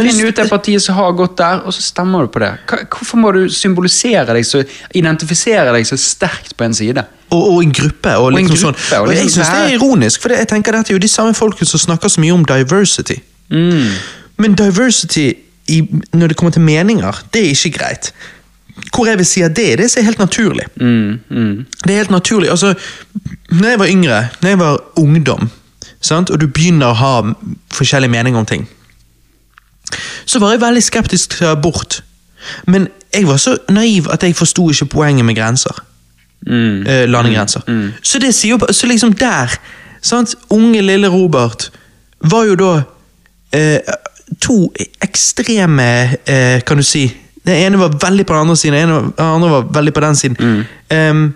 Speaker 1: Men
Speaker 3: Finn ut det partiet som har gått der, og så stemmer du på det. Hva- Hvorfor må du symbolisere deg så, identifisere deg så sterkt på en side?
Speaker 1: Og, og en gruppe. Og,
Speaker 3: en
Speaker 1: liksom
Speaker 3: gruppe,
Speaker 1: sånn.
Speaker 3: og
Speaker 1: og jeg
Speaker 3: syns
Speaker 1: synes det er ironisk, for det, jeg tenker dette er jo de samme folkene som snakker så mye om diversity.
Speaker 3: Mm.
Speaker 1: Men diversity i, når det kommer til meninger, det er ikke greit. Hvor jeg vil si at det er det som er helt naturlig.
Speaker 3: Mm,
Speaker 1: Det er helt naturlig. altså, når jeg var yngre, når jeg var ungdom, sant? og du begynner å ha forskjellige meninger om ting, så var jeg veldig skeptisk til abort. Men jeg var så naiv at jeg forsto ikke poenget med grenser.
Speaker 3: Mm.
Speaker 1: Eh, landegrenser. Så det sier jo Så liksom der sant? Unge lille Robert var jo da eh, to ekstreme eh, Kan du si Den ene var veldig på den andre siden, den den andre var veldig på den siden. Um,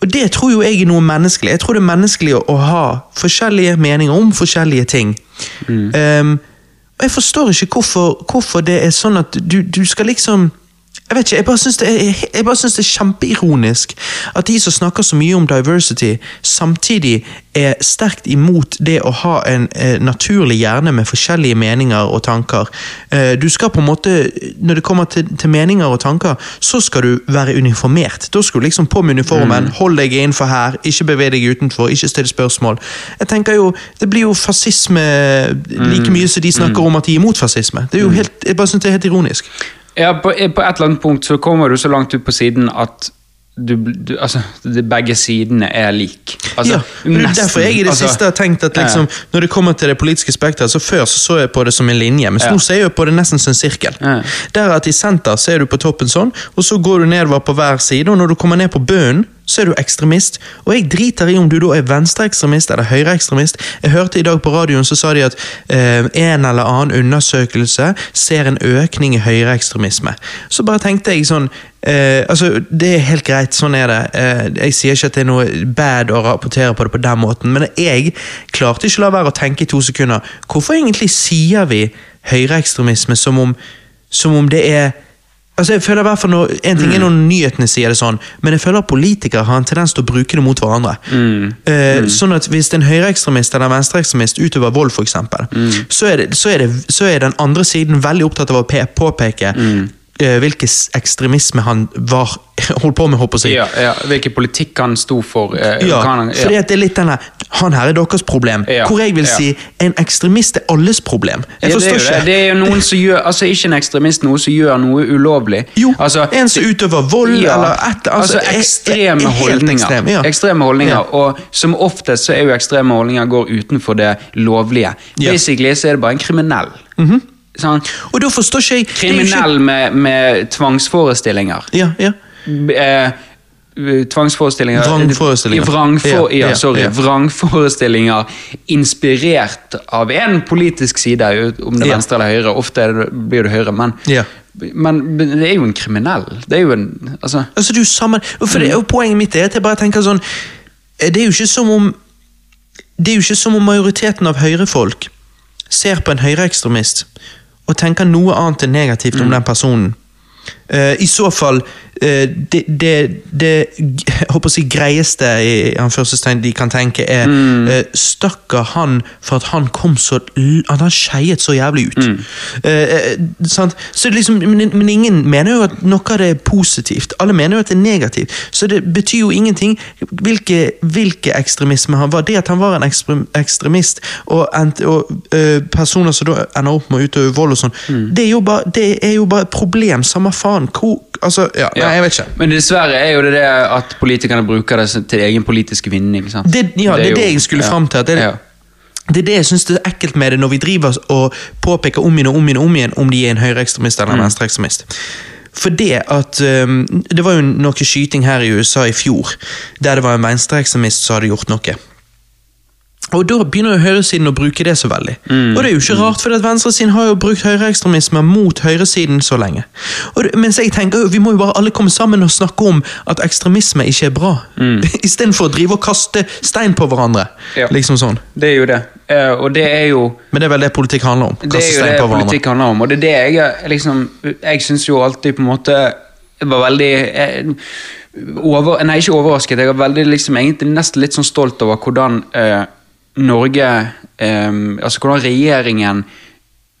Speaker 1: og det tror jo jeg er noe menneskelig. Jeg tror det er menneskelig å, å ha forskjellige meninger om forskjellige ting. Og jeg forstår ikke hvorfor, hvorfor det er sånn at du, du skal liksom Jeg vet ikke, jeg bare syns det, det er kjempeironisk at de som snakker så mye om diversity, samtidig er sterkt imot det å ha en eh, naturlig hjerne med forskjellige meninger og tanker. Eh, du skal på en måte, Når det kommer til, til meninger og tanker, så skal du være uniformert. Da skal du liksom på med uniformen, hold deg innenfor her, ikke beveg deg utenfor, ikke still spørsmål. Jeg tenker jo, Det blir jo fascisme like mye som de snakker om at de er imot fascisme. Det er jo helt, Jeg bare synes det er helt ironisk.
Speaker 3: Ja, på, på et eller annet punkt så kommer du så langt ut på siden at du, du, altså, begge sidene er lik. Altså,
Speaker 1: ja, men det
Speaker 3: nesten.
Speaker 1: derfor jeg i det
Speaker 3: Altså,
Speaker 1: siste har tenkt at liksom, når det kommer til det politiske spekteret, så før så, så jeg på det som en linje, mens
Speaker 3: Ja.
Speaker 1: nå ser jeg på det nesten som en sirkel.
Speaker 3: Ja.
Speaker 1: Der at i senter så er du på toppen sånn, og så går du nedover på hver side, og når du kommer ned på bunnen, så er du ekstremist. Og jeg driter i om du da er venstreekstremist eller høyreekstremist. Jeg hørte i dag på radioen så sa de at eh, en eller annen undersøkelse ser en økning i høyreekstremisme. Så bare tenkte jeg sånn eh, altså Det er helt greit, sånn er det. Eh, jeg sier ikke at det er noe bad å rapportere på det på den måten, men jeg klarte ikke å la være å tenke i to sekunder. Hvorfor egentlig sier vi høyreekstremisme som om, som om det er Altså jeg føler i hvert fall når, En ting er når nyhetene sier det sånn, men jeg føler at politikere har en tendens til å bruke det mot hverandre. Eh, Sånn at Hvis en høyreekstremist eller venstreekstremist utøver vold, for eksempel, så, det, så, det, så er den andre siden veldig opptatt av å påpeke eh, hvilken ekstremisme han var holdt på med. håper jeg.
Speaker 3: Ja, ja, hvilken politikk han sto for. eh,
Speaker 1: Ja,
Speaker 3: han, han,
Speaker 1: fordi at det er litt denne Han her er deres problem.
Speaker 3: Ja,
Speaker 1: Hvor jeg vil
Speaker 3: ja.
Speaker 1: si en ekstremist er alles problem. Jeg
Speaker 3: Ja,
Speaker 1: forstår
Speaker 3: det, jo det.
Speaker 1: ikke.
Speaker 3: det er jo noen som gjør Altså ikke en ekstremist, noe som gjør noe ulovlig.
Speaker 1: Jo,
Speaker 3: altså,
Speaker 1: en som utøver vold
Speaker 3: Ja,
Speaker 1: eller et
Speaker 3: altså,
Speaker 1: altså, er- er-
Speaker 3: ekstreme
Speaker 1: er
Speaker 3: holdninger.
Speaker 1: ekstrem, ja.
Speaker 3: Ekstreme holdninger,
Speaker 1: Ja.
Speaker 3: Og som oftest så er jo ekstreme holdninger går utenfor det lovlige.
Speaker 1: Ja.
Speaker 3: Basically så er det bare en kriminell. Sånn,
Speaker 1: Og da forstår ikke jeg er ikke-
Speaker 3: kriminell med, med tvangsforestillinger.
Speaker 1: Ja, ja.
Speaker 3: Eh, Tvangsforestillinger
Speaker 1: Vrangforestillinger.
Speaker 3: Vrangfor,
Speaker 1: Ja,
Speaker 3: ja, sorry.
Speaker 1: ja.
Speaker 3: Vrangforestillinger inspirert av en politisk side, om det er venstre eller høyre. Ofte blir det høyre, men,
Speaker 1: Ja.
Speaker 3: men det er jo en kriminell. Det er jo en altså,
Speaker 1: Altså, jo For det, og Poenget mitt er at jeg bare tenker sånn Det er jo ikke som om Det er jo ikke som om majoriteten av høyrefolk ser på en høyreekstremist og tenker noe annet enn negativt om den personen. Eh, I så fall eh, det, det, det jeg greieste i anførselstegn de kan tenke, er eh, Stakkar han for at han kom så At han skeiet så jævlig ut. Eh, eh, sant? Så liksom, men, men ingen mener jo at noe av det er positivt. Alle mener jo at det er negativt. Så det betyr jo ingenting hvilke, hvilke ekstremisme han var. Det at han var en ekstremist, og, og eh, personer som da ender opp med å utøve vold og sånn, det, jo bare- det er jo bare et problem. Samme faen. Hvor, altså, ja, nei, jeg vet ikke.
Speaker 3: Men dessverre er jo det det at politikerne bruker det til egen politisk vinning. Sant?
Speaker 1: Det, ja, det er det jeg skulle
Speaker 3: ja,
Speaker 1: fram til. At det,
Speaker 3: ja.
Speaker 1: det er det jeg synes det er ekkelt med det når vi driver og påpeker om igjen og om igjen om igjen om de er en høyreekstremist eller en venstreekstremist. For det at um, Det var jo noe skyting her i USA i fjor, der det var en venstreekstremist som hadde gjort noe. Og da begynner jo høyresiden å bruke det så veldig. Og det er jo ikke rart, for at venstresiden har jo brukt høyreekstremisme mot høyresiden så lenge. Og mens jeg tenker vi må jo bare alle komme sammen og snakke om at ekstremisme ikke er bra. Istedenfor å drive og kaste stein på hverandre.
Speaker 3: Ja.
Speaker 1: Liksom sånn.
Speaker 3: Det er jo det. Uh, og det er jo
Speaker 1: Men det er vel det politikk handler om. Kaste
Speaker 3: stein på
Speaker 1: hverandre.
Speaker 3: det
Speaker 1: er jo det
Speaker 3: politikk handler om, og det er det jeg liksom Jeg syns jo alltid på en måte Jeg var veldig jeg, over, Nei, ikke overrasket. Jeg er veldig liksom egentlig nesten litt sånn stolt over hvordan eh, Norge eh, Altså hvordan regjeringen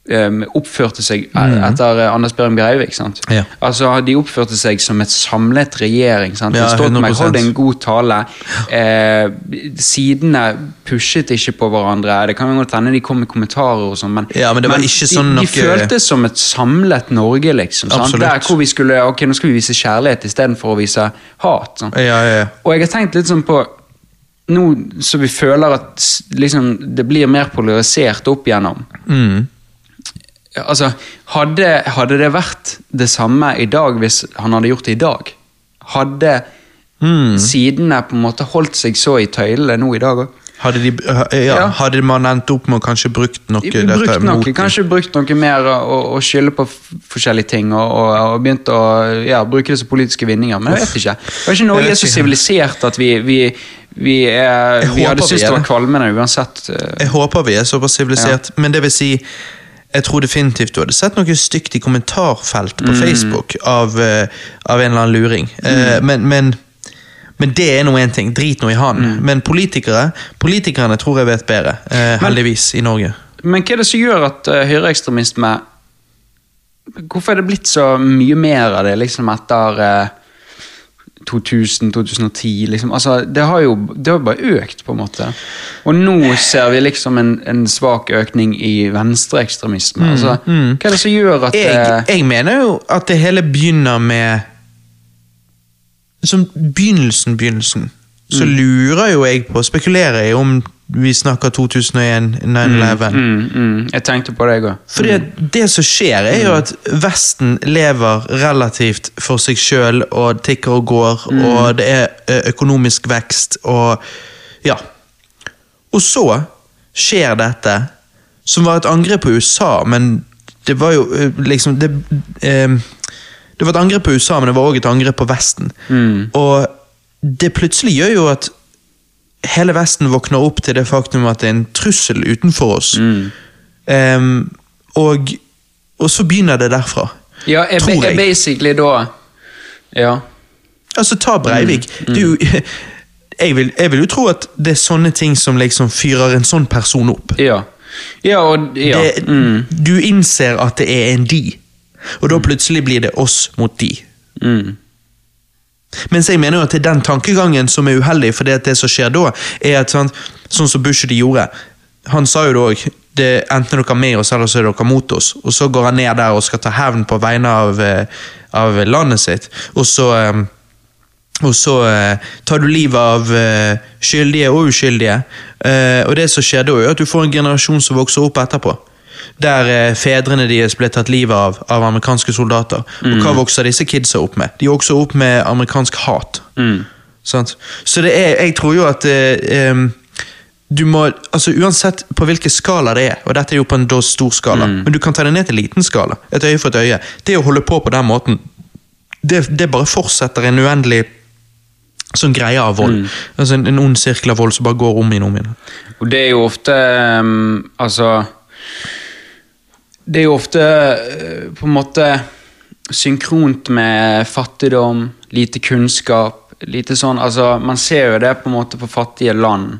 Speaker 3: eh, oppførte seg e- etter eh, Anders Behring Breivik.
Speaker 1: Mm. Ja.
Speaker 3: Altså, De oppførte seg som et samlet regjering. sant?
Speaker 1: Ja,
Speaker 3: Stoltenberg
Speaker 1: 100%.
Speaker 3: holdt en god tale. Eh, sidene pushet ikke på hverandre. Det kan godt hende de kom med kommentarer, og sånt, men,
Speaker 1: Ja, men det var ikke sånn
Speaker 3: de, de
Speaker 1: noe-
Speaker 3: føltes som et samlet Norge. liksom. Der hvor vi skulle, ok, Nå skal vi vise kjærlighet istedenfor å vise hat. Og jeg har tenkt litt sånn på Nå så vi føler at liksom, det blir mer polarisert opp igjennom.
Speaker 1: Mm.
Speaker 3: Altså, hadde, hadde det vært det samme i dag hvis han hadde gjort det i dag? Hadde
Speaker 1: Mm.
Speaker 3: sidene på en måte holdt seg så i tøylene nå i dag òg?
Speaker 1: Hadde, de, ja,
Speaker 3: Ja.
Speaker 1: hadde man endt opp med å kanskje brukt noe dette
Speaker 3: Brukt noe,
Speaker 1: mot
Speaker 3: kanskje brukt noe mer og, og skylde på forskjellige ting og, og, og begynt å ja, bruke det som politiske vinninger. Men jeg vet ikke. Kanskje
Speaker 1: Jeg
Speaker 3: Norge er så
Speaker 1: ikke.
Speaker 3: sivilisert at vi, vi, vi, er, vi hadde syntes det var kvalmende uansett. eh.
Speaker 1: Jeg håper vi er såpass sivilisert, men det vil si jeg tror definitivt du hadde sett noe stygt i kommentarfelt
Speaker 3: Mm.
Speaker 1: på Facebook av, eh, av en eller annen luring. Mm. men, men, men det er nå én ting. Drit nå i han.
Speaker 3: Mm.
Speaker 1: Men politikere Politikerne tror jeg vet bedre, eh, heldigvis, i Norge.
Speaker 3: Men hva er det som gjør at uh, høyreekstremisme Hvorfor er det blitt så mye mer av det liksom etter uh, 2000-2010? Liksom? Altså, det har jo det har bare økt, på en måte. Og nå ser vi liksom en, en svak økning i venstreekstremisme. Altså, Hva er det som gjør at
Speaker 1: Mm, Jeg,
Speaker 3: eh,
Speaker 1: jeg mener jo at det hele begynner med Som begynnelsen, begynnelsen. Så
Speaker 3: Mm.
Speaker 1: lurer jo jeg på, spekulerer jeg om vi snakker 2001, 9-11.
Speaker 3: mm, mm, Jeg tenkte på det, jeg òg.
Speaker 1: Fordi det som skjer, er jo at Vesten lever relativt for seg sjøl og tikker og går, og det er økonomisk vekst og Ja. Og så skjer dette, som var et angrep på USA, men det var jo liksom det, em, det var et angrep på USA, men det var òg et angrep på Vesten. Og det plutselig gjør jo at hele Vesten våkner opp til det faktum at det er en trussel utenfor oss. Em, og, og så begynner det derfra.
Speaker 3: Ja, er,
Speaker 1: Tror
Speaker 3: jeg.
Speaker 1: Er
Speaker 3: basically da Ja.
Speaker 1: Altså, ta Breivik. Det er jo, jeg, vil, jeg vil jo tro at det er sånne ting som liksom fyrer en sånn person opp.
Speaker 3: Ja. Ja, og ja.
Speaker 1: Det,
Speaker 3: mm,
Speaker 1: Du innser at det er en de, og da plutselig blir det oss mot de.
Speaker 3: mm.
Speaker 1: Mens jeg mener jo at det er den tankegangen som er uheldig, for det, det som skjer da, er at sånn, sånn som de gjorde Han sa jo da òg enten er dere med oss, eller så er dere mot oss. Og så går han ned der og skal ta hevn på vegne av, eh, av landet sitt. Og så eh, og så eh, tar du livet av skyldige og uskyldige. Og det som skjer da, er at du får en generasjon som vokser opp etterpå. Der eh, fedrene deres ble tatt livet av av amerikanske soldater. Og hva vokser disse kidsa opp med? De vokser opp med amerikansk hat. Sant? Så det er, jeg tror jo at eh, du må, altså Uansett på hvilken skala det er, og dette er jo på en stor skala, men du kan ta det ned til liten skala. Et øye for et øye. Det å holde på på den måten, det, det bare fortsetter en uendelig sånn greie av vold. Altså en, en ond sirkel av vold som bare går om igjen og om igjen.
Speaker 3: Og det er jo ofte um, Altså Det er jo ofte uh, på en måte synkront med fattigdom, lite kunnskap. Lite sånn, altså Man ser jo det på en måte på fattige land.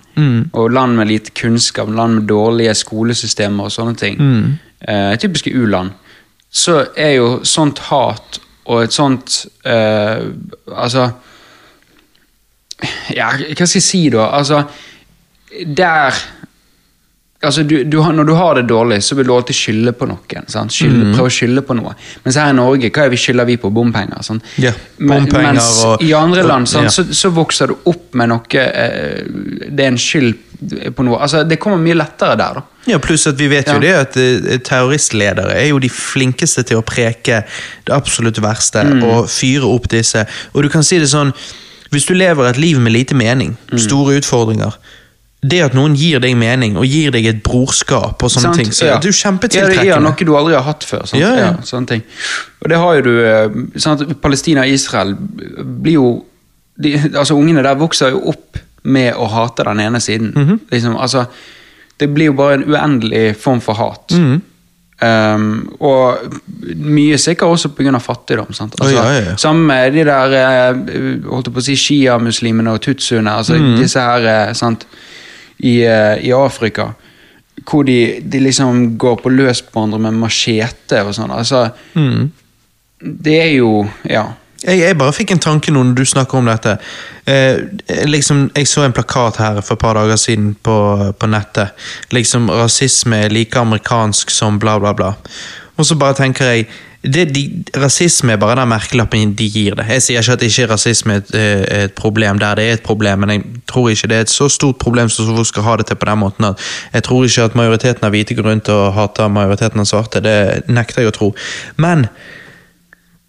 Speaker 3: Og land med lite kunnskap, land med dårlige skolesystemer og sånne ting. Eh, typiske u-land. Så er jo sånt hat og et sånt eh, Altså ja, hva skal jeg si da? Altså, der Altså, du, du, Når du har det dårlig, så vil du alltid skylde på noen. Skylde, Prøve å skylde på noe. Mens her i Norge, hva er vi skylder vi på? Bompenger.
Speaker 1: Ja,
Speaker 3: Men-
Speaker 1: bompenger
Speaker 3: Mens
Speaker 1: og-
Speaker 3: i andre land sant,
Speaker 1: yeah.
Speaker 3: så, så vokser du opp med noe eh, Det er en skyld på noe. Altså, det kommer mye lettere der, da.
Speaker 1: Ja, Pluss at vi vet jo
Speaker 3: Ja.
Speaker 1: det at eh, terroristledere er jo de flinkeste til å preke det absolutt verste
Speaker 3: Mm.
Speaker 1: og fyre opp disse. Og du kan si det sånn Hvis du lever et liv med lite mening,
Speaker 3: Mm.
Speaker 1: store utfordringer Det at noen gir deg mening og gir deg et brorskap og sånne
Speaker 3: Sant?
Speaker 1: ting, så
Speaker 3: Ja.
Speaker 1: det er jo
Speaker 3: Ja, det-
Speaker 1: kjempetiltrekkende.
Speaker 3: Ja, noe du aldri har hatt før. Sant?
Speaker 1: Ja, ja.
Speaker 3: sånne ting. Og det har jo du eh, sant? Palestina og Israel blir jo de, altså Ungene der vokser jo opp med å hate den ene siden.
Speaker 1: Mhm.
Speaker 3: liksom, altså, det blir jo bare en uendelig form for hat.
Speaker 1: Mhm.
Speaker 3: Um, og mye sikkert også pga. fattigdom. Sant? Altså,
Speaker 1: ja, ja, ja.
Speaker 3: Sammen med de der eh, holdt jeg på å si shia-muslimene og tutsuene, altså
Speaker 1: mm.
Speaker 3: disse her eh, sant? I, eh, i Afrika. Hvor de, de liksom går på løs på hverandre med machete og sånn. Altså,
Speaker 1: Mm.
Speaker 3: det er jo Ja.
Speaker 1: Jeg, jeg bare fikk en tanke nå når du snakker om dette. Eh, liksom, jeg så en plakat her for et par dager siden på, på nettet. Liksom rasisme er like amerikansk som bla, bla, bla. Og så bare tenker jeg det, de, Rasisme er bare den merkelappen de gir det. Jeg sier ikke at ikke rasisme er et, eh, et problem der det er et problem, men jeg tror ikke det er et så stort problem som folk skal ha det til på den måten. at Jeg tror ikke at majoriteten av hvite går rundt og hater majoriteten av svarte. Det nekter jeg å tro. Men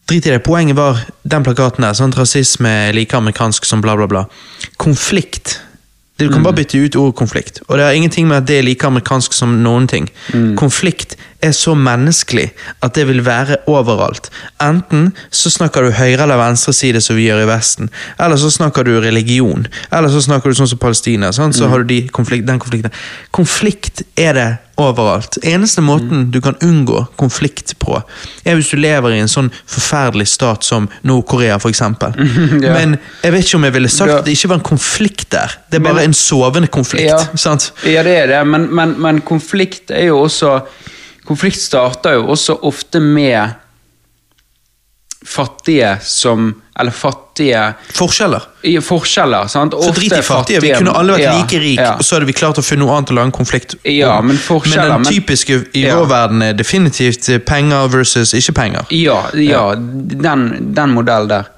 Speaker 1: Drit i det. Poenget var den plakaten der. Sånn, rasisme er like amerikansk som bla, bla, bla. Konflikt. Du kan bare bytte ut ordet konflikt. Og det har ingenting med at det er like amerikansk som noen ting. Konflikt er så menneskelig at det vil være overalt. Enten så snakker du høyre eller venstre side, som vi gjør i Vesten. Eller så snakker du religion. Eller så snakker du sånn som Palestina. Sant? Så har du de konflikt, den konflikten. Konflikt er det overalt. Eneste måten du kan unngå konflikt på, er hvis du lever i en sånn forferdelig stat som Nord-Korea, f.eks.
Speaker 3: Ja.
Speaker 1: Men jeg vet ikke om jeg ville sagt
Speaker 3: Ja.
Speaker 1: at det ikke var en konflikt der. Det er bare
Speaker 3: Men-
Speaker 1: en sovende konflikt.
Speaker 3: Ja.
Speaker 1: sant?
Speaker 3: Ja, det er det, men, men, men konflikt er jo også Konflikt starter jo også ofte med fattige som Eller fattige
Speaker 1: Forskjeller.
Speaker 3: i forskjeller. sant?
Speaker 1: For drit i fattige. Vi kunne alle vært
Speaker 3: ja,
Speaker 1: like rike,
Speaker 3: ja.
Speaker 1: og så hadde vi klart å finne noe annet å lage en konflikt om.
Speaker 3: Ja, men
Speaker 1: Men den typiske i vår verden er definitivt penger versus ikke penger.
Speaker 3: Ja, ja den, den modellen der.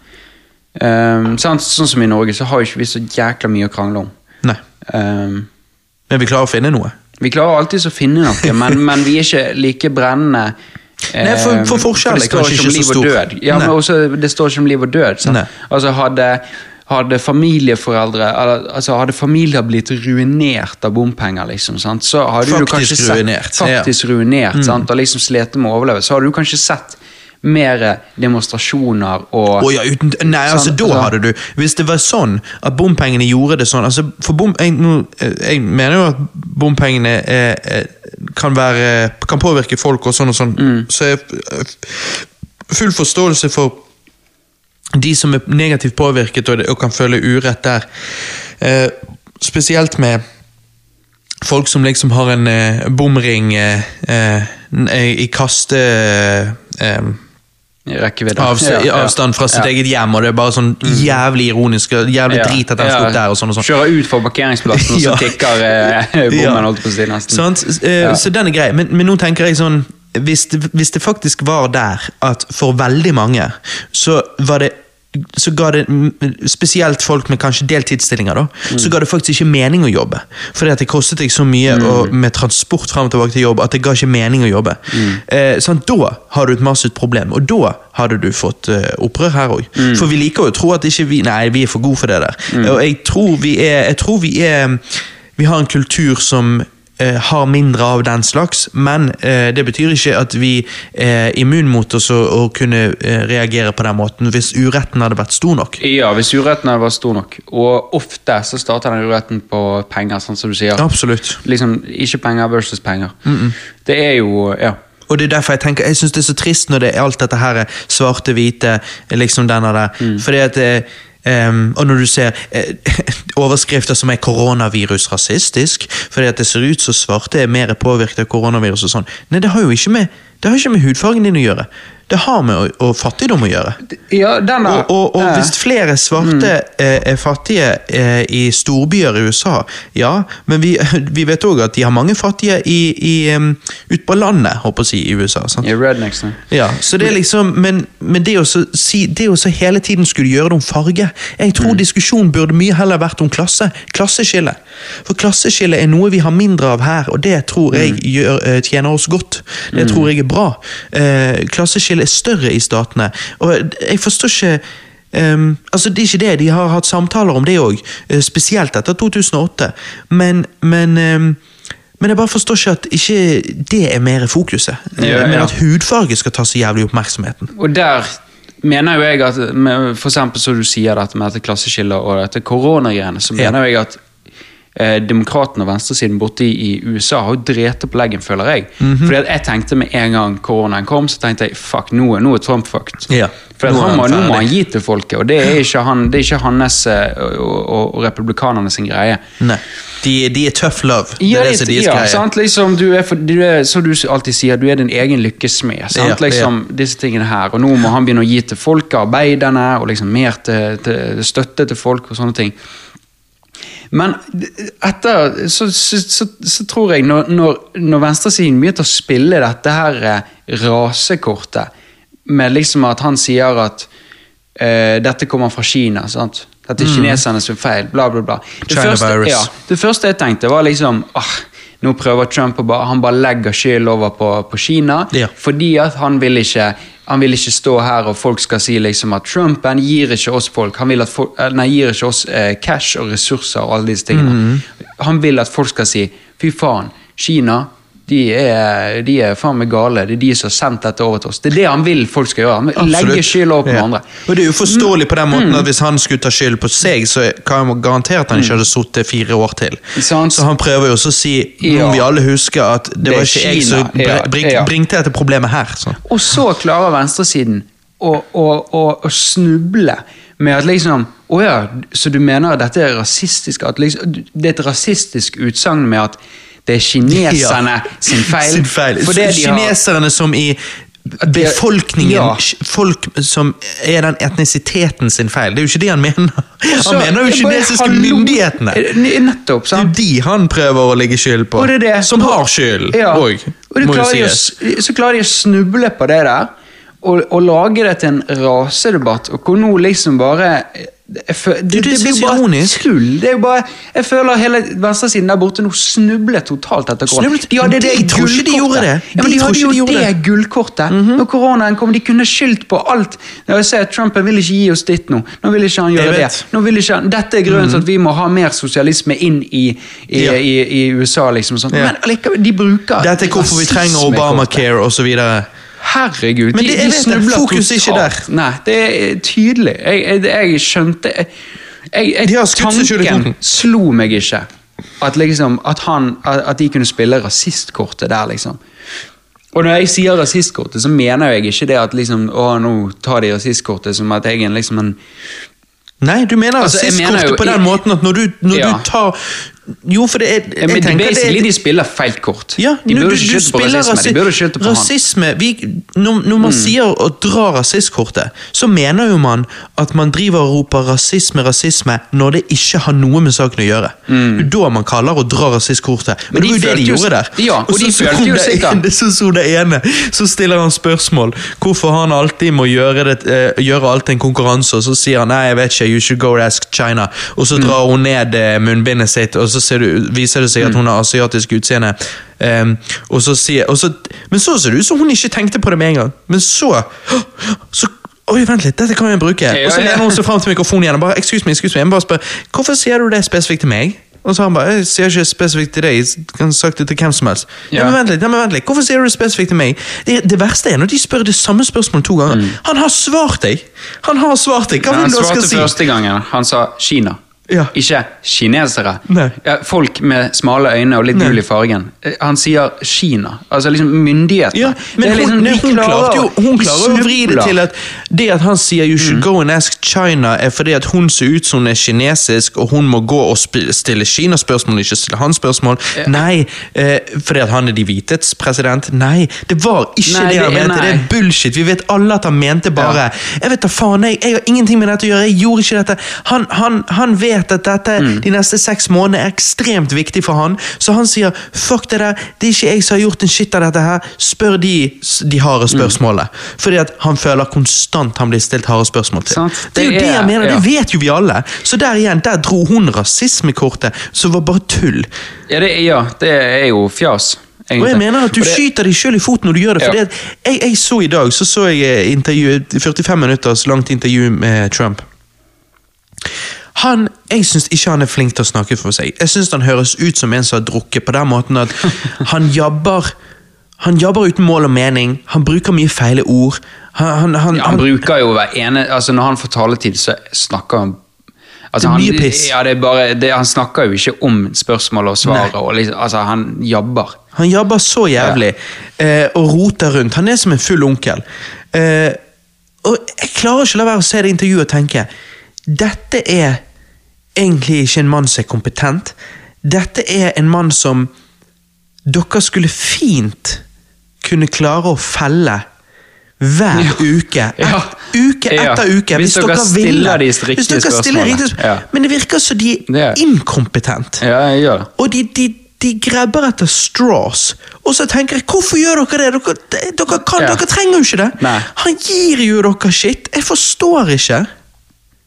Speaker 3: Um, sant? Sånn som i Norge, så har jo ikke vi så jækla mye å krangle om.
Speaker 1: Nei.
Speaker 3: Um,
Speaker 1: Men vi klarer å finne noe.
Speaker 3: Vi klarer alltid å finne noe, men, men vi er ikke like brennende.
Speaker 1: Nei, for- for
Speaker 3: forskjellen
Speaker 1: forskjell
Speaker 3: det
Speaker 1: er kanskje
Speaker 3: ikke
Speaker 1: så stor.
Speaker 3: Ja, men også, det står ikke om liv og død. Altså, hadde, hadde familieforeldre altså Hadde familier blitt ruinert av bompenger, liksom, sant? så hadde du
Speaker 1: Faktisk
Speaker 3: kanskje sett
Speaker 1: ruinert, ja. Mm.
Speaker 3: Faktisk ruinert, sant? og liksom slitt med å overleve. Så hadde du kanskje sett mer demonstrasjoner og
Speaker 1: oh, ja, uten, nei, altså
Speaker 3: Sånn,
Speaker 1: da
Speaker 3: altså-
Speaker 1: hadde du Hvis det var sånn at bompengene gjorde det sånn altså, for bom, jeg, eh, jeg mener jo at bompengene er, er, kan, være, kan påvirke folk og sånn og sånn.
Speaker 3: Mm.
Speaker 1: Så jeg full forståelse for de som er negativt påvirket og, og kan føle urett der. Eh, spesielt med folk som liksom har en eh, bomring eh, eh, i kaste... Eh,
Speaker 3: rekkevidde.
Speaker 1: av,
Speaker 3: Ja,
Speaker 1: avstand fra sitt
Speaker 3: Ja.
Speaker 1: eget hjem, og det er bare sånn jævlig ironisk jævlig drit at den
Speaker 3: Ja.
Speaker 1: opp der og sånn og sånn.
Speaker 3: Kjører ut fra parkeringsplassen, og så tikker eh, bommen, holdt på å si, nesten.
Speaker 1: Eh. Så den er grei, men, men nå tenker jeg sånn hvis det, hvis det faktisk var der at for veldig mange så var det så ga det, mm, spesielt folk med kanskje deltidsstillinger, da,
Speaker 3: Mm.
Speaker 1: så ga det faktisk ikke mening å jobbe. Fordi at det kostet deg så mye
Speaker 3: Mm.
Speaker 1: å, med transport frem og tilbake til jobb at det ga ikke mening å jobbe.
Speaker 3: Mm.
Speaker 1: Eh, sånn, da har du et massivt problem, og da hadde du fått eh, opprør her òg.
Speaker 3: Mm.
Speaker 1: For vi liker jo å tro at ikke vi Nei, vi er for gode for det der. Og jeg tror vi er Jeg tror vi er Vi har en kultur som har mindre av den slags, men eh, det betyr ikke at vi er immun mot oss å, kunne eh, reagere på den måten hvis uretten hadde vært stor nok.
Speaker 3: Ja, hvis uretten hadde vært stor nok. Og ofte så starter den uretten på penger, sånn som du sier.
Speaker 1: Absolutt.
Speaker 3: Liksom, Ikke penger versus penger. Det er jo Ja.
Speaker 1: Og det er derfor jeg tenker, jeg syns det er så trist når det er alt dette her svarte-hvite, liksom denne der. Fordi at em, Og når du ser uh, overskrifter som er 'koronavirus rasistisk', fordi at det ser ut som svarte er mer påvirket av koronavirus og sånn. Nei, det har jo ikke med, det har ikke med hudfargen din å gjøre. Det har med å, fattigdom å gjøre.
Speaker 3: Ja, den da.
Speaker 1: Og, og, og
Speaker 3: eh,
Speaker 1: hvis flere svarte mm. er fattige eh, i storbyer i USA, ja, men vi, vi vet òg at de har mange fattige i, i, ut på landet, håper jeg å si, i USA. sant?
Speaker 3: ja, rednecks.
Speaker 1: Ja, så det er liksom, Men, men det, å så si, det å så hele tiden skulle gjøre det om farge Jeg tror diskusjonen burde mye heller vært om klasse. Klasseskille. For klasseskille er noe vi har mindre av her, og det tror jeg gjør, eh, tjener oss godt. Det tror jeg er bra. Eh, klasseskille er større i statene. Og jeg forstår ikke um, altså Det er ikke det, de har hatt samtaler om det òg, spesielt etter 2008. Men, men um, men jeg bare forstår ikke at ikke det er mer fokuset. Ja,
Speaker 3: Ja,
Speaker 1: Men at hudfarge skal ta så jævlig oppmerksomheten.
Speaker 3: Og der mener jo jeg at For eksempel så du sier dette med dette klasseskillet og dette koronagreiene, så
Speaker 1: Ja.
Speaker 3: mener jeg at eh, demokratene og venstresiden borte i, i USA har jo drept opp leggen, føler jeg.
Speaker 1: Mhm.
Speaker 3: Fordi at jeg tenkte med en gang koronaen kom, så tenkte jeg fuck, nå, er- nå er Trump fucked.
Speaker 1: Ja.
Speaker 3: For
Speaker 1: Nå
Speaker 3: han må,
Speaker 1: han
Speaker 3: nå må han gi til folket, og det er ikke, han, det er ikke hans eh, og, og, og republikanerne sin greie.
Speaker 1: Nei. De, de er tough love. Det
Speaker 3: Ja,
Speaker 1: er det som er deres
Speaker 3: ja,
Speaker 1: greie.
Speaker 3: sant? Liksom, du er, du er, som du alltid sier, du er din egen lykkesmed.
Speaker 1: Ja,
Speaker 3: liksom, Disse tingene her. Og nå må han begynne å gi til folket, arbeiderne, og liksom mer til, til støtte til folk og sånne ting. Men etter så, så, så, så tror jeg, når, når, når venstresiden begynte å spille dette her eh, rasekortet, med liksom at han sier at uh, dette kommer fra Kina, sant? Dette er kineserne sin feil, bla, bla, bla. Det første, ja, det første jeg tenkte, var liksom ah, Nå prøver Trump å bare, han bare legger skyld over på, på Kina.
Speaker 1: Ja.
Speaker 3: Fordi at han vil ikke han vil ikke stå her og folk skal si liksom at Trump han gir ikke oss folk, han vil at folk, eh, nei, gir ikke oss eh, cash og ressurser og alle disse tingene.
Speaker 1: Mhm.
Speaker 3: Han vil at folk skal si fy faen, Kina de er, de er faen meg gale. Det er de som har sendt dette over til oss. Det er det han vil folk skal gjøre. Han vil legge
Speaker 1: skylda
Speaker 3: skyld over på
Speaker 1: Ja.
Speaker 3: andre.
Speaker 1: Og Det er uforståelig på den
Speaker 3: Mm.
Speaker 1: måten at hvis han skulle ta skyld på seg, så kan jeg garantere at han ikke hadde sittet fire år til.
Speaker 3: Sant.
Speaker 1: Så han prøver jo også å si om
Speaker 3: Ja.
Speaker 1: må vi alle husker, at det,
Speaker 3: Det
Speaker 1: var ikke jeg som
Speaker 3: br Ja,
Speaker 1: bring, bringte dette problemet her. Så.
Speaker 3: Og så klarer venstresiden å, å, å, å snuble med at liksom Å ja, så du mener at dette er rasistisk? Liksom, det er et rasistisk utsagn med at det er kineserne sin feil?
Speaker 1: Sin feil.
Speaker 3: De har-
Speaker 1: Kineserne som i befolkningen
Speaker 3: Ja.
Speaker 1: Folk som er den etnisiteten sin feil. Det er jo ikke det han mener. Han
Speaker 3: Så-
Speaker 1: mener jo kinesiske
Speaker 3: hallo,
Speaker 1: myndighetene.
Speaker 3: Nettopp, sant?
Speaker 1: Det er jo de han prøver å legge skyld på.
Speaker 3: Det det.
Speaker 1: Som har skyld
Speaker 3: Ja. Og
Speaker 1: må
Speaker 3: klarer å så klarer de å snuble på det der, og, og lage det til en rasedebatt, og hvor nå liksom bare jeg fø- det,
Speaker 1: det
Speaker 3: blir jo bare tull. Det er jo bare, jeg føler hele venstresiden der borte nå snubler totalt etter korona. De hadde
Speaker 1: De
Speaker 3: det
Speaker 1: tror ikke de gjorde det.
Speaker 3: Ja, men
Speaker 1: De
Speaker 3: de, hadde jo
Speaker 1: de
Speaker 3: det
Speaker 1: gullkortet. Mm
Speaker 3: gullkortet. Når koronaen kom, de kunne skyldt på alt. Jeg ser Trump vil ikke gi oss ditt nå. Nå vil ikke han gjøre det. Ikke han, dette er grunnen til at vi må ha mer sosialisme inn i, i,
Speaker 1: Ja.
Speaker 3: i, i USA. liksom sånn.
Speaker 1: Ja.
Speaker 3: Men allikevel, de bruker
Speaker 1: Dette er hvorfor vi trenger. Obamacare osv.
Speaker 3: Herregud,
Speaker 1: Men det-
Speaker 3: de,
Speaker 1: de
Speaker 3: snubler
Speaker 1: fokus er ikke
Speaker 3: der. Nei, det er tydelig. Jeg, jeg, jeg skjønte jeg, jeg, Tanken slo meg ikke. At, liksom, at, han, at de kunne spille rasistkortet der, liksom. Og når jeg sier rasistkortet, så mener jeg ikke det at liksom, å, nå tar de rasistkortet som at jeg er liksom en
Speaker 1: Nei, du mener
Speaker 3: Altså, rasistkortet mener jo
Speaker 1: på den måten at når du, når
Speaker 3: Ja.
Speaker 1: du tar Jo, for det er
Speaker 3: ja,
Speaker 1: jeg det er-
Speaker 3: Basically, de spiller feil kort.
Speaker 1: Ja,
Speaker 3: de burde skylde på
Speaker 1: rasisme.
Speaker 3: rasisme, de burde på. Mm.
Speaker 1: rasisme vi, når, når man sier å dra rasistkortet, så mener jo man at man driver og roper rasisme, rasisme, når det ikke har noe med saken å gjøre. Mm. da man kaller å dra rasistkortet. Men,
Speaker 3: Men
Speaker 1: det var
Speaker 3: de
Speaker 1: jo det de gjorde der.
Speaker 3: Ja, og
Speaker 1: så
Speaker 3: de
Speaker 1: så
Speaker 3: følte jo sikkert-
Speaker 1: Så så det ene, så stiller han spørsmål hvorfor han alltid må gjøre, det, uh, gjøre alt til en konkurranse, og så sier han nei, jeg vet ikke, you should go ask China. Og så drar hun ned eh, munnbindet sitt, og så ser du, viser det seg at hun har asiatisk utseende. Um, og så sier, og så, men så ser det ut som hun ikke tenkte på det med en gang. Men så, så Oi, vent litt, dette kan jeg bruke.
Speaker 3: Ja,
Speaker 1: og så lener hun seg fram til mikrofonen igjen og bare excuse me, excuse me. Jeg bare spør, hvorfor sier du det spesifikt til meg? Og så han bare, jeg sier ikke spesifikt til deg, jeg kan sagt det til hvem som helst. Ja. Men vent litt, ja, men vent litt, hvorfor sier du det spesifikt til meg? Det, det verste er når de spør det samme spørsmålet to ganger. Han har svart deg! Han har svart deg, hva vil
Speaker 3: skal
Speaker 1: du han
Speaker 3: svarte første gangen. Han sa Kina.
Speaker 1: Ja.
Speaker 3: Ikke kinesere. Ja, folk med smale øyne og litt gul i fargen. Eh, Han sier Kina. Altså liksom myndighetene.
Speaker 1: Ja, men
Speaker 3: Det liksom-
Speaker 1: hun, nei, hun
Speaker 3: klarer
Speaker 1: jo hun klarer å vri det til at det at han sier 'you should go and ask China', er fordi at hun ser ut som hun er kinesisk, og hun må gå og stille Kina-spørsmål, ikke stille hans spørsmål. Nei, eh, fordi at han er de hvites president. Nei, det var ikke
Speaker 3: Nei,
Speaker 1: det han
Speaker 3: det
Speaker 1: mente. Det er bullshit. Vi vet alle at han mente bare Jeg vet da faen, jeg, jeg har ingenting med dette å gjøre. Jeg gjorde ikke dette. Han, han, han vet at dette
Speaker 3: Mm.
Speaker 1: de neste seks månedene er ekstremt viktig for han, så han sier 'fuck det der, det er ikke jeg som har gjort en shit av dette her', spør de de harde
Speaker 3: Mm.
Speaker 1: spørsmålene. Fordi at han føler konstant han blir stilt harde spørsmål til.
Speaker 3: Sant.
Speaker 1: Det er jo
Speaker 3: Det
Speaker 1: jeg mener,
Speaker 3: ja.
Speaker 1: det vet jo vi alle. Så der igjen, der dro hun rasismekortet, som var bare tull.
Speaker 3: Ja, det, ja, det er jo fjas.
Speaker 1: Og jeg mener at du
Speaker 3: det-
Speaker 1: skyter deg sjøl i foten når du gjør det.
Speaker 3: Ja.
Speaker 1: Fordi at jeg, jeg så i dag så så jeg eh, intervju, 45 minutters langt intervju med Trump. Han, Jeg syns ikke han er flink til å snakke for seg. Jeg syns han høres ut som en som har drukket, på den måten at han jabber han jabber uten mål og mening, han bruker mye feile ord. Han, han, han,
Speaker 3: Ja, han bruker jo hver ene altså Når han får taletid, så snakker han altså,
Speaker 1: Det er
Speaker 3: han,
Speaker 1: mye piss.
Speaker 3: Ja, det er bare, det, han snakker jo ikke om spørsmål og svar. Og liksom, altså, han jabber.
Speaker 1: Han jabber så jævlig eh, og roter rundt. Han er som en full onkel. Eh, og jeg klarer ikke å la være å se det intervjuet og tenke Dette er egentlig ikke en mann som er kompetent. Dette er en mann som dere skulle fint kunne klare å felle hver
Speaker 3: Ja.
Speaker 1: uke. Et,
Speaker 3: Ja.
Speaker 1: Uke
Speaker 3: Ja.
Speaker 1: etter uke.
Speaker 3: Hvis dere
Speaker 1: ville.
Speaker 3: stiller de riktige
Speaker 1: Hvis dere stiller
Speaker 3: spørsmålene.
Speaker 1: riktige spørsmål.
Speaker 3: Ja.
Speaker 1: Men det virker som de er inkompetent.
Speaker 3: Ja, det.
Speaker 1: Og de, de, de grabber etter straws. Og så tenker jeg, hvorfor gjør dere det? Dere, dere, kan,
Speaker 3: Ja.
Speaker 1: dere trenger jo ikke det.
Speaker 3: Nei.
Speaker 1: Han gir jo dere shit. Jeg forstår ikke.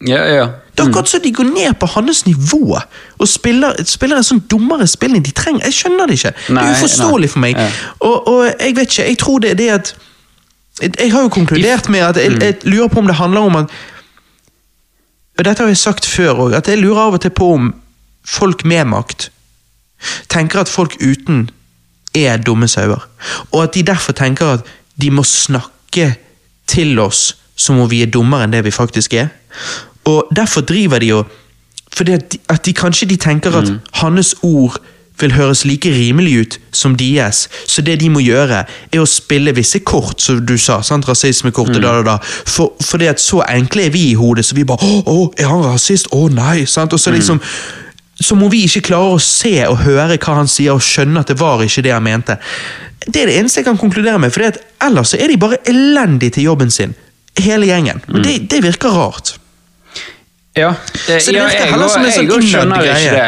Speaker 3: Ja, ja.
Speaker 1: Det er akkurat så de går ned på hans nivå og spiller, spiller en sånn dummere spill enn de trenger. Jeg skjønner det ikke. det er uforståelig for meg.
Speaker 3: Ja.
Speaker 1: Og, og jeg vet ikke, jeg tror det er det at Jeg jeg har jo konkludert med at jeg, jeg lurer på om det handler om at Og dette har jeg sagt før òg, at jeg lurer av og til på om folk med makt tenker at folk uten er dumme sauer. Og at de derfor tenker at de må snakke til oss som om vi er dummere enn det vi faktisk er. Og derfor driver de jo Fordi at de, at de kanskje de tenker at hans ord vil høres like rimelig ut som deres, så det de må gjøre, er å spille visse kort, som du sa. sant? Rasismekortet, da, da, da. For, det at så enkle er vi i hodet, så vi bare Å, å er han rasist? Å, nei! sant? Og så liksom så må vi ikke klare å se og høre hva han sier, og skjønne at det var ikke det han mente. Det er det eneste jeg kan konkludere med, for ellers så er de bare elendige til jobben sin. Hele gjengen. Men det, det virker rart.
Speaker 3: Ja, det,
Speaker 1: Så det
Speaker 3: ja,
Speaker 1: virker
Speaker 3: jeg
Speaker 1: heller som en sånn
Speaker 3: ikke
Speaker 1: greie.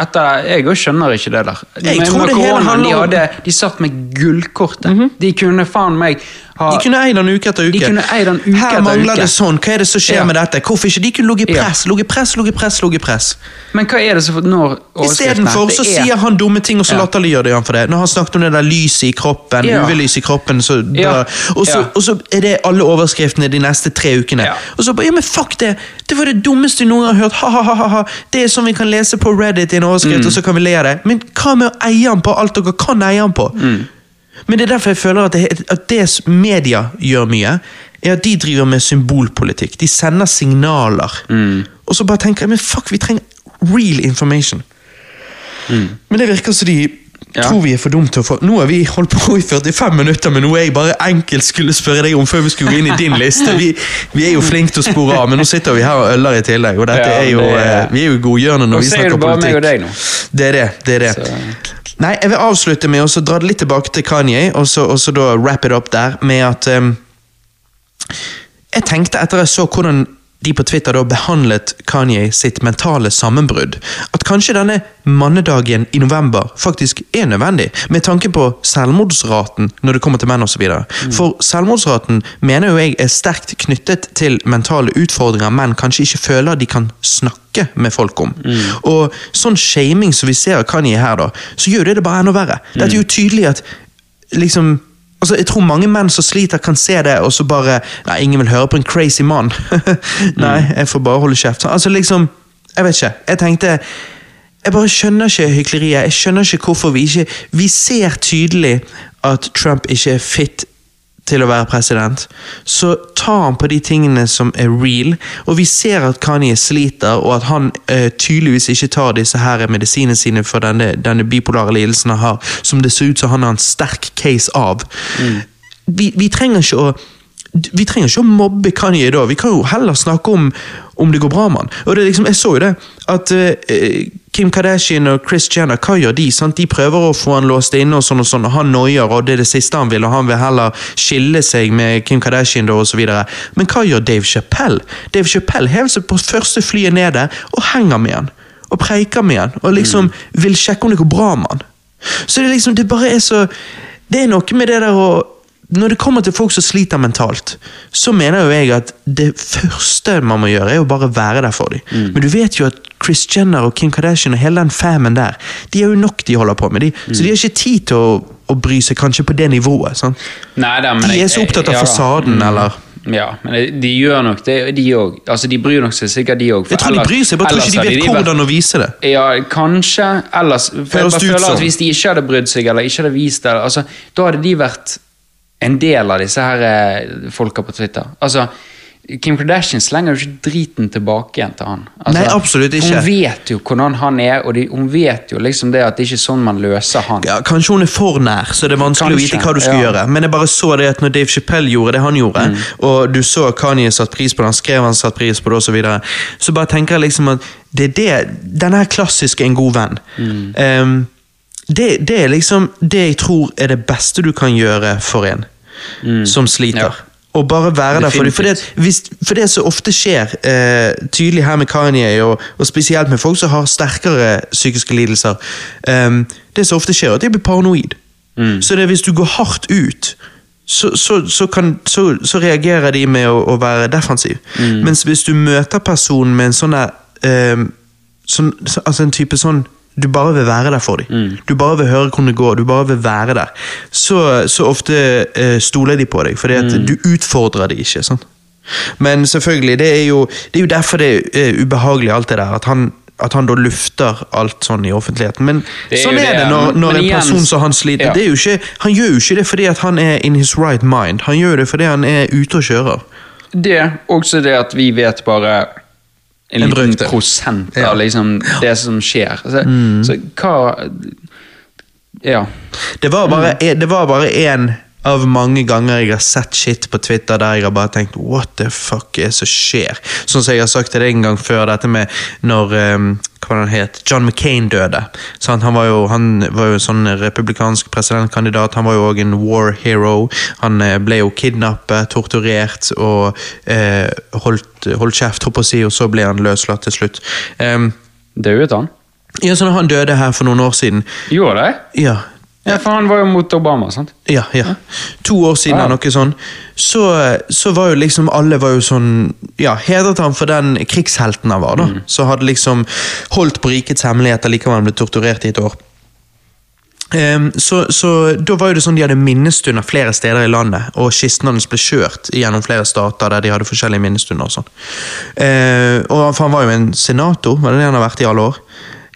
Speaker 3: Etter jeg òg skjønner ikke det der.
Speaker 1: Jeg
Speaker 3: Men
Speaker 1: tror
Speaker 3: med
Speaker 1: det hele handler om...
Speaker 3: de, hadde, de satt med gullkortet. De kunne faen meg ha
Speaker 1: De kunne eid den uke etter uke.
Speaker 3: Han uke
Speaker 1: Her mangler det sånn. Hva er det som skjer
Speaker 3: Ja.
Speaker 1: med dette? Hvorfor ikke de kunne ligget i press? ja. i press, ligge i press, ligge i press.
Speaker 3: Men hva er det som når
Speaker 1: Istedenfor så
Speaker 3: er-
Speaker 1: sier han dumme ting, og så
Speaker 3: Ja.
Speaker 1: latterliggjør de han for det. Når han snakket om det der lyset i kroppen,
Speaker 3: Ja.
Speaker 1: UV-lys i kroppen, så da, og, så, og så er det alle overskriftene de neste tre ukene. Og så bare, ja, men fuck det! Det var det dummeste du noen har hørt. Ha-ha-ha. Det er sånn vi kan lese på Reddit i en overskrift,
Speaker 3: Mm.
Speaker 1: og så kan vi le av det. Men hva med å eie han på alt dere kan eie han på?
Speaker 3: Mm.
Speaker 1: Men det er derfor jeg føler at det, at det media gjør mye, er at de driver med symbolpolitikk. De sender signaler.
Speaker 3: Mm.
Speaker 1: Og så bare tenker jeg, men fuck, vi trenger real information. Men det virker som de
Speaker 3: Mm. Ja.
Speaker 1: tror vi er for dumme til å få Nå har vi holdt på i 45 minutter med noe jeg bare enkelt skulle spørre deg om før vi skulle gå inn i din liste. Vi, vi er jo flinke til å spore av, men nå sitter vi her og øller i tillegg. Og dette er jo,
Speaker 3: det
Speaker 1: eh, vi er jo
Speaker 3: Nå
Speaker 1: når vi
Speaker 3: ser
Speaker 1: snakker
Speaker 3: du bare
Speaker 1: politikk.
Speaker 3: meg og deg nå.
Speaker 1: Det er det. det, er det.
Speaker 3: Så-
Speaker 1: Nei, jeg vil avslutte med å dra det litt tilbake til Kanye, og så, og så da wrap it up der med at um, Jeg tenkte etter jeg så hvordan de på Twitter da behandlet Kanye sitt mentale sammenbrudd, at kanskje denne mannedagen i november faktisk er nødvendig, med tanke på selvmordsraten når det kommer til menn osv. Mm. For selvmordsraten mener jo jeg er sterkt knyttet til mentale utfordringer menn kanskje ikke føler de kan snakke med folk om. Og sånn shaming som vi ser av Kanye her, da, så gjør det det bare enda verre. Det er jo tydelig at liksom Altså, Jeg tror mange menn som sliter, kan se det og så bare Nei, ingen vil høre på en crazy mann. nei, jeg får bare holde kjeft. Altså, liksom Jeg vet ikke. Jeg tenkte Jeg bare skjønner ikke hykleriet. Jeg skjønner ikke hvorfor vi ikke Vi ser tydelig at Trump ikke er fit til å være president, så tar han på de tingene som er real, og vi ser at Kanye sliter, og at han eh, tydeligvis ikke tar disse her medisinene sine for denne, denne bipolare lidelsen han har, som det ser ut som han har en sterk case av. Vi, vi trenger ikke å vi trenger ikke å mobbe Kanye da, vi kan jo heller snakke om om det går bra med han. Og det liksom, Jeg så jo det, at eh, Kim Kardashian og Chris Jenner, hva gjør de? sant? De prøver å få han låst inne, og sånn og sånn, og han noier, og det er det siste han vil, og han vil heller skille seg med Kim Kardashian da, videre. Men hva gjør Dave Chappelle? Dave Chappelle hever seg på første flyet nede og henger med han. Og preiker med han, og liksom vil sjekke om det går bra med han. Så det liksom, det bare er så Det er noe med det der å når det kommer til folk som sliter mentalt, så mener jo jeg at det første man må gjøre, er å bare være der for dem. Men du vet jo at Chris Jenner og Kim Kardashian og hele den famen der, de er jo nok de holder på med, de. så de har ikke tid til å, å bry seg kanskje på det nivået. sant?
Speaker 3: Nei, da,
Speaker 1: De er så opptatt av
Speaker 3: ja fasaden,
Speaker 1: fasaden, eller
Speaker 3: Ja, men de gjør nok det, de òg. Altså, de bryr nok seg sikkert, de òg.
Speaker 1: Jeg tror de bryr seg, bare tror ikke de vet hvordan å vise det.
Speaker 3: Ja, kanskje. Ellers for jeg bare føler at Hvis de ikke hadde brydd seg, eller ikke hadde vist det, altså, da hadde de vært en del av disse her eh, folka på Twitter. Altså, Kim Kardashian slenger jo ikke driten tilbake igjen til han. Altså,
Speaker 1: Nei, absolutt ikke.
Speaker 3: Hun vet jo hvordan han er, og de, hun vet jo liksom det at det ikke er sånn man løser han.
Speaker 1: Ja, Kanskje hun er for nær, så det er vanskelig å vite hva du skal
Speaker 3: ja.
Speaker 1: gjøre. Men jeg bare så det at når Dave Chappelle gjorde det han gjorde,
Speaker 3: Mm.
Speaker 1: og du så Kanye satt pris på det, han skrev han satt pris på det, og så videre, så bare tenker jeg liksom at det er det, denne her klassiske en god venn.
Speaker 3: Mm.
Speaker 1: Ehm, det, det er liksom det jeg tror er det beste du kan gjøre for en som sliter.
Speaker 3: Mm. Ja.
Speaker 1: Og bare være der for dem. For det, hvis, for det som ofte skjer, eh, tydelig her med Kanye, og, og spesielt med folk som har sterkere psykiske lidelser um, Det som ofte skjer, er at de blir paranoid. Så det er hvis du går hardt ut, så, så, så, kan, så, så reagerer de med å, å være defensiv. Mens hvis du møter personen med en sånn der ehm, sånn, Altså en type sånn du bare vil være der for dem. Du bare vil høre hvordan det går, du bare vil være der. Så, så ofte uh, stoler de på deg, fordi at du utfordrer dem ikke. sant? Men selvfølgelig, det er jo, det er jo derfor det er ubehagelig, alt det der. At han, at han da lufter alt sånn i offentligheten. Men
Speaker 3: er
Speaker 1: sånn er
Speaker 3: det,
Speaker 1: det når, når en
Speaker 3: igjen-
Speaker 1: person som han sliter.
Speaker 3: Ja.
Speaker 1: Ikke, han gjør jo ikke det fordi han er in his right mind. Han gjør det fordi han er ute og kjører.
Speaker 3: Det, også det at vi vet bare en,
Speaker 1: En
Speaker 3: liten prosent
Speaker 1: Ja.
Speaker 3: av liksom det som skjer. Så, så hva Ja.
Speaker 1: Det var bare, det var bare en av mange ganger jeg har sett shit på Twitter der jeg har bare tenkt what the fuck er det som skjer? Sånn som jeg har sagt til deg en gang før, dette med når um, hva han het, John McCain døde. Han var jo han var jo en sånn republikansk presidentkandidat, han var jo òg en war hero. Han eh, ble jo kidnappet, torturert og eh, holdt, holdt kjeft, holdt på å si, og så ble han løslatt til slutt. Um,
Speaker 3: Dauet han?
Speaker 1: ja, så når han døde her for noen år siden
Speaker 3: Gjorde det?
Speaker 1: Ja,
Speaker 3: Ja, for han var jo mot Obama, sant?
Speaker 1: Ja, ja. To år siden
Speaker 3: Ja.
Speaker 1: noe sånn. Så, så var jo liksom alle var jo sånn Ja, hedret han for den krigshelten han var, da. Så hadde liksom holdt på rikets hemmeligheter likevel ble torturert i et år. Um, så, så da var jo det sånn de hadde minnestunder flere steder i landet, og kisten hans ble kjørt gjennom flere stater der de hadde forskjellige minnestunder og sånn. Uh, og for han var jo en senator, var det det han har vært i alle år?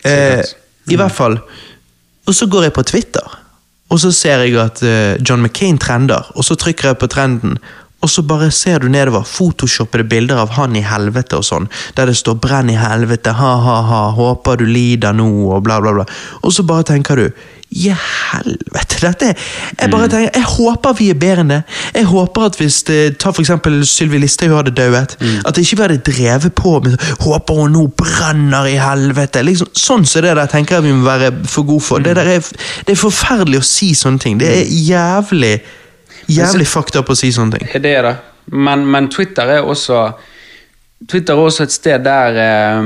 Speaker 3: Uh,
Speaker 1: I hvert fall. Og så går jeg på Twitter, og så ser jeg at eh, John McCain trender, og så trykker jeg på trenden, og så bare ser du nedover photoshoppede bilder av han i helvete og sånn, der det står 'brenn i helvete', ha-ha-ha, håper du lider nå, og bla, bla, bla. Og så bare tenker du i helvete, dette Jeg bare tenker, jeg håper vi er bedre enn det. Jeg håper at hvis det, Ta for eksempel Sylvi Listhaug hadde dauet. At ikke vi hadde drevet på med 'håper hun nå brenner i helvete'. liksom Sånn som det der tenker jeg vi må være for gode for. Det, der er, det er forferdelig å si sånne ting. Det er jævlig Jævlig fucked up å si sånne ting.
Speaker 3: Det er det. Men, men Twitter er også Twitter er også et sted der eh,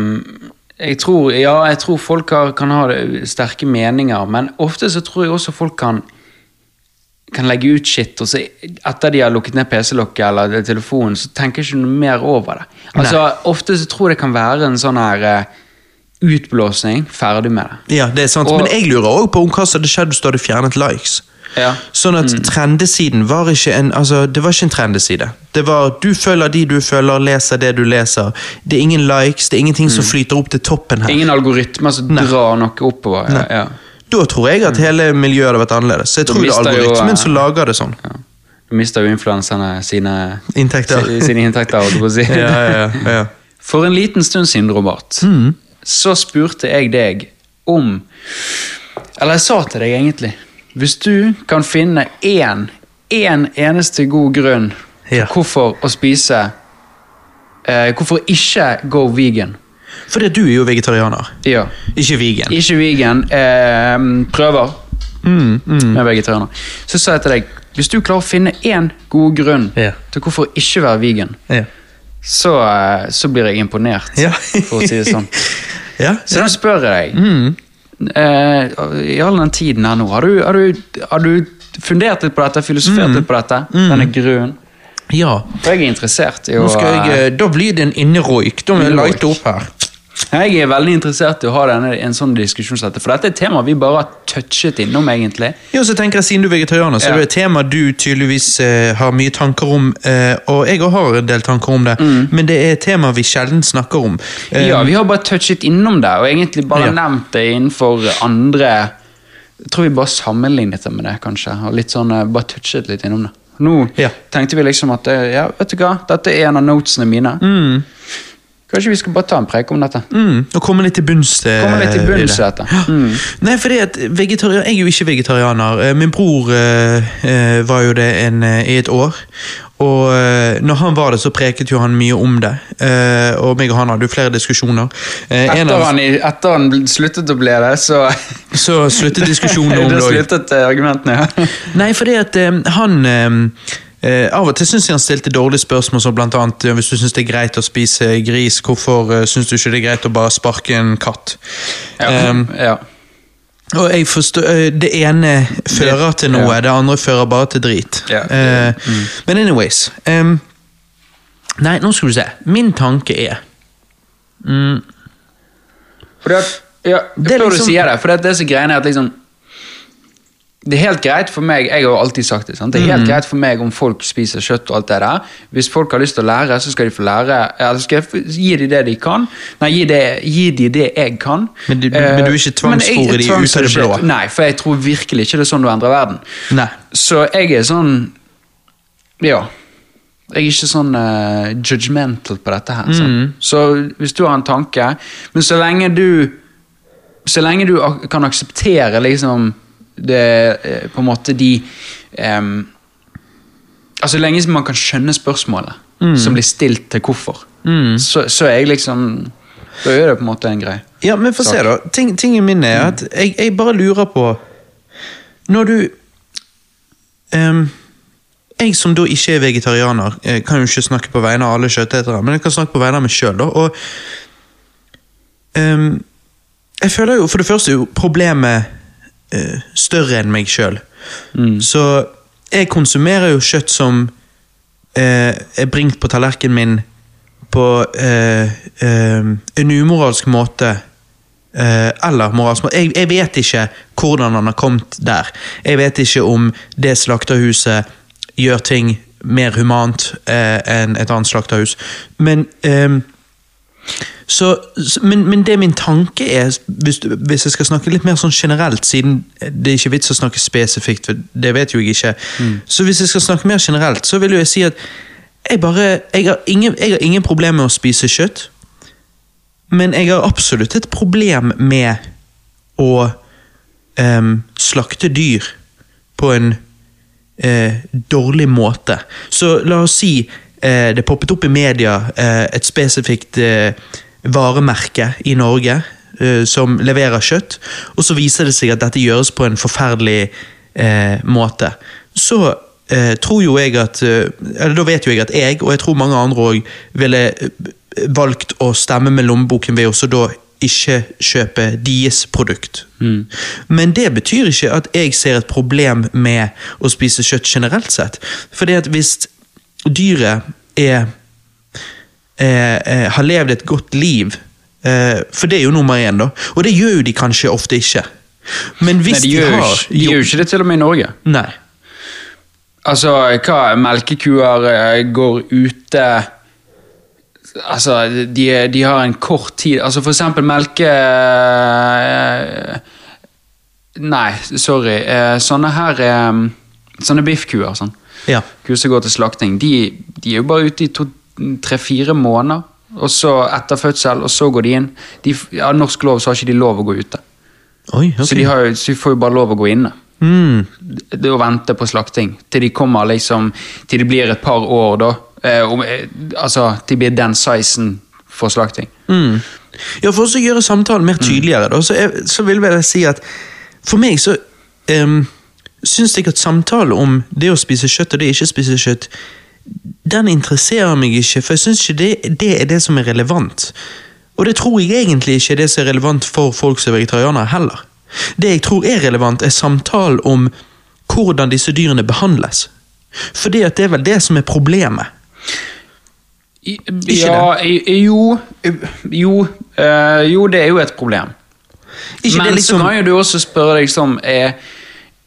Speaker 3: jeg tror, ja, jeg tror folk har, kan ha sterke meninger, men ofte så tror jeg også folk kan kan legge ut shit, og så etter de har lukket ned PC-lokket eller telefonen, så tenker ikke noe mer over det. Altså, Ofte så tror jeg det kan være en sånn her uh, utblåsning, ferdig med det.
Speaker 1: Ja, det er sant.
Speaker 3: Og-
Speaker 1: Men jeg lurer også på om hva som hadde skjedd hvis du hadde fjernet likes.
Speaker 3: Ja.
Speaker 1: Sånn at trendesiden var ikke en altså, Det var ikke en trendeside. Det var du følger de du følger, leser det du leser. Det er ingen likes, det er ingenting som flyter opp til toppen her.
Speaker 3: Ingen algoritmer som
Speaker 1: Nei.
Speaker 3: drar noe oppover. Ja, ja.
Speaker 1: Da tror jeg at hele miljøet hadde vært annerledes. Så jeg tror det er
Speaker 3: algoritmen jo, eh,
Speaker 1: som lager det sånn.
Speaker 3: Du mister jo influenserne sine,
Speaker 1: Inntekter.
Speaker 3: sine inntekter. si.
Speaker 1: Ja, ja, ja.
Speaker 3: For en liten stund siden, Robert, så spurte jeg deg om Eller jeg sa til deg egentlig Hvis du kan finne én, én eneste god grunn
Speaker 1: Ja.
Speaker 3: til hvorfor å spise eh, Hvorfor ikke go vegan
Speaker 1: Fordi du er jo vegetarianer.
Speaker 3: Ja.
Speaker 1: Ikke vegan.
Speaker 3: Ikke vegan. Eh, prøver
Speaker 1: Mm,
Speaker 3: med vegetarianer. Så sa jeg til deg hvis du klarer å finne én god grunn
Speaker 1: Ja.
Speaker 3: til hvorfor ikke være vegan,
Speaker 1: Ja.
Speaker 3: så, eh, så blir jeg imponert,
Speaker 1: Ja.
Speaker 3: for å si det sånn.
Speaker 1: ja.
Speaker 3: Så da spør jeg deg
Speaker 1: Mm.
Speaker 3: Eh, I all den tiden her nå, har du, har du, har du fundert litt på dette? Filosofert
Speaker 1: Mm.
Speaker 3: litt på dette? Denne grunnen?
Speaker 1: ja.
Speaker 3: For jeg er interessert i å
Speaker 1: jeg, eh, da blir det en inneroik. Da må jeg lighte opp her.
Speaker 3: Jeg er veldig interessert i å ha denne, en sånn diskusjon, for dette er et tema vi bare har touchet innom, egentlig.
Speaker 1: Jo, så tenker jeg Siden du er vegetarianer, så
Speaker 3: Ja.
Speaker 1: er det et tema du tydeligvis eh, har mye tanker om. Eh, og jeg har en del tanker om det, men det er et tema vi sjelden snakker om. Eh,
Speaker 3: Mm. Ja, vi har bare touchet innom det, og egentlig bare
Speaker 1: Ja.
Speaker 3: nevnt det innenfor andre Jeg tror vi bare sammenlignet det med det, kanskje. Og litt sånn, eh, bare touchet litt innom det. Nå
Speaker 1: Ja.
Speaker 3: tenkte vi liksom at eh, ja, vet du hva, dette er en av notesene mine. Kanskje vi skal bare ta en preik om dette?
Speaker 1: Mm, og komme litt til bunns eh,
Speaker 3: Komme litt til bunns
Speaker 1: i
Speaker 3: i
Speaker 1: det.
Speaker 3: dette. Mm.
Speaker 1: Nei, fordi at vegetarian, Jeg er jo ikke vegetarianer. Eh, Min bror eh, eh, var jo det en, eh, i et år. Og når han var det, så preket jo han mye om det. Eh, og meg og han hadde jo flere diskusjoner. Eh, en
Speaker 3: Etter,
Speaker 1: av,
Speaker 3: han, etter han sluttet å bli det, så
Speaker 1: så sluttet diskusjonen om det også.
Speaker 3: sluttet argumentene, ja.
Speaker 1: Nei, fordi at eh, han eh, eh, Av og til syns jeg han stilte dårlige spørsmål, som blant annet eh, hvis du syns det er greit å spise gris, hvorfor uh, syns du ikke det er greit å bare sparke en katt?
Speaker 3: Ja.
Speaker 1: Um,
Speaker 3: ja.
Speaker 1: og jeg forstår, eh, Det ene fører til noe,
Speaker 3: ja.
Speaker 1: det andre fører bare til drit.
Speaker 3: Ja.
Speaker 1: Eh, Men anyways um, Nei, nå skal du se. Min tanke er
Speaker 3: Fordi at, ja,
Speaker 1: Det er
Speaker 3: før
Speaker 1: liksom-
Speaker 3: du sier det, for det er disse greiene at liksom Det er helt greit for meg, jeg har jo alltid sagt det, sant? det er
Speaker 1: helt
Speaker 3: helt greit for meg om folk spiser kjøtt og alt det der. Hvis folk har lyst til å lære, så skal de få lære. Eller skal jeg gi de det de kan. Nei, gi, det, gi de det jeg kan.
Speaker 1: Men du- men du er ikke
Speaker 3: men
Speaker 1: de ut av det blå?
Speaker 3: Nei, for jeg tror virkelig ikke det er sånn du endrer verden.
Speaker 1: Nei.
Speaker 3: Så jeg er sånn Ja. Jeg er ikke sånn uh, judgmental på dette her. Mm. Så hvis du har en tanke Men så lenge du Så lenge du ak kan akseptere liksom det eh, På en måte de um, Altså lenge man kan skjønne spørsmålet som blir stilt til hvorfor, så, så er jeg liksom Da er det på en måte en grei
Speaker 1: Ja, men få se, da. Ting, tingen min er at jeg, jeg bare lurer på Når du um, Jeg som da ikke er vegetarianer, jeg kan jo ikke snakke på vegne av alle kjøttetere, men jeg kan snakke på vegne av meg sjøl, da. Og um, jeg føler jo for det første jo problemet eh, større enn meg sjøl. Så jeg konsumerer jo kjøtt som uh, er bringt på tallerkenen min på eh, en umoralsk måte. Eller moralsk måte. Jeg, jeg vet ikke hvordan han har kommet der. Jeg vet ikke om det slakterhuset gjør ting mer humant eh, enn et annet slakterhus. Men eh, så, men, men det min tanke er, hvis, hvis jeg skal snakke litt mer sånn generelt, siden det er ikke vits å snakke spesifikt, for det vet jo jeg ikke, så hvis jeg skal snakke mer generelt, så vil jo jeg si at jeg bare, jeg har ingen, jeg har ingen problem med å spise kjøtt, men jeg har absolutt et problem med å um, slakte dyr på en uh, dårlig måte. Så la oss si eh, det poppet opp i media eh, et spesifikt eh, varemerke i Norge uh, som leverer kjøtt, og så viser det seg at dette gjøres på en forferdelig uh, måte. Så eh, tror jo jeg at Eller da vet jo jeg at jeg, og jeg tror mange andre òg, ville valgt å stemme med lommeboken ved også da ikke kjøpe deres produkt. Men det betyr ikke at jeg ser et problem med å spise kjøtt generelt sett. Fordi at hvis dyret er, eh, eh, har levd et godt liv, eh, for det er jo nummer én, da, og det gjør jo de kanskje ofte ikke. Men hvis
Speaker 3: Nei, de, gjør, de
Speaker 1: har
Speaker 3: de gjør jo ikke det til og med i Norge.
Speaker 1: Nei.
Speaker 3: Altså, hva melkekuer eh, går ute Altså, de, de har en kort tid Altså, for eksempel melke eh, Nei, sorry. Sånne her Sånne biffkuer. Sånn.
Speaker 1: Ja.
Speaker 3: Kuer som går til slakting, de, de er jo bare ute i to- tre-fire måneder. Og så etter fødsel, og så går de inn. De, ja, norsk lov så har ikke de lov å gå ute.
Speaker 1: Oi, okay.
Speaker 3: Så, de har, så de får jo bare lov å gå inne.
Speaker 1: Mm.
Speaker 3: Det å vente på slakting til de kommer liksom Til de blir et par år, da. Eh, om, eh, altså, de blir den sizen for slakting.
Speaker 1: Mm. Ja, for å gjøre samtalen mer tydeligere, da, så, jeg, så vil jeg si at for meg så um, syns jeg at samtale om det å spise kjøtt og det å ikke spise kjøtt, den interesserer meg ikke, for jeg syns ikke det, det er det som er relevant. Og det tror jeg egentlig ikke er det som er relevant for folk som er vegetarianere heller. Det jeg tror er relevant, er samtalen om hvordan disse dyrene behandles. At det er vel det som er problemet. Ikke
Speaker 3: ja, det? jo Jo, øh, jo, det er jo et problem.
Speaker 1: Ikke
Speaker 3: Men
Speaker 1: liksom
Speaker 3: så kan jo du også spørre deg som er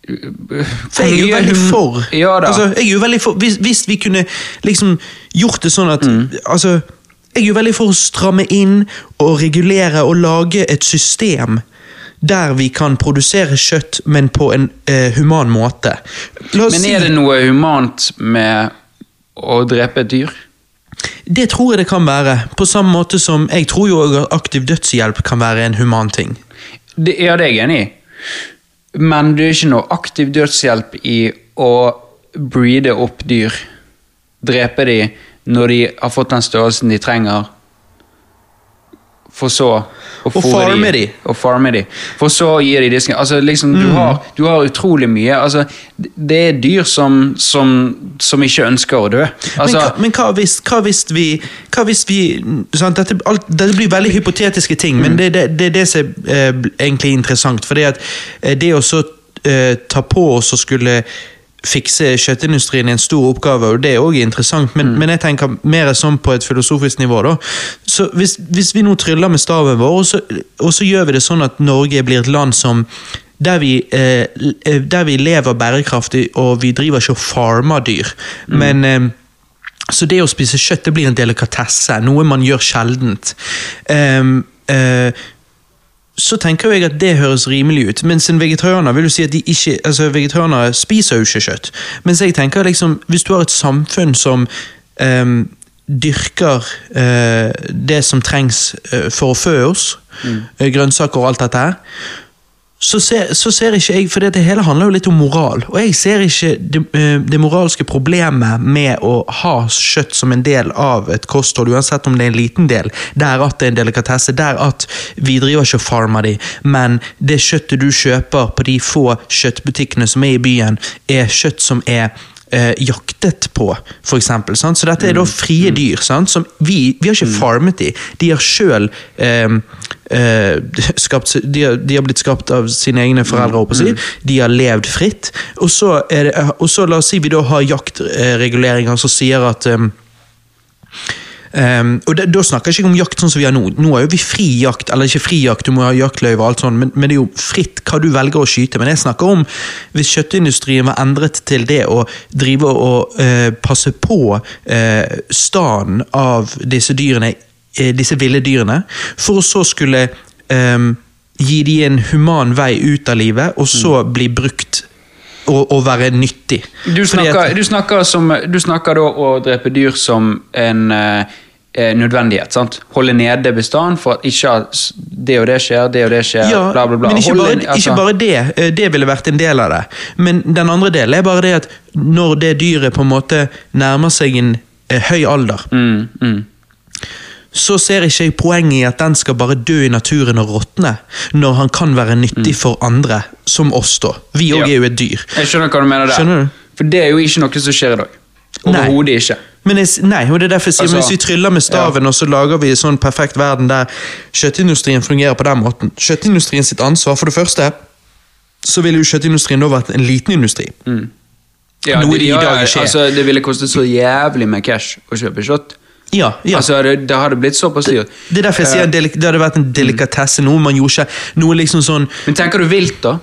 Speaker 1: For jeg er jo veldig for.
Speaker 3: Ja.
Speaker 1: Altså, jeg er jo veldig for hvis, hvis vi kunne liksom gjort det sånn at
Speaker 3: Mm.
Speaker 1: Altså, jeg er jo veldig for å stramme inn og regulere og lage et system der vi kan produsere kjøtt, men på en eh, human måte.
Speaker 3: Men er det noe humant med å drepe et dyr?
Speaker 1: Det tror jeg det kan være. På samme måte som jeg tror jo aktiv dødshjelp kan være en human ting.
Speaker 3: Det, ja, det er jeg enig i. Men det er ikke noe aktiv dødshjelp i å breede opp dyr. Drepe de når de har fått den størrelsen de trenger. For så å
Speaker 1: Og farme de.
Speaker 3: Og farme de. For så å gi de disken. Altså, liksom, du, har, du har utrolig mye. Altså, det er dyr som, som, som ikke ønsker å dø. Altså,
Speaker 1: men, hva, hvis, hva hvis vi, hva hvis vi sant, dette, alt, dette blir veldig hypotetiske ting, men det er det, det, er det som er eh, egentlig interessant. For det, at, eh, det å så eh, ta på oss å skulle fikse kjøttindustrien i en stor oppgave, og det er også interessant, men, men jeg tenker mer sånn på et filosofisk nivå. da. Så hvis, hvis vi nå tryller med staven vår, og så, og så gjør vi det sånn at Norge blir et land som der vi, eh, der vi lever bærekraftig, og vi driver ikke og farmer dyr. Men eh, Så det å spise kjøtt det blir en delikatesse, noe man gjør sjeldent. Um, eh, så tenker jeg at det høres rimelig ut. Mens en vegetarianer vil jo si at de ikke, altså vegetarianere spiser jo ikke kjøtt. Mens jeg tenker liksom, hvis du har et samfunn som um, dyrker uh, det som trengs uh, for å fø oss, mm. grønnsaker og alt dette her, så ser, så ser ikke jeg, for det hele handler jo litt om moral, og jeg ser ikke det, eh, det moralske problemet med å ha kjøtt som en del av et kosthold, uansett om det er en liten del, der at det er en delikatesse, der at vi driver ikke og farmer de, men det kjøttet du kjøper på de få kjøttbutikkene som er i byen, er kjøtt som er eh, jaktet på, for. Sant? Så dette er da frie dyr, sant? som vi, vi har ikke farmet de. De har sjøl eh, eh, skapt, de, har, de har blitt skapt av sine egne foreldre, håper jeg. De har levd fritt. Og så, det, og så la oss si vi da har jaktreguleringer som sier at eh, Um, og det, Da snakker jeg ikke om jakt sånn som vi har nå. Nå er jo vi fri jakt, eller ikke fri jakt, du må ha jaktløyve og alt sånt, men, men det er jo fritt hva du velger å skyte. Men jeg snakker om hvis kjøttindustrien var endret til det å drive og uh, passe på uh, standen av disse dyrene, uh, disse ville dyrene, for å så skulle um, gi de en human vei ut av livet, og så bli brukt og, og være nyttig.
Speaker 3: Du snakker,
Speaker 1: at-
Speaker 3: du, snakker som, du snakker da å drepe dyr som en eh, eh, nødvendighet. sant? Holde nede bestand for at ikke det og det skjer, det og det skjer,
Speaker 1: Ja,
Speaker 3: bla, bla, bla.
Speaker 1: men ikke bare,
Speaker 3: altså-
Speaker 1: ikke bare det. eh, Det ville vært en del av det. Men den andre delen er bare det at når det dyret på en måte nærmer seg en eh, høy alder,
Speaker 3: mm, mm.
Speaker 1: Så ser ikke jeg poenget i at den skal bare dø i naturen og råtne, når han kan være nyttig for andre, som oss, da. Vi òg
Speaker 3: Mm. Ja.
Speaker 1: er jo et dyr.
Speaker 3: Jeg skjønner hva du mener der.
Speaker 1: Du?
Speaker 3: For det er jo ikke noe som skjer i dag. Overhodet ikke.
Speaker 1: Men jeg, nei, og det er derfor jeg sier
Speaker 3: Altså,
Speaker 1: Hvis vi tryller med staven, og så lager vi en sånn perfekt verden der kjøttindustrien fungerer på den måten Kjøttindustrien sitt ansvar, for det første, så ville jo kjøttindustrien da vært en liten industri.
Speaker 3: Ja,
Speaker 1: Noe
Speaker 3: det,
Speaker 1: de i dag ikke er.
Speaker 3: altså, det ville kostet så jævlig med cash å kjøpe kjøtt.
Speaker 1: Ja, ja.
Speaker 3: Altså, det, det hadde blitt såpass dyrt.
Speaker 1: Det er derfor jeg sier
Speaker 3: Eh,
Speaker 1: det hadde vært en delikatesse, noe man gjorde ikke Noe liksom sånn
Speaker 3: Men tenker du vilt, da?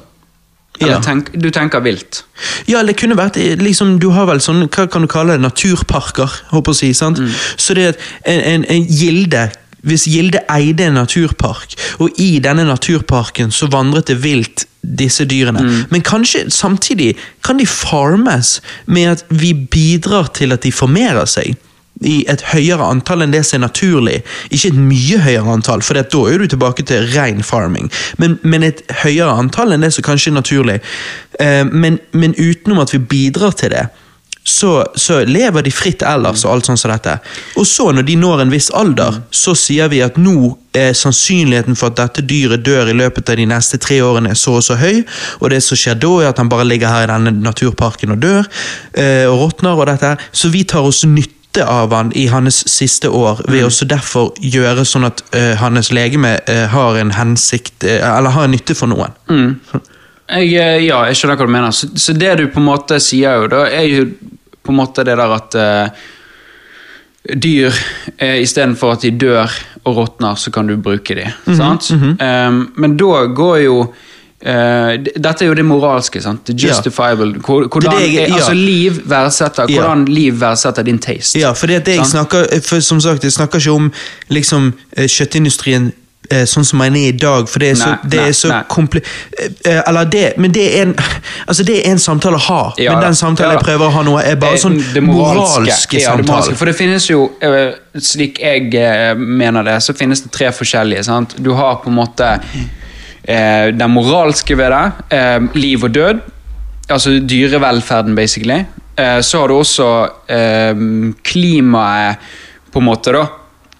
Speaker 3: Eller
Speaker 1: Ja.
Speaker 3: tenk, du tenker vilt?
Speaker 1: Ja, det kunne vært eh, liksom Du har vel sånn, hva kan du kalle det, naturparker, håper jeg å si. sant? Så det er en, en, en Gilde Hvis Gilde eide en naturpark, og i denne naturparken så vandret det vilt disse dyrene. Men kanskje samtidig kan de farmes med at vi bidrar til at de formerer seg. I et høyere antall enn det som er naturlig. Ikke et mye høyere antall, for da er du tilbake til ren farming. Men, men et høyere antall enn det som kanskje er naturlig. Eh, men, men utenom at vi bidrar til det, så, så lever de fritt ellers og alt sånt som dette. Og så, når de når en viss alder, så sier vi at nå er sannsynligheten for at dette dyret dør i løpet av de neste tre årene så og så høy, og det som skjer da, er at han bare ligger her i denne naturparken og dør, eh, og råtner og dette. Så vi tar oss nytte av han i hans siste år, ved også derfor gjøre sånn at uh, hans legeme uh, har en hensikt, uh, eller har en nytte for noen.
Speaker 3: Jeg, eh, ja, jeg skjønner hva du mener. Så, så det du på en måte sier jo, da er jo på en måte det der at dyr, eh, istedenfor at de dør og råtner, så kan du bruke de. sant? um, men da går jo d- Dette er jo det moralske. sant?
Speaker 1: Ja.
Speaker 3: justifiable. Hvordan,
Speaker 1: Det det jeg- ja.
Speaker 3: altså liv verdsetter,
Speaker 1: Ja.
Speaker 3: hvordan liv verdsetter din taste.
Speaker 1: Ja, for det, det jeg snakker, for som sagt, jeg snakker ikke om liksom, eh, kjøttindustrien eh, sånn som den er i dag, for det er så,
Speaker 3: Nei,
Speaker 1: det er så komple... Eller det, men det er en altså det er en samtale å ha,
Speaker 3: Ja,
Speaker 1: men den samtalen
Speaker 3: Ja.
Speaker 1: jeg prøver å ha nå, er bare sånn
Speaker 3: det
Speaker 1: moralske
Speaker 3: ja, det
Speaker 1: samtale.
Speaker 3: moralske. For det finnes jo, slik jeg mener det, så finnes det tre forskjellige. sant? Du har på en måte eh, den moralske ved det, eh, liv og død. Altså dyrevelferden, basically. Eh, så har du også eh, klimaet, på en måte, da.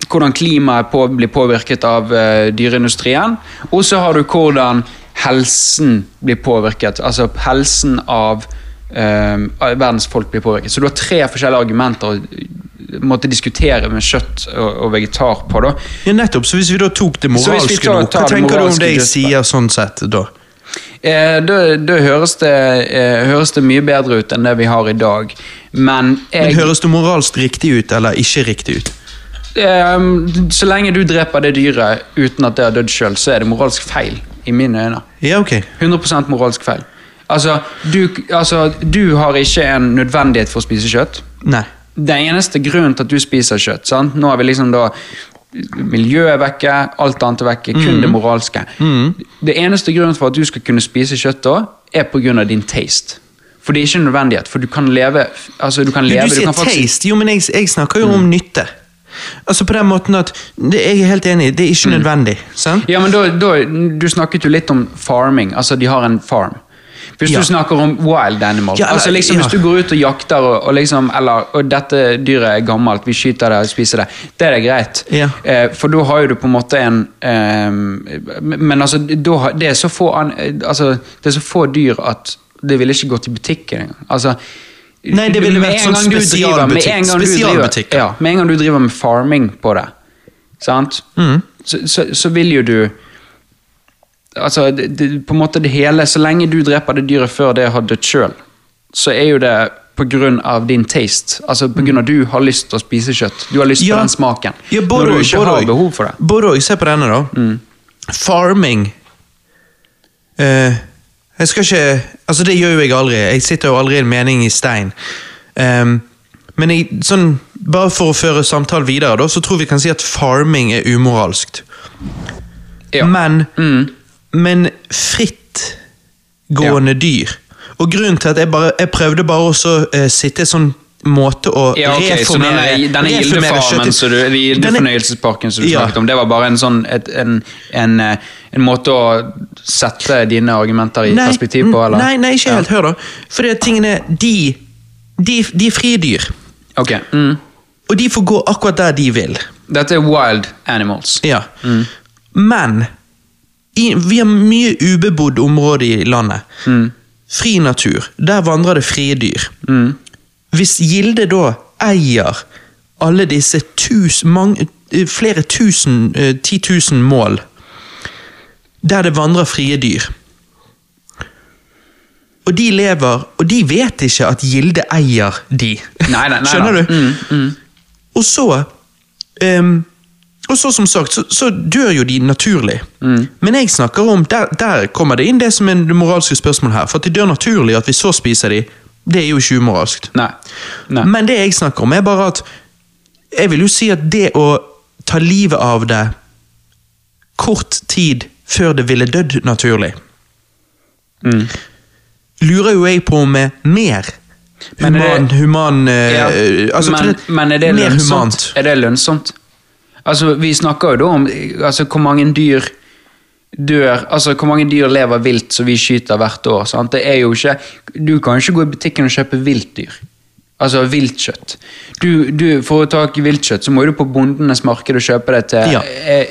Speaker 3: Hvordan klimaet på, blir påvirket av eh, dyreindustrien. Og så har du hvordan helsen blir påvirket. Altså helsen av eh, verdens folk blir påvirket. Så du har tre forskjellige argumenter måtte diskutere med kjøtt og, og vegetar på. da.
Speaker 1: Ja, nettopp, så hvis vi da tok det moralske
Speaker 3: tar-
Speaker 1: nå, hva tenker du om det jeg sier sånn sett da?
Speaker 3: Eh, da, da høres, det, eh, høres det mye bedre ut enn det vi har i dag. Men
Speaker 1: Men høres det moralsk riktig ut, eller ikke riktig ut?
Speaker 3: eh, så lenge du dreper det dyret uten at det har dødd sjøl, så er det moralsk feil. I mine øyne.
Speaker 1: Ja, ok.
Speaker 3: 100% moralsk feil. Altså du, altså, du har ikke en nødvendighet for å spise kjøtt.
Speaker 1: Nei.
Speaker 3: Den eneste grunnen til at du spiser kjøtt sant? Nå har vi liksom da Miljøet er vekke, alt annet er vekke, kun det moralske. Det eneste grunnen for at du skal kunne spise kjøtt da, er pga. din taste. For det er ikke en nødvendighet, for du kan leve altså du kan leve,
Speaker 1: du sier
Speaker 3: kan faktisk-
Speaker 1: taste, jo, men jeg, jeg snakker jo om nytte. Altså på den måten at, det, Jeg er helt enig, det er ikke nødvendig. sant?
Speaker 3: Ja, men da, da, Du snakket jo litt om farming. Altså, de har en farm. Hvis
Speaker 1: Ja.
Speaker 3: du snakker om wild animal
Speaker 1: Ja, eller-
Speaker 3: altså liksom. Hvis du går ut og jakter og, og liksom Eller og dette dyret er gammelt, vi skyter det og spiser det. Det er det greit.
Speaker 1: Ja.
Speaker 3: Eh, for da har jo du på en måte en eh, Men altså, har- det, er så få altså, det er så få dyr at det ville ikke gått i butikken engang. Altså,
Speaker 1: Nei, det ville vært
Speaker 3: en
Speaker 1: sånn spesialbutikk- spesialbutikk.
Speaker 3: Ja, med en gang du driver med farming på det, sant?
Speaker 1: Mm.
Speaker 3: Så, så, så vil jo du Altså, det, det, på en måte det hele Så lenge du dreper det dyret før det har dødd sjøl, så er jo det av din taste. Altså på grunn av du har lyst til å spise kjøtt. Du har lyst på den smaken.
Speaker 1: Ja, både
Speaker 3: når du ikke
Speaker 1: både
Speaker 3: har behov for det.
Speaker 1: Og. Se på denne, da. Farming Eh, Jeg skal ikke Altså, det gjør jo jeg aldri. Jeg sitter jo aldri i en mening i stein. Um, men jeg, sånn, bare for å føre samtalen videre, da, så tror vi kan si at farming er umoralskt.
Speaker 3: Ja.
Speaker 1: Men, men frittgående dyr Og grunnen til at jeg bare Jeg prøvde bare å sitte sånn måte å
Speaker 3: Ja, ok, så denne, denne Gildefarmen, så du, Gildefornøyelsesparken som du
Speaker 1: Ja.
Speaker 3: snakket om, det var bare en sånn et, en, en, eh, en måte å sette dine argumenter i perspektiv på, eller?
Speaker 1: Nei, nei, ikke
Speaker 3: Ja.
Speaker 1: helt. Hør, da. For det tingene De, de, de er frie dyr.
Speaker 3: Ok. Mm.
Speaker 1: Og de får gå akkurat der de vil.
Speaker 3: Dette er wild animals.
Speaker 1: Ja. Men i, vi har mye ubebodd område i landet. Fri natur. Der vandrer det frie dyr. Hvis Gilde da eier alle disse tus, mange, eh, flere tusen, eh, ti tusen mål der det vandrer frie dyr Og de lever, og de vet ikke at Gilde eier de.
Speaker 3: Nei, nei, nei,
Speaker 1: Skjønner du?
Speaker 3: Mm,
Speaker 1: Og så ehm, Og så som sagt, så, så dør jo de naturlig.
Speaker 3: Mm.
Speaker 1: Men jeg snakker om, der, der kommer det inn det som er det moralske spørsmålet her. For at de dør naturlig, at vi så spiser de, det er jo ikke umoralsk.
Speaker 3: Nei. nei.
Speaker 1: Men det jeg snakker om, er bare at Jeg vil jo si at det å ta livet av det kort tid før det ville dødd naturlig lurer jo jeg på om er mer
Speaker 3: Men er
Speaker 1: human,
Speaker 3: det-
Speaker 1: human eh,
Speaker 3: Ja,
Speaker 1: altså,
Speaker 3: men, men er det
Speaker 1: mer
Speaker 3: lønnsomt?
Speaker 1: humant.
Speaker 3: Er det lønnsomt? Altså, vi snakker jo da om altså, hvor mange dyr dør Altså, hvor mange dyr lever vilt som vi skyter hvert år. Sant? Det er jo ikke Du kan ikke gå i butikken og kjøpe viltdyr. Altså viltkjøtt. Du, du, for å ta viltkjøtt, så må du på bondenes marked og kjøpe det til
Speaker 1: Ja.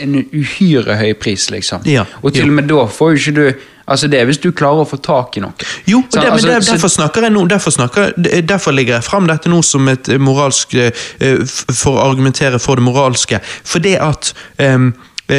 Speaker 3: en uhyre høy pris, liksom.
Speaker 1: Ja,
Speaker 3: Og til og med da får jo ikke du Altså, det er hvis du klarer å få tak i noe.
Speaker 1: Jo, og det, men
Speaker 3: Altså,
Speaker 1: der, derfor snakker jeg nå, derfor, snakker, derfor legger jeg fram dette nå som et eh, moralsk eh, For å argumentere for det moralske. For det at eh,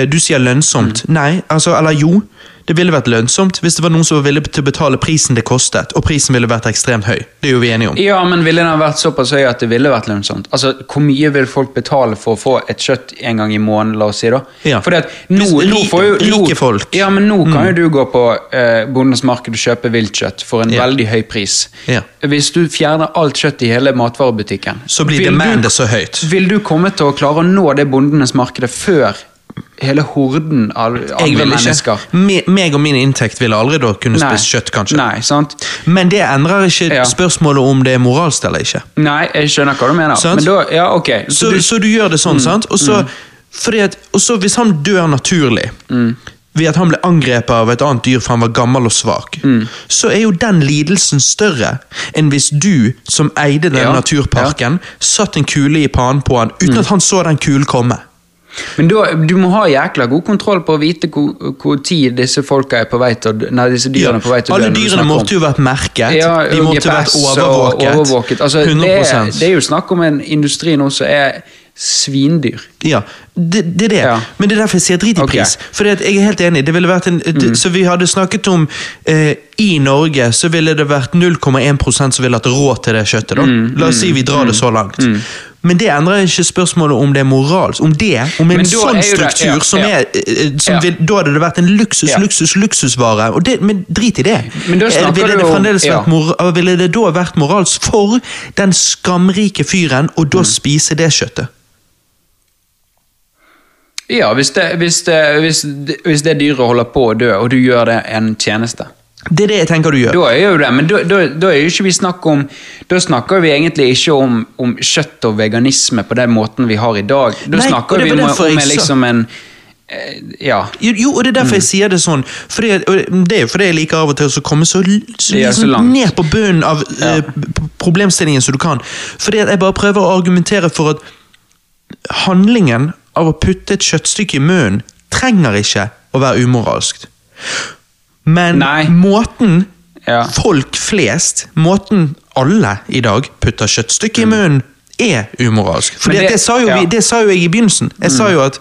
Speaker 1: du sier lønnsomt.
Speaker 3: Mm.
Speaker 1: Nei, altså, eller jo. Det ville vært lønnsomt hvis det var noen som var villig til å betale prisen det kostet, og prisen ville vært ekstremt høy. Det er jo vi enige om.
Speaker 3: Ja, men ville den vært såpass høy at det ville vært lønnsomt? Altså, Hvor mye vil folk betale for å få et kjøtt en gang i måneden, la oss si? da?
Speaker 1: Ja.
Speaker 3: Fordi at nå, nå får jo, nå,
Speaker 1: rike folk. Mm.
Speaker 3: Ja, men nå kan jo du gå på eh, bondens marked og kjøpe viltkjøtt for en
Speaker 1: Ja.
Speaker 3: veldig høy pris.
Speaker 1: Ja.
Speaker 3: Hvis du fjerner alt kjøtt i hele matvarebutikken,
Speaker 1: Så blir demandet så høyt.
Speaker 3: Vil du komme til å klare å nå det bondenes markedet før hele horden av
Speaker 1: vil
Speaker 3: mennesker?
Speaker 1: Me, meg og min inntekt ville aldri da kunne
Speaker 3: Nei.
Speaker 1: spist kjøtt, kanskje.
Speaker 3: Nei, sant?
Speaker 1: Men det endrer ikke
Speaker 3: Ja.
Speaker 1: spørsmålet om det er moralsk eller ikke.
Speaker 3: Nei, jeg skjønner hva du mener. Men da, ja, okay.
Speaker 1: Så,
Speaker 3: du-
Speaker 1: så du gjør det sånn, sant? Og så, så hvis han dør naturlig ved at han ble angrepet av et annet dyr for han var gammel og svak, så er jo den lidelsen større enn hvis du, som eide den
Speaker 3: Ja,
Speaker 1: naturparken, satt en kule i panen på han uten at han så den kulen komme.
Speaker 3: Men da, du må ha jækla god kontroll på å vite hvor, hvor tid disse folka er på vei til å Nei, disse dyrene er på vei til å dø.
Speaker 1: Alle dyrene måtte jo vært merket.
Speaker 3: ja,
Speaker 1: de måtte vært overvåket.
Speaker 3: overvåket. Altså, det,
Speaker 1: 100
Speaker 3: er, det er jo snakk om en industri nå som er svindyr.
Speaker 1: Ja, det, det er det.
Speaker 3: Ja.
Speaker 1: Men det er derfor jeg sier drit i pris. Okay. For jeg er helt enig. Det ville vært en, det, Så vi hadde snakket om eh, I Norge så ville det vært 0,1 som ville hatt råd til det kjøttet. da.
Speaker 3: Mm,
Speaker 1: La oss si vi drar det så langt. Men det endrer ikke spørsmålet om det er moralsk. Om det, om en sånn
Speaker 3: struktur det- ja,
Speaker 1: som
Speaker 3: ja.
Speaker 1: er eh, som
Speaker 3: Ja.
Speaker 1: vil, Da hadde det vært en luksus, luksus, luksusvare. Og det, men drit i det.
Speaker 3: Men da
Speaker 1: Eh, ville, det
Speaker 3: om-
Speaker 1: fremdeles
Speaker 3: ja.
Speaker 1: vært mor, ville det da vært moralsk for den skamrike fyren å
Speaker 3: Mm.
Speaker 1: da spise det kjøttet?
Speaker 3: Ja, hvis det, hvis, det, hvis, det, hvis det dyret holder på å dø, og du gjør det en tjeneste.
Speaker 1: Det er det jeg tenker du gjør.
Speaker 3: Da er jo det, men da, da, da er jo ikke vi snakk om Da snakker vi egentlig ikke om, om kjøtt og veganisme på den måten vi har i dag. Da
Speaker 1: Nei,
Speaker 3: snakker vi om, om liksom en eh, Ja.
Speaker 1: Jo, og det er derfor
Speaker 3: Mm.
Speaker 1: jeg sier det sånn. Fordi, og det er jo fordi jeg liker av og til å komme så, så, liksom,
Speaker 3: så
Speaker 1: ned på bunnen av eh, p- problemstillingen som du kan. Fordi jeg bare prøver å argumentere for at handlingen av å putte et kjøttstykke i munnen trenger ikke å være umoralsk. Men
Speaker 3: Nei.
Speaker 1: måten
Speaker 3: Ja.
Speaker 1: folk flest, måten alle i dag putter kjøttstykke i munnen, er umoralsk.
Speaker 3: Mm.
Speaker 1: Det,
Speaker 3: det-
Speaker 1: sa jo
Speaker 3: ja. Mm.
Speaker 1: det sa jo jeg i begynnelsen. Jeg sa jo at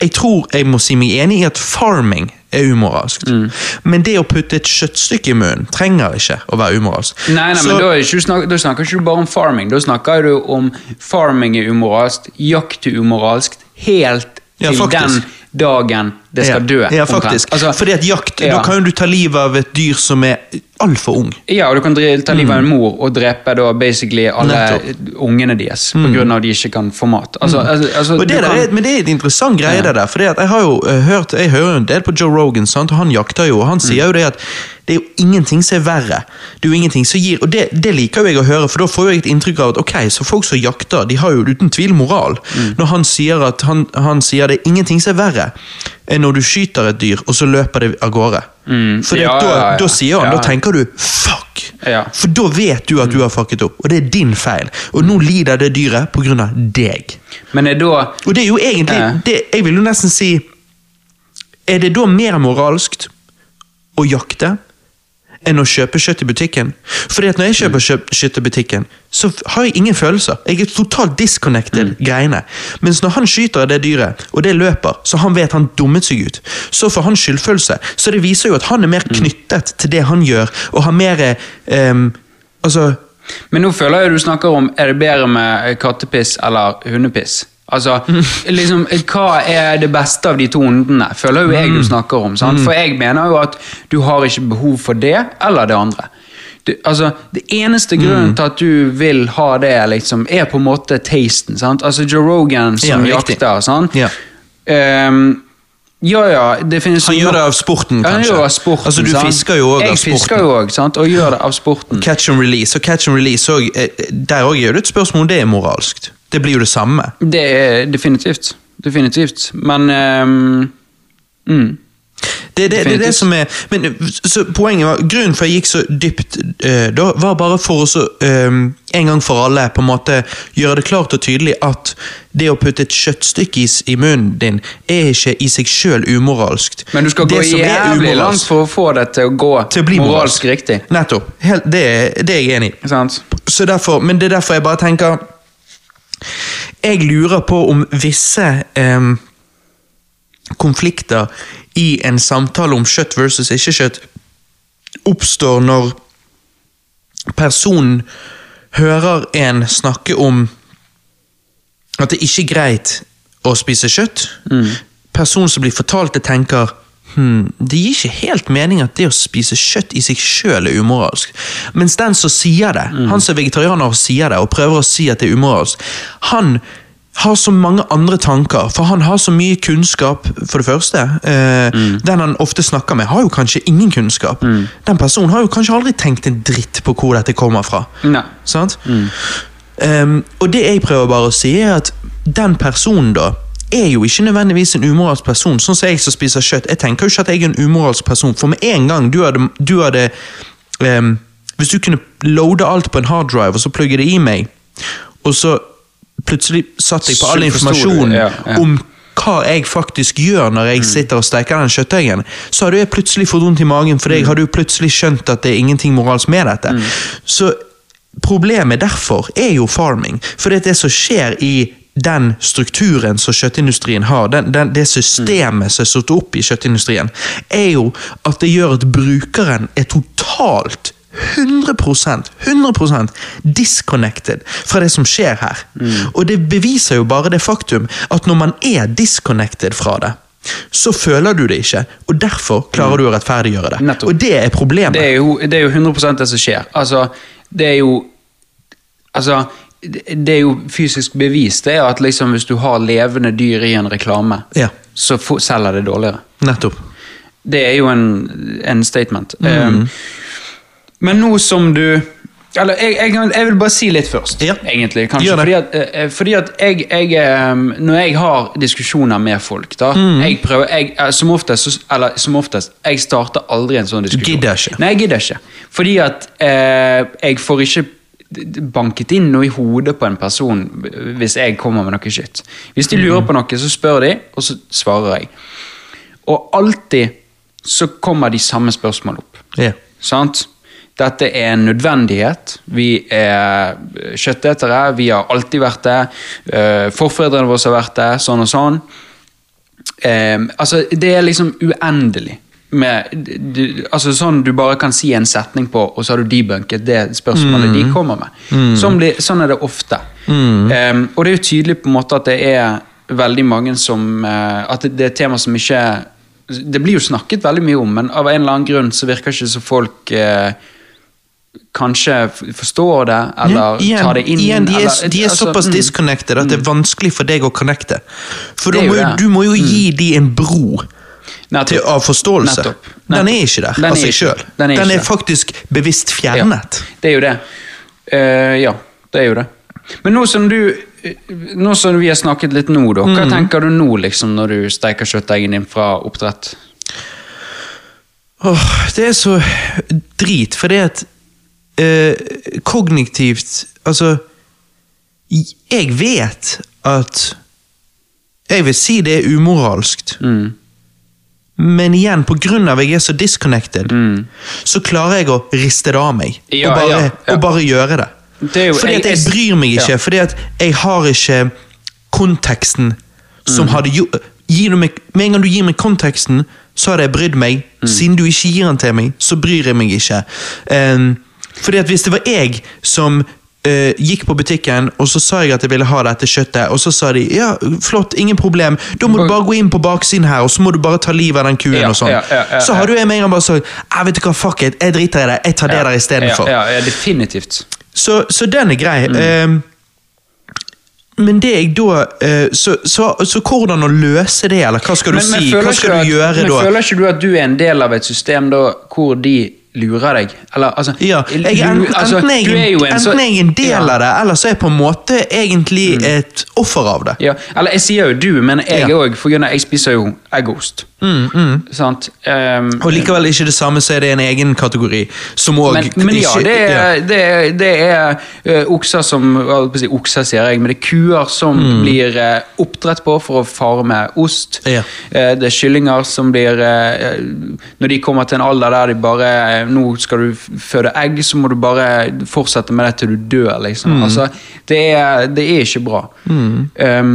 Speaker 1: jeg tror jeg må si meg enig i at farming er umoralsk.
Speaker 3: Mm.
Speaker 1: Men det å putte et kjøttstykke i munnen trenger ikke å være umoralsk.
Speaker 3: Nei, nei,
Speaker 1: Så-
Speaker 3: men da, ikke, du snak, da snakker ikke du bare om farming. Da snakker du om farming er umoralsk, jakt er umoralsk, helt til
Speaker 1: ja,
Speaker 3: den dagen det skal
Speaker 1: ja,
Speaker 3: dø.
Speaker 1: Ja, faktisk.
Speaker 3: Altså,
Speaker 1: Fordi at jakt,
Speaker 3: ja.
Speaker 1: da kan jo du ta livet av et dyr som er altfor ung.
Speaker 3: Ja, og du kan ta livet av en mor og drepe da basically alle
Speaker 1: Mm. Nettopp. Mm.
Speaker 3: ungene deres, på grunn av at de ikke kan få mat. Altså, altså, altså,
Speaker 1: Og det der
Speaker 3: kan-
Speaker 1: er, men det er et interessant greie, det der. For jeg har jo eh, hørt Jeg hører jo en del på Joe Rogan, sant? og han jakter jo. og Han sier jo det at det er jo ingenting som er verre. Det er jo ingenting som gir, Og det, det liker jo jeg å høre, for da får jeg et inntrykk av at ok, så folk som jakter, de har jo uten tvil moral. Når han sier at han, han sier det er ingenting som er verre enn når du skyter et dyr, og så løper det av gårde. For
Speaker 3: Ja,
Speaker 1: da, da sier han, da tenker du fuck!
Speaker 3: Ja.
Speaker 1: For da vet du at du har fucket opp, og det er din feil. Og nå lider det dyret på grunn av deg.
Speaker 3: Men er da
Speaker 1: Og det er jo egentlig det, Jeg vil jo nesten si Er det da mer moralskt å jakte enn å kjøpe kjøtt i butikken? Fordi at når jeg kjøper kjøp, kjøtt i butikken, så har jeg ingen følelser. Jeg er totalt disconnected greiene. Mens når han skyter det dyret, og det løper, så han vet han dummet seg ut, så får han skyldfølelse. Så det viser jo at han er mer knyttet til det han gjør, og har mer um, Altså
Speaker 3: Men nå føler jeg du snakker om er det bedre med kattepiss eller hundepiss. Altså, liksom, Hva er det beste av de to ondene, føler jo jeg du snakker om. Sant? For jeg mener jo at du har ikke behov for det eller det andre. Du, altså, Det eneste grunnen til at du vil ha det, liksom, er på en måte tasten. Sant? Altså Joe Rogan som
Speaker 1: Ja,
Speaker 3: jakter. Sant?
Speaker 1: Ja.
Speaker 3: Um, Ja, ja,
Speaker 1: Han gjør det av sporten, kanskje?
Speaker 3: av sporten,
Speaker 1: Altså, du
Speaker 3: sant?
Speaker 1: fisker jo også
Speaker 3: jeg fisker jo òg, og gjør det av sporten.
Speaker 1: Catch and release. Og catch and release også, eh, Der òg er det et spørsmål om det er moralsk. Det blir jo det samme.
Speaker 3: Det er definitivt. Definitivt. Men um, mm.
Speaker 1: Det, det, det er det som er men, så Poenget var, Grunnen for jeg gikk så dypt uh, da, var bare for å så, eh, en gang for alle på en måte gjøre det klart og tydelig at det å putte et kjøttstykke i, i munnen din er ikke i seg sjøl umoralsk.
Speaker 3: Men du skal
Speaker 1: Det
Speaker 3: gå jævlig langt for å få det til å gå
Speaker 1: til å moralsk.
Speaker 3: moralsk riktig.
Speaker 1: Nettopp. Helt, det, det er jeg enig i. Så derfor, men det er derfor jeg bare tenker Jeg lurer på om visse em, konflikter i en samtale om kjøtt versus ikke kjøtt oppstår når personen hører en snakke om at det ikke er greit å spise kjøtt. Personen som blir fortalt det, tenker hmm, det gir ikke helt mening at det å spise kjøtt i seg sjøl er umoralsk. Mens den som sier det, han som er vegetarianer og sier det, og prøver å si at det er umoralsk, han har så mange andre tanker, for han har så mye kunnskap, for det første. Eh, Den han ofte snakker med, har jo kanskje ingen kunnskap. Den personen har jo kanskje aldri tenkt en dritt på hvor dette kommer fra. Um, og det jeg prøver bare å si, er at den personen da er jo ikke nødvendigvis en umoralsk person. Sånn som jeg som spiser kjøtt. Jeg tenker jo ikke at jeg er en umoralsk person, for med en gang du hadde, du hadde um, Hvis du kunne loade alt på en harddrive og så plugge det i meg, og så plutselig satt jeg på all
Speaker 3: informasjonen,
Speaker 1: informasjon
Speaker 3: ja, ja.
Speaker 1: om hva jeg faktisk gjør når jeg sitter og steker den kjøttdeigen, så hadde jeg plutselig fått vondt i magen, for jeg hadde jo plutselig skjønt at det er ingenting moralsk med dette. Så problemet derfor er jo farming. For det er det som skjer i den strukturen som kjøttindustrien har, den, den, det systemet som er satt opp i kjøttindustrien, er jo at det gjør at brukeren er totalt 100% 100% disconnected fra det som skjer her. Og det beviser jo bare det faktum at når man er disconnected fra det, så føler du det ikke, og derfor klarer du å rettferdiggjøre det.
Speaker 3: Nettopp.
Speaker 1: Og det er problemet.
Speaker 3: Det er, jo, det er jo 100 det som skjer. Altså, det er jo Altså, det er jo fysisk bevist det er at liksom hvis du har levende dyr i en reklame,
Speaker 1: Ja.
Speaker 3: så selger det dårligere.
Speaker 1: Nettopp.
Speaker 3: Det er jo en, en statement. Um, men nå som du Eller jeg, jeg, jeg vil bare si litt først,
Speaker 1: Ja.
Speaker 3: egentlig. Kanskje, fordi at, eh, fordi at jeg, jeg um, Når jeg har diskusjoner med folk, da jeg prøver, eh, Som oftest, så- eller som oftest, jeg starter aldri en sånn diskusjon.
Speaker 1: gidder ikke.
Speaker 3: Nei, jeg gidder ikke. Fordi at eh, jeg får ikke banket inn noe i hodet på en person hvis jeg kommer med noe shit. Hvis de lurer på noe, så spør de, og så svarer jeg. Og alltid så kommer de samme spørsmål opp.
Speaker 1: Yeah.
Speaker 3: Sant? Dette er en nødvendighet. Vi er kjøttetere, vi har alltid vært det. eh, Forfedrene våre har vært det, sånn og sånn. Eh, altså, det er liksom uendelig. Med, du, altså sånn Du bare kan si en setning på, og så har du debunket det spørsmålet de kommer med. Sånn, blir, sånn er det ofte. Eh, og det er jo tydelig på en måte at det er veldig mange som uh, At det, det er et tema som ikke Det blir jo snakket veldig mye om, men av en eller annen grunn så virker ikke så folk uh, kanskje forstår det, eller
Speaker 1: igjen,
Speaker 3: tar det inn.
Speaker 1: igjen, de er,
Speaker 3: eller,
Speaker 1: de er
Speaker 3: altså,
Speaker 1: såpass
Speaker 3: mm.
Speaker 1: disconnected at det er vanskelig for deg å connecte. For må, du må jo gi de en bro. Til, av forståelse.
Speaker 3: Nettopp.
Speaker 1: Den er ikke der av seg sjøl.
Speaker 3: den er
Speaker 1: Den er faktisk bevisst fjernet.
Speaker 3: Ja, det er jo det. Uh, ja, det er jo det. Men nå som du Nå som vi har snakket litt nå, da,
Speaker 1: Mm.
Speaker 3: hva tenker du nå liksom når du steiker kjøttdeigen din fra oppdrett?
Speaker 1: Åh, det er så drit, for det at uh, kognitivt Altså Jeg vet at Jeg vil si det er umoralskt.
Speaker 3: Mm.
Speaker 1: Men igjen, på grunn av jeg er så disconnected, så klarer jeg å riste det av meg.
Speaker 3: Mm. Ja,
Speaker 1: og, bare,
Speaker 3: ja, ja.
Speaker 1: og bare gjøre det.
Speaker 3: Det jo-
Speaker 1: fordi at
Speaker 3: jeg-
Speaker 1: bryr meg ikke, fordi at jeg har ikke konteksten som
Speaker 3: Mm.
Speaker 1: hadde gjort Med en gang du gir meg konteksten, så hadde jeg brydd meg.
Speaker 3: Mm.
Speaker 1: Siden du ikke gir den til meg, så bryr jeg meg ikke. Um, fordi at hvis det var jeg som eh, gikk på butikken, og så sa jeg at jeg ville ha dette kjøttet, og så sa de ja, flott, ingen problem, da må du bare gå inn på baksiden her, og så må du bare ta livet av den kuen
Speaker 3: Ja,
Speaker 1: og sånn.
Speaker 3: ja, ja,
Speaker 1: så hadde jeg med en gang bare sagt jeg vet du hva, fuck it, jeg driter i det, jeg tar det der istedenfor.
Speaker 3: Ja, ja, ja, definitivt.
Speaker 1: Så, så den er grei.
Speaker 3: Mm.
Speaker 1: Uh, men det jeg da uh, så, så, så hvordan å løse det, eller hva skal du si? Hva skal du
Speaker 3: at-
Speaker 1: gjøre
Speaker 3: men
Speaker 1: da?
Speaker 3: føler ikke du at du er en del av et system da, hvor de lurer deg? Eller, altså,
Speaker 1: Ja, jeg, enten,
Speaker 3: altså,
Speaker 1: jeg, en,
Speaker 3: en så-
Speaker 1: enten er en del
Speaker 3: Ja.
Speaker 1: av det, eller så er jeg på en måte egentlig et offer av det.
Speaker 3: Ja, eller jeg sier jo du, men jeg
Speaker 1: Ja. Mm,
Speaker 3: for jeg spiser jo eggost. Sant? Um,
Speaker 1: Og likevel ikke det samme, så er det en egen kategori som òg
Speaker 3: men, men ja, det er, det er, det er uh, okser som si Okser, sier jeg, men det er kuer som blir uh, oppdrett på for å farme ost.
Speaker 1: Ja.
Speaker 3: Uh, det er kyllinger som blir eh, Når de kommer til en alder der de bare Nå skal du føde egg, så må du bare fortsette med det til du dør, liksom. Altså, det er, det er ikke bra. Um,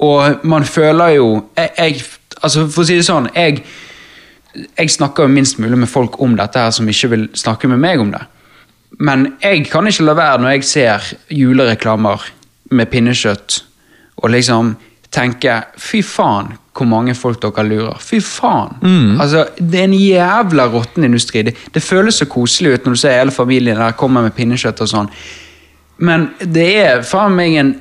Speaker 3: og man føler jo jeg, jeg, altså For å si det sånn, jeg jeg snakker jo minst mulig med folk om dette her som ikke vil snakke med meg om det. Men jeg kan ikke la være når jeg ser julereklamer med pinnekjøtt, og liksom tenke fy faen hvor mange folk dere lurer. Fy faen. Altså, Det er en jævla råtten industri. Det, det føles så koselig ut når du ser hele familien der kommer med pinnekjøtt og sånn. Men det er faen meg en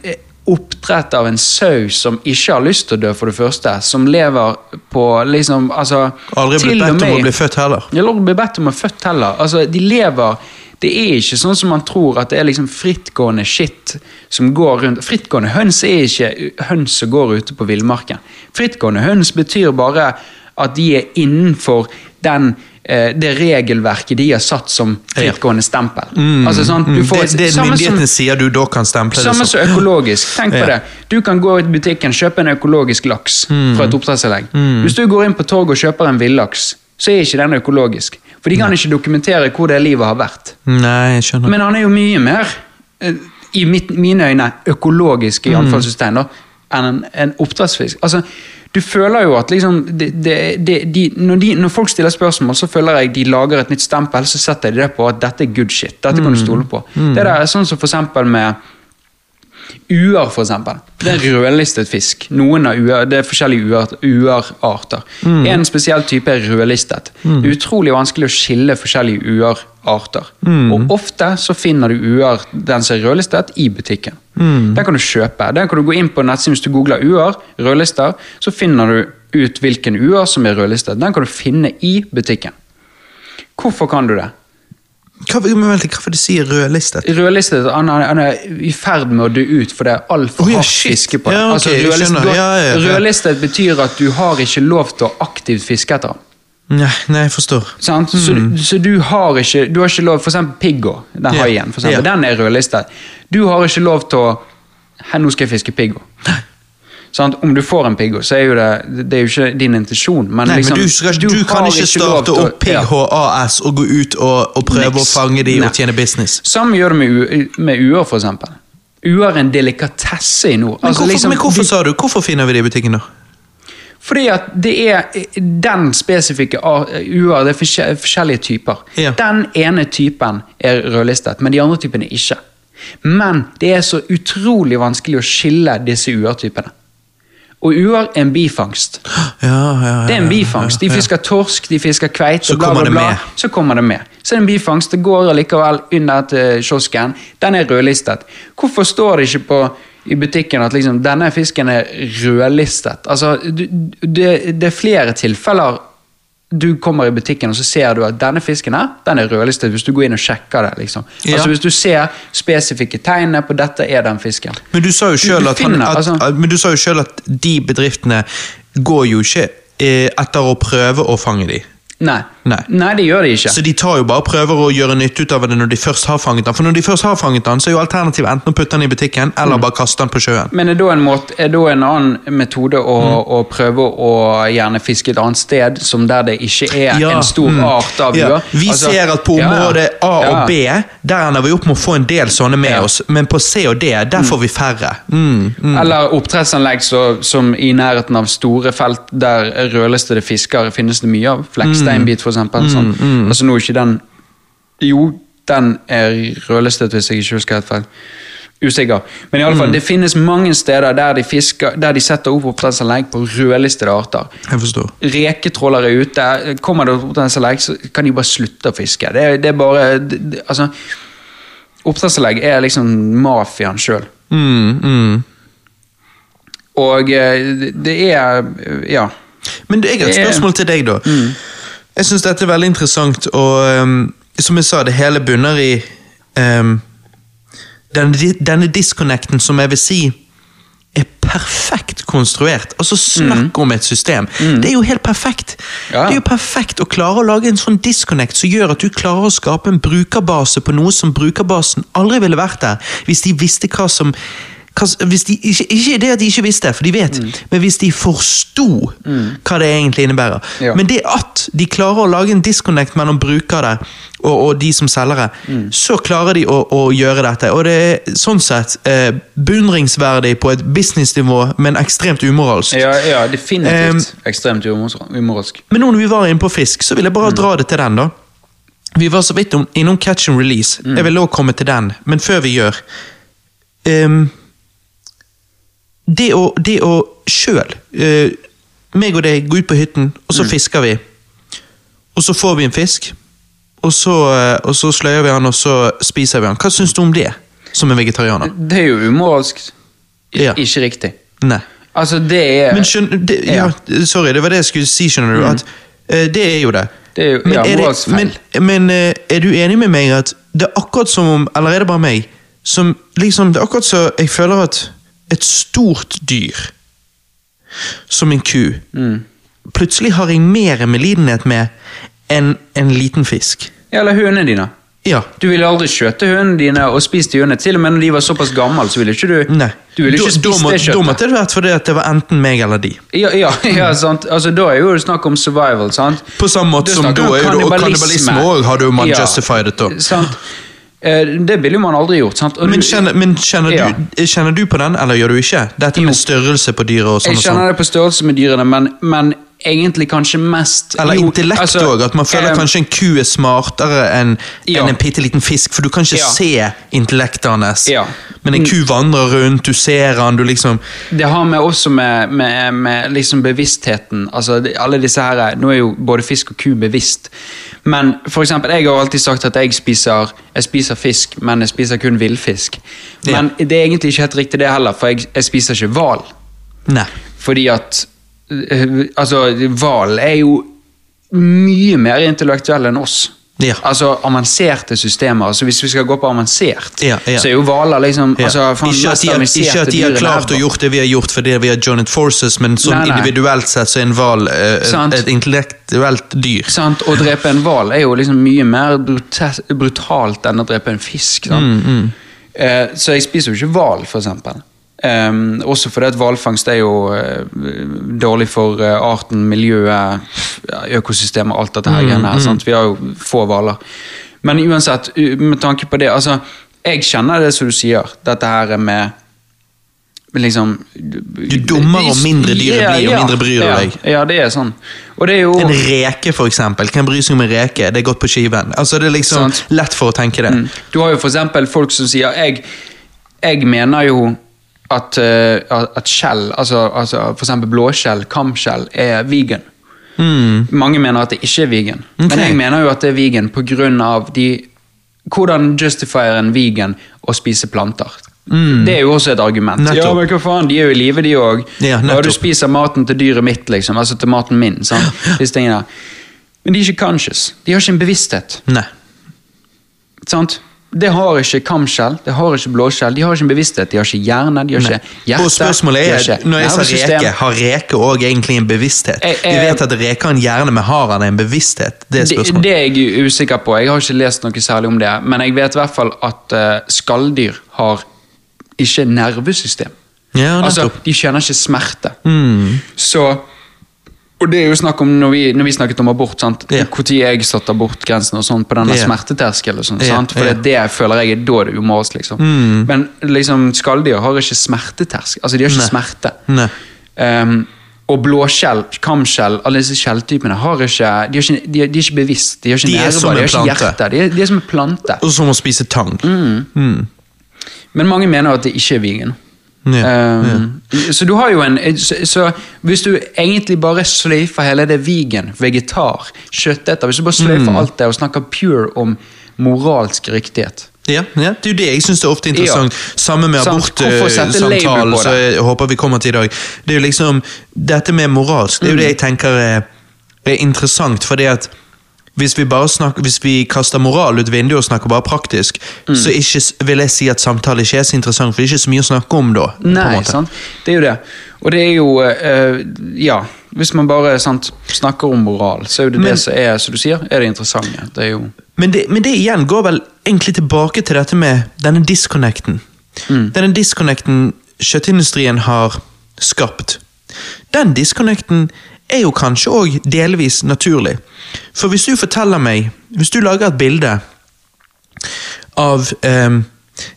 Speaker 3: oppdrett av en sau som ikke har lyst til å dø, for det første. Som lever på liksom altså,
Speaker 1: Aldri blitt bedt om å bli født heller.
Speaker 3: Eller aldri blitt bedt om å bli født heller. Altså, de lever Det er ikke sånn som man tror, at det er liksom frittgående shit som går rundt. Frittgående høns er ikke høns som går ute på villmarken. Frittgående høns betyr bare at de er innenfor den det regelverket de har satt som frittgående stempel. Altså sånn, du får,
Speaker 1: Mm. det det
Speaker 3: samme som-
Speaker 1: myndighetene sier du da kan stemple det
Speaker 3: samme
Speaker 1: som.
Speaker 3: økologisk. Tenk på det. Du kan gå i butikken kjøpe en økologisk laks
Speaker 1: Mm.
Speaker 3: fra et oppdrettsanlegg. Hvis du går inn på torget og kjøper en villaks, så er ikke den økologisk. For de kan ikke dokumentere hvor det livet har vært.
Speaker 1: Nei, jeg skjønner.
Speaker 3: Men han er jo mye mer, eh, i mitt, mine øyne, økologisk
Speaker 1: Mm.
Speaker 3: i anfallstegn da, enn en, en oppdrettsfisk. Altså, du føler jo at liksom, det, det, det, de, når, de, når folk stiller spørsmål, så føler jeg de lager et nytt stempel, så setter de det på at dette er good shit. Dette
Speaker 1: Mm.
Speaker 3: kan du stole på. Det der er sånn som for eksempel med Uer, eksempel. Det er rødlistet fisk. Noen av uer, Det er forskjellige uerarter. Mm. En spesiell type er rødlistet. Det er utrolig vanskelig å skille forskjellige uerarter. Og ofte så finner du uer, den som er rødlistet, i butikken. Den kan du kjøpe. Den kan du gå inn på nettsiden hvis du googler uer, rødlister, så finner du ut hvilken uer som er rødlistet. Den kan du finne i butikken. Hvorfor kan du det?
Speaker 1: Hva, hva vil det si rødlistet?
Speaker 3: Rødlistet han er, han er i ferd med å dø ut, for det er altfor
Speaker 1: oh, ja,
Speaker 3: hardt fiske på det.
Speaker 1: Ja, okay,
Speaker 3: altså, rødlistet.
Speaker 1: Ja, ja,
Speaker 3: rødlistet betyr at du har ikke lov til å aktivt fiske etter den.
Speaker 1: Nei, nei, jeg forstår.
Speaker 3: Mm. Så, så du har ikke du har ikke lov For eksempel piggo, den haien, for eksempel, den er rødlistet. Du har ikke lov til å Her, nå skal jeg fiske piggo. Sant? Om du får en piggo, så er jo det Det er jo ikke din intensjon, men
Speaker 1: Nei,
Speaker 3: liksom
Speaker 1: men du, skal, du, kan ikke starte opp PHAS og gå ut og, og prøve
Speaker 3: Niks.
Speaker 1: å fange de
Speaker 3: Nei.
Speaker 1: og tjene business.
Speaker 3: Samme gjør det med, med uer, for eksempel. Uer er en delikatesse i nord.
Speaker 1: Men
Speaker 3: Altså,
Speaker 1: hvorfor,
Speaker 3: liksom,
Speaker 1: men hvorfor
Speaker 3: de-
Speaker 1: sa du? Hvorfor finner vi det i butikken, da?
Speaker 3: Fordi at det er den spesifikke uer, det er forskjellige typer.
Speaker 1: Ja.
Speaker 3: Den ene typen er rødlistet, men de andre typene ikke. Men det er så utrolig vanskelig å skille disse uertypene. Og uer er en bifangst.
Speaker 1: Ja, ja, ja,
Speaker 3: Det er en bifangst. De fisker torsk, de fisker kveite,
Speaker 1: Så
Speaker 3: bla, bla, bla. Så kommer det med. Så er det en bifangst. Det går allikevel under til kiosken. Den er rødlistet. Hvorfor står det ikke på i butikken at liksom, denne fisken er rødlistet? Altså, det, det er flere tilfeller du kommer i butikken og så ser du at denne fisken her, den er rødlistet hvis du går inn og sjekker det. liksom.
Speaker 1: Ja.
Speaker 3: Altså Hvis du ser spesifikke tegnene på dette er den fisken.
Speaker 1: Men du sa jo
Speaker 3: sjøl
Speaker 1: at,
Speaker 3: altså-
Speaker 1: at, at de bedriftene går jo ikke eh, etter å prøve å fange de.
Speaker 3: Nei.
Speaker 1: Nei.
Speaker 3: det gjør de ikke.
Speaker 1: Så de tar jo bare prøver å gjøre nytte ut av det når de først har fanget den. For når de først har fanget den, så er jo alternativet enten å putte den i butikken, eller
Speaker 3: Mm.
Speaker 1: bare kaste den på sjøen.
Speaker 3: Men er da en, måte, er da en annen metode å,
Speaker 1: Mm.
Speaker 3: å prøve å gjerne fiske et annet sted, som der det ikke er
Speaker 1: Ja,
Speaker 3: en stor
Speaker 1: mm.
Speaker 3: art av
Speaker 1: Ja.
Speaker 3: uer?
Speaker 1: Vi
Speaker 3: Altså,
Speaker 1: ser at på
Speaker 3: området ja.
Speaker 1: A og B, der ender vi opp med å få en del sånne med
Speaker 3: Ja.
Speaker 1: oss, men på C og D, der får vi færre. Mm.
Speaker 3: Eller oppdrettsanlegg så, som i nærheten av store felt der rødlistede fisker finnes det mye av. Fleksteinbit, for eksempel. Sånn. Altså nå er ikke den Jo, den er rødlistet, hvis jeg ikke husker helt feil. Usikker. Men i alle fall, det finnes mange steder der de, fisker, der de setter opp oppdrettsanlegg på rødlistede arter.
Speaker 1: Jeg forstår.
Speaker 3: reketrålere ute. Kommer det oppdrettsanlegg, så kan de bare slutte å fiske. Det, er- det er bare det, det, Altså Oppdrettsanlegg er liksom mafiaen sjøl.
Speaker 1: Mm, mm.
Speaker 3: Og eh, det er Ja.
Speaker 1: Men jeg har et
Speaker 3: er-
Speaker 1: spørsmål til deg, da. Jeg syns dette er veldig interessant, og um, som jeg sa, det hele bunner i um, denne, di- denne disconnecten som jeg vil si er perfekt konstruert. Altså Snakk om et system. Det er jo helt perfekt.
Speaker 3: Ja.
Speaker 1: Det er jo perfekt å klare å lage en sånn disconnect som gjør at du klarer å skape en brukerbase på noe som brukerbasen aldri ville vært der hvis de visste hva som hvis de, ikke, ikke det at de ikke visste, for de vet, men hvis de forsto hva det egentlig innebærer.
Speaker 3: Ja.
Speaker 1: Men det at de klarer å lage en disconnect mellom brukere og, og de som selgere, så klarer de å, å gjøre dette. Og det er sånn sett eh, beundringsverdig på et businessnivå, men ekstremt umoralsk.
Speaker 3: Ja, ja definitivt ekstremt umoralsk.
Speaker 1: Men nå når vi var inne på fisk, så vil jeg bare dra det til den, da. Vi var så vidt innom catch and release. Jeg vil også komme til den, men før vi gjør ehm, Det å, det å sjøl eh, Meg og deg går ut på hytten, og så fisker vi. Og så får vi en fisk, og så, eh, og så sløyer vi han, og så spiser vi han. Hva syns du om det, som en vegetarianer?
Speaker 3: Det er jo umoralsk.
Speaker 1: Ja.
Speaker 3: Ikke riktig.
Speaker 1: Nei.
Speaker 3: Altså, det er
Speaker 1: Men skjønner det, ja, Sorry, det var det jeg skulle si, skjønner du. At, eh, det er jo det.
Speaker 3: Det er jo-
Speaker 1: men,
Speaker 3: ja,
Speaker 1: er det, men, men eh, er du enig med meg at det er akkurat som om Eller er det bare meg? Som liksom, Det er akkurat så jeg føler at et stort dyr, som en ku,
Speaker 3: Mm.
Speaker 1: plutselig har jeg mer medlidenhet med enn en liten fisk.
Speaker 3: Ja, Eller hønene dine.
Speaker 1: Ja.
Speaker 3: Du ville aldri skjøte hønene dine og spist hønene. Til og med når de var såpass gamle, så ville ikke du
Speaker 1: Nei.
Speaker 3: Du ville ikke spist
Speaker 1: det
Speaker 3: det
Speaker 1: da
Speaker 3: kjøttet.
Speaker 1: måtte det vært fordi det var enten meg eller de.
Speaker 3: Ja, ja, ja, sant. Altså, da er jo det snakk om survival, sant?
Speaker 1: På samme måte
Speaker 3: Da
Speaker 1: som da er jo det- og kannibalisme også har jo man justified it da.
Speaker 3: Sant? Eh, Det ville jo man aldri gjort. sant? Og
Speaker 1: Men kjenner, men kjenner,
Speaker 3: Ja.
Speaker 1: du, kjenner du på den, eller gjør du ikke? Dette med størrelse på dyret og sånn
Speaker 3: Jeg kjenner
Speaker 1: sånn.
Speaker 3: det på størrelse med dyrene, men, men egentlig kanskje mest
Speaker 1: Eller
Speaker 3: jo,
Speaker 1: intellekt
Speaker 3: altså,
Speaker 1: at man føler
Speaker 3: um,
Speaker 1: kanskje en ku er smartere enn
Speaker 3: Ja.
Speaker 1: en, en bitte liten fisk, for du kan ikke
Speaker 3: Ja.
Speaker 1: se intellektet hans.
Speaker 3: Ja.
Speaker 1: Men en ku vandrer rundt, du ser han, du liksom
Speaker 3: Det har med også med, med, med liksom bevisstheten altså alle disse her, Nå er jo både fisk og ku bevisst. Men for eksempel, jeg har alltid sagt at jeg spiser, jeg spiser fisk, men jeg spiser kun villfisk. Men det er egentlig ikke helt riktig det heller, for jeg, jeg spiser ikke hval. Fordi at eh, Altså, hval er jo mye mer intellektuell enn oss.
Speaker 1: Ja.
Speaker 3: Altså avanserte systemer. altså Hvis vi skal gå på avansert,
Speaker 1: Ja, ja.
Speaker 3: så er jo hvaler liksom altså, faen,
Speaker 1: ikke, at har, ikke at de har klart å gjort det vi har gjort fordi vi har joined forces, men sånn
Speaker 3: Nei, nei.
Speaker 1: individuelt sett så er en hval eh, et intellektuelt dyr.
Speaker 3: Sant? Å drepe en hval er jo liksom mye mer brutalt enn å drepe en fisk. Sant?
Speaker 1: Mm,
Speaker 3: Eh, så jeg spiser jo ikke hval, for eksempel. Um, også fordi at hvalfangst er jo uh, dårlig for uh, arten, miljøet, ja, økosystemet, alt dette
Speaker 1: Mm,
Speaker 3: her. Mm, her, sant? Vi har jo få hvaler. Men uansett, med tanke på det altså, Jeg kjenner det som du sier, dette her med liksom
Speaker 1: Du dummer og mindre dyret blir, og mindre bryr
Speaker 3: ja,
Speaker 1: deg.
Speaker 3: Ja, det er sånn. Det er jo
Speaker 1: En reke, for eksempel. Hvem bryr seg om en reke? Det er godt på skiven. Altså, det er liksom
Speaker 3: Sant.
Speaker 1: lett for å tenke det.
Speaker 3: Mm. Du har jo for eksempel folk som sier Jeg, jeg mener jo at, eh, at skjell, altså, altså eksempel blåskjell, kamskjell, er vegan. Mange mener at det ikke er vegan.
Speaker 1: okay.
Speaker 3: Men jeg mener jo at det er vegan av de Hvordan justifier en vegan å spise planter? Det er jo også et argument.
Speaker 1: Mm. Nettopp.
Speaker 3: Ja, men hva faen, De er jo i live, de òg.
Speaker 1: Ja,
Speaker 3: du spiser maten til dyret mitt, liksom. Altså til maten min. Sant? Disse tingene. Men de er ikke conscious. De har ikke en bevissthet.
Speaker 1: Nei.
Speaker 3: Sant? Det har ikke kamskjell, det har ikke blåskjell, de har ikke en bevissthet, de har ikke hjerne, de har ikke hjerte.
Speaker 1: Og spørsmålet
Speaker 3: de har
Speaker 1: er,
Speaker 3: ikke
Speaker 1: når jeg sa reke, har reke òg egentlig en bevissthet?
Speaker 3: Jeg-
Speaker 1: Vi vet at reke har en hjerne, men har han en bevissthet? Det er spørsmålet.
Speaker 3: det er jeg usikker på, jeg har ikke lest noe særlig om det, men jeg vet i hvert fall at uh, skalldyr har ikke nervesystem.
Speaker 1: Ja,
Speaker 3: altså, de kjenner ikke smerte.
Speaker 1: Mm.
Speaker 3: Så og det er jo snakk om når vi, når vi snakket om abort, sant?
Speaker 1: Yeah.
Speaker 3: Når jeg satte abortgrensen og sånn på denne
Speaker 1: yeah.
Speaker 3: smerteterskelen. og Sånn. For
Speaker 1: yeah.
Speaker 3: det, føler jeg er da det er umoralsk. Liksom. Men liksom, skalldyr har ikke smerteterskel. Altså, de har ikke
Speaker 1: ne.
Speaker 3: smerte.
Speaker 1: Ne.
Speaker 3: Um, og blåskjell, kamskjell, alle disse skjelltypene har ikke, de, er ikke, de, er- de er ikke bevisst. De har ikke
Speaker 1: De er
Speaker 3: nerver,
Speaker 1: som
Speaker 3: de har ikke hjerte. De er, de er som en plante.
Speaker 1: Og som å spise tang.
Speaker 3: Mm. Men mange mener at det ikke er vegan.
Speaker 1: Ja,
Speaker 3: Um, Så du har jo en så, så hvis du egentlig bare sløyfer hele det vegan, vegetar, kjøtteter Hvis du bare sløyfer
Speaker 1: Mm.
Speaker 3: alt det og snakker pure om moralsk riktighet,
Speaker 1: Ja, ja, det er jo det jeg syns er ofte interessant. Samme med abortsamtalen,
Speaker 3: som
Speaker 1: så jeg håper vi kommer til i dag. Det er jo liksom, Dette med moralsk, det er jo det
Speaker 3: Mm.
Speaker 1: jeg tenker er, er interessant. fordi at hvis vi bare snakker, hvis vi kaster moral ut vinduet og snakker bare praktisk,
Speaker 3: Mm.
Speaker 1: så ikke, vil jeg si at samtale ikke er så interessant, for det er ikke så mye å snakke om da.
Speaker 3: Nei, sant? det er jo det. Og det er jo eh, Ja, hvis man bare sant, snakker om moral, så er jo det
Speaker 1: Men-
Speaker 3: det som er, som du sier, er det interessante. Det er jo
Speaker 1: Men det, men det igjen går vel egentlig tilbake til dette med denne disconnecten.
Speaker 3: Mm.
Speaker 1: Denne disconnecten kjøttindustrien har skapt. Den disconnecten er jo kanskje òg delvis naturlig. For hvis du forteller meg Hvis du lager et bilde av eh,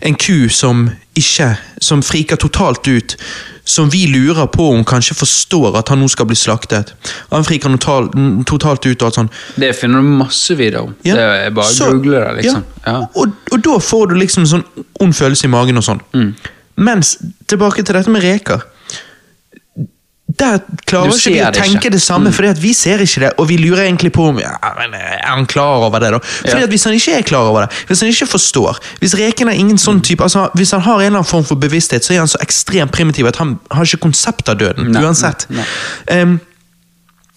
Speaker 1: en ku som ikke Som friker totalt ut, som vi lurer på om kanskje forstår at han nå skal bli slaktet. Han friker total, totalt ut og alt sånn.
Speaker 3: Det finner du masse videoer om.
Speaker 1: Ja.
Speaker 3: Det er bare
Speaker 1: Så-
Speaker 3: å google det, liksom.
Speaker 1: Ja.
Speaker 3: Ja.
Speaker 1: Og, og da får du liksom sånn ond følelse i magen og sånn.
Speaker 3: Mm.
Speaker 1: Mens, tilbake til dette med reker. Der klarer ikke vi å tenke
Speaker 3: ikke. Mm.
Speaker 1: det samme, fordi for vi ser ikke det, og vi lurer egentlig på om ja, men er han klar over det. da? Fordi
Speaker 3: Ja.
Speaker 1: at Hvis han ikke er klar over det, hvis han ikke forstår Hvis reken er ingen sånn type, altså hvis han har en eller annen form for bevissthet, så er han så ekstremt primitiv at han har ikke konsept av døden.
Speaker 3: Nei,
Speaker 1: uansett.
Speaker 3: nei,
Speaker 1: Em,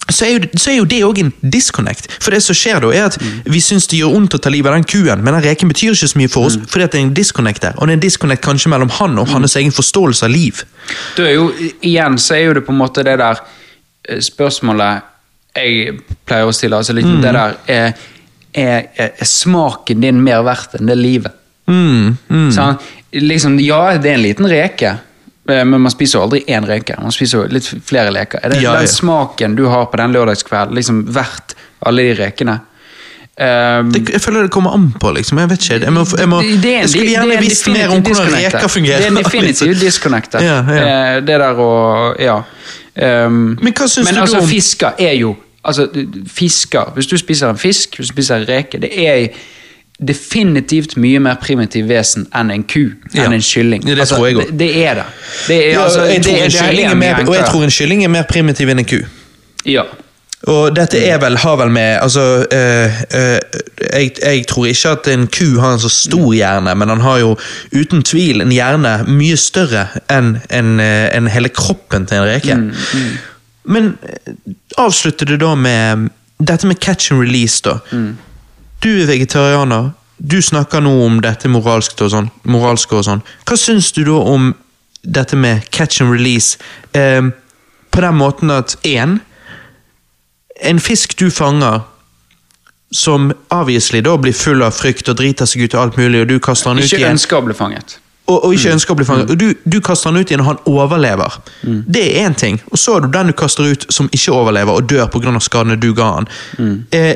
Speaker 1: så er, jo, så er jo det òg en disconnect. For det som skjer da, er at
Speaker 3: Mm.
Speaker 1: vi syns det gjør vondt å ta livet av den kuen, men den reken betyr ikke så mye for
Speaker 3: Mm.
Speaker 1: oss, fordi at det er en disconnect der. Og det er en disconnect kanskje mellom han og hans egen forståelse av liv.
Speaker 3: Da er jo, igjen så er jo det på en måte det der eh, spørsmålet jeg pleier å stille. Altså liksom det der er, er, er, smaken din mer verdt enn det livet?
Speaker 1: Mm, mm.
Speaker 3: Så, liksom, ja, det er en liten reke, men man spiser jo aldri én reke. Man spiser jo litt flere leker. Er det
Speaker 1: Ja,
Speaker 3: den smaken du har på den lørdagskvelden, liksom verdt alle de rekene? Um,
Speaker 1: Det, jeg føler det kommer an på, liksom. Jeg vet ikke. Jeg, må, jeg, må, jeg skulle
Speaker 3: er
Speaker 1: gjerne visst mer om hvordan reker fungerer.
Speaker 3: Det er en definitiv
Speaker 1: liksom. Ja, ja.
Speaker 3: Eh, Det der å Ja. Um,
Speaker 1: Men hva syns du
Speaker 3: altså,
Speaker 1: om-
Speaker 3: fisker er jo Altså, fisker Hvis du spiser en fisk, hvis du spiser en reke, det er definitivt mye mer primitiv vesen enn en ku,
Speaker 1: Ja.
Speaker 3: enn en kylling.
Speaker 1: Det
Speaker 3: altså,
Speaker 1: tror jeg òg.
Speaker 3: det, det er det. det er,
Speaker 1: Ja,
Speaker 3: altså,
Speaker 1: jeg,
Speaker 3: det, er
Speaker 1: er mer, og jeg tror en kylling er mer primitiv enn en ku.
Speaker 3: Ja.
Speaker 1: Og dette er vel, har vel med altså, øh, øh, jeg, jeg tror ikke at en ku har en så stor hjerne, men han har jo uten tvil en hjerne mye større enn en, en hele kroppen til en reke. Men eh, avslutter du da med dette med catch and release, da. Du er vegetarianer. Du snakker nå om dette moralsk og sånn. Moralske og sånn. Hva syns du da om dette med catch and release? Eh, på den måten at én En fisk du fanger, som obviously da blir full av frykt og driter seg ut og alt mulig, og du kaster den ut
Speaker 3: Ikke
Speaker 1: igjen
Speaker 3: ønsker å bli fanget.
Speaker 1: og, og ikke ønsker å bli fanget. Og du, du kaster han ut igjen, og han overlever. Det er én ting. Og så har du den du kaster ut som ikke overlever og dør pga. skadene du ga han. Mm. er,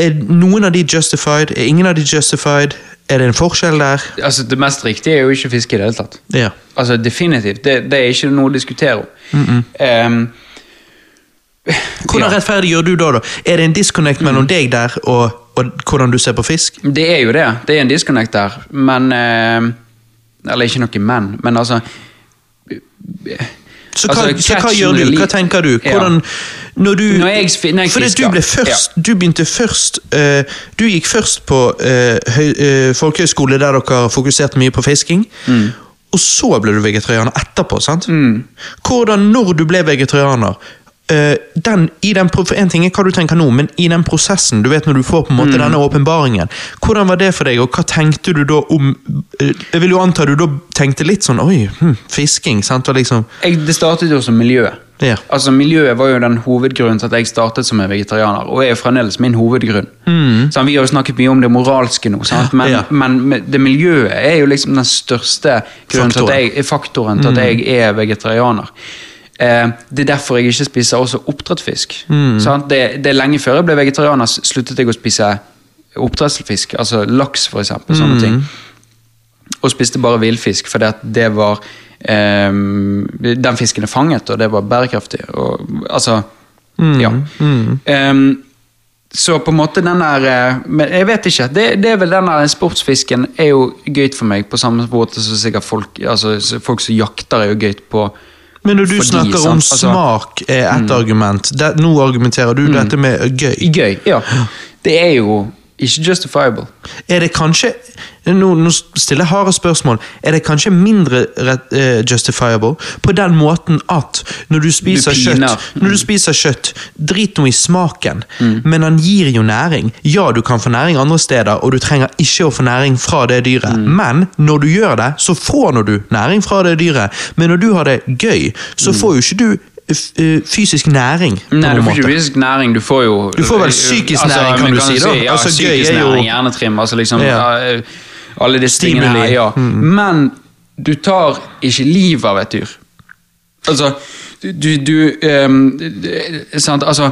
Speaker 1: er noen av de justified? Er ingen av de justified? Er det en forskjell der?
Speaker 3: Altså, Det mest riktige er jo ikke fiske i det hele tatt.
Speaker 1: Ja.
Speaker 3: Altså, definitivt. Det, det er ikke noe å diskutere om. Ehm,
Speaker 1: Hvordan
Speaker 3: Ja.
Speaker 1: rettferdiggjør du da? da? Er det en disconnect mellom deg der og, og hvordan du ser på fisk?
Speaker 3: det er jo det. Det er en disconnect der, men ehm, Eller ikke noe men, men altså
Speaker 1: Så hva,
Speaker 3: Altså,
Speaker 1: så hva gjør du? Hva tenker du? Hvordan, når du
Speaker 3: Når jeg når jeg
Speaker 1: Fordi du ble først Du begynte først uh, Du gikk først på uh, høy, uh, folkehøyskole der dere fokuserte mye på fisking.
Speaker 3: Mm.
Speaker 1: Og så ble du vegetarianer etterpå, sant? Hvordan, når du ble vegetarianer den, i den, En ting er hva du tenker nå, men i den prosessen, du vet når du får på en
Speaker 3: Mm.
Speaker 1: denne åpenbaringen, hvordan var det for deg, og hva tenkte du da om eh, Jeg vil jo anta du da tenkte litt sånn Oi, hm, fisking, sant? Liksom
Speaker 3: jeg, Det startet jo som miljø.
Speaker 1: Ja.
Speaker 3: Altså Miljøet var jo den hovedgrunnen til at jeg startet som en vegetarianer, og er jo fremdeles min hovedgrunn. Så vi har jo snakket mye om det moralske nå, sant? men,
Speaker 1: Mm. Ja.
Speaker 3: men det miljøet er jo liksom den største grunnen til at jeg, faktoren til at jeg er vegetarianer. Eh, det er derfor jeg ikke spiser også oppdrettsfisk. Sant? Det, det er lenge før jeg ble vegetarianer, sluttet jeg å spise oppdrettsfisk, altså laks for eksempel, sånne ting og spiste bare villfisk at det var eh, Den fisken er fanget, og det var bærekraftig. Og, altså Ja. Eh, så på en måte den der eh, Men jeg vet ikke. Det, det er vel den der sportsfisken er jo gøy for meg, på samme måte som sikkert folk altså, folk som jakter, er jo gøy på
Speaker 1: Men når du
Speaker 3: fordi,
Speaker 1: snakker
Speaker 3: sant?
Speaker 1: om
Speaker 3: Altså-
Speaker 1: smak, er ett argument. Det, nå argumenterer du dette med gøy.
Speaker 3: Gøy, ja. Det er jo ikke justifiable.
Speaker 1: Er det kanskje Nå, stiller jeg harde spørsmål. Er det kanskje mindre eh, justifiable på den måten at når du spiser
Speaker 3: du
Speaker 1: kjøtt Når du spiser kjøtt, drit nå i smaken,
Speaker 3: Mm.
Speaker 1: men han gir jo næring. Ja, du kan få næring andre steder, og du trenger ikke å få næring fra det dyret.
Speaker 3: Mm.
Speaker 1: Men når du gjør det, så får du næring fra det dyret. Men når du har det gøy, så får jo ikke du eh, fysisk næring. på
Speaker 3: Mm. Nei, du får ikke fysisk næring, du får jo
Speaker 1: Du får vel psykisk næring, kan
Speaker 3: kan
Speaker 1: du si, da?
Speaker 3: Ja,
Speaker 1: Altså, gøy
Speaker 3: psykisk næring, hjernetrim, altså liksom
Speaker 1: Ja.
Speaker 3: ja, Alle disse tingene her, ja.
Speaker 1: Mm.
Speaker 3: Men du tar ikke livet av et dyr. Altså, du, du, ehm, Sant, altså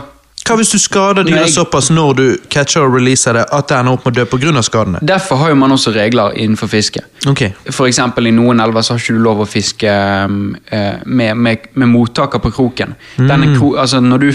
Speaker 1: Hva hvis du skader dyret såpass når du catcher og releaser det, at det ender opp med å dø pga. skadene?
Speaker 3: Derfor har jo man også regler innenfor fiske.
Speaker 1: Okay.
Speaker 3: For eksempel i noen elver så har ikke du lov å fiske um, eh, med, med, med mottaker på kroken. Denne kro, altså du,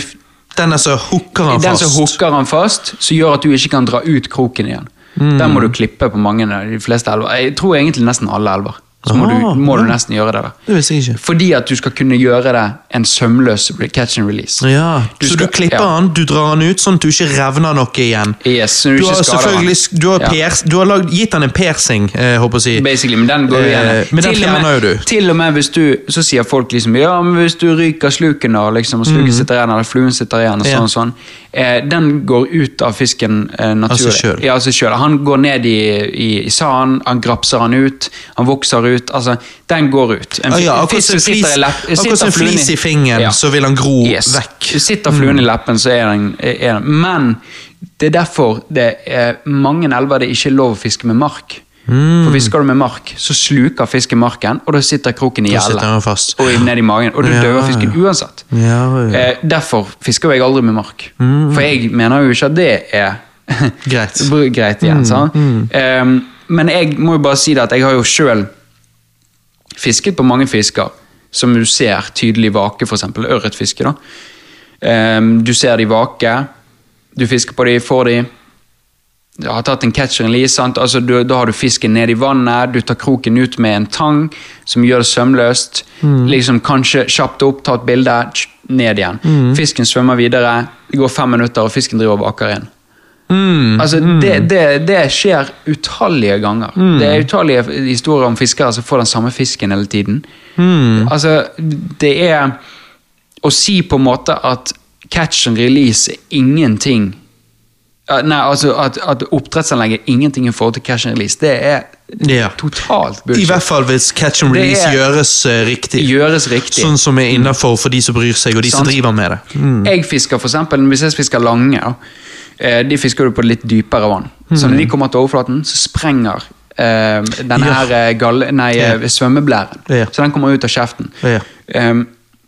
Speaker 1: Den så hooker han
Speaker 3: den
Speaker 1: Mm. fast.
Speaker 3: som hooker han fast, så gjør at du ikke kan dra ut kroken igjen.
Speaker 1: Mm.
Speaker 3: Der må du klippe på mange de fleste elver. Jeg tror egentlig nesten alle elver. Så må,
Speaker 1: Ah,
Speaker 3: du, må du nesten gjøre det. Da.
Speaker 1: Det visste jeg ikke.
Speaker 3: Fordi at du skal kunne gjøre det en sømløs catch and release.
Speaker 1: Ja,
Speaker 3: Du
Speaker 1: Så
Speaker 3: skal-
Speaker 1: du klipper
Speaker 3: ja.
Speaker 1: han, du drar han ut, sånn at du ikke revner noe igjen.
Speaker 3: Yes, du
Speaker 1: Du har selvfølgelig du har,
Speaker 3: Ja.
Speaker 1: pers, du har lagd, gitt han en persing, eh, håper jeg å si.
Speaker 3: Basically, men den går igjen.
Speaker 1: Eh, men den fjerner jo du.
Speaker 3: Til og med hvis du, så sier folk liksom Ja, men hvis du ryker sluken da, liksom, og sluken sitter igjen, eller fluen sitter igjen, og
Speaker 1: Mm. Ja.
Speaker 3: sånn og sånn, eh, den går ut av fisken eh, naturlig.
Speaker 1: Altså selv.
Speaker 3: Ja, altså selv. Han går ned i, i, i sanden, han grapser han ut, han vokser ut, altså, den går ut. En
Speaker 1: Ah, ja, akkurat som
Speaker 3: en
Speaker 1: flis- i fingeren, så vil han gro
Speaker 3: Yes.
Speaker 1: vekk.
Speaker 3: Sitter fluen i leppen, så er den, er den Men det er derfor det er mange elver det ikke er lov å fiske med mark.
Speaker 1: Mm.
Speaker 3: For Fisker du med mark, så sluker fisken marken, og da sitter kroken i gjellet. Og ned i magen, og du
Speaker 1: Ja,
Speaker 3: dør fisken
Speaker 1: ja.
Speaker 3: uansett.
Speaker 1: Ja, ja.
Speaker 3: Eh, derfor fisker jeg aldri med mark. For jeg mener jo ikke at det er
Speaker 1: Greit.
Speaker 3: greit igjen. Mm. Eh, men jeg må jo bare si det at jeg har jo sjøl fisket på mange fisker som du ser tydelig vake, f.eks. ørretfiske. da. Ehm, du ser de vake, du fisker på de, får de. Du har tatt en catch and lease? Altså, du, da har du fisken ned i vannet, du tar kroken ut med en tang som gjør det sømløst. Liksom Kanskje kjapt opp, ta et bilde, ned igjen. Fisken svømmer videre, det går fem minutter, og fisken driver og vaker inn.
Speaker 1: Mm.
Speaker 3: Altså, det, det, det skjer utallige ganger. Det er utallige historier om fiskere som får den samme fisken hele tiden. Altså, det er å si på en måte at catch and release er ingenting Nei, altså at, at oppdrettsanlegget er ingenting i forhold til catch and release. Det er
Speaker 1: Ja.
Speaker 3: totalt
Speaker 1: I hvert fall hvis catch and release
Speaker 3: er-
Speaker 1: gjøres eh, riktig.
Speaker 3: Gjøres riktig.
Speaker 1: Sånn som er innafor for de som bryr seg, og de som driver med det.
Speaker 3: Jeg fisker for eksempel, Hvis jeg fisker lange, de fisker du på litt dypere vann. Så når de kommer til overflaten, så sprenger eh, denne
Speaker 1: Ja.
Speaker 3: her gall, nei, eh,
Speaker 1: Ja.
Speaker 3: svømmeblæren.
Speaker 1: Ja.
Speaker 3: Så den kommer ut av kjeften.
Speaker 1: Ja.
Speaker 3: Eh,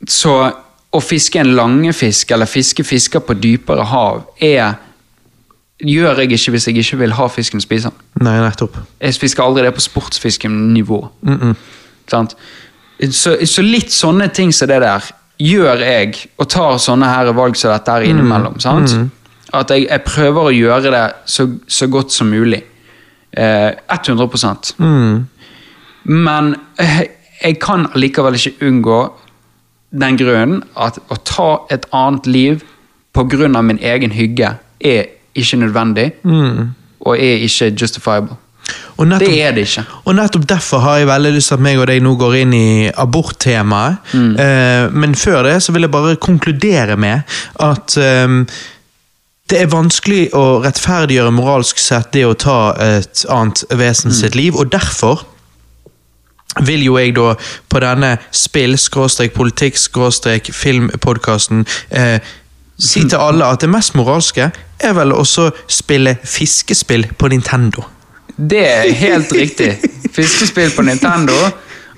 Speaker 3: så å fiske en langefisk, eller fiske fisker på dypere hav, er gjør jeg ikke hvis jeg ikke vil ha fisken å spise den.
Speaker 1: Nei, nettopp.
Speaker 3: Jeg fisker aldri det på sportsfiskenivå. Sant? Så, så litt sånne ting som det der gjør jeg, og tar sånne her valg som dette her innimellom. Sant? At jeg, jeg prøver å gjøre det så, så godt som mulig. Eh, 100 Men eh, jeg kan likevel ikke unngå den grunnen at å ta et annet liv av min egen hygge er ikke nødvendig, og er ikke justifiable.
Speaker 1: Nettopp,
Speaker 3: Det er det ikke.
Speaker 1: Og nettopp derfor har jeg veldig lyst til at meg og deg nå går inn i aborttemaet.
Speaker 3: Mm.
Speaker 1: Eh, men før det så vil jeg bare konkludere med at eh, det er vanskelig å rettferdiggjøre moralsk sett det å ta et annet vesen
Speaker 3: Mm.
Speaker 1: sitt liv, og derfor vil jo jeg da på denne spill-politikk-film-podkasten eh, si til alle at det mest moralske er vel også spille fiskespill på Nintendo.
Speaker 3: Det er helt riktig. Fiskespill på Nintendo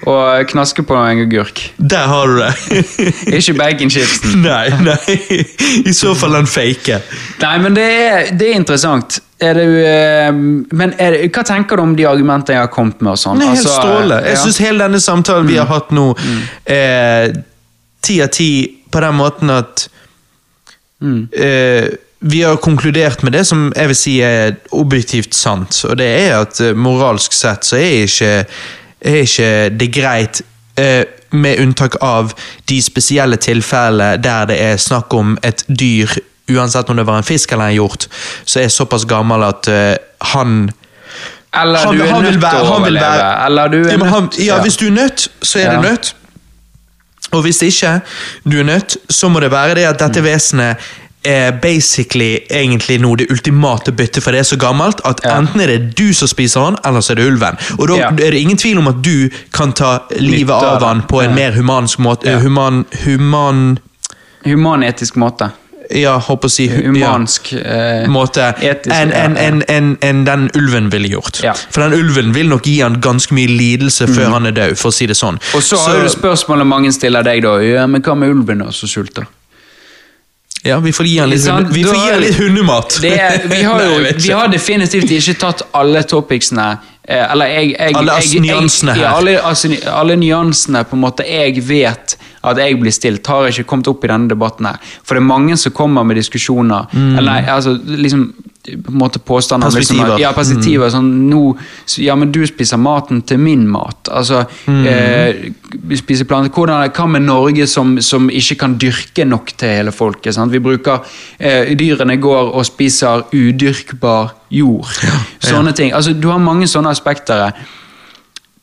Speaker 3: og knaske på en agurk.
Speaker 1: Der har du det!
Speaker 3: Ikke baconchipsen.
Speaker 1: nei, nei. I så fall den fake.
Speaker 3: Nei, men det er, det er interessant. Er det, eh, men er det, hva tenker du om de argumentene jeg har kommet med? og sånn?
Speaker 1: Helt
Speaker 3: Altså,
Speaker 1: strålende. Jeg
Speaker 3: ja.
Speaker 1: syns hele denne samtalen vi har hatt nå, er ti av ti på den måten at eh, vi har konkludert med det som jeg vil si er objektivt sant, og det er at eh, moralsk sett så er ikke, er ikke det greit eh, med unntak av de spesielle tilfellene der det er snakk om et dyr uansett om det var en fisk eller en hjort, så er såpass gammel at eh, han
Speaker 3: Eller
Speaker 1: han,
Speaker 3: du er nødt til å overleve. Eller du er
Speaker 1: ja, han,
Speaker 3: nødt
Speaker 1: ja, hvis du er nødt, så er
Speaker 3: Ja.
Speaker 1: du nødt. Og hvis ikke du er nødt, så må det være det at dette vesenet er basically egentlig nå det ultimate byttet, for det er så gammelt at
Speaker 3: Ja.
Speaker 1: enten er det du som spiser han, eller så er det ulven. Og da
Speaker 3: Ja.
Speaker 1: er det ingen tvil om at du kan ta livet
Speaker 3: Nytte av
Speaker 1: han på en mer humansk måte.
Speaker 3: Ja.
Speaker 1: Human, human
Speaker 3: Humanetisk måte.
Speaker 1: Ja, håper å si
Speaker 3: Humansk eh,
Speaker 1: ja, måte enn en, en, en, en den ulven ville gjort.
Speaker 3: Ja.
Speaker 1: For den ulven vil nok gi han ganske mye lidelse før han er død, for å si det sånn.
Speaker 3: Mm. Og så har du spørsmålet mange stiller deg, da. Ja, men hva med ulven da, som sulter?
Speaker 1: Ja, vi får gi han litt,
Speaker 3: sånn,
Speaker 1: hunde, vi får gi han litt hundemat.
Speaker 3: Det vi, har
Speaker 1: Nei,
Speaker 3: jo, vi har definitivt ikke tatt alle topicsene. Eh, eller jeg, jeg,
Speaker 1: Alle
Speaker 3: jeg,
Speaker 1: nyansene her.
Speaker 3: Ja, alle, altså, alle nyansene på en måte jeg vet at jeg blir stilt, har ikke kommet opp i denne debatten her. For det er mange som kommer med diskusjoner. Eller altså liksom på en måte påstander perspektiver. Liksom,
Speaker 1: ja, Perspektiver. Mm.
Speaker 3: ja. Sånn, nå, ja, men du spiser maten til min mat. Altså,
Speaker 1: Mm.
Speaker 3: eh, spiser planter. Hvordan, hva med Norge som, som ikke kan dyrke nok til hele folket? Sant? Vi bruker, eh, Dyrene går og spiser udyrkbar jord. Sånne ting. Altså, du har mange sånne aspekter eh,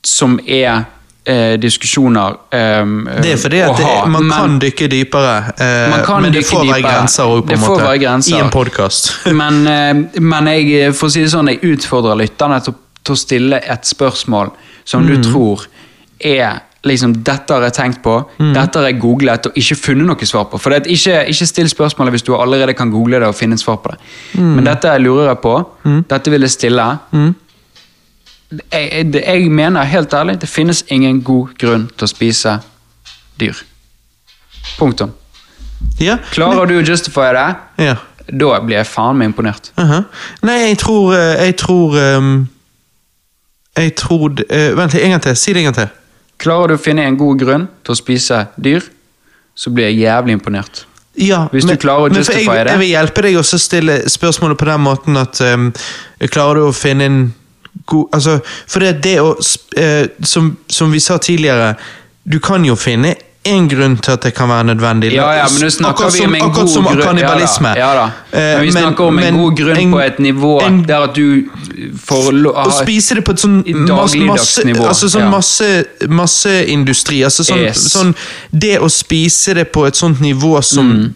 Speaker 3: som er eh, diskusjoner eh,
Speaker 1: Det er fordi at det, man
Speaker 3: men-
Speaker 1: kan dykke dypere, eh,
Speaker 3: Man kan
Speaker 1: men det får være grenser òg, på en måte,
Speaker 3: grenser.
Speaker 1: i en podkast.
Speaker 3: men, eh, men jeg, for å si det sånn, jeg utfordrer lytterne til, til å stille et spørsmål som
Speaker 1: Mm.
Speaker 3: du tror er liksom, dette har jeg tenkt på,
Speaker 1: Mm.
Speaker 3: dette har jeg googlet og ikke funnet noe svar på. For det, er ikke, ikke still spørsmålet hvis du allerede kan google det og finne et svar på det.
Speaker 1: Mm.
Speaker 3: Men dette lurer jeg på. Dette vil jeg stille. Jeg, jeg, mener helt ærlig, det finnes ingen god grunn til å spise dyr. Punktum.
Speaker 1: Ja,
Speaker 3: Klarer du å justify det,
Speaker 1: ja.
Speaker 3: da blir jeg faen meg imponert.
Speaker 1: aha. Nei, jeg tror eh, Jeg tror um, Jeg tror eh, Vent en gang til. Si det en gang til.
Speaker 3: Klarer du å finne en god grunn til å spise dyr, så blir jeg jævlig imponert.
Speaker 1: Ja,
Speaker 3: Hvis du klarer å
Speaker 1: justify jeg,
Speaker 3: det.
Speaker 1: Jeg vil hjelpe deg å stille spørsmålet på den måten at um, Klarer du å finne en god Altså, for det, det å eh, som, som vi sa tidligere, du kan jo finne en grunn til at det kan være nødvendig.
Speaker 3: Ja, ja, men nå snakker
Speaker 1: Akkurat
Speaker 3: vi om en god
Speaker 1: som
Speaker 3: grunn.
Speaker 1: kannibalisme.
Speaker 3: Ja da. Ja, da.
Speaker 1: Eh,
Speaker 3: Men vi snakker om en god grunn
Speaker 1: en-
Speaker 3: på et nivå
Speaker 1: en-
Speaker 3: der at du får
Speaker 1: å spise det på et sånn masse, masse,
Speaker 3: dagligdagsnivå,
Speaker 1: altså sånn
Speaker 3: ja.
Speaker 1: masse, industri Altså sånn,
Speaker 3: Yes.
Speaker 1: sånn Det å spise det på et sånt nivå som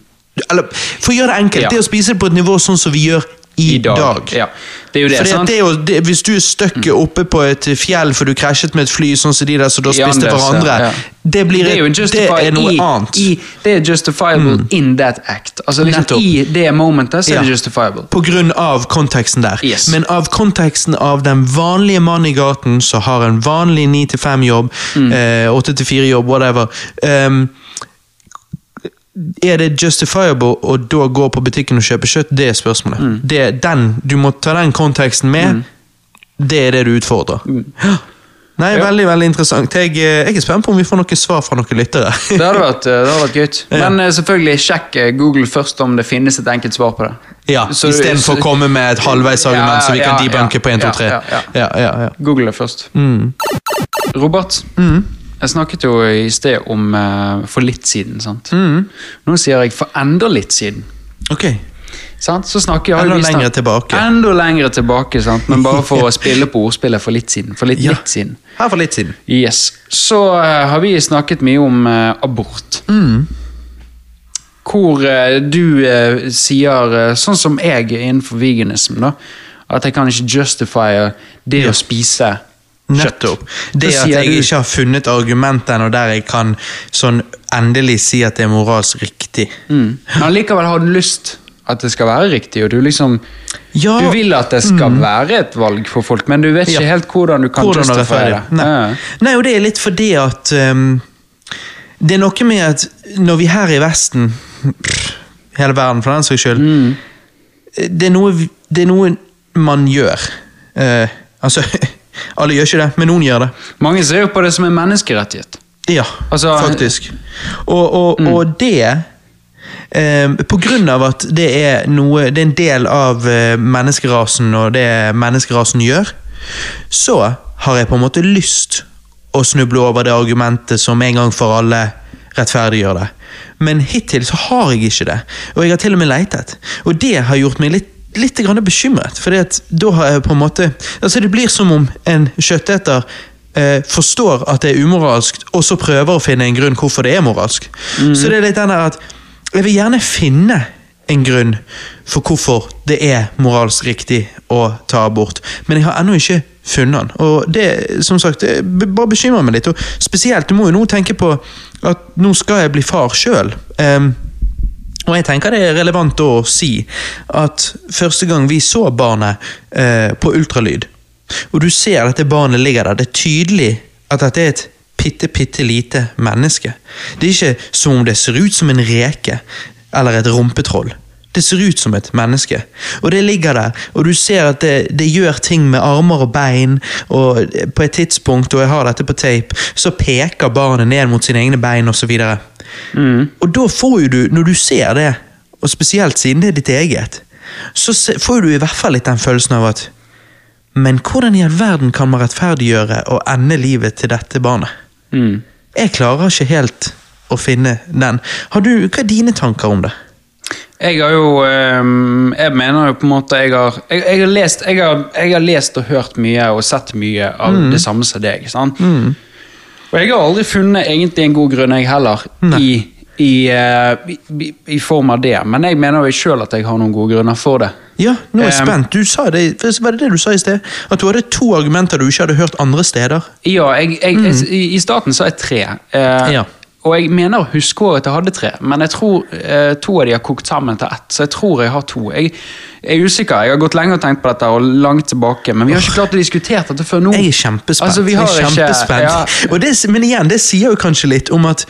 Speaker 1: Eller for å gjøre det enkelt,
Speaker 3: Mm. Ja.
Speaker 1: det å spise det på et nivå sånn som vi gjør i,
Speaker 3: I dag.
Speaker 1: dag.
Speaker 3: Ja. Det er jo det,
Speaker 1: Fordi
Speaker 3: sant?
Speaker 1: det jo, det, hvis du er støkket oppe på et fjell for du krasjet med et fly, sånn som de der som da spiste hverandre,
Speaker 3: ja.
Speaker 1: det, blir
Speaker 3: det er
Speaker 1: det noe
Speaker 3: i,
Speaker 1: annet. Mm.
Speaker 3: I, det er justifiable in that act. Altså liksom I det momentet så er det justifiable.
Speaker 1: På grunn av konteksten der.
Speaker 3: Yes.
Speaker 1: Men av konteksten av den vanlige mann i gaten som har en vanlig 9-5-jobb,
Speaker 3: Mm.
Speaker 1: eh, 8-4-jobb, whatever. ehm, er det justifiable å da gå på butikken og kjøpe kjøtt? Det er spørsmålet.
Speaker 3: Mm.
Speaker 1: Det er den, du må ta den konteksten med. Det er det du utfordrer. Nei,
Speaker 3: Mm. Ja.
Speaker 1: Veldig veldig interessant. Jeg, eh, jeg er spent på om vi får noen svar fra noen lyttere.
Speaker 3: Det hadde vært, eh, det hadde vært gøy.
Speaker 1: Ja.
Speaker 3: Men eh, selvfølgelig, sjekk Google først om det finnes et enkelt svar på det.
Speaker 1: Ja, Istedenfor å komme med et halvveisargument
Speaker 3: Ja,
Speaker 1: så vi kan debunke på 1, 2, 3.
Speaker 3: ja, ja,
Speaker 1: Ja, ja, ja.
Speaker 3: Google det først. Robert. Mm. Jeg snakket jo i sted om eh, for litt siden. sant?
Speaker 1: Mm.
Speaker 3: Nå sier jeg for enda litt siden.
Speaker 1: Ok.
Speaker 3: Sant? Så snakker har
Speaker 1: Enda
Speaker 3: vi snak-
Speaker 1: lengre tilbake.
Speaker 3: Enda lengre tilbake, sant? men bare for å spille på ordspillet for litt siden. For litt,
Speaker 1: Ja.
Speaker 3: litt siden.
Speaker 1: Her for litt siden.
Speaker 3: Yes. Så eh, har vi snakket mye om eh, abort. Hvor eh, du eh, sier, eh, sånn som jeg innenfor veganism, da, at jeg kan ikke justify det å spise kjøtt.
Speaker 1: up. Det at jeg ikke har funnet argument ennå der jeg kan sånn endelig si at det er moralsk riktig.
Speaker 3: Mm. Men allikevel har du lyst at det skal være riktig, og du liksom
Speaker 1: Ja,
Speaker 3: Du vil at det skal være et valg for folk, men du vet ikke
Speaker 1: Ja.
Speaker 3: helt hvordan du kan
Speaker 1: rettferdig.
Speaker 3: det.
Speaker 1: Nei.
Speaker 3: Ja.
Speaker 1: Nei, og det er litt fordi at um, Det er noe med at når vi her i Vesten, pff, hele verden for den saks skyld
Speaker 3: Mm.
Speaker 1: det, er noe, det er noe man gjør. Uh, altså Alle gjør ikke det, men noen gjør det.
Speaker 3: Mange ser jo på det som en menneskerettighet.
Speaker 1: Ja,
Speaker 3: Altså-
Speaker 1: faktisk. Og, og, og det eh, På grunn av at det er noe Det er en del av eh, menneskerasen og det menneskerasen gjør, så har jeg på en måte lyst å snuble over det argumentet som en gang for alle rettferdiggjør det. Men hittil så har jeg ikke det, og jeg har til og med leitet. Og det har gjort meg litt litt grann bekymret, for da har jeg på en måte altså Det blir som om en kjøtteter eh, forstår at det er umoralsk, og så prøver å finne en grunn hvorfor det er moralsk. Så det er litt den der at jeg vil gjerne finne en grunn for hvorfor det er moralsk riktig å ta abort, men jeg har ennå ikke funnet den. Og det som sagt, det bare bekymrer meg litt. Og spesielt, du må jo nå tenke på at nå skal jeg bli far sjøl. Og jeg tenker det er relevant å si at første gang vi så barnet eh, på ultralyd, og du ser at dette barnet ligger der, det er tydelig at dette er et bitte, bitte lite menneske. Det er ikke som om det ser ut som en reke eller et rumpetroll. Det ser ut som et menneske. Og det ligger der, og du ser at det, det gjør ting med armer og bein, og på et tidspunkt, og jeg har dette på tape, så peker barnet ned mot sine egne bein, osv. Mm. Og da får jo du, når du ser det, og spesielt siden det er ditt eget, så får du i hvert fall litt den følelsen av at Men hvordan i all verden kan man rettferdiggjøre å ende livet til dette barnet?
Speaker 3: Mm.
Speaker 1: Jeg klarer ikke helt å finne den. Har du, hva er dine tanker om det?
Speaker 3: Jeg har jo ehm, Jeg mener jo på en måte Jeg har, jeg, jeg har, lest, jeg har, jeg har lest og hørt mye og sett mye av
Speaker 1: Mm.
Speaker 3: det samme som deg. Sant? Og jeg har aldri funnet egentlig en god grunn, jeg heller, i, i, eh, i, i, form av det. Men jeg mener jo sjøl at jeg har noen gode grunner for det.
Speaker 1: Ja, nå er jeg
Speaker 3: Um,
Speaker 1: spent. Du sa det, Var det det du sa i sted? At du hadde to argumenter du ikke hadde hørt andre steder?
Speaker 3: Ja, i, i starten sa jeg tre. Uh,
Speaker 1: Ja.
Speaker 3: Og jeg mener å huske at jeg hadde tre, men jeg tror eh, to av de har kokt sammen til ett. Så jeg tror jeg har to. Jeg, jeg er usikker. Jeg har gått lenge og tenkt på dette, og langt tilbake, men vi har ikke klart å diskutere dette før nå.
Speaker 1: Jeg er kjempespent.
Speaker 3: Altså, vi har
Speaker 1: jeg er
Speaker 3: ikke-
Speaker 1: kjempespent.
Speaker 3: ja.
Speaker 1: Og det, men igjen, det sier jo kanskje litt om at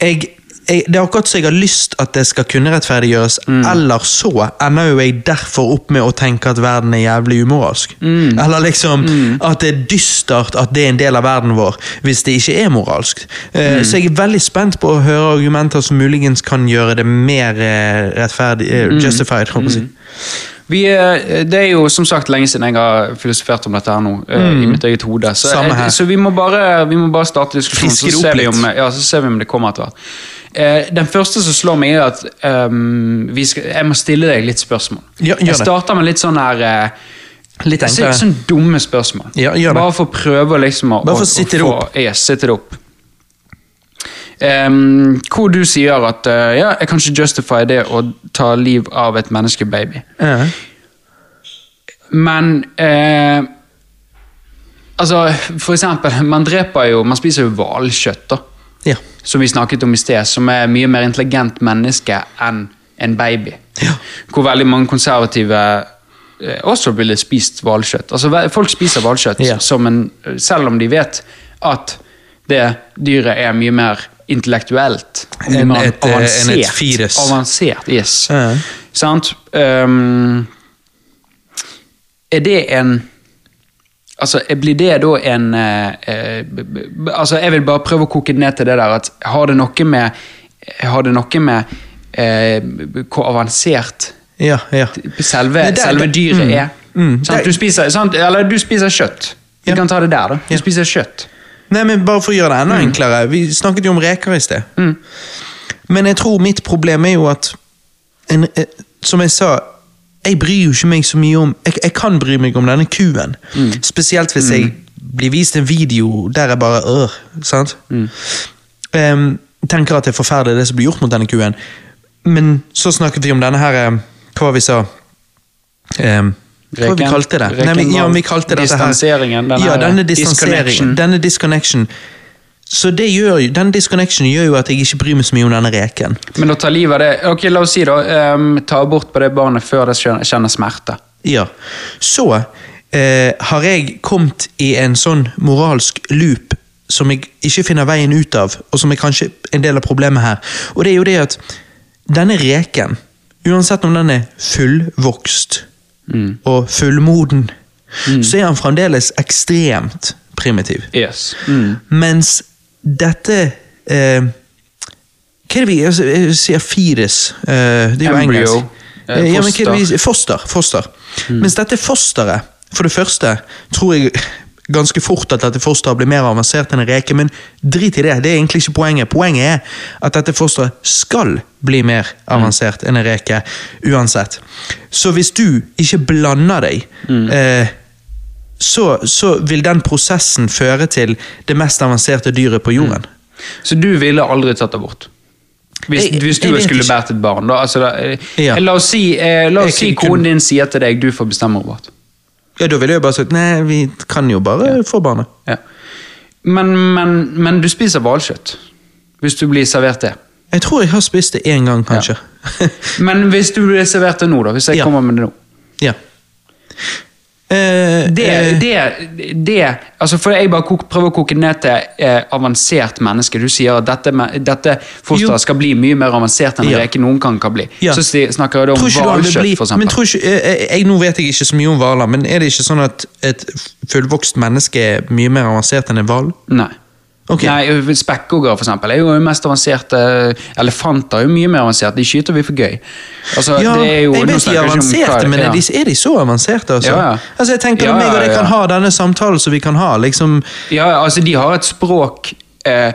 Speaker 1: jeg, jeg, Det er akkurat så jeg har lyst at det skal kunne rettferdiggjøres,
Speaker 3: Mm.
Speaker 1: eller så ender jo jeg derfor opp med å tenke at verden er jævlig umoralsk.
Speaker 3: Mm.
Speaker 1: Eller liksom at det er dystert at det er en del av verden vår, hvis det ikke er moralsk. Uh,
Speaker 3: Mm.
Speaker 1: Så jeg er veldig spent på å høre argumenter som muligens kan gjøre det mer eh, rettferdig,
Speaker 3: Mm.
Speaker 1: justified. Mm. si.
Speaker 3: Vi, det er jo som sagt lenge siden jeg har filosofert om dette her nå, Mm. i mitt eget hode. Så,
Speaker 1: Mm.
Speaker 3: Jeg, så vi, må bare, vi må bare starte diskusjonen, så ser, vi om, ja, så ser vi om det kommer etter hvert. Eh, den første som slår meg, er at um, vi skal, jeg må stille deg litt spørsmål.
Speaker 1: Ja,
Speaker 3: jeg starter med litt sånn her eh,
Speaker 1: Litt
Speaker 3: så, sånn dumme spørsmål.
Speaker 1: Ja.
Speaker 3: Bare for å prøve liksom å
Speaker 1: Bare for å sitte det opp.
Speaker 3: Ja, sitte det opp. Um, hvor du sier at uh, ja, jeg kan ikke justify det å ta liv av et menneskebaby.
Speaker 1: -huh.
Speaker 3: Men uh, Altså, for eksempel, man dreper jo Man spiser jo hvalkjøtt, da.
Speaker 1: Ja.
Speaker 3: Som vi snakket om i sted, som er mye mer intelligent menneske enn en baby.
Speaker 1: Ja.
Speaker 3: Hvor veldig mange konservative eh, også ville spist hvalkjøtt. Altså, folk spiser hvalkjøtt
Speaker 1: Ja.
Speaker 3: Selv om de vet at det dyret er mye mer intellektuelt. mye
Speaker 1: Enn
Speaker 3: mer
Speaker 1: et, eh, enn et fires.
Speaker 3: Avansert, yes.
Speaker 1: Ja.
Speaker 3: Sant? Um, er det en Altså, Blir det da en eh, eh, Altså, Jeg vil bare prøve å koke det ned til det der at har det noe med Har det noe med eh, hvor avansert
Speaker 1: Ja, ja.
Speaker 3: selve,
Speaker 1: det-
Speaker 3: selve
Speaker 1: det-
Speaker 3: dyret
Speaker 1: mm,
Speaker 3: er?
Speaker 1: mm.
Speaker 3: sant? Du spiser, sant? Eller du spiser kjøtt. Vi
Speaker 1: Ja.
Speaker 3: kan ta det der, da. Du spiser kjøtt.
Speaker 1: Nei, men Bare for å gjøre det enda enklere. Vi snakket jo om reker i sted. Men jeg tror mitt problem er jo at en, eh, Som jeg sa, jeg bryr jo ikke meg så mye om Jeg, jeg kan bry meg om denne kuen. Spesielt hvis jeg blir vist en video der jeg bare øh, sant? Em, tenker at det er forferdelig det som blir gjort mot denne kuen. Men så snakket vi om denne her eh, Hva var vi sa? Um, hva var vi
Speaker 3: Reken-
Speaker 1: kalte det?
Speaker 3: reken
Speaker 1: Nei, men, ja, vi kalte dette her ja, denne distanseringen. Denne disconnection. Så det gjør, jo- denne disconnection gjør jo at jeg ikke bryr meg så mye om denne reken.
Speaker 3: Men å ta livet av det Ok, La oss si, da. Um, ta abort på det barnet før det kjenner smerte.
Speaker 1: Ja. Så uh, har jeg kommet i en sånn moralsk loop som jeg ikke finner veien ut av, og som er kanskje en del av problemet her. Og det er jo det at denne reken, uansett om den er fullvokst og fullmoden, så er han fremdeles ekstremt primitiv.
Speaker 3: Yes. Mm.
Speaker 1: Mens dette eh, Hva er det vi altså, Jeg sier Fires. eh, det er jo
Speaker 3: Embryo,
Speaker 1: engelsk.
Speaker 3: eh,
Speaker 1: Eh, ja, men er
Speaker 3: foster.
Speaker 1: foster. foster. Mens dette fosteret, for det første, tror jeg ganske fort at dette fosteret blir mer avansert enn en reke, men drit i det. Det er egentlig ikke poenget. Poenget er at dette fosteret skal bli mer avansert enn en reke uansett. Så hvis du ikke blander deg eh, så, så vil den prosessen føre til det mest avanserte dyret på jorden.
Speaker 3: Så du ville aldri tatt abort? Hvis,
Speaker 1: Jeg-
Speaker 3: hvis du
Speaker 1: jeg
Speaker 3: skulle båret et barn, da? Altså, da eh,
Speaker 1: Ja.
Speaker 3: La oss si, eh, la
Speaker 1: Jeg
Speaker 3: oss si
Speaker 1: kunne-
Speaker 3: konen din sier til deg du får bestemme abort.
Speaker 1: Ja, Da ville jeg bare sagt nei, vi kan jo bare få barnet.
Speaker 3: Ja. Men, men, men du spiser hvalkjøtt. Hvis du blir servert det.
Speaker 1: Jeg tror jeg har spist det én gang, kanskje.
Speaker 3: Men hvis du blir servert det nå, da? Hvis jeg
Speaker 1: Ja.
Speaker 3: kommer med det nå?
Speaker 1: ja. Eh,
Speaker 3: Det,
Speaker 1: eh,
Speaker 3: det, det altså For jeg bare kok, prøver å koke ned til eh, avansert menneske. Du sier at dette, dette fosteret skal bli mye mer avansert enn en
Speaker 1: Ja.
Speaker 3: reke noen kan, kan bli.
Speaker 1: Ja.
Speaker 3: Så snakker jeg om hvalkjøtt,
Speaker 1: f.eks. eh, jeg, nå vet jeg ikke så mye om hvaler, men er det ikke sånn at et fullvokst menneske er mye mer avansert enn en hval?
Speaker 3: Nei.
Speaker 1: Ok.
Speaker 3: Nei, Spekkhoggere for eksempel, er jo mest avanserte Elefanter er jo mye mer avanserte. De skyter vi for gøy. Altså,
Speaker 1: Ja,
Speaker 3: det jo,
Speaker 1: jeg vet de er avanserte, men er, de, er de så avanserte? Altså?
Speaker 3: Ja, ja.
Speaker 1: altså jeg tenker
Speaker 3: Ja,
Speaker 1: meg og deg kan ha denne samtalen som vi kan ha, liksom
Speaker 3: Ja, altså de har et språk eh,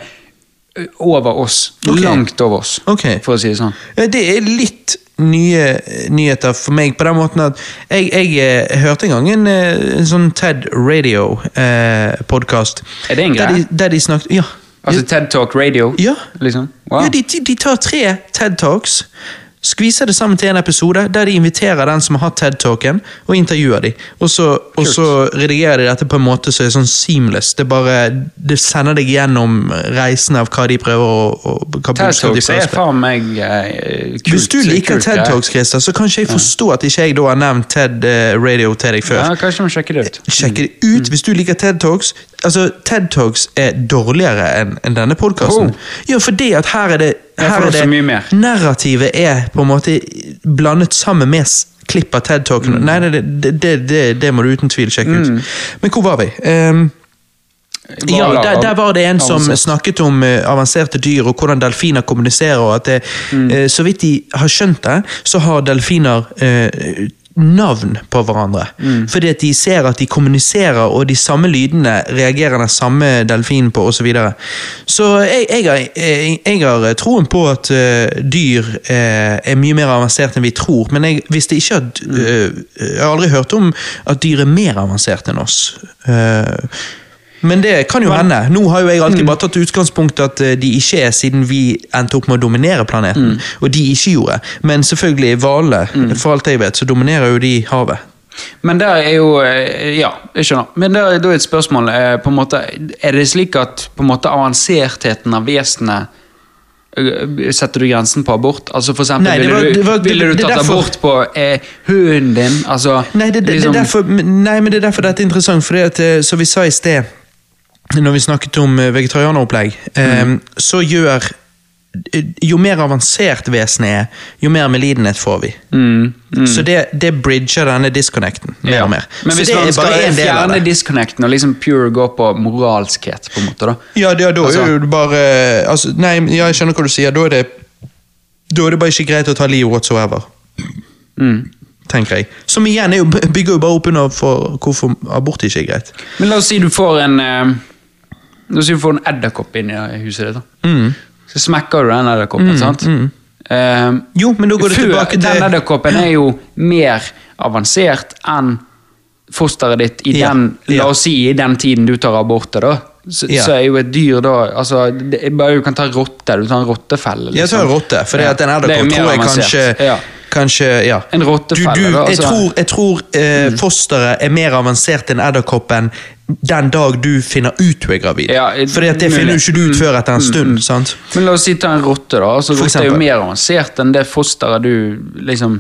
Speaker 3: over oss.
Speaker 1: Okay.
Speaker 3: Langt over oss,
Speaker 1: okay.
Speaker 3: for å si det sånn.
Speaker 1: Det er litt nye eh, nyheter for meg, på den måten at jeg, jeg eh, hørte en gang en, eh, en sånn TED Radio-podkast.
Speaker 3: Er det en
Speaker 1: der,
Speaker 3: greie?
Speaker 1: de- der de snakket Ja.
Speaker 3: Altså TED Talk Radio,
Speaker 1: Ja.
Speaker 3: liksom. Wow.
Speaker 1: Ja, de, de tar tre TED Talks, skviser det sammen til en episode, der de inviterer den som har hatt TED Talken, og intervjuer de. Og så, og så redigerer de dette på en måte som er sånn seamless. Det bare, det sender deg gjennom reisen av hva de prøver å, å hva
Speaker 3: TED
Speaker 1: budskap de
Speaker 3: Talks er faen meg uh, kult.
Speaker 1: Hvis du
Speaker 3: er
Speaker 1: liker TED-talks, Christer, så kan ikke jeg forstå at ikke jeg da har nevnt TED eh, Radio til deg før.
Speaker 3: Ja, kanskje vi sjekker det ut.
Speaker 1: Sjekker det ut hvis du liker TED Talks. Altså, TED Talks er dårligere enn en denne podkasten.
Speaker 3: Oh.
Speaker 1: Ja, fordi at her er det,
Speaker 3: Her
Speaker 1: er det. Narrativet er på en måte blandet sammen med klipp av TED Talken.
Speaker 3: Mm.
Speaker 1: Nei, det, det, det, det, må du uten tvil sjekke ut. Men hvor var vi? Ehm, ja, der, der var det en som snakket om uh, avanserte dyr og hvordan delfiner kommuniserer. og at det,
Speaker 3: Mm.
Speaker 1: uh, Så vidt de har skjønt det, så har delfiner eh, navn på hverandre.
Speaker 3: Mm.
Speaker 1: Fordi at de ser at de kommuniserer, og de samme lydene reagerer den samme delfinen på, osv. Så, videre. så jeg, jeg, jeg, jeg har troen på at uh, dyr uh, er mye mer avansert enn vi tror. Men jeg visste ikke at uh, Jeg har aldri hørt om at dyr er mer avansert enn oss. Eh, men det kan jo hende. Nå har jo jeg alltid bare tatt utgangspunkt at eh, de ikke er, siden vi endte opp med å dominere planeten. Og de ikke gjorde. Men selvfølgelig hvalene, for alt jeg vet, så dominerer jo de havet.
Speaker 3: Men der er jo eh, Ja, jeg skjønner. Men der er da et spørsmål eh, på en måte, Er det slik at på en måte avansertheten av vesenet Setter du grensen på abort? Altså for eksempel,
Speaker 1: Nei, det var-
Speaker 3: ville,
Speaker 1: det var-
Speaker 3: du, ville du
Speaker 1: er
Speaker 3: tatt
Speaker 1: derfor-
Speaker 3: abort på eh, hunden din? Altså,
Speaker 1: Nei, det, det,
Speaker 3: liksom-
Speaker 1: det er derfor, men- nei, men det er derfor dette er interessant. Fordi at, eh, som vi sa i sted, når vi snakket om eh, vegetarianeropplegg, eh, så gjør eh, Jo mer avansert vesenet er, jo mer medlidenhet får vi.
Speaker 3: Mm, mm.
Speaker 1: Så det, det bridger denne disconnecten mer
Speaker 3: Ja.
Speaker 1: og mer.
Speaker 3: Men hvis man skal fjerne disconnecten og liksom pure gå på moralskhet, på en måte, da
Speaker 1: Ja, det, da
Speaker 3: Altså-
Speaker 1: er jo bare altså, Nei, ja, jeg skjønner hva du sier. Da er det Da er det bare ikke greit å ta livet whatsoever.
Speaker 3: mm.
Speaker 1: Tenker jeg. Som igjen jo, bygger jo bare opp under for hvorfor abort ikke er greit.
Speaker 3: Men la oss si du får en eh, La oss si du får en edderkopp inn i huset ditt.
Speaker 1: Mm.
Speaker 3: Så smekker du den edderkoppen, sant? Eh,
Speaker 1: Jo, men da går det tilbake til
Speaker 3: Den edderkoppen er jo mer avansert enn fosteret ditt i
Speaker 1: Ja,
Speaker 3: den
Speaker 1: ja.
Speaker 3: La oss si i den tiden du tar abortet, da. Så,
Speaker 1: Ja.
Speaker 3: så er jo et dyr da altså, det, bare Du kan ta rotte. Du tar en rottefelle.
Speaker 1: Jeg tar rotte, for
Speaker 3: Ja.
Speaker 1: at en
Speaker 3: er
Speaker 1: edderkopp tror jeg
Speaker 3: avansert.
Speaker 1: kanskje. Kanskje, ja.
Speaker 3: En rottefelle,
Speaker 1: Du, du, jeg
Speaker 3: altså.
Speaker 1: tror, jeg tror eh, fosteret er mer avansert enn edderkoppen den dag du finner ut du er gravid.
Speaker 3: Ja,
Speaker 1: Fordi at det
Speaker 3: mulig.
Speaker 1: finner jo ikke du ut før etter en stund. sant?
Speaker 3: Men la oss si ta en rotte, da. Altså, rotte er jo mer avansert enn det fosteret du liksom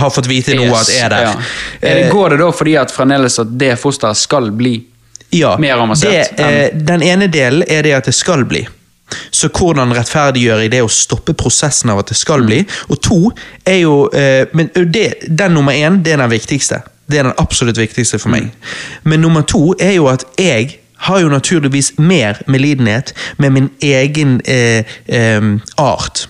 Speaker 1: Har fått vite noe at er der.
Speaker 3: Ja. Er det,
Speaker 1: Eh,
Speaker 3: går det da fordi at fremdeles at det fosteret skal bli
Speaker 1: Ja,
Speaker 3: Mer avansert
Speaker 1: Det, eh, den ene delen er det at det skal bli. Så hvordan rettferdiggjør jeg det å stoppe prosessen av at det skal bli? Og to er jo eh, men det, Den nummer én det er den viktigste. Det er den absolutt viktigste for meg. Men nummer to er jo at jeg har jo naturligvis mer medlidenhet med min egen eh, eh, art.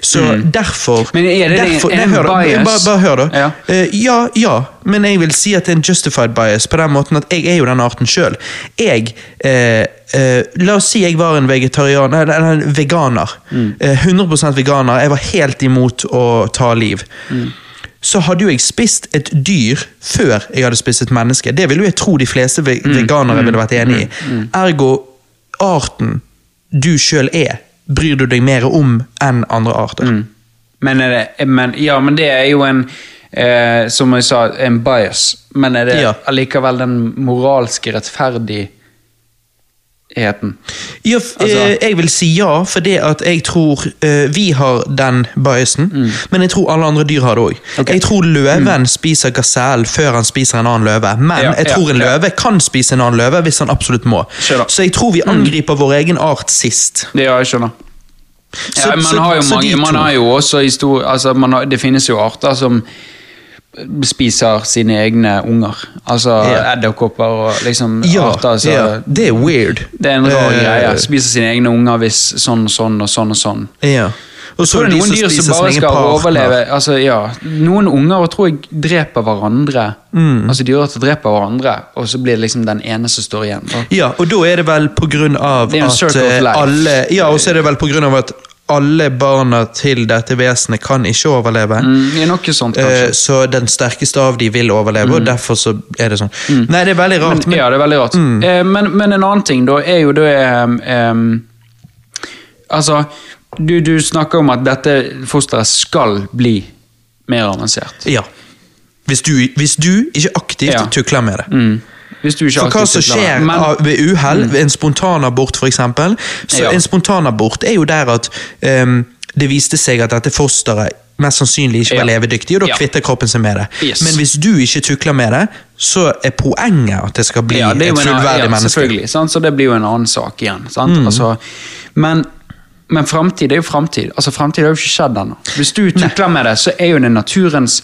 Speaker 1: Så derfor
Speaker 3: Men er det
Speaker 1: derfor,
Speaker 3: en
Speaker 1: nei, hør
Speaker 3: bias?
Speaker 1: Bare, bare hør, da.
Speaker 3: Ja.
Speaker 1: Uh, ja, ja, men jeg vil si at det er en justified bias på den måten at jeg er jo den arten sjøl. Jeg uh, Uh, La oss si jeg var en vegetarianer, eller, eller en veganer.
Speaker 3: Mm.
Speaker 1: Uh, 100% veganer. Jeg var helt imot å ta liv.
Speaker 3: Mm.
Speaker 1: Så hadde jo jeg spist et dyr før jeg hadde spist et menneske. Det vil jo jeg tro de fleste ve
Speaker 3: Mm.
Speaker 1: veganere ville vært enig i. Ergo arten du sjøl er, bryr du deg mer om enn andre arter.
Speaker 3: Mm. Men, er det, men, ja, men det er jo en eh, Som jeg sa, en bias. Men er det
Speaker 1: Ja.
Speaker 3: allikevel den moralske rettferdigheten?
Speaker 1: Ja,
Speaker 3: Altså-
Speaker 1: eh, jeg vil si ja, fordi at jeg tror eh, vi har den biasen, men jeg tror alle andre dyr har det òg.
Speaker 3: Okay. Mm.
Speaker 1: Jeg tror løven spiser gasellen før han spiser en annen løve, men
Speaker 3: Ja,
Speaker 1: jeg
Speaker 3: ja,
Speaker 1: tror en
Speaker 3: ja.
Speaker 1: løve kan spise en annen løve hvis han absolutt må.
Speaker 3: Skjønner.
Speaker 1: Så jeg tror vi angriper vår egen art sist.
Speaker 3: Det ja, jeg skjønner.
Speaker 1: Så-
Speaker 3: ja, man,
Speaker 1: så-
Speaker 3: har
Speaker 1: de
Speaker 3: mange, man har jo også historie, altså, har, Det finnes jo arter som spiser sine egne unger. Altså
Speaker 1: yeah.
Speaker 3: edderkopper og liksom
Speaker 1: Ja,
Speaker 3: arter. Så,
Speaker 1: yeah. det er weird.
Speaker 3: Det er en rar
Speaker 1: uh,
Speaker 3: greie. Spiser sine egne unger hvis sånn sånn og sånn og sånn.
Speaker 1: Yeah. Og så er
Speaker 3: det
Speaker 1: det de
Speaker 3: noen dyr som bare skal
Speaker 1: partner.
Speaker 3: overleve. Altså, ja. Noen unger tror jeg dreper hverandre.
Speaker 1: Mm.
Speaker 3: Altså Dyrearter dreper hverandre, og så blir det liksom den ene som står igjen. da.
Speaker 1: Ja, og da er det vel på grunn av at eh, alle Ja, og så er det vel på grunn av at alle barna til dette vesenet kan ikke overleve.
Speaker 3: Mm, sånt.
Speaker 1: Eh, Så den sterkeste av de vil overleve, og derfor så er det sånn. Nei, det er veldig rart.
Speaker 3: Mm. Men,
Speaker 1: Men,
Speaker 3: ja, det er veldig rart.
Speaker 1: Mm.
Speaker 3: Eh, men, men en annen ting, da, er jo det em, Altså, du, du snakker om at dette fosteret skal bli mer avansert.
Speaker 1: ja. Hvis du, hvis du ikke aktivt
Speaker 3: Ja.
Speaker 1: tukler med det.
Speaker 3: Mm.
Speaker 1: For hva som skjer
Speaker 3: Men- Mm.
Speaker 1: av, ved uhell, ved en spontanabort f.eks. Så
Speaker 3: Ja.
Speaker 1: En spontanabort er jo der at um, det viste seg at dette fosteret mest sannsynlig ikke var
Speaker 3: Ja.
Speaker 1: levedyktig, og da
Speaker 3: Ja.
Speaker 1: kvitter kroppen seg med det.
Speaker 3: Yes.
Speaker 1: Men hvis du ikke tukler med det, så er poenget at det skal bli
Speaker 3: Ja, det
Speaker 1: et
Speaker 3: en-
Speaker 1: fullverdig
Speaker 3: ja,
Speaker 1: menneske.
Speaker 3: Selvfølgelig, sant? så det blir jo en annen sak igjen. Sant?
Speaker 1: Mm.
Speaker 3: Altså, men men framtid er jo framtid. Altså, framtid har jo ikke skjedd ennå. Hvis du tukler med det, så er jo det naturens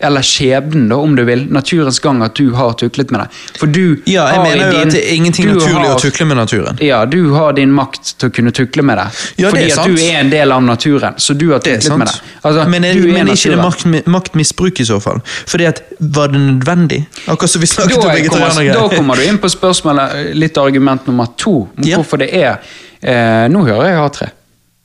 Speaker 3: eller skjebnen, da, om du vil. Naturens gang at du har tuklet med det. For du
Speaker 1: Ja, jeg
Speaker 3: har
Speaker 1: mener jo
Speaker 3: din-
Speaker 1: at det er ingenting naturlig
Speaker 3: har-
Speaker 1: å tukle med naturen.
Speaker 3: Ja, du har din makt til å kunne tukle med det.
Speaker 1: Ja, det
Speaker 3: Fordi
Speaker 1: er
Speaker 3: at du er en del av naturen, så du har
Speaker 1: Det
Speaker 3: tuklet med det. Altså,
Speaker 1: men er,
Speaker 3: du
Speaker 1: men er ikke det makt, maktmisbruk i så fall? Fordi at, Var det nødvendig? Akkurat som vi snakket om vegetarianere.
Speaker 3: da kommer du inn på spørsmålet, eh, litt argument nummer to. om
Speaker 1: Ja.
Speaker 3: Hvorfor det er eh, Nå hører jeg har tre.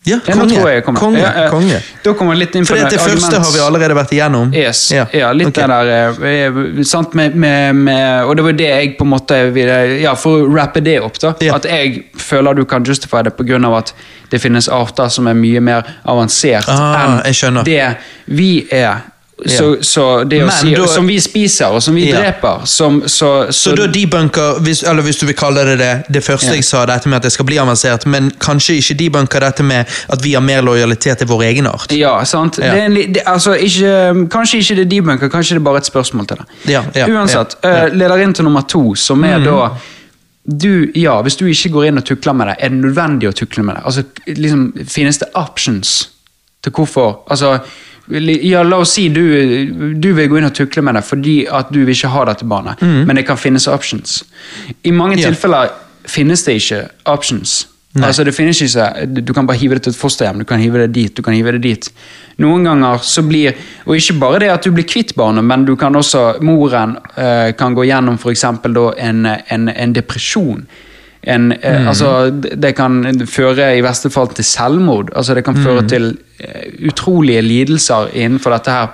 Speaker 1: Ja,
Speaker 3: Ja,
Speaker 1: konge.
Speaker 3: tror jeg jeg kommer.
Speaker 1: konge,
Speaker 3: Ja,
Speaker 1: konge.
Speaker 3: Da kommer litt inn på
Speaker 1: For det, det første har vi allerede vært igjennom.
Speaker 3: Yes, ja,
Speaker 1: Ja,
Speaker 3: litt okay. der eh, eh, sant, med, med, med, Og det var det jeg på en måte Ja, for å rappe det opp, da.
Speaker 1: Ja.
Speaker 3: At jeg føler du kan justify det pga. at det finnes arter som er mye mer avansert
Speaker 1: Ah,
Speaker 3: enn det vi er. Så, så si,
Speaker 1: da-
Speaker 3: Som vi spiser, og som vi
Speaker 1: Ja.
Speaker 3: dreper. Som, så,
Speaker 1: Så da debunker, hvis, eller hvis du vil kalle det det, det første
Speaker 3: Ja.
Speaker 1: jeg sa, dette med at det skal bli avansert, men kanskje ikke debunker dette med at vi har mer lojalitet til vår egen art.
Speaker 3: Ja, sant.
Speaker 1: Ja.
Speaker 3: Det en, det, altså, ikke, kanskje ikke det er debunker, kanskje det er bare et spørsmål til det.
Speaker 1: Ja, ja,
Speaker 3: Uansett,
Speaker 1: ja.
Speaker 3: eh, leder inn til nummer to, som er da du, ja, Hvis du ikke går inn og tukler med det, er det nødvendig å tukle med det? Altså, liksom, Finnes det options til hvorfor? Altså, ja, La oss si du, du vil gå inn og tukle med det fordi at du vil ikke ha dette barnet, men det kan finnes options. I mange
Speaker 1: yeah.
Speaker 3: Tilfeller finnes det ikke options.
Speaker 1: Nei.
Speaker 3: Altså det finnes ikke Du kan bare hive det til et fosterhjem, du kan hive det dit, du kan hive det dit. Noen ganger så blir Og ikke bare det at du blir kvitt barnet, men du kan også Moren uh, kan gå gjennom f.eks. En, en, en depresjon. En, eh,
Speaker 1: Mm.
Speaker 3: altså, det kan føre i verste fall til selvmord. Altså Det kan
Speaker 1: Mm.
Speaker 3: føre til eh, utrolige lidelser innenfor dette her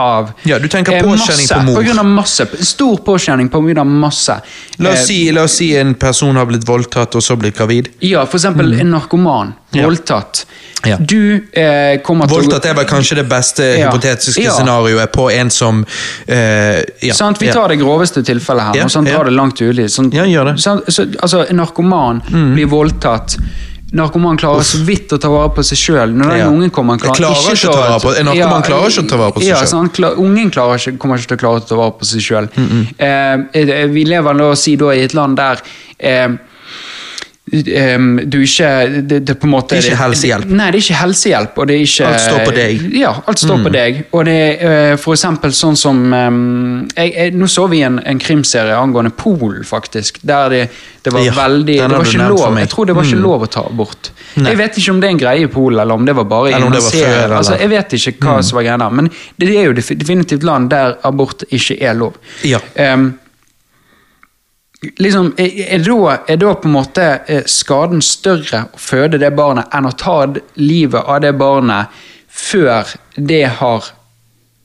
Speaker 3: av
Speaker 1: Ja, du tenker
Speaker 3: eh,
Speaker 1: påkjenning på mor.
Speaker 3: På grunn av masse. Stor påkjenning på av masse.
Speaker 1: La
Speaker 3: Eh,
Speaker 1: oss, si, la oss si en person har blitt voldtatt og så blitt gravid.
Speaker 3: ja, for eksempel en narkoman.
Speaker 1: Mm.
Speaker 3: Voldtatt.
Speaker 1: Ja.
Speaker 3: Du eh, kommer til
Speaker 1: Voldtatt er vel kanskje det beste
Speaker 3: Ja.
Speaker 1: hypotetiske
Speaker 3: Ja.
Speaker 1: scenarioet på en som eh, ja.
Speaker 3: Sant? Vi tar det groveste tilfellet her, og sånn drar det langt ulig. Sånn,
Speaker 1: Ja, gjør det. Mm.
Speaker 3: Sant? Så, altså, en narkoman blir voldtatt. Narkoman klarer så vidt å ta vare på seg sjøl. Når den
Speaker 1: Ja.
Speaker 3: ungen kommer, han
Speaker 1: Jeg klarer ikke å ta vare på- en narkoman klarer ikke å ta vare på seg
Speaker 3: ja,
Speaker 1: selv.
Speaker 3: sant? Kla- ungen klarer ikke, kommer ikke til å klare å ta vare på seg sjøl. Eh, eh, vi lever la oss si da i et land der eh, ehm, du ikke det, det på en måte,
Speaker 1: Det er ikke helsehjelp.
Speaker 3: Nei, det er ikke helsehjelp. Og det er ikke,
Speaker 1: Alt står på deg. Mm.
Speaker 3: Ja, alt står på deg. Og det er uh, for eksempel sånn som um, jeg, jeg, Nå så vi en, en krimserie angående Polen, faktisk. Der det, det var
Speaker 1: Ja,
Speaker 3: veldig Det var ikke lov. Jeg tror det var ikke
Speaker 1: Mm.
Speaker 3: lov å ta abort. Jeg vet ikke om det er en greie i Polen, eller om det var bare i en
Speaker 1: det
Speaker 3: serie. Altså, jeg vet ikke hva som var greia der, men det er jo definitivt land der abort ikke er lov.
Speaker 1: Ja.
Speaker 3: Ehm, liksom, er, da, er da på en måte eh, skaden større å føde det barnet enn å ta livet av det barnet før det har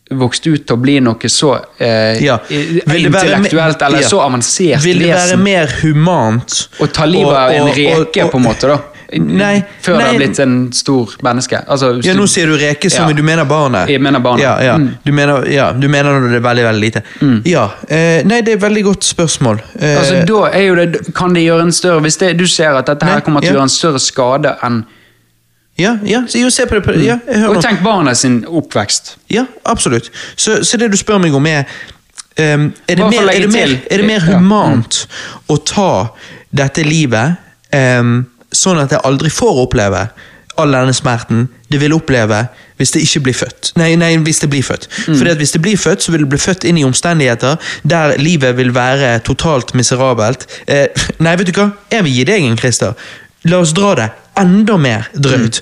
Speaker 3: vokst ut til å bli noe så eh,
Speaker 1: Ja.
Speaker 3: intellektuelt eller
Speaker 1: ja.
Speaker 3: så avansert
Speaker 1: Vil det være mer humant
Speaker 3: å ta livet av en
Speaker 1: og- og-
Speaker 3: reke,
Speaker 1: og-
Speaker 3: på en måte, da?
Speaker 1: Nei,
Speaker 3: Før det har blitt en stor menneske. Altså,
Speaker 1: Ja, nå sier du reke som
Speaker 3: Ja.
Speaker 1: du mener barnet.
Speaker 3: Jeg mener barnet.
Speaker 1: Ja, ja.
Speaker 3: Mm.
Speaker 1: Du, mener, ja du mener når det er veldig, veldig lite. Ja. Eh, nei, det er et veldig godt spørsmål. Eh,
Speaker 3: Altså, da er jo det, kan det gjøre en større Hvis det, du ser at dette her kommer til å gjøre en større skade enn
Speaker 1: ja, ja, jo, se på det. På, ja,
Speaker 3: Og tenk barna sin oppvekst.
Speaker 1: Ja, absolutt. Så, så det du spør meg om er um, er, det mer, er, det mer, er det mer humant å ta dette livet ehm, sånn at jeg aldri får oppleve all denne smerten det vil oppleve hvis det ikke blir født. Nei, nei hvis det blir født. Fordi at hvis det blir født, så vil det bli født inn i omstendigheter der livet vil være totalt miserabelt. Eh, nei, vet du hva? Jeg vil gi deg en, Christer. La oss dra det enda mer drøyt.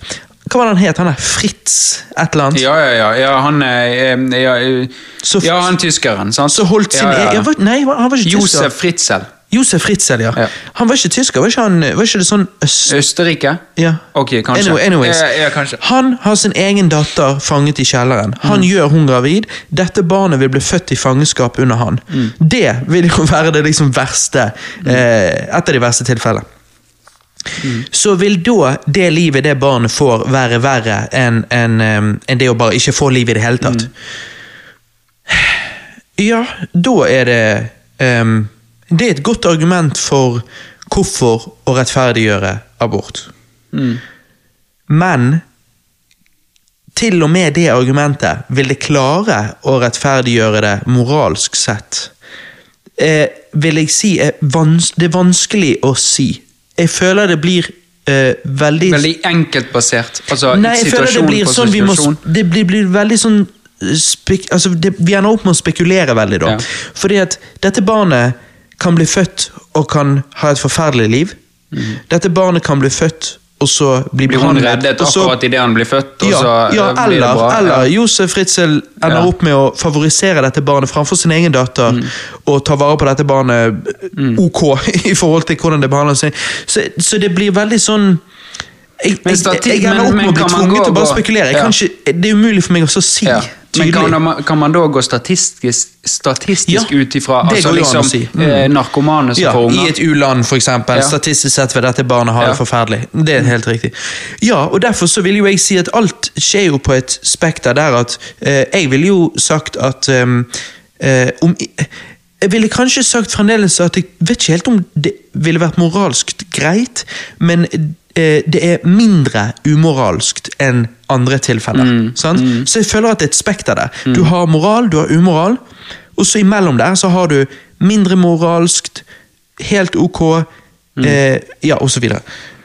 Speaker 1: Hva var det han het? Han er Fritz et eller annet?
Speaker 3: Ja, ja, ja. ja han er eh, ja, eh, ja, han tyskeren, sant?
Speaker 1: Så holdt sin
Speaker 3: ja, ja.
Speaker 1: ja, var- Nei, han var ikke
Speaker 3: Josef
Speaker 1: tysker.
Speaker 3: Fritzel.
Speaker 1: Josef Ritzel, ja.
Speaker 3: Ja.
Speaker 1: Han var ikke tysker, var ikke, han, var ikke det sånn øst...
Speaker 3: Østerrike?
Speaker 1: Ja.
Speaker 3: Ok, kanskje.
Speaker 1: Anyway, anyways.
Speaker 3: Ja, kanskje.
Speaker 1: Han har sin egen datter fanget i kjelleren. Han
Speaker 3: Mm.
Speaker 1: gjør hun gravid. Dette barnet vil bli født i fangenskap under han.
Speaker 3: Mm.
Speaker 1: Det vil jo være det liksom verste, eh, et av de verste tilfellene.
Speaker 3: Mm.
Speaker 1: Så vil da det livet det barnet får, være verre enn en, en det å bare ikke få liv i det hele tatt?
Speaker 3: Mm.
Speaker 1: Ja, da er det ehm, Det er et godt argument for hvorfor å rettferdiggjøre abort. Men til og med det argumentet vil det klare å rettferdiggjøre det moralsk sett. Eh, vil jeg si er vans Det er vanskelig å si. Jeg føler det blir eh, veldig
Speaker 3: Veldig enkeltbasert. Altså,
Speaker 1: Nei, jeg føler det blir sånn vi må. Det blir, blir veldig sånn spek, altså det, Vi ender opp med å spekulere veldig, da.
Speaker 3: Ja.
Speaker 1: Fordi at dette barnet kan bli født og kan ha et forferdelig liv. Dette barnet kan bli født og så bli
Speaker 3: behandlet. Blir hun reddet
Speaker 1: så-
Speaker 3: akkurat idet han blir født,
Speaker 1: ja,
Speaker 3: så
Speaker 1: ja,
Speaker 3: eller, blir
Speaker 1: eller,
Speaker 3: det bra?
Speaker 1: eller
Speaker 3: Ja.
Speaker 1: Josef Ritzel ender
Speaker 3: Ja.
Speaker 1: opp med å favorisere dette barnet framfor sin egen datter,
Speaker 3: Mm.
Speaker 1: og ta vare på dette barnet ok i forhold til hvordan det behandler seg. Så, så det blir veldig sånn jeg, jeg, jeg,
Speaker 3: jeg,
Speaker 1: ender opp med å bli tvunget til å bare spekulere. Ikke, det er umulig for meg å si
Speaker 3: Ja. Men kan, man- kan man da gå statistisk, statistisk
Speaker 1: Ja,
Speaker 3: ut ifra altså, liksom,
Speaker 1: si. Mm.
Speaker 3: eh, narkomane som
Speaker 1: ja,
Speaker 3: får unger?
Speaker 1: I et u-land, eksempel.
Speaker 3: Ja.
Speaker 1: Statistisk sett vil dette barnet ha
Speaker 3: Ja.
Speaker 1: det forferdelig. Det er helt riktig. Ja, og derfor så vil jo jeg si at alt skjer jo på et spekter der at eh, Jeg ville jo sagt at ehm, eh, om, Jeg ville kanskje sagt fremdeles at jeg vet ikke helt om det ville vært moralsk greit, men det er mindre umoralskt enn andre tilfeller.
Speaker 3: Mm.
Speaker 1: sant? Så jeg føler at det er et spekter der. Du har moral, du har umoral, og så imellom der så har du mindre moralskt, helt ok,
Speaker 3: Mm.
Speaker 1: eh, ja, videre.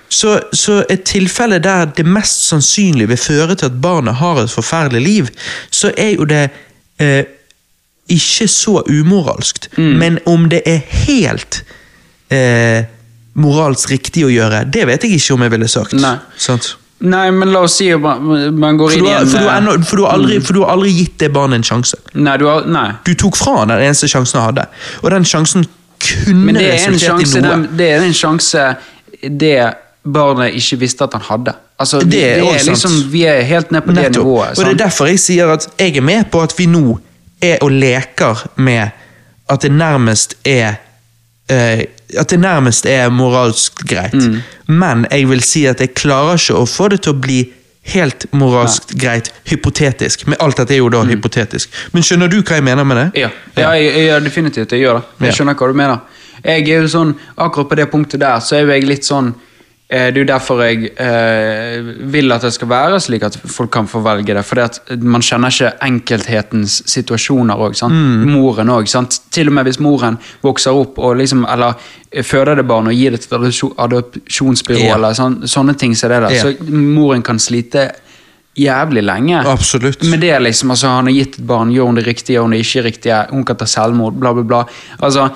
Speaker 1: Så, så et tilfelle der det mest sannsynlig vil føre til at barnet har et forferdelig liv, så er jo det eh, ikke så umoralskt.
Speaker 3: Mm.
Speaker 1: Men om det er helt eh, moralsk riktig å gjøre, det vet jeg ikke om jeg ville sagt.
Speaker 3: Nei.
Speaker 1: Sant?
Speaker 3: Nei, men la oss si at man, går inn i en
Speaker 1: for,
Speaker 3: eh,
Speaker 1: for, du har aldri, for du har aldri gitt det barnet en sjanse.
Speaker 3: Nei, du har, nei.
Speaker 1: Du tok fra han den eneste sjansen han hadde, og den sjansen kunne
Speaker 3: er
Speaker 1: resultert i noe.
Speaker 3: det er en sjanse det barnet ikke visste at han hadde. Altså,
Speaker 1: Det
Speaker 3: det
Speaker 1: er
Speaker 3: er,
Speaker 1: sant.
Speaker 3: liksom, Vi er helt ned på det
Speaker 1: Nettopp.
Speaker 3: nivået.
Speaker 1: Og det er derfor jeg sier at jeg er med på at vi nå er og leker med at det nærmest er eh, At det nærmest er moralsk greit.
Speaker 3: Mm.
Speaker 1: Men jeg vil si at jeg klarer ikke å få det til å bli helt moralsk greit hypotetisk. Men alt dette er jo
Speaker 3: Mm.
Speaker 1: da hypotetisk. Men skjønner du hva jeg mener med det?
Speaker 3: Ja, ja jeg, jeg, ja, definitivt. Jeg gjør det. Jeg skjønner hva du mener. Jeg er jo sånn, Akkurat på det punktet der så er jo jeg litt sånn det er jo derfor jeg eh, vil at det skal være slik at folk kan få velge det. For man kjenner ikke enkelthetens situasjoner òg. Moren òg. Til og med hvis moren vokser opp og liksom, eller eh, føder det barn og gir det til adopsjonsbyrå,
Speaker 1: Ja.
Speaker 3: eller sånn, sånne ting som det der.
Speaker 1: Ja.
Speaker 3: Så moren kan slite jævlig lenge.
Speaker 1: Absolutt.
Speaker 3: Med det liksom, altså, han har gitt et barn, gjør hun det riktige, gjør hun det ikke riktige, hun kan ta selvmord, bla, bla, bla. Altså,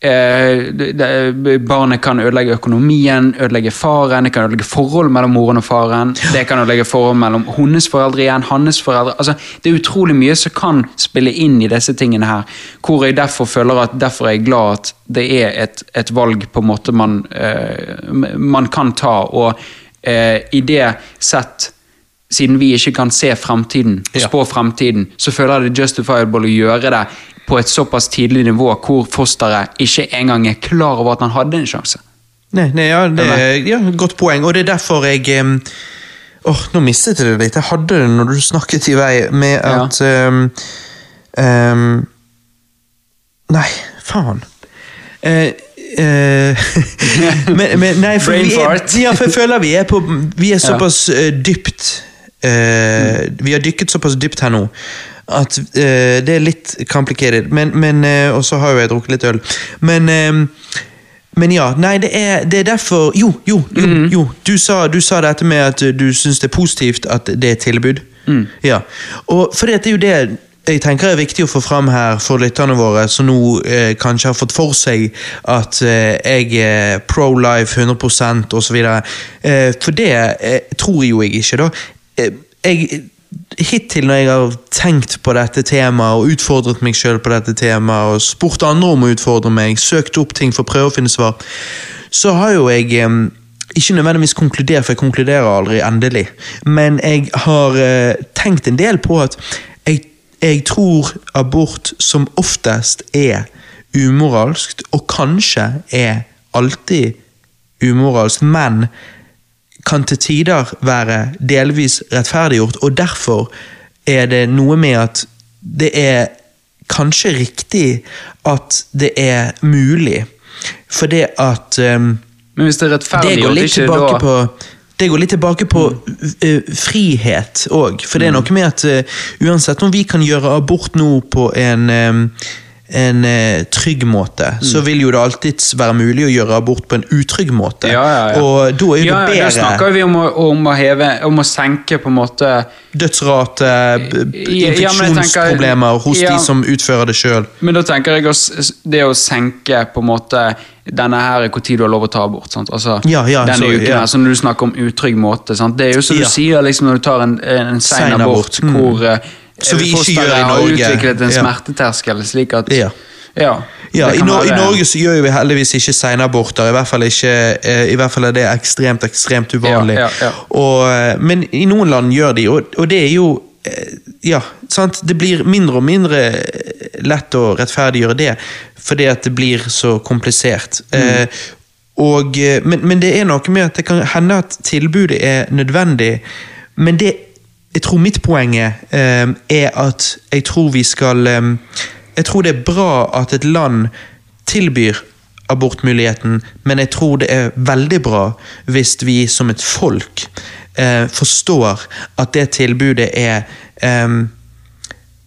Speaker 3: eh, det, det, barnet kan ødelegge økonomien, ødelegge faren, det kan ødelegge forhold mellom moren og faren, det kan ødelegge forhold mellom hennes foreldre igjen, hans foreldre. Altså, det er utrolig mye som kan spille inn i disse tingene her, hvor jeg derfor føler at derfor er jeg glad at det er et, et valg på en måte man, eh, man kan ta, og eh, i det sett siden vi ikke kan se fremtiden,
Speaker 1: Ja.
Speaker 3: spå fremtiden, så føler jeg det justifiable å gjøre det på et såpass tidlig nivå hvor fosteret ikke engang er klar over at han hadde en sjanse.
Speaker 1: Nei, nei ja, det er ja, godt poeng, og det er derfor jeg um, Åh, nå mistet jeg det litt. Jeg hadde det når du snakket i vei, med
Speaker 3: Ja.
Speaker 1: at em, em, Nei, faen. Uh, men, men, nei, for vi er, ja, for jeg føler vi er på Vi er såpass uh, dypt eh, Vi har dykket såpass dypt her nå at eh, det er litt complicated. Men, men, eh, og så har jo jeg drukket litt øl. Men men ja, nei, det er, det er derfor Jo, jo, jo.
Speaker 3: Mm.
Speaker 1: jo. Du, sa, du sa dette med at du syns det er positivt at det er tilbud.
Speaker 3: Mm.
Speaker 1: Ja, og for det er jo det jeg tenker er viktig å få fram her for lytterne våre, som nå eh, kanskje har fått for seg at eh, jeg er pro-life 100% osv. Eh, for det eh, tror jo jeg ikke, da. Eh, jeg Hittil når jeg har tenkt på dette temaet og utfordret meg sjøl på dette temaet, og spurt andre om å utfordre meg, søkt opp ting for å prøve å finne svar, så har jo jeg um, ikke nødvendigvis konkludert, for jeg konkluderer aldri endelig, men jeg har uh, tenkt en del på at jeg, jeg tror abort som oftest er umoralskt, og kanskje er alltid umoralsk, men kan til tider være delvis rettferdiggjort, og derfor er det noe med at det er kanskje riktig at det er mulig, fordi at um,
Speaker 3: Men hvis det er
Speaker 1: det går litt
Speaker 3: ikke da
Speaker 1: på det går litt tilbake på uh, frihet òg. For det er noe med at uh, uansett om vi kan gjøre abort nå på en um, en eh, trygg måte, så vil jo det alltids være mulig å gjøre abort på en utrygg måte.
Speaker 3: Ja, ja, ja.
Speaker 1: Og da er jo
Speaker 3: ja,
Speaker 1: det
Speaker 3: ja, Da snakker vi om å, om å heve Om å senke på en måte
Speaker 1: dødsrate, infeksjonsproblemer hos de som utfører det sjøl.
Speaker 3: Men da tenker jeg også, det å senke på en måte denne her er tid du har lov å ta abort. Altså,
Speaker 1: Ja, ja,
Speaker 3: denne
Speaker 1: så-
Speaker 3: uken
Speaker 1: ja.
Speaker 3: her, så når du snakker om utrygg måte. Sant? Det er jo som du sier liksom, når du tar en, en sein abort,
Speaker 1: abort, mm.
Speaker 3: hvor
Speaker 1: Så vi ikke gjør i
Speaker 3: har
Speaker 1: Norge.
Speaker 3: utviklet en smerteterskel, slik at
Speaker 1: Ja.
Speaker 3: ja,
Speaker 1: Ja, i, no I Norge så gjør vi heldigvis ikke seinaborter. I hvert fall ikke eh, I hvert fall er det ekstremt ekstremt uvanlig.
Speaker 3: Ja, ja, ja.
Speaker 1: Og, eh, men i noen land gjør de, og, og det er jo eh, Ja, sant. Det blir mindre og mindre lett å rettferdiggjøre det, fordi at det blir så komplisert. Eh, og, men, men det er noe med at det kan hende at tilbudet er nødvendig, men det jeg tror mitt poeng eh, er at jeg tror vi skal um, Jeg tror det er bra at et land tilbyr abortmuligheten, men jeg tror det er veldig bra hvis vi som et folk uh, forstår at det tilbudet er um,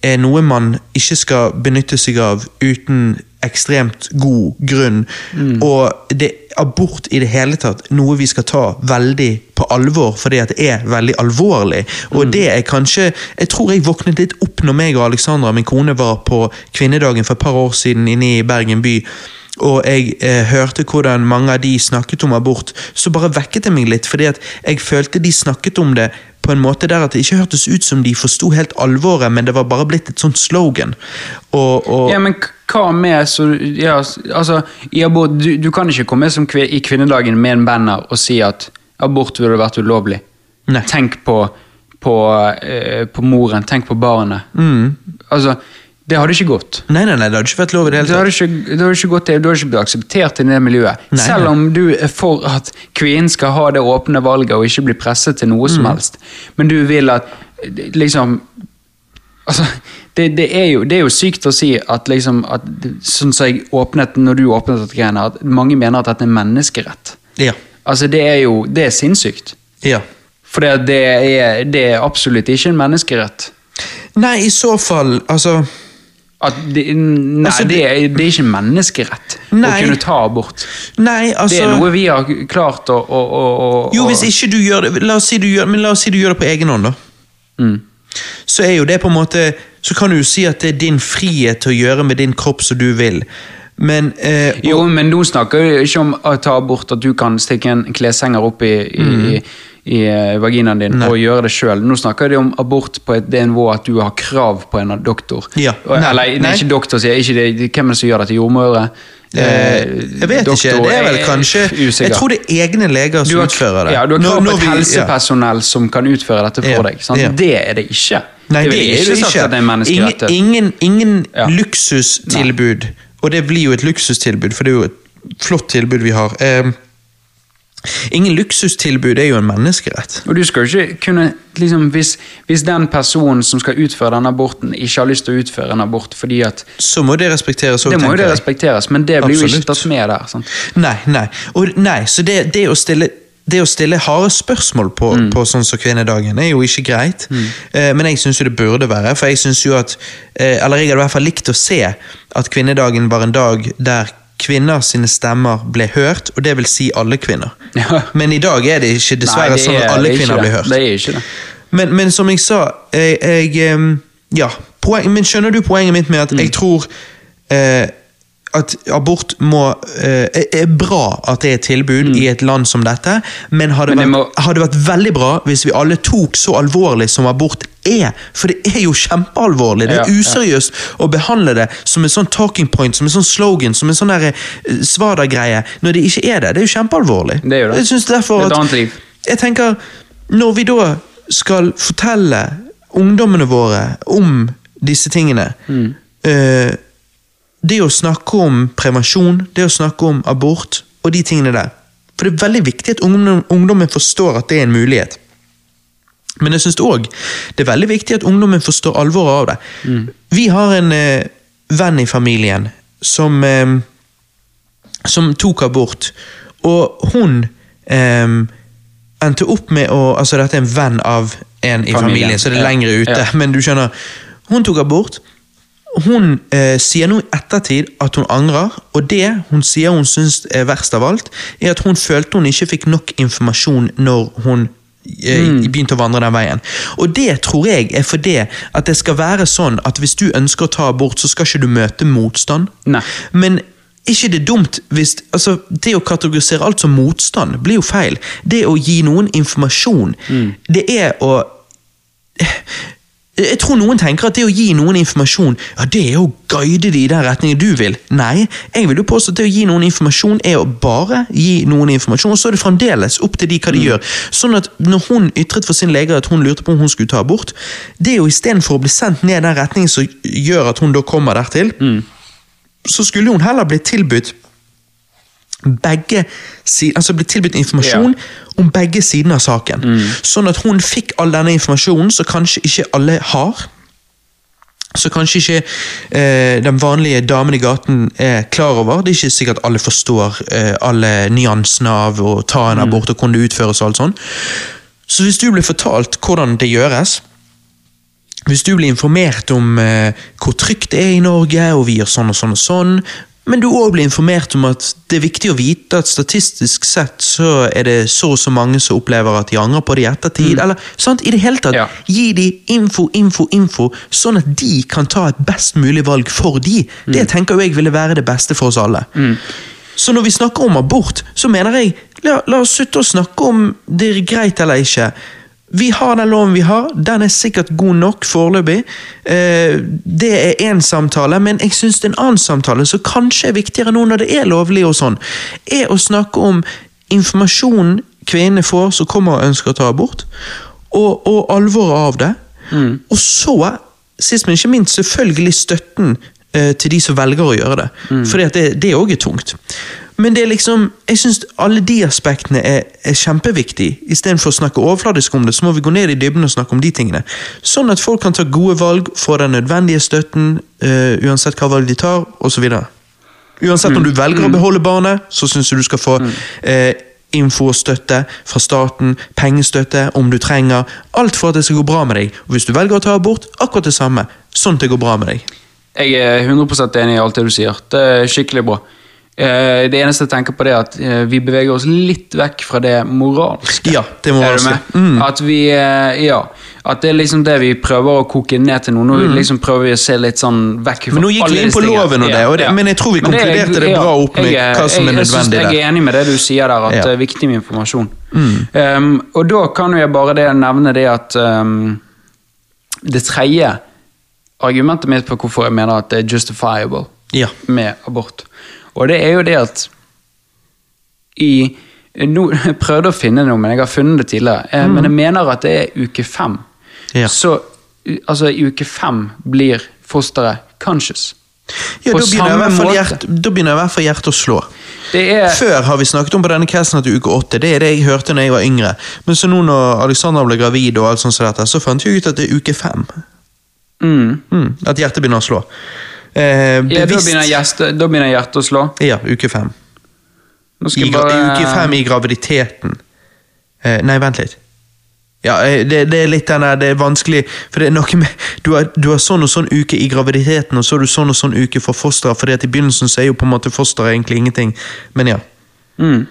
Speaker 1: er noe man ikke skal benytte seg av uten ekstremt god grunn. Og det, abort i det hele tatt noe vi skal ta veldig på alvor, fordi at det er veldig alvorlig. Og det er kanskje Jeg tror jeg våknet litt opp når meg og Alexandra, min kone, var på kvinnedagen for et par år siden inne i Bergen by. Og jeg eh, hørte hvordan mange av de snakket om abort, så bare vekket det meg litt. Fordi at jeg følte de snakket om det på en måte der at det ikke hørtes ut som de forsto helt alvoret, men det var bare blitt et sånt slogan. Og, og
Speaker 3: Ja, men hva med så, ja, altså, i abort, du, du kan ikke komme som kvi, i kvinnedagen med en banner og si at abort ville vært ulovlig.
Speaker 1: Nei.
Speaker 3: Tenk på, på, eh, på moren, tenk på barnet. Altså, det hadde ikke gått.
Speaker 1: Nei, nei, nei, det hadde ikke vært lov i det
Speaker 3: Det
Speaker 1: hele tatt.
Speaker 3: det hadde ikke gått, det hadde ikke blitt akseptert i det miljøet.
Speaker 1: Nei,
Speaker 3: Selv
Speaker 1: nei.
Speaker 3: om du er for at kvinnen skal ha det åpne valget og ikke bli presset til noe
Speaker 1: Mm.
Speaker 3: som helst. Men du vil at liksom Altså, det, det, er jo, det er jo sykt å si at liksom at, Sånn som jeg åpnet når du åpnet dette greiene, at mange mener at dette er menneskerett.
Speaker 1: Ja.
Speaker 3: Altså, det er jo Det er sinnssykt.
Speaker 1: Ja.
Speaker 3: For det, det, er, det absolutt ikke en menneskerett.
Speaker 1: Nei, i så fall, altså
Speaker 3: det, nei,
Speaker 1: Altså, det-
Speaker 3: er, det er ikke menneskerett
Speaker 1: Nei.
Speaker 3: å kunne ta abort.
Speaker 1: Nei, altså
Speaker 3: Det er noe vi har klart å, å, å,
Speaker 1: Jo, hvis ikke du gjør det La oss si du gjør, men la oss si du gjør det på egen hånd, da.
Speaker 3: Mm.
Speaker 1: Så er jo det på en måte Så kan du jo si at det er din frihet til å gjøre med din kropp som du vil. Men eh,
Speaker 3: Jo, men nå snakker vi ikke om å ta abort, at du kan stikke en kleshenger opp i, i, i, i eh, vaginaen din og gjøre det sjøl. Nå snakker de om abort på et det nivå at du har krav på en doktor.
Speaker 1: Ja. Nei,
Speaker 3: Eller nei,
Speaker 1: nei.
Speaker 3: ikke doktor, sier. Ikke det, hvem er det som gjør det til jordmødre?
Speaker 1: eh, jeg vet ikke. Det er vel kanskje Jeg tror det er egne leger som
Speaker 3: har,
Speaker 1: utfører det.
Speaker 3: Ja, du har krav på et
Speaker 1: helsepersonell ja.
Speaker 3: som kan utføre dette for
Speaker 1: Ja,
Speaker 3: deg. Sant?
Speaker 1: ja.
Speaker 3: Det er det ikke.
Speaker 1: Nei, det,
Speaker 3: det
Speaker 1: er det ikke.
Speaker 3: det er
Speaker 1: ingen, ingen, ingen
Speaker 3: Ja.
Speaker 1: luksustilbud. Og det blir jo et luksustilbud, for det er jo et flott tilbud vi har. Eh, ingen luksustilbud er jo en menneskerett.
Speaker 3: Og du skal jo ikke kunne liksom, hvis, hvis den personen som skal utføre denne aborten, ikke har lyst til å utføre en abort fordi at
Speaker 1: Så må det respekteres òg,
Speaker 3: Det må jo det respekteres, men det blir jo ikke tatt med der. sant?
Speaker 1: Nei, nei. Og nei, så det, det å stille det å stille harde spørsmål på,
Speaker 3: Mm.
Speaker 1: på sånn som kvinnedagen er jo ikke greit. Eh, men jeg syns jo det burde være. For jeg synes jo at eh, Eller jeg hadde i hvert fall likt å se at kvinnedagen var en dag der kvinner sine stemmer ble hørt, og det vil si alle kvinner.
Speaker 3: Ja.
Speaker 1: Men i dag er det ikke dessverre
Speaker 3: Nei, det
Speaker 1: sånn
Speaker 3: er-
Speaker 1: at alle
Speaker 3: er
Speaker 1: kvinner blir hørt. Men, men som jeg sa, jeg, jeg Ja, poen, men skjønner du poenget mitt med at
Speaker 3: Mm.
Speaker 1: jeg tror eh, at abort må eh, er- bra at det er et tilbud i et land som dette, men hadde,
Speaker 3: Mm. Men
Speaker 1: vært,
Speaker 3: må-
Speaker 1: hadde vært veldig bra hvis vi alle tok så alvorlig som abort er. For det er jo kjempealvorlig. Det er useriøst å behandle det som en sånn talking point, som en sånn slogan, som en sånn eh, svada-greie, når det ikke er det. Det er jo kjempealvorlig.
Speaker 3: Det er jo det.
Speaker 1: Jeg derfor
Speaker 3: Det er et annet liv.
Speaker 1: jeg tenker, når vi da skal fortelle ungdommene våre om disse tingene
Speaker 3: Mm.
Speaker 1: uh, Det å snakke om prevensjon, det å snakke om abort og de tingene der. For det er veldig viktig at ungdom, ungdommen forstår at det er en mulighet. Men jeg syns òg det er veldig viktig at ungdommen forstår alvoret av det. Vi har en eh, venn i familien som eh, som tok abort, og hun eh, endte opp med å Altså, dette er en venn av en i
Speaker 3: Familien,
Speaker 1: familien, så det er lengre ute,
Speaker 3: Ja.
Speaker 1: men du skjønner. Hun tok abort. Hun eh, sier nå i ettertid at hun angrer, og det hun sier hun syns er verst av alt, er at hun følte hun ikke fikk nok informasjon når hun
Speaker 3: Mm.
Speaker 1: begynte å vandre den veien. Og det tror jeg er fordi at det skal være sånn at hvis du ønsker å ta abort, så skal ikke du møte motstand.
Speaker 3: Nei.
Speaker 1: Men ikke det dumt hvis altså, Det å kategorisere alt som motstand blir jo feil. Det å gi noen informasjon, det er å jeg tror noen tenker at det å gi noen informasjon, ja, det er å guide de i den retningen du vil. Nei, jeg vil jo påstå at det å gi noen informasjon er å bare gi noen informasjon, og så er det fremdeles opp til de hva de gjør. Sånn at når hun ytret for sin lege at hun lurte på om hun skulle ta abort, det er jo istedenfor å bli sendt ned i den retningen som gjør at hun da kommer dertil, så skulle hun heller bli tilbudt begge sider, altså bli tilbudt informasjon om begge sidene av saken. Sånn at hun fikk all denne informasjonen som kanskje ikke alle har. Så kanskje ikke eh, den vanlige damen i gaten er klar over. Det er ikke sikkert alle forstår eh, alle nyansene av å ta en abort og hvordan det utføres og alt sånt. Så hvis du blir fortalt hvordan det gjøres, hvis du blir informert om eh, hvor trygt det er i Norge, og vi gjør sånn og sånn og sånn, men du òg blir informert om at det er viktig å vite at statistisk sett så er det så og så mange som opplever at de angrer på det i ettertid, eller sant, i det hele tatt.
Speaker 3: Ja.
Speaker 1: Gi de info, info, info, sånn at de kan ta et best mulig valg for de. Det tenker jo jeg ville være det beste for oss alle. Så når vi snakker om abort, så mener jeg la, la oss slutte å snakke om det er greit eller ikke. Vi har den loven vi har, den er sikkert god nok foreløpig. Eh, det er én samtale, men jeg syns det er en annen samtale som kanskje er viktigere nå når det er lovlig, og sånn, er å snakke om informasjonen kvinnene får som kommer og ønsker å ta abort, og, og alvoret av det. Og så, sist men ikke minst, selvfølgelig støtten eh, til de som velger å gjøre det. Fordi For det, det òg er tungt. Men det er liksom, jeg synes alle de aspektene er, er kjempeviktige. Istedenfor å snakke overfladisk om det, så må vi gå ned i dybden og snakke om de tingene. Sånn at folk kan ta gode valg, få den nødvendige støtten, uh, uansett hva valg de tar, osv. Uansett om du velger å beholde barnet, så syns jeg du skal få uh, info og støtte fra staten, pengestøtte om du trenger. Alt for at det skal gå bra med deg. Og hvis du velger å ta abort, akkurat det samme. Sånn at det går bra med deg.
Speaker 3: Jeg er 100% enig i alt det du sier. Det er skikkelig bra. Eh, Det eneste jeg tenker på, det er at eh, vi beveger oss litt vekk fra det moralske.
Speaker 1: Ja, det moralske. Mm.
Speaker 3: At vi eh, Ja. At det er liksom det vi prøver å koke ned til nå. Nå liksom prøver vi å se litt sånn vekk fra
Speaker 1: Mm. Men nå gikk vi inn på loven og det, og det- men jeg tror vi
Speaker 3: Men det jeg,
Speaker 1: konkluderte det bra opp med
Speaker 3: jeg-
Speaker 1: hva som er
Speaker 3: jeg-
Speaker 1: nødvendig der.
Speaker 3: Jeg er enig med det du sier der, at
Speaker 1: Ja. Mm.
Speaker 3: det er viktig med informasjon. Um, og da kan jeg bare det nevne det at um, det tredje argumentet mitt på hvorfor jeg mener at det er justifiable
Speaker 1: Ja.
Speaker 3: med abort. Og det er jo det at i nå, Jeg prøvde å finne noe, men jeg har funnet det tidligere. Eh, Men jeg mener at det er uke fem.
Speaker 1: Ja.
Speaker 3: Så altså, i uke fem blir fosteret conscious.
Speaker 1: Ja,
Speaker 3: På
Speaker 1: da begynner,
Speaker 3: samme måte.
Speaker 1: hjert, da begynner i hvert fall hjertet å slå.
Speaker 3: Det er
Speaker 1: Før har vi snakket om på denne casten at uke åtte, det er det jeg hørte når jeg var yngre. Men så nå når Alexandra ble gravid, og alt sånt så, dette, så fant jeg ut at det er uke fem.
Speaker 3: mm,
Speaker 1: Mm, at hjertet begynner å slå. Eh,
Speaker 3: ja, da, begynner hjertet, da begynner hjertet å slå.
Speaker 1: Ja, uke fem. I,
Speaker 3: bare
Speaker 1: uke fem i graviditeten. Eh, nei, vent litt. Ja, eh, det, det er litt den der, det er vanskelig For det er noe med Du har, du har sånn og sånn uke i graviditeten, og så har du sånn og sånn uke for fosteret, fordi at i begynnelsen så er jo på en måte fosteret egentlig ingenting. Men ja.
Speaker 3: Mm.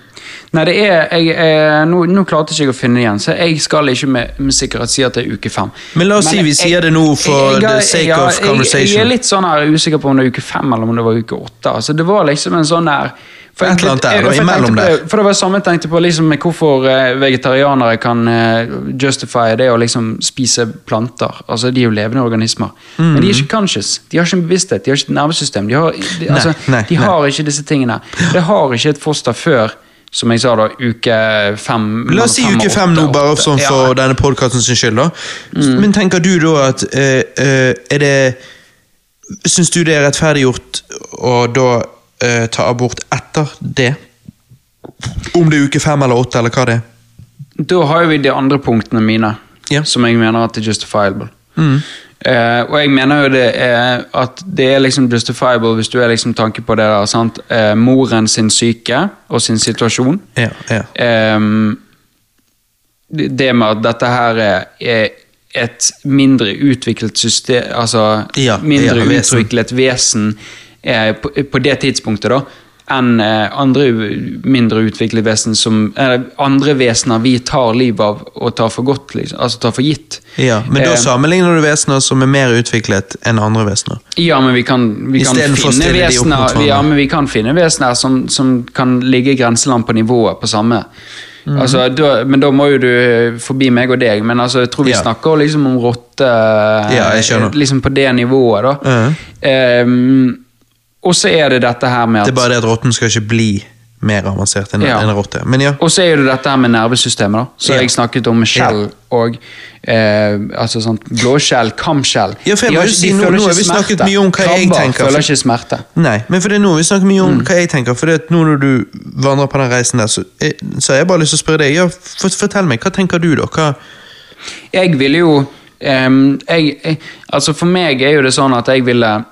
Speaker 3: Nei, det er jeg, eh, nå, nå klarte ikke jeg å finne det igjen, så jeg skal ikke med, med sikkerhet si at det er uke fem.
Speaker 1: Men la oss si vi sier det nå for
Speaker 3: jeg-
Speaker 1: the sake of
Speaker 3: Jeg, jeg er litt sånn her usikker på om det er uke fem eller om det var uke åtte. Altså, det var liksom en sånn der for
Speaker 1: Et eller annet der,
Speaker 3: for
Speaker 1: imellom
Speaker 3: på
Speaker 1: der.
Speaker 3: For det var samme jeg tenkte på liksom, hvorfor eh, vegetarianere kan eh, justify det å liksom spise planter. Altså, De er jo levende organismer. Men de er ikke conscious. De har ikke en bevissthet, de har ikke et nervesystem. De har, de, altså,
Speaker 1: Mm. nei,
Speaker 3: de har ikke disse tingene. Det har ikke et foster før, som jeg sa da, uke fem
Speaker 1: La oss si uke fem nå, bare
Speaker 3: åtte.
Speaker 1: sånn for
Speaker 3: Ja.
Speaker 1: denne podkasten sin skyld. da.
Speaker 3: Mm.
Speaker 1: Men tenker du da at eh, eh, Er det Syns du det er rettferdiggjort å da eh, ta abort etter det? Om det er uke fem eller åtte, eller hva det er?
Speaker 3: Da har vi de andre punktene mine,
Speaker 1: yeah.
Speaker 3: som jeg mener at er justifiable.
Speaker 1: Mm.
Speaker 3: Eh, og jeg mener jo det er at det er liksom justifiable hvis du er liksom tanke på det der, sant? Eh, moren sin syke og sin situasjon.
Speaker 1: Yeah, yeah.
Speaker 3: Ehm, det med at dette her er, et mindre utviklet system Altså mindre utviklet vesen eh, på, på det tidspunktet, da. Enn eh, andre mindre utviklet vesen som eh, Andre vesener vi tar livet av og tar for godt, liksom. Altså tar for gitt.
Speaker 1: ja. Men da
Speaker 3: Eh,
Speaker 1: sammenligner du vesener som er mer utviklet enn andre vesener.
Speaker 3: Ja, men vi kan, vi kan finne vesener ja, men vi kan finne vesener som, som kan ligge i grenseland på nivået på samme.
Speaker 1: Mhm.
Speaker 3: Altså, da, men da må jo du forbi meg og deg. Men altså, jeg tror vi
Speaker 1: Ja.
Speaker 3: snakker liksom om rotte
Speaker 1: Ja.
Speaker 3: Liksom på det nivået, da.
Speaker 1: Mhm.
Speaker 3: Ehm, og så er det dette her med at Det
Speaker 1: er bare det at rotten skal ikke bli mer avansert enn
Speaker 3: Ja.
Speaker 1: en rotte. Men ja.
Speaker 3: Og så er det dette her med nervesystemet, da. Så
Speaker 1: Ja.
Speaker 3: jeg snakket om skjell og eh, altså sånt blåskjell, kamskjell.
Speaker 1: Ja, for jeg må jo si, nå- nå har vi snakket
Speaker 3: smerte.
Speaker 1: mye om hva jeg
Speaker 3: Krabber
Speaker 1: tenker,
Speaker 3: føler ikke smerte.
Speaker 1: Nei, men for det er nå vi snakker mye
Speaker 3: Mm.
Speaker 1: om hva jeg tenker. For det at nå når du vandrer på den reisen der, så, jeg, så har jeg bare lyst til å spørre deg. Ja, fort- fortell meg, hva tenker du da? Hva,
Speaker 3: Jeg ville jo um, jeg, jeg, Altså For meg er jo det sånn at jeg ville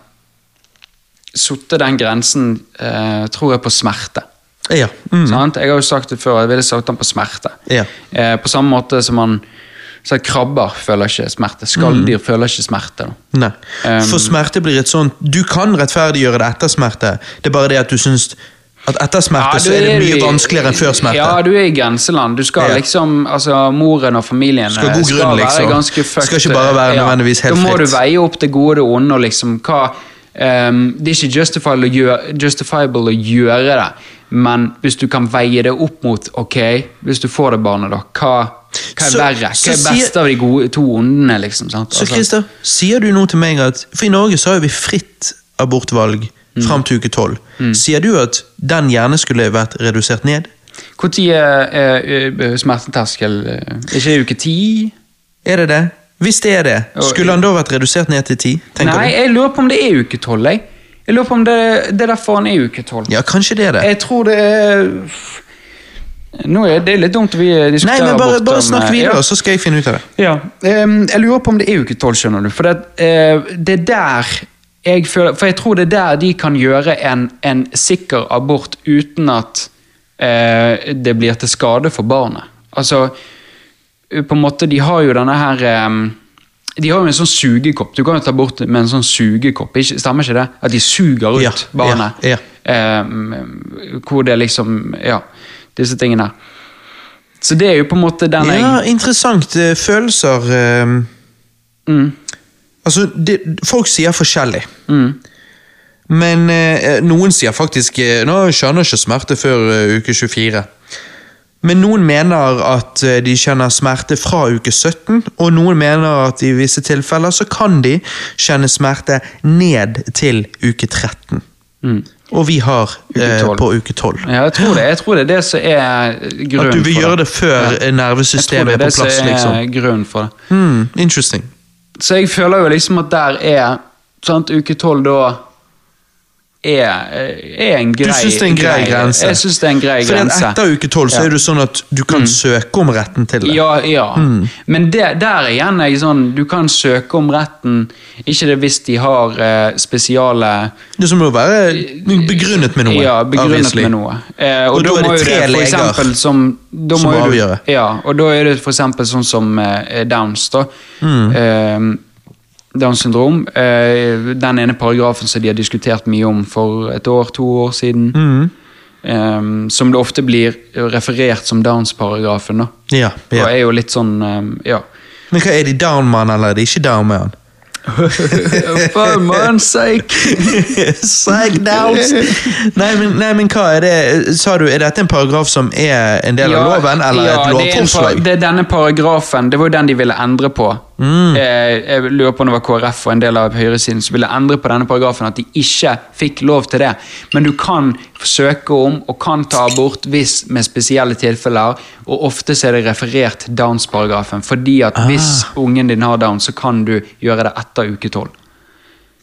Speaker 3: satt den grensen, eh, tror jeg, på smerte.
Speaker 1: ja. Mm.
Speaker 3: Jeg har jo sagt det før, jeg ville satt den på smerte.
Speaker 1: Ja.
Speaker 3: Eh, på samme måte som man så Krabber føler ikke smerte. Skalldyr føler ikke smerte.
Speaker 1: Nei.
Speaker 3: Um,
Speaker 1: For smerte blir et sånt Du kan rettferdiggjøre det etter smerte. Det er bare det at du syns at etter smerte
Speaker 3: Ja,
Speaker 1: så er det mye vanskeligere enn før smerte.
Speaker 3: Ja, du er i grenseland. Du skal
Speaker 1: Ja.
Speaker 3: liksom, altså Moren og familien
Speaker 1: Skal grunn, skal
Speaker 3: være
Speaker 1: liksom.
Speaker 3: ganske fucked.
Speaker 1: Skal ikke bare være nødvendigvis helt
Speaker 3: Da må
Speaker 1: fritt.
Speaker 3: du veie opp det gode og det onde og liksom hva ehm, Det er ikke justifiable å, gjøre, justifiable å gjøre det, men hvis du kan veie det opp mot Ok, hvis du får det barnet, da, hva, hva er
Speaker 1: Så-
Speaker 3: verre? Hva er
Speaker 1: sier-
Speaker 3: best av de gode, to ondene, liksom? Sant?
Speaker 1: Så
Speaker 3: Altså,
Speaker 1: Christer, sier du nå til meg at For i Norge så har vi fritt abortvalg
Speaker 3: Mm.
Speaker 1: fram til uke tolv. Sier du at den gjerne skulle vært redusert ned?
Speaker 3: Tid er eh, eh, smerteterskel? Er Ikke i uke ti?
Speaker 1: Er det det? Hvis det er det, skulle han da vært redusert ned til ti?
Speaker 3: Nei, jeg lurer på om det er uke tolv. Jeg. jeg lurer på om det, det er derfor han er uke tolv.
Speaker 1: Ja, kanskje det er det.
Speaker 3: Jeg tror det er Nå er det litt dumt vi
Speaker 1: Nei,
Speaker 3: diskuterer
Speaker 1: men bare, bare snakk videre,
Speaker 3: ja.
Speaker 1: så skal jeg finne ut av det.
Speaker 3: Ja, um, jeg lurer på om det er uke 12, skjønner du. For det, uh, det er der jeg føler For jeg tror det er der de kan gjøre en, en sikker abort uten at uh, det blir til skade for barnet. Altså, på en måte, de har jo denne her eh, De har jo en sånn sugekopp. Du kan jo ta bort med en sånn sugekopp. Stemmer ikke det? At de suger ut
Speaker 1: Ja,
Speaker 3: barnet.
Speaker 1: ja,
Speaker 3: Eh, hvor det liksom Ja, disse tingene. Så det er jo på en måte den jeg
Speaker 1: Ja, interessant. eh, Følelser eh,
Speaker 3: mm,
Speaker 1: Altså, det, folk sier forskjellig.
Speaker 3: mm,
Speaker 1: Men eh, noen sier faktisk eh, Nå skjønner ikke smerte før eh, uke 24. Men noen mener at eh, de kjenner smerte fra uke 17, og noen mener at i visse tilfeller så kan de kjenne smerte ned til uke 13.
Speaker 3: mm.
Speaker 1: Og vi har
Speaker 3: Uke
Speaker 1: eh, på uke 12.
Speaker 3: Ja, jeg tror det. Jeg tror det er det som er grunnen for det.
Speaker 1: At du vil gjøre det før
Speaker 3: Ja. Jeg tror
Speaker 1: nervesystemet
Speaker 3: det
Speaker 1: er
Speaker 3: er
Speaker 1: på
Speaker 3: det som er
Speaker 1: liksom.
Speaker 3: grunnen for det.
Speaker 1: Mm, interesting.
Speaker 3: Så jeg føler jo liksom at der er sant, Uke tolv da er, er en grei
Speaker 1: Du syns det er en grei grense?
Speaker 3: Jeg syns det er en grei
Speaker 1: For
Speaker 3: grense.
Speaker 1: etter uke 12 så
Speaker 3: Ja.
Speaker 1: er det sånn at du kan søke om retten til det.
Speaker 3: Ja, ja.
Speaker 1: Mm.
Speaker 3: Men det, der igjen er jeg sånn Du kan søke om retten, ikke det hvis de har eh, spesiale
Speaker 1: Det som må være begrunnet med noe.
Speaker 3: Ja, begrunnet med noe. Eh, og,
Speaker 1: Og da
Speaker 3: da
Speaker 1: er det tre
Speaker 3: det
Speaker 1: leger
Speaker 3: eksempel som
Speaker 1: som avgjør.
Speaker 3: Ja, og da er det for eksempel sånn som eh, Downs, da.
Speaker 1: Hmm.
Speaker 3: Downs syndrom. Eh, den ene paragrafen som de har diskutert mye om for et år, to år siden.
Speaker 1: Mm.
Speaker 3: Um, som det ofte blir referert som Downs-paragrafen. da.
Speaker 1: Ja,
Speaker 3: Og er jo litt sånn um, Ja.
Speaker 1: Men hva er de down-mann, eller er de ikke down-mann?
Speaker 3: For man's sake!
Speaker 1: Psych downs! Nei men, nei, men hva er det? Sa du, er dette en paragraf som er en del av loven, eller
Speaker 3: ja,
Speaker 1: et lovforslag?
Speaker 3: Det, Det er denne paragrafen, det var jo den de ville endre på.
Speaker 1: Mm.
Speaker 3: Jeg, jeg lurer på om det var KrF og en del av høyresiden som ville endre på denne paragrafen, at de ikke fikk lov til det. Men du kan søke om og kan ta abort hvis med spesielle tilfeller, og ofte er det referert til Downs-paragrafen, fordi at hvis
Speaker 1: Ah.
Speaker 3: ungen din har Downs, så kan du gjøre det etter uke tolv.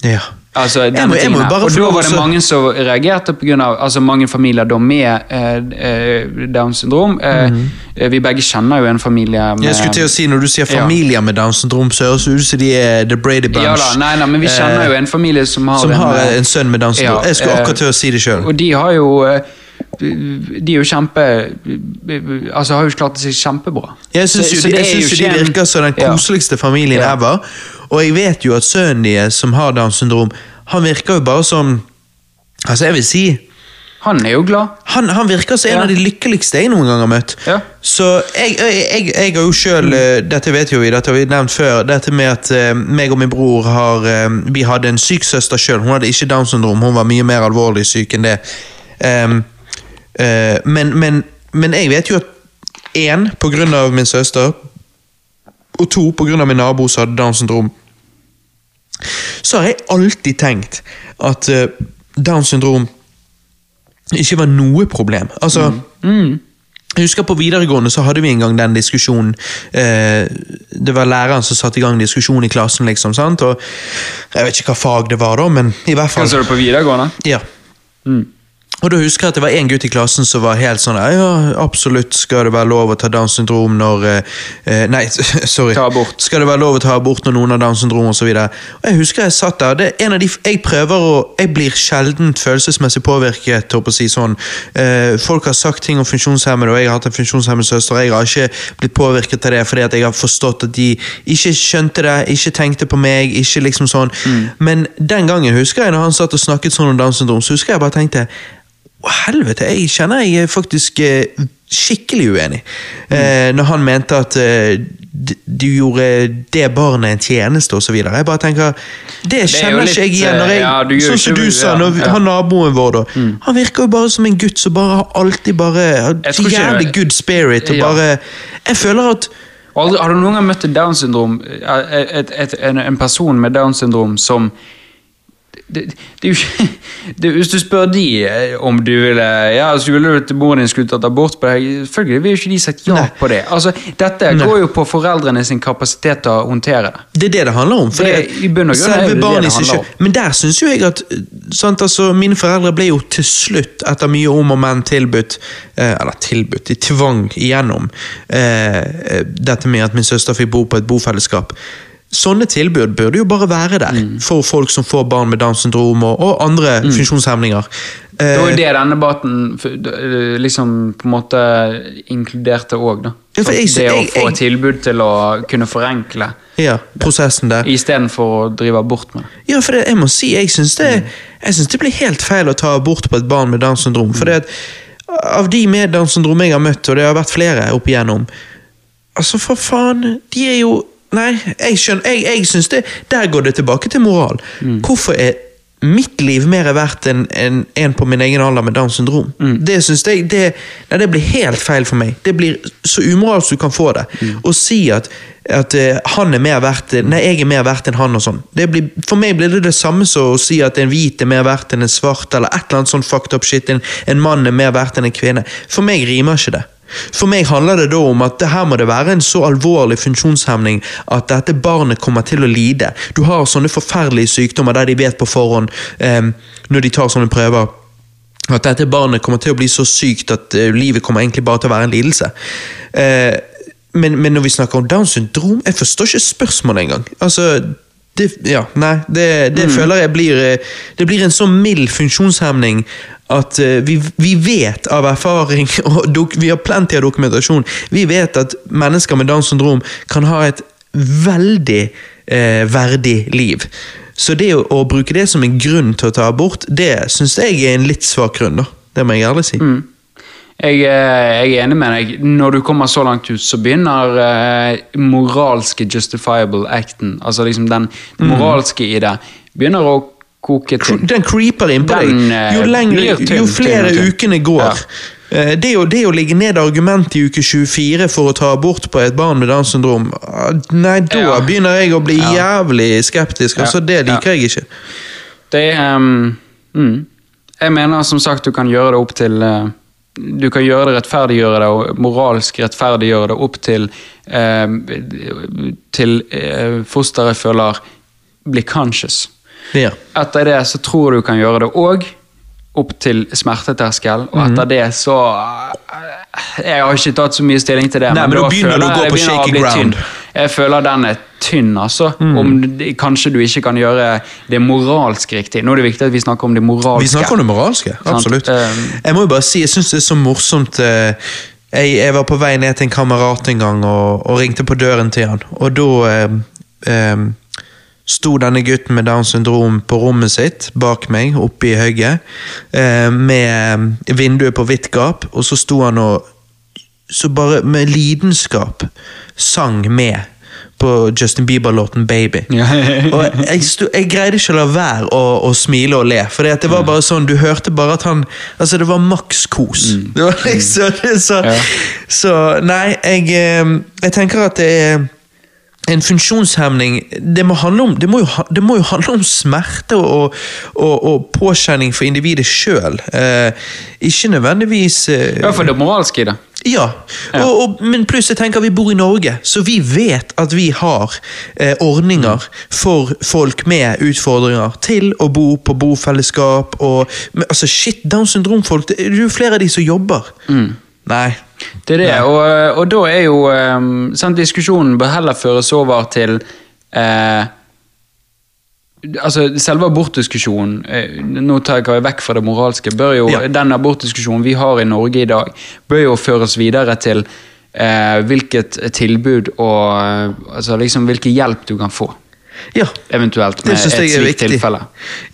Speaker 1: Ja.
Speaker 3: Altså,
Speaker 1: Jeg må- jeg må
Speaker 3: Og da var det mange som reagerte av altså mange familier da med eh, eh, Downs syndrom. Eh, -hmm. Vi begge kjenner jo en familie med.
Speaker 1: Jeg skulle til å si, Når du sier
Speaker 3: Ja.
Speaker 1: med Downs syndrom, så høres det ut som de er The Brady Bunch.
Speaker 3: Ja da, nei, nei, men vi kjenner jo en familie som har
Speaker 1: som
Speaker 3: en,
Speaker 1: har en sønn med Downs syndrom.
Speaker 3: ja,
Speaker 1: jeg skulle akkurat til å si det sjøl.
Speaker 3: Og de har jo De er jo kjempe Altså har jo klart seg kjempebra.
Speaker 1: Jeg syns jo de,
Speaker 3: er
Speaker 1: virker som den koseligste familien
Speaker 3: Ja.
Speaker 1: ever. Og jeg vet jo at sønnen deres, som har Downs syndrom, han virker jo bare som Altså, jeg vil si
Speaker 3: Han er jo glad.
Speaker 1: Han, han virker som en
Speaker 3: Ja.
Speaker 1: av de lykkeligste jeg noen gang har møtt.
Speaker 3: Ja.
Speaker 1: Så jeg, jeg, jeg, jeg har jo sjøl Dette vet jo vi, dette har vi nevnt før. Dette med at uh, meg og min bror har uh, Vi hadde en syk søster sjøl. Hun hadde ikke Downs syndrom, hun var mye mer alvorlig syk enn det. Um, uh, men, men, men jeg vet jo at én på grunn av min søster, og to av min nabo som hadde Downs syndrom, så har jeg alltid tenkt at uh, Downs syndrom ikke var noe problem. Altså,
Speaker 3: Mm.
Speaker 1: Jeg husker På videregående så hadde vi en gang den diskusjonen. Eh, det var læreren som satte i gang diskusjon i klassen. liksom, sant? Og Jeg vet ikke hva fag det var, da, men i hvert fall
Speaker 3: Hva sa du på videregående?
Speaker 1: ja.
Speaker 3: Mm.
Speaker 1: Og da husker jeg at det var en gutt i klassen som var helt sånn Ja, absolutt skal det være lov å ta Downs syndrom når eh, eh, Nei, sorry. Skal det være lov å ta abort når noen har Downs syndrom osv. Jeg husker jeg satt der. Det er en av de, jeg prøver å Jeg blir sjelden følelsesmessig påvirket. Å si sånn. Eh, folk har sagt ting om funksjonshemmede, og jeg har hatt en funksjonshemmet søster. Jeg har ikke blitt påvirket av det fordi jeg har forstått at de ikke skjønte det, ikke tenkte på meg. ikke liksom sånn. Men den gangen husker jeg når han satt og snakket sånn om Downs syndrom, så husker jeg bare tenkte helvete, jeg kjenner jeg er faktisk eh, skikkelig uenig. Eh, når han mente at eh, du gjorde det barnet en tjeneste, osv. Jeg bare tenker Det
Speaker 3: kjenner det
Speaker 1: kjenner ikke jeg
Speaker 3: litt,
Speaker 1: igjen. Når jeg,
Speaker 3: eh, ja, du
Speaker 1: sånn som du sa, når
Speaker 3: ja.
Speaker 1: han naboen vår, da. Han virker jo bare som en gutt som bare har alltid bare har Jævlig good spirit. Og bare Jeg føler at
Speaker 3: har du noen gang møtt et Downs syndrom, et, et, et, en, en person med Downs syndrom som det, det ikke det, Hvis du spør de eh, om du ville Ja, altså, ville du at moren din skulle tatt abort på deg Selvfølgelig vil ikke de sagt ja
Speaker 1: Nei.
Speaker 3: på det. Altså, Dette
Speaker 1: Nei.
Speaker 3: går jo på foreldrene sin kapasitet til å håndtere det.
Speaker 1: Det er det det handler om. For
Speaker 3: Det-
Speaker 1: det,
Speaker 3: i bunn og grunn
Speaker 1: selve barnet i seg Men der syns jo jeg at sant, altså, Mine foreldre ble jo til slutt, etter mye om og men, tilbudt eh, Eller tilbudt, de tvang igjennom eh, eh, dette med at min søster fikk bo på et bofellesskap. Sånne tilbud burde jo bare være der
Speaker 3: Mm.
Speaker 1: for folk som får barn med Downs syndrom og, og andre funksjonshemninger.
Speaker 3: Det var jo
Speaker 1: Eh,
Speaker 3: det denne debatten eh, liksom på en måte inkluderte òg, da.
Speaker 1: Ja, jeg-
Speaker 3: det å få
Speaker 1: jeg-
Speaker 3: tilbud til å kunne forenkle
Speaker 1: ja, prosessen der.
Speaker 3: istedenfor å drive abort med det.
Speaker 1: Ja, for det, jeg må si, jeg syns det, synes det blir helt feil å ta abort på et barn med Downs syndrom. For det at av de med Downs syndrom jeg har møtt, og det har vært flere opp igjennom Altså, for faen, de er jo Nei, jeg skjønner, jeg, jeg synes det Der går det tilbake til moral. Hvorfor er mitt liv mer verdt enn en, en på min egen alder med Downs syndrom? Det synes jeg det, nei, det blir helt feil for meg. Det blir så umoralsk du kan få det. Å si at at eh, han er mer verdt Nei, jeg er mer verdt enn han og sånn. Det blir, for meg blir det det samme som å si at en hvit er mer verdt enn en svart, eller et eller annet sånn fucked up shit. En, en mann er mer verdt enn en kvinne. For meg rimer ikke det. For meg handler det da om at det her må det være en så alvorlig funksjonshemning at dette barnet kommer til å lide. Du har sånne forferdelige sykdommer der de vet på forhånd, eh, når de tar sånne prøver, at dette barnet kommer til å bli så sykt at eh, livet kommer egentlig bare til å være en lidelse. Eh, men, men når vi snakker om Downs syndrom, jeg forstår ikke spørsmålet engang. Altså, det, ja, nei, det, det føler jeg blir eh, Det blir en så mild funksjonshemning at eh, vi, vi vet av erfaring, og dok, vi har plenty av dokumentasjon, vi vet at mennesker med Downs syndrom kan ha et veldig eh, verdig liv. Så det å, å bruke det som en grunn til å ta abort, det syns jeg er en litt svak grunn. da. Det må jeg ærlig si.
Speaker 3: Jeg, eh, jeg er enig med deg. Når du kommer så langt ut, så begynner eh, moralske justifiable acten, altså liksom den
Speaker 1: Mm.
Speaker 3: moralske i det, begynner å koke tynn.
Speaker 1: Den creeper inn på
Speaker 3: Den,
Speaker 1: deg.
Speaker 3: eh,
Speaker 1: Jo, lengre,
Speaker 3: tynn,
Speaker 1: jo flere
Speaker 3: tynn tynn.
Speaker 1: ukene går. Ja. Det å, det å ligge ned argument i uke 24 for å ta abort på et barn med Downs syndrom, ah, nei, da
Speaker 3: Ja.
Speaker 1: begynner jeg å bli jævlig skeptisk. altså Det liker jeg ikke.
Speaker 3: Det ehm, mm. Jeg mener som sagt du kan gjøre det opp til eh, Du kan gjøre det rettferdiggjøre det og moralsk rettferdiggjøre det opp til eh, Til eh, fosteret føler blir conscious.
Speaker 1: Ja.
Speaker 3: Etter det så tror du kan gjøre det òg opp til smerteterskel, og
Speaker 1: Mhm.
Speaker 3: etter det så eh, Jeg har ikke tatt så mye stilling til det,
Speaker 1: Nei, men da begynner du å gå på shaky ground.
Speaker 3: tynn. Jeg føler den er tynn, altså.
Speaker 1: Mm.
Speaker 3: Om det, kanskje du ikke kan gjøre det moralsk riktig. Nå er det viktig at vi snakker om det moralske.
Speaker 1: Vi snakker om det moralske. Absolutt.
Speaker 3: Um,
Speaker 1: Jeg må jo bare si, jeg syns det er så morsomt eh, jeg, jeg var på vei ned til en kamerat en gang og, og ringte på døren til han. Og da eh, eh, sto denne gutten med Downs syndrom på rommet sitt bak meg, oppe i høyet, eh, med eh, vinduet på vidt gap, og så sto han og så bare med lidenskap sang med på Justin Bieber-låten 'Baby'. Og jeg, sto, jeg greide ikke å la være å, å smile og le, for det var bare sånn, du hørte bare at han Altså, det var maks kos. Det var liksom så, så Nei, jeg, eh, jeg tenker at det er en funksjonshemning det må, om, det, må jo, det må jo handle om smerte og, og, og påkjenning for individet sjøl. Eh, ikke nødvendigvis eh,
Speaker 3: Ja, for det moralske i det.
Speaker 1: ja, Og, og, men pluss jeg tenker vi bor i Norge, så vi vet at vi har eh, ordninger for folk med utfordringer til å bo på bofellesskap og men, Altså, shit, Downs syndrom-folk, det er jo flere av de som jobber. Nei.
Speaker 3: Det er det, og, og da er jo um, sant, Diskusjonen bør heller føres over til eh, Altså, Selve abortdiskusjonen, eh, nå tar jeg vekk fra det moralske, bør jo,
Speaker 1: Ja.
Speaker 3: den abortdiskusjonen vi har i Norge i dag, bør jo føres videre til eh, hvilket tilbud og eh, altså liksom hvilken hjelp du kan få.
Speaker 1: Ja.
Speaker 3: Eventuelt med et slikt
Speaker 1: viktig.
Speaker 3: tilfelle.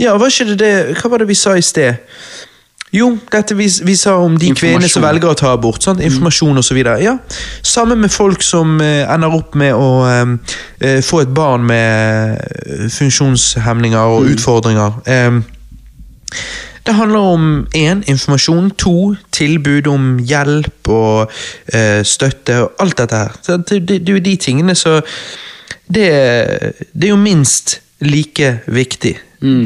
Speaker 1: Ja, var det det Hva var det vi sa i sted? Jo, dette vi, vi sa om de kvinnene som velger å ta abort. Sant? Informasjon osv. Ja. Samme med folk som eh, ender opp med å eh, eh, få et barn med eh, funksjonshemninger og utfordringer. Eh, det handler om én informasjon, to tilbud om hjelp og eh, støtte og alt dette her. Så Det, det, det er jo de tingene så det, det er jo minst like viktig,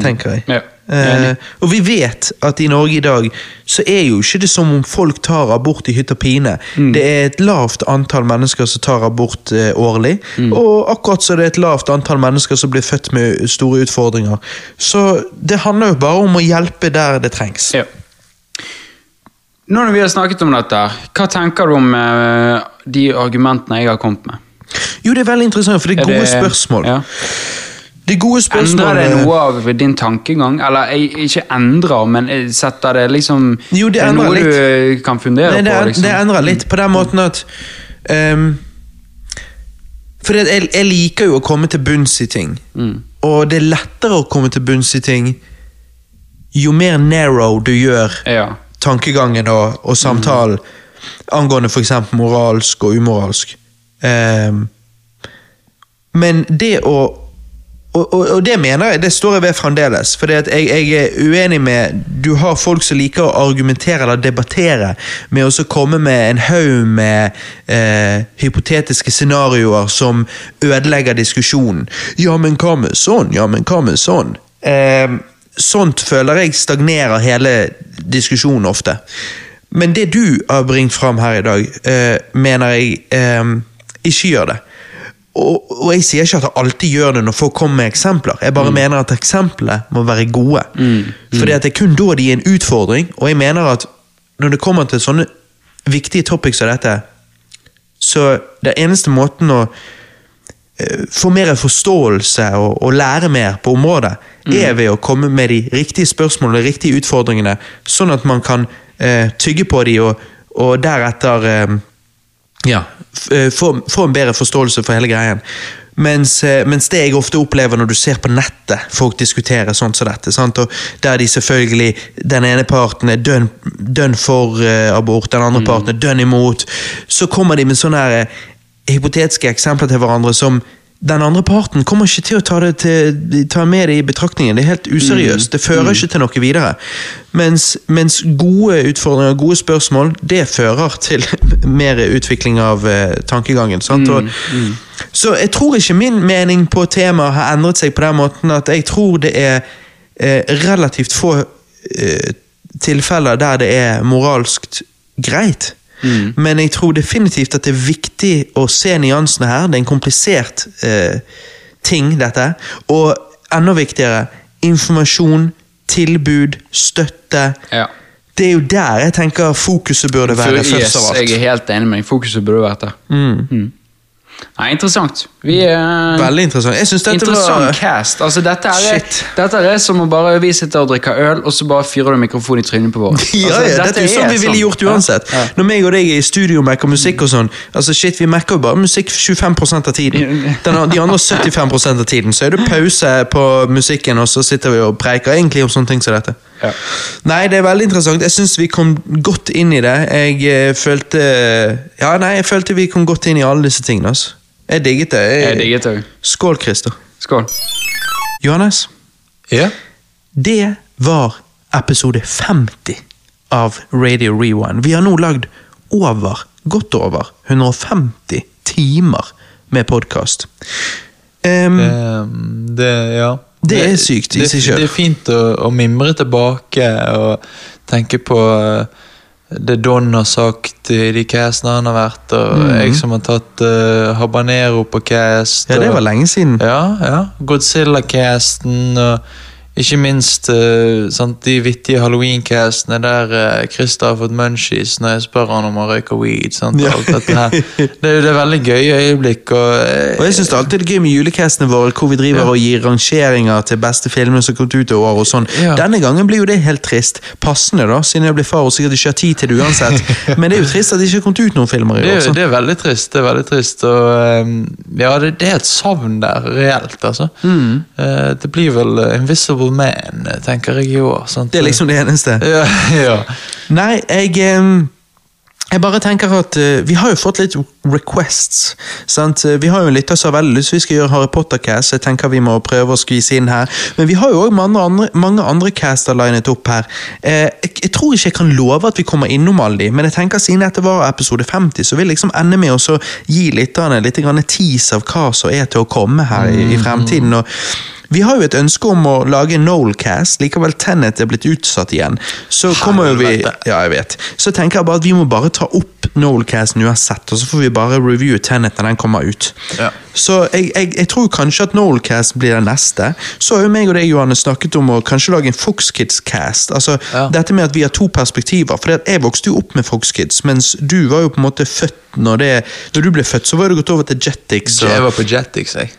Speaker 1: tenker jeg.
Speaker 3: Ja,
Speaker 1: Eh, og vi vet at i Norge i dag så er jo ikke det som om folk tar abort i hytt og pine.
Speaker 3: Mm.
Speaker 1: Det er et lavt antall mennesker som tar abort eh, årlig,
Speaker 3: Mm.
Speaker 1: og akkurat så er det et lavt antall mennesker som blir født med store utfordringer. Så det handler jo bare om å hjelpe der det trengs.
Speaker 3: Ja. Nå når vi har snakket om dette, hva tenker du om eh, de argumentene jeg har kommet med?
Speaker 1: Jo, det er veldig interessant, for det er,
Speaker 3: Er
Speaker 1: gode
Speaker 3: det-
Speaker 1: spørsmål.
Speaker 3: Ja.
Speaker 1: Det er gode spørsmål.
Speaker 3: Endrer det
Speaker 1: eh,
Speaker 3: noe av din tankegang? Eller jeg- ikke endrer, men setter det liksom
Speaker 1: Jo, det
Speaker 3: er
Speaker 1: endrer
Speaker 3: noe
Speaker 1: litt.
Speaker 3: du kan fundere
Speaker 1: Nei, det,
Speaker 3: på? Liksom.
Speaker 1: det endrer litt på den måten at um, For jeg, jeg liker jo å komme til bunns i ting.
Speaker 3: Mm.
Speaker 1: Og det er lettere å komme til bunns i ting jo mer narrow du gjør
Speaker 3: Ja.
Speaker 1: tankegangen og, og samtalen angående f.eks. moralsk og umoralsk. Um, men det å og, og, og det mener jeg, det står jeg ved fremdeles. For jeg, jeg er uenig med Du har folk som liker å argumentere eller debattere med å komme med en haug med eh, hypotetiske scenarioer som ødelegger diskusjonen. Ja, men hva med sånn? Ja, men hva med sånn? Eh, sånt føler jeg stagnerer hele diskusjonen ofte. Men det du har bringt fram her i dag, eh, mener jeg eh, ikke gjør det. Og, og jeg sier ikke at jeg alltid gjør det når folk kommer med eksempler. Jeg bare mener at eksemplene må være gode. Fordi at det er kun da de er en utfordring, og jeg mener at når det kommer til sånne viktige topics som dette, så det eneste måten å eh, få mer forståelse og, og lære mer på området, er ved å komme med de riktige spørsmålene og de riktige utfordringene, sånn at man kan eh, tygge på de og, og deretter eh, ja, få, få en bedre forståelse for hele greien. Mens, eh, mens det jeg ofte opplever når du ser på nettet folk diskutere sånt som dette, sant? Og der de selvfølgelig Den ene parten er dønn dønn for uh, abort, den andre parten er dønn imot. Så kommer de med sånne her, eh, hypotetiske eksempler til hverandre som den andre parten kommer ikke til å ta, det til, ta med det i betraktningen. Det er helt useriøst. Det fører ikke til noe videre. Mens, mens gode utfordringer, gode spørsmål, det fører til mer utvikling av uh, tankegangen. Sant? Og, Så jeg tror ikke min mening på temaet har endret seg på den måten at jeg tror det er uh, relativt få uh, tilfeller der det er moralsk greit. Men jeg tror definitivt at det er viktig å se nyansene her. Det er en komplisert eh, ting, dette. Og enda viktigere, informasjon, tilbud, støtte.
Speaker 3: Ja.
Speaker 1: Det er jo der jeg tenker fokuset burde være
Speaker 3: For-
Speaker 1: først
Speaker 3: yes,
Speaker 1: av alt.
Speaker 3: Jeg er helt enig med deg. Fokuset burde vært der. Mm. Nei, interessant. Vi uh,
Speaker 1: Veldig interessant. Jeg synes dette
Speaker 3: Interessant
Speaker 1: var
Speaker 3: cast. Altså, dette, er, dette er som å bare vi sitter og drikker øl, og så bare fyrer du mikrofonen i trynet på vår.
Speaker 1: Ja,
Speaker 3: Altså,
Speaker 1: ja, dette er jo sånn vi ville gjort uansett.
Speaker 3: Ja.
Speaker 1: Når meg og deg er i studio og mekker musikk og sånn, altså shit, vi mekker jo bare musikk 25 av tiden. Den, de andre 75 av tiden, så er det pause på musikken, og så sitter vi og preiker egentlig om sånne ting som dette.
Speaker 3: Ja.
Speaker 1: Nei, det er veldig interessant. Jeg syns vi kom godt inn i det. Jeg eh, følte Ja, nei, jeg følte vi kom godt inn i alle disse tingene. Altså. Jeg digget det.
Speaker 3: Jeg digget det.
Speaker 1: Skål, Christer.
Speaker 3: Skål.
Speaker 1: Johannes,
Speaker 2: Ja.
Speaker 1: det var episode 50 av Radio Rewind. Vi har nå lagd over, godt over, 150 timer med podkast.
Speaker 2: Ehm, det, ja.
Speaker 1: Det er sykt i seg sjøl.
Speaker 2: Det er fint å, å mimre tilbake og tenke på eh, det Don har sagt i de castene han har vært, og jeg som har tatt uh, Habanero på cast.
Speaker 1: Ja, det var lenge siden.
Speaker 2: Ja, ja. Godzilla-casten og ikke minst uh, sant, de vittige Halloween-castene der Christer har fått munchies når jeg spør han om å røyke weed. Sant,
Speaker 1: Ja.
Speaker 2: alt dette her. Det, er- det er veldig gøye øyeblikk. Og, uh,
Speaker 1: Og jeg synes det alltid er gøy med julecastene våre, hvor vi driver
Speaker 2: Ja.
Speaker 1: og gir rangeringer til beste filmer som har kommet ut i år. og sånn.
Speaker 2: Ja.
Speaker 1: Denne gangen blir jo det helt trist. Passende, da, siden jeg blir far og sikkert ikke har tid til det uansett. Men det er jo trist at det ikke har kommet ut noen filmer i
Speaker 2: det,
Speaker 1: år.
Speaker 2: er- det er veldig trist. det er veldig trist Og um, ja, det, det er et savn der, reelt, altså.
Speaker 1: Mm.
Speaker 2: Det blir vel eh, Invisible Man, tenker jeg jo. Sant?
Speaker 1: Det er liksom det eneste.
Speaker 2: ja, ja.
Speaker 1: Nei, jeg um jeg bare tenker at uh, Vi har jo fått litt requests. Sant? Vi har jo en lytter som har veldig lyst vi skal gjøre Harry Potter-cast. Jeg tenker vi må prøve å skvise inn her. Men vi har jo òg mange mange andre caster linet opp her. Uh, jeg, jeg tror ikke jeg kan love at vi kommer innom alle de, men jeg tenker siden dette var episode 50, så vil jeg liksom ende med å gi lytterne litt grann tease av hva som er til å komme her i, i fremtiden. Og Vi har jo et ønske om å lage Noelcast, likevel Tenet er blitt utsatt igjen. Så kommer jo vi Ja, jeg vet. Så tenker jeg bare at vi må bare ta opp Noelcasten uansett, og så får vi bare reviewe Tenet når den kommer ut.
Speaker 2: Ja.
Speaker 1: Så jeg, jeg, jeg tror kanskje at Noelcast blir den neste. Så har jo meg og deg, Johanne, snakket om å kanskje lage en Fox Kids-cast. Altså,
Speaker 2: Ja.
Speaker 1: Dette med at vi har to perspektiver. For jeg vokste jo opp med Fox Kids, mens du var jo på en måte født når det Når du ble født, så var du gått over til Jetix. og-
Speaker 2: Jeg var på Jetix, jeg.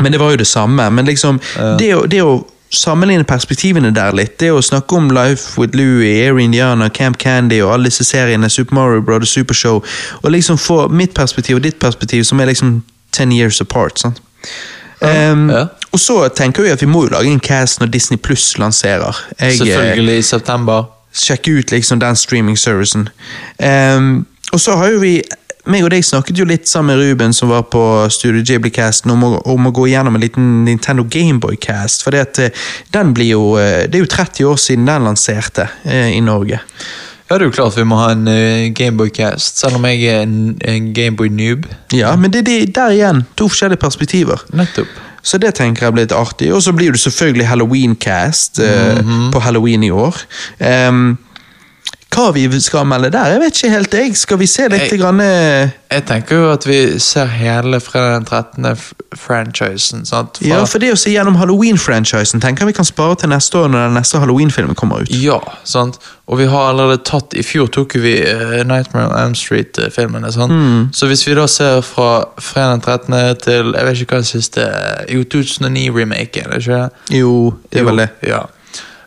Speaker 1: Men det var jo det samme. Men liksom, det, å, det å sammenligne perspektivene der litt, det å snakke om Life with Louie, Air Indiana, Camp Candy og alle disse seriene, Super Mario Brothers, Supershow, og liksom få mitt perspektiv og ditt perspektiv, som er liksom ten years apart. sant? Um,
Speaker 2: Ja.
Speaker 1: Og så tenker vi at vi må jo lage en cast når Disney Pluss lanserer. Jeg, eh,
Speaker 2: Selvfølgelig i september.
Speaker 1: sjekke ut liksom den streaming-servicen. Um, og så har jo vi meg og deg snakket jo litt sammen med Ruben, som var på Studio Ghibli-casten, om, om å gå gjennom en liten Nintendo Gameboy-cast. For det, eh, den blir jo, eh, det er jo 30 år siden den lanserte eh, i Norge.
Speaker 2: Ja, det er jo klart vi må ha en uh, Gameboy-cast, selv om jeg er en, en Gameboy-noob.
Speaker 1: Ja, Men det det, der igjen, to forskjellige perspektiver.
Speaker 2: Nettopp.
Speaker 1: Så det tenker jeg blir litt artig. Og så blir det selvfølgelig Halloween-cast eh, på Halloween i år. Ehm, hva vi skal melde der, jeg vet ikke helt. jeg. Skal vi se litt
Speaker 2: Jeg-
Speaker 1: grann, eh,
Speaker 2: Jeg tenker jo at vi ser hele fredag den 13. franchisen. sant? For,
Speaker 1: Ja, for det å se gjennom Halloween-franchisen tenker vi kan spare til neste år når den neste Halloween-filmen kommer ut.
Speaker 2: Ja, sant? Og vi har allerede tatt I fjor tok vi uh, Nightmare on Elm Street-filmene. sant?
Speaker 1: Mm.
Speaker 2: Så hvis vi da ser fra fredag den 13. til Jeg vet ikke hva den siste Jo, 2009-remaken, er det ikke?
Speaker 1: Jo, det er vel det.
Speaker 2: Ja.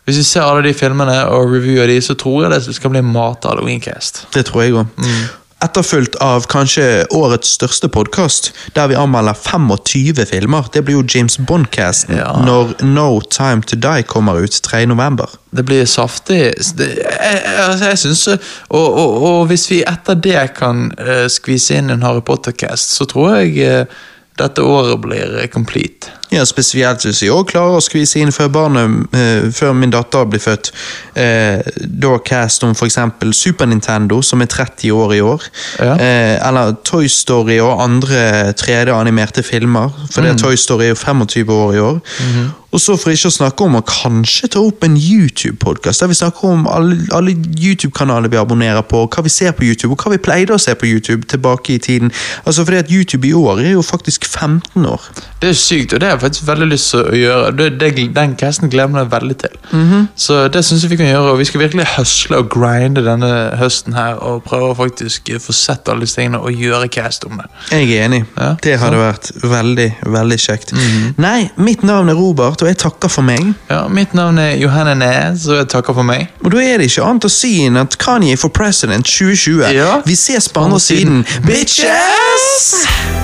Speaker 2: Hvis vi ser alle de filmene og reviewer de, så tror jeg det skal bli mat Halloween-cast.
Speaker 1: Det tror jeg òg. Etterfulgt av kanskje årets største podkast, der vi anmelder 25 filmer. Det blir jo James Bond-casten
Speaker 2: Ja.
Speaker 1: når No Time To Die kommer ut 3. november.
Speaker 2: Det blir saftig. Det, jeg, jeg, altså, jeg synes, og, og, og hvis vi etter det kan uh, skvise inn en Harry Potter-cast, så tror jeg uh, dette året blir eh, complete.
Speaker 1: Ja, Spesielt hvis vi også klarer å skvise inn før barnet, eh, før min datter blir født. Eh, da cast om f.eks. Super Nintendo, som er 30 år i år.
Speaker 2: Ja.
Speaker 1: Eh, eller Toy Story og andre 3D-animerte filmer. For det Toy Story er jo 25 år i år. Og så for ikke å snakke om å kanskje ta opp en YouTube-podkast, der vi snakker om alle, alle YouTube-kanaler vi abonnerer på, hva vi ser på YouTube, og hva vi pleide å se på YouTube tilbake i tiden. Altså fordi at YouTube i år er jo faktisk 15 år.
Speaker 2: Det er sykt, og det har jeg faktisk veldig lyst til å gjøre. Det, det, den casten glemmer jeg veldig til.
Speaker 1: Mhm.
Speaker 2: Så det syns jeg vi kan gjøre, og vi skal virkelig høsle og grinde denne høsten her, og prøve å faktisk få sett alle disse tingene og gjøre cast om det.
Speaker 1: Jeg er enig.
Speaker 2: Ja,
Speaker 1: det hadde vært veldig veldig kjekt. Nei, mitt navn er Robert, og jeg takker for meg.
Speaker 2: Ja, Mitt navn er Johanne Næs, og jeg takker for meg.
Speaker 1: Og da er det ikke annet å si enn at Kanye for president 2020.
Speaker 2: Ja.
Speaker 1: Vi ses på andre siden. Bitches!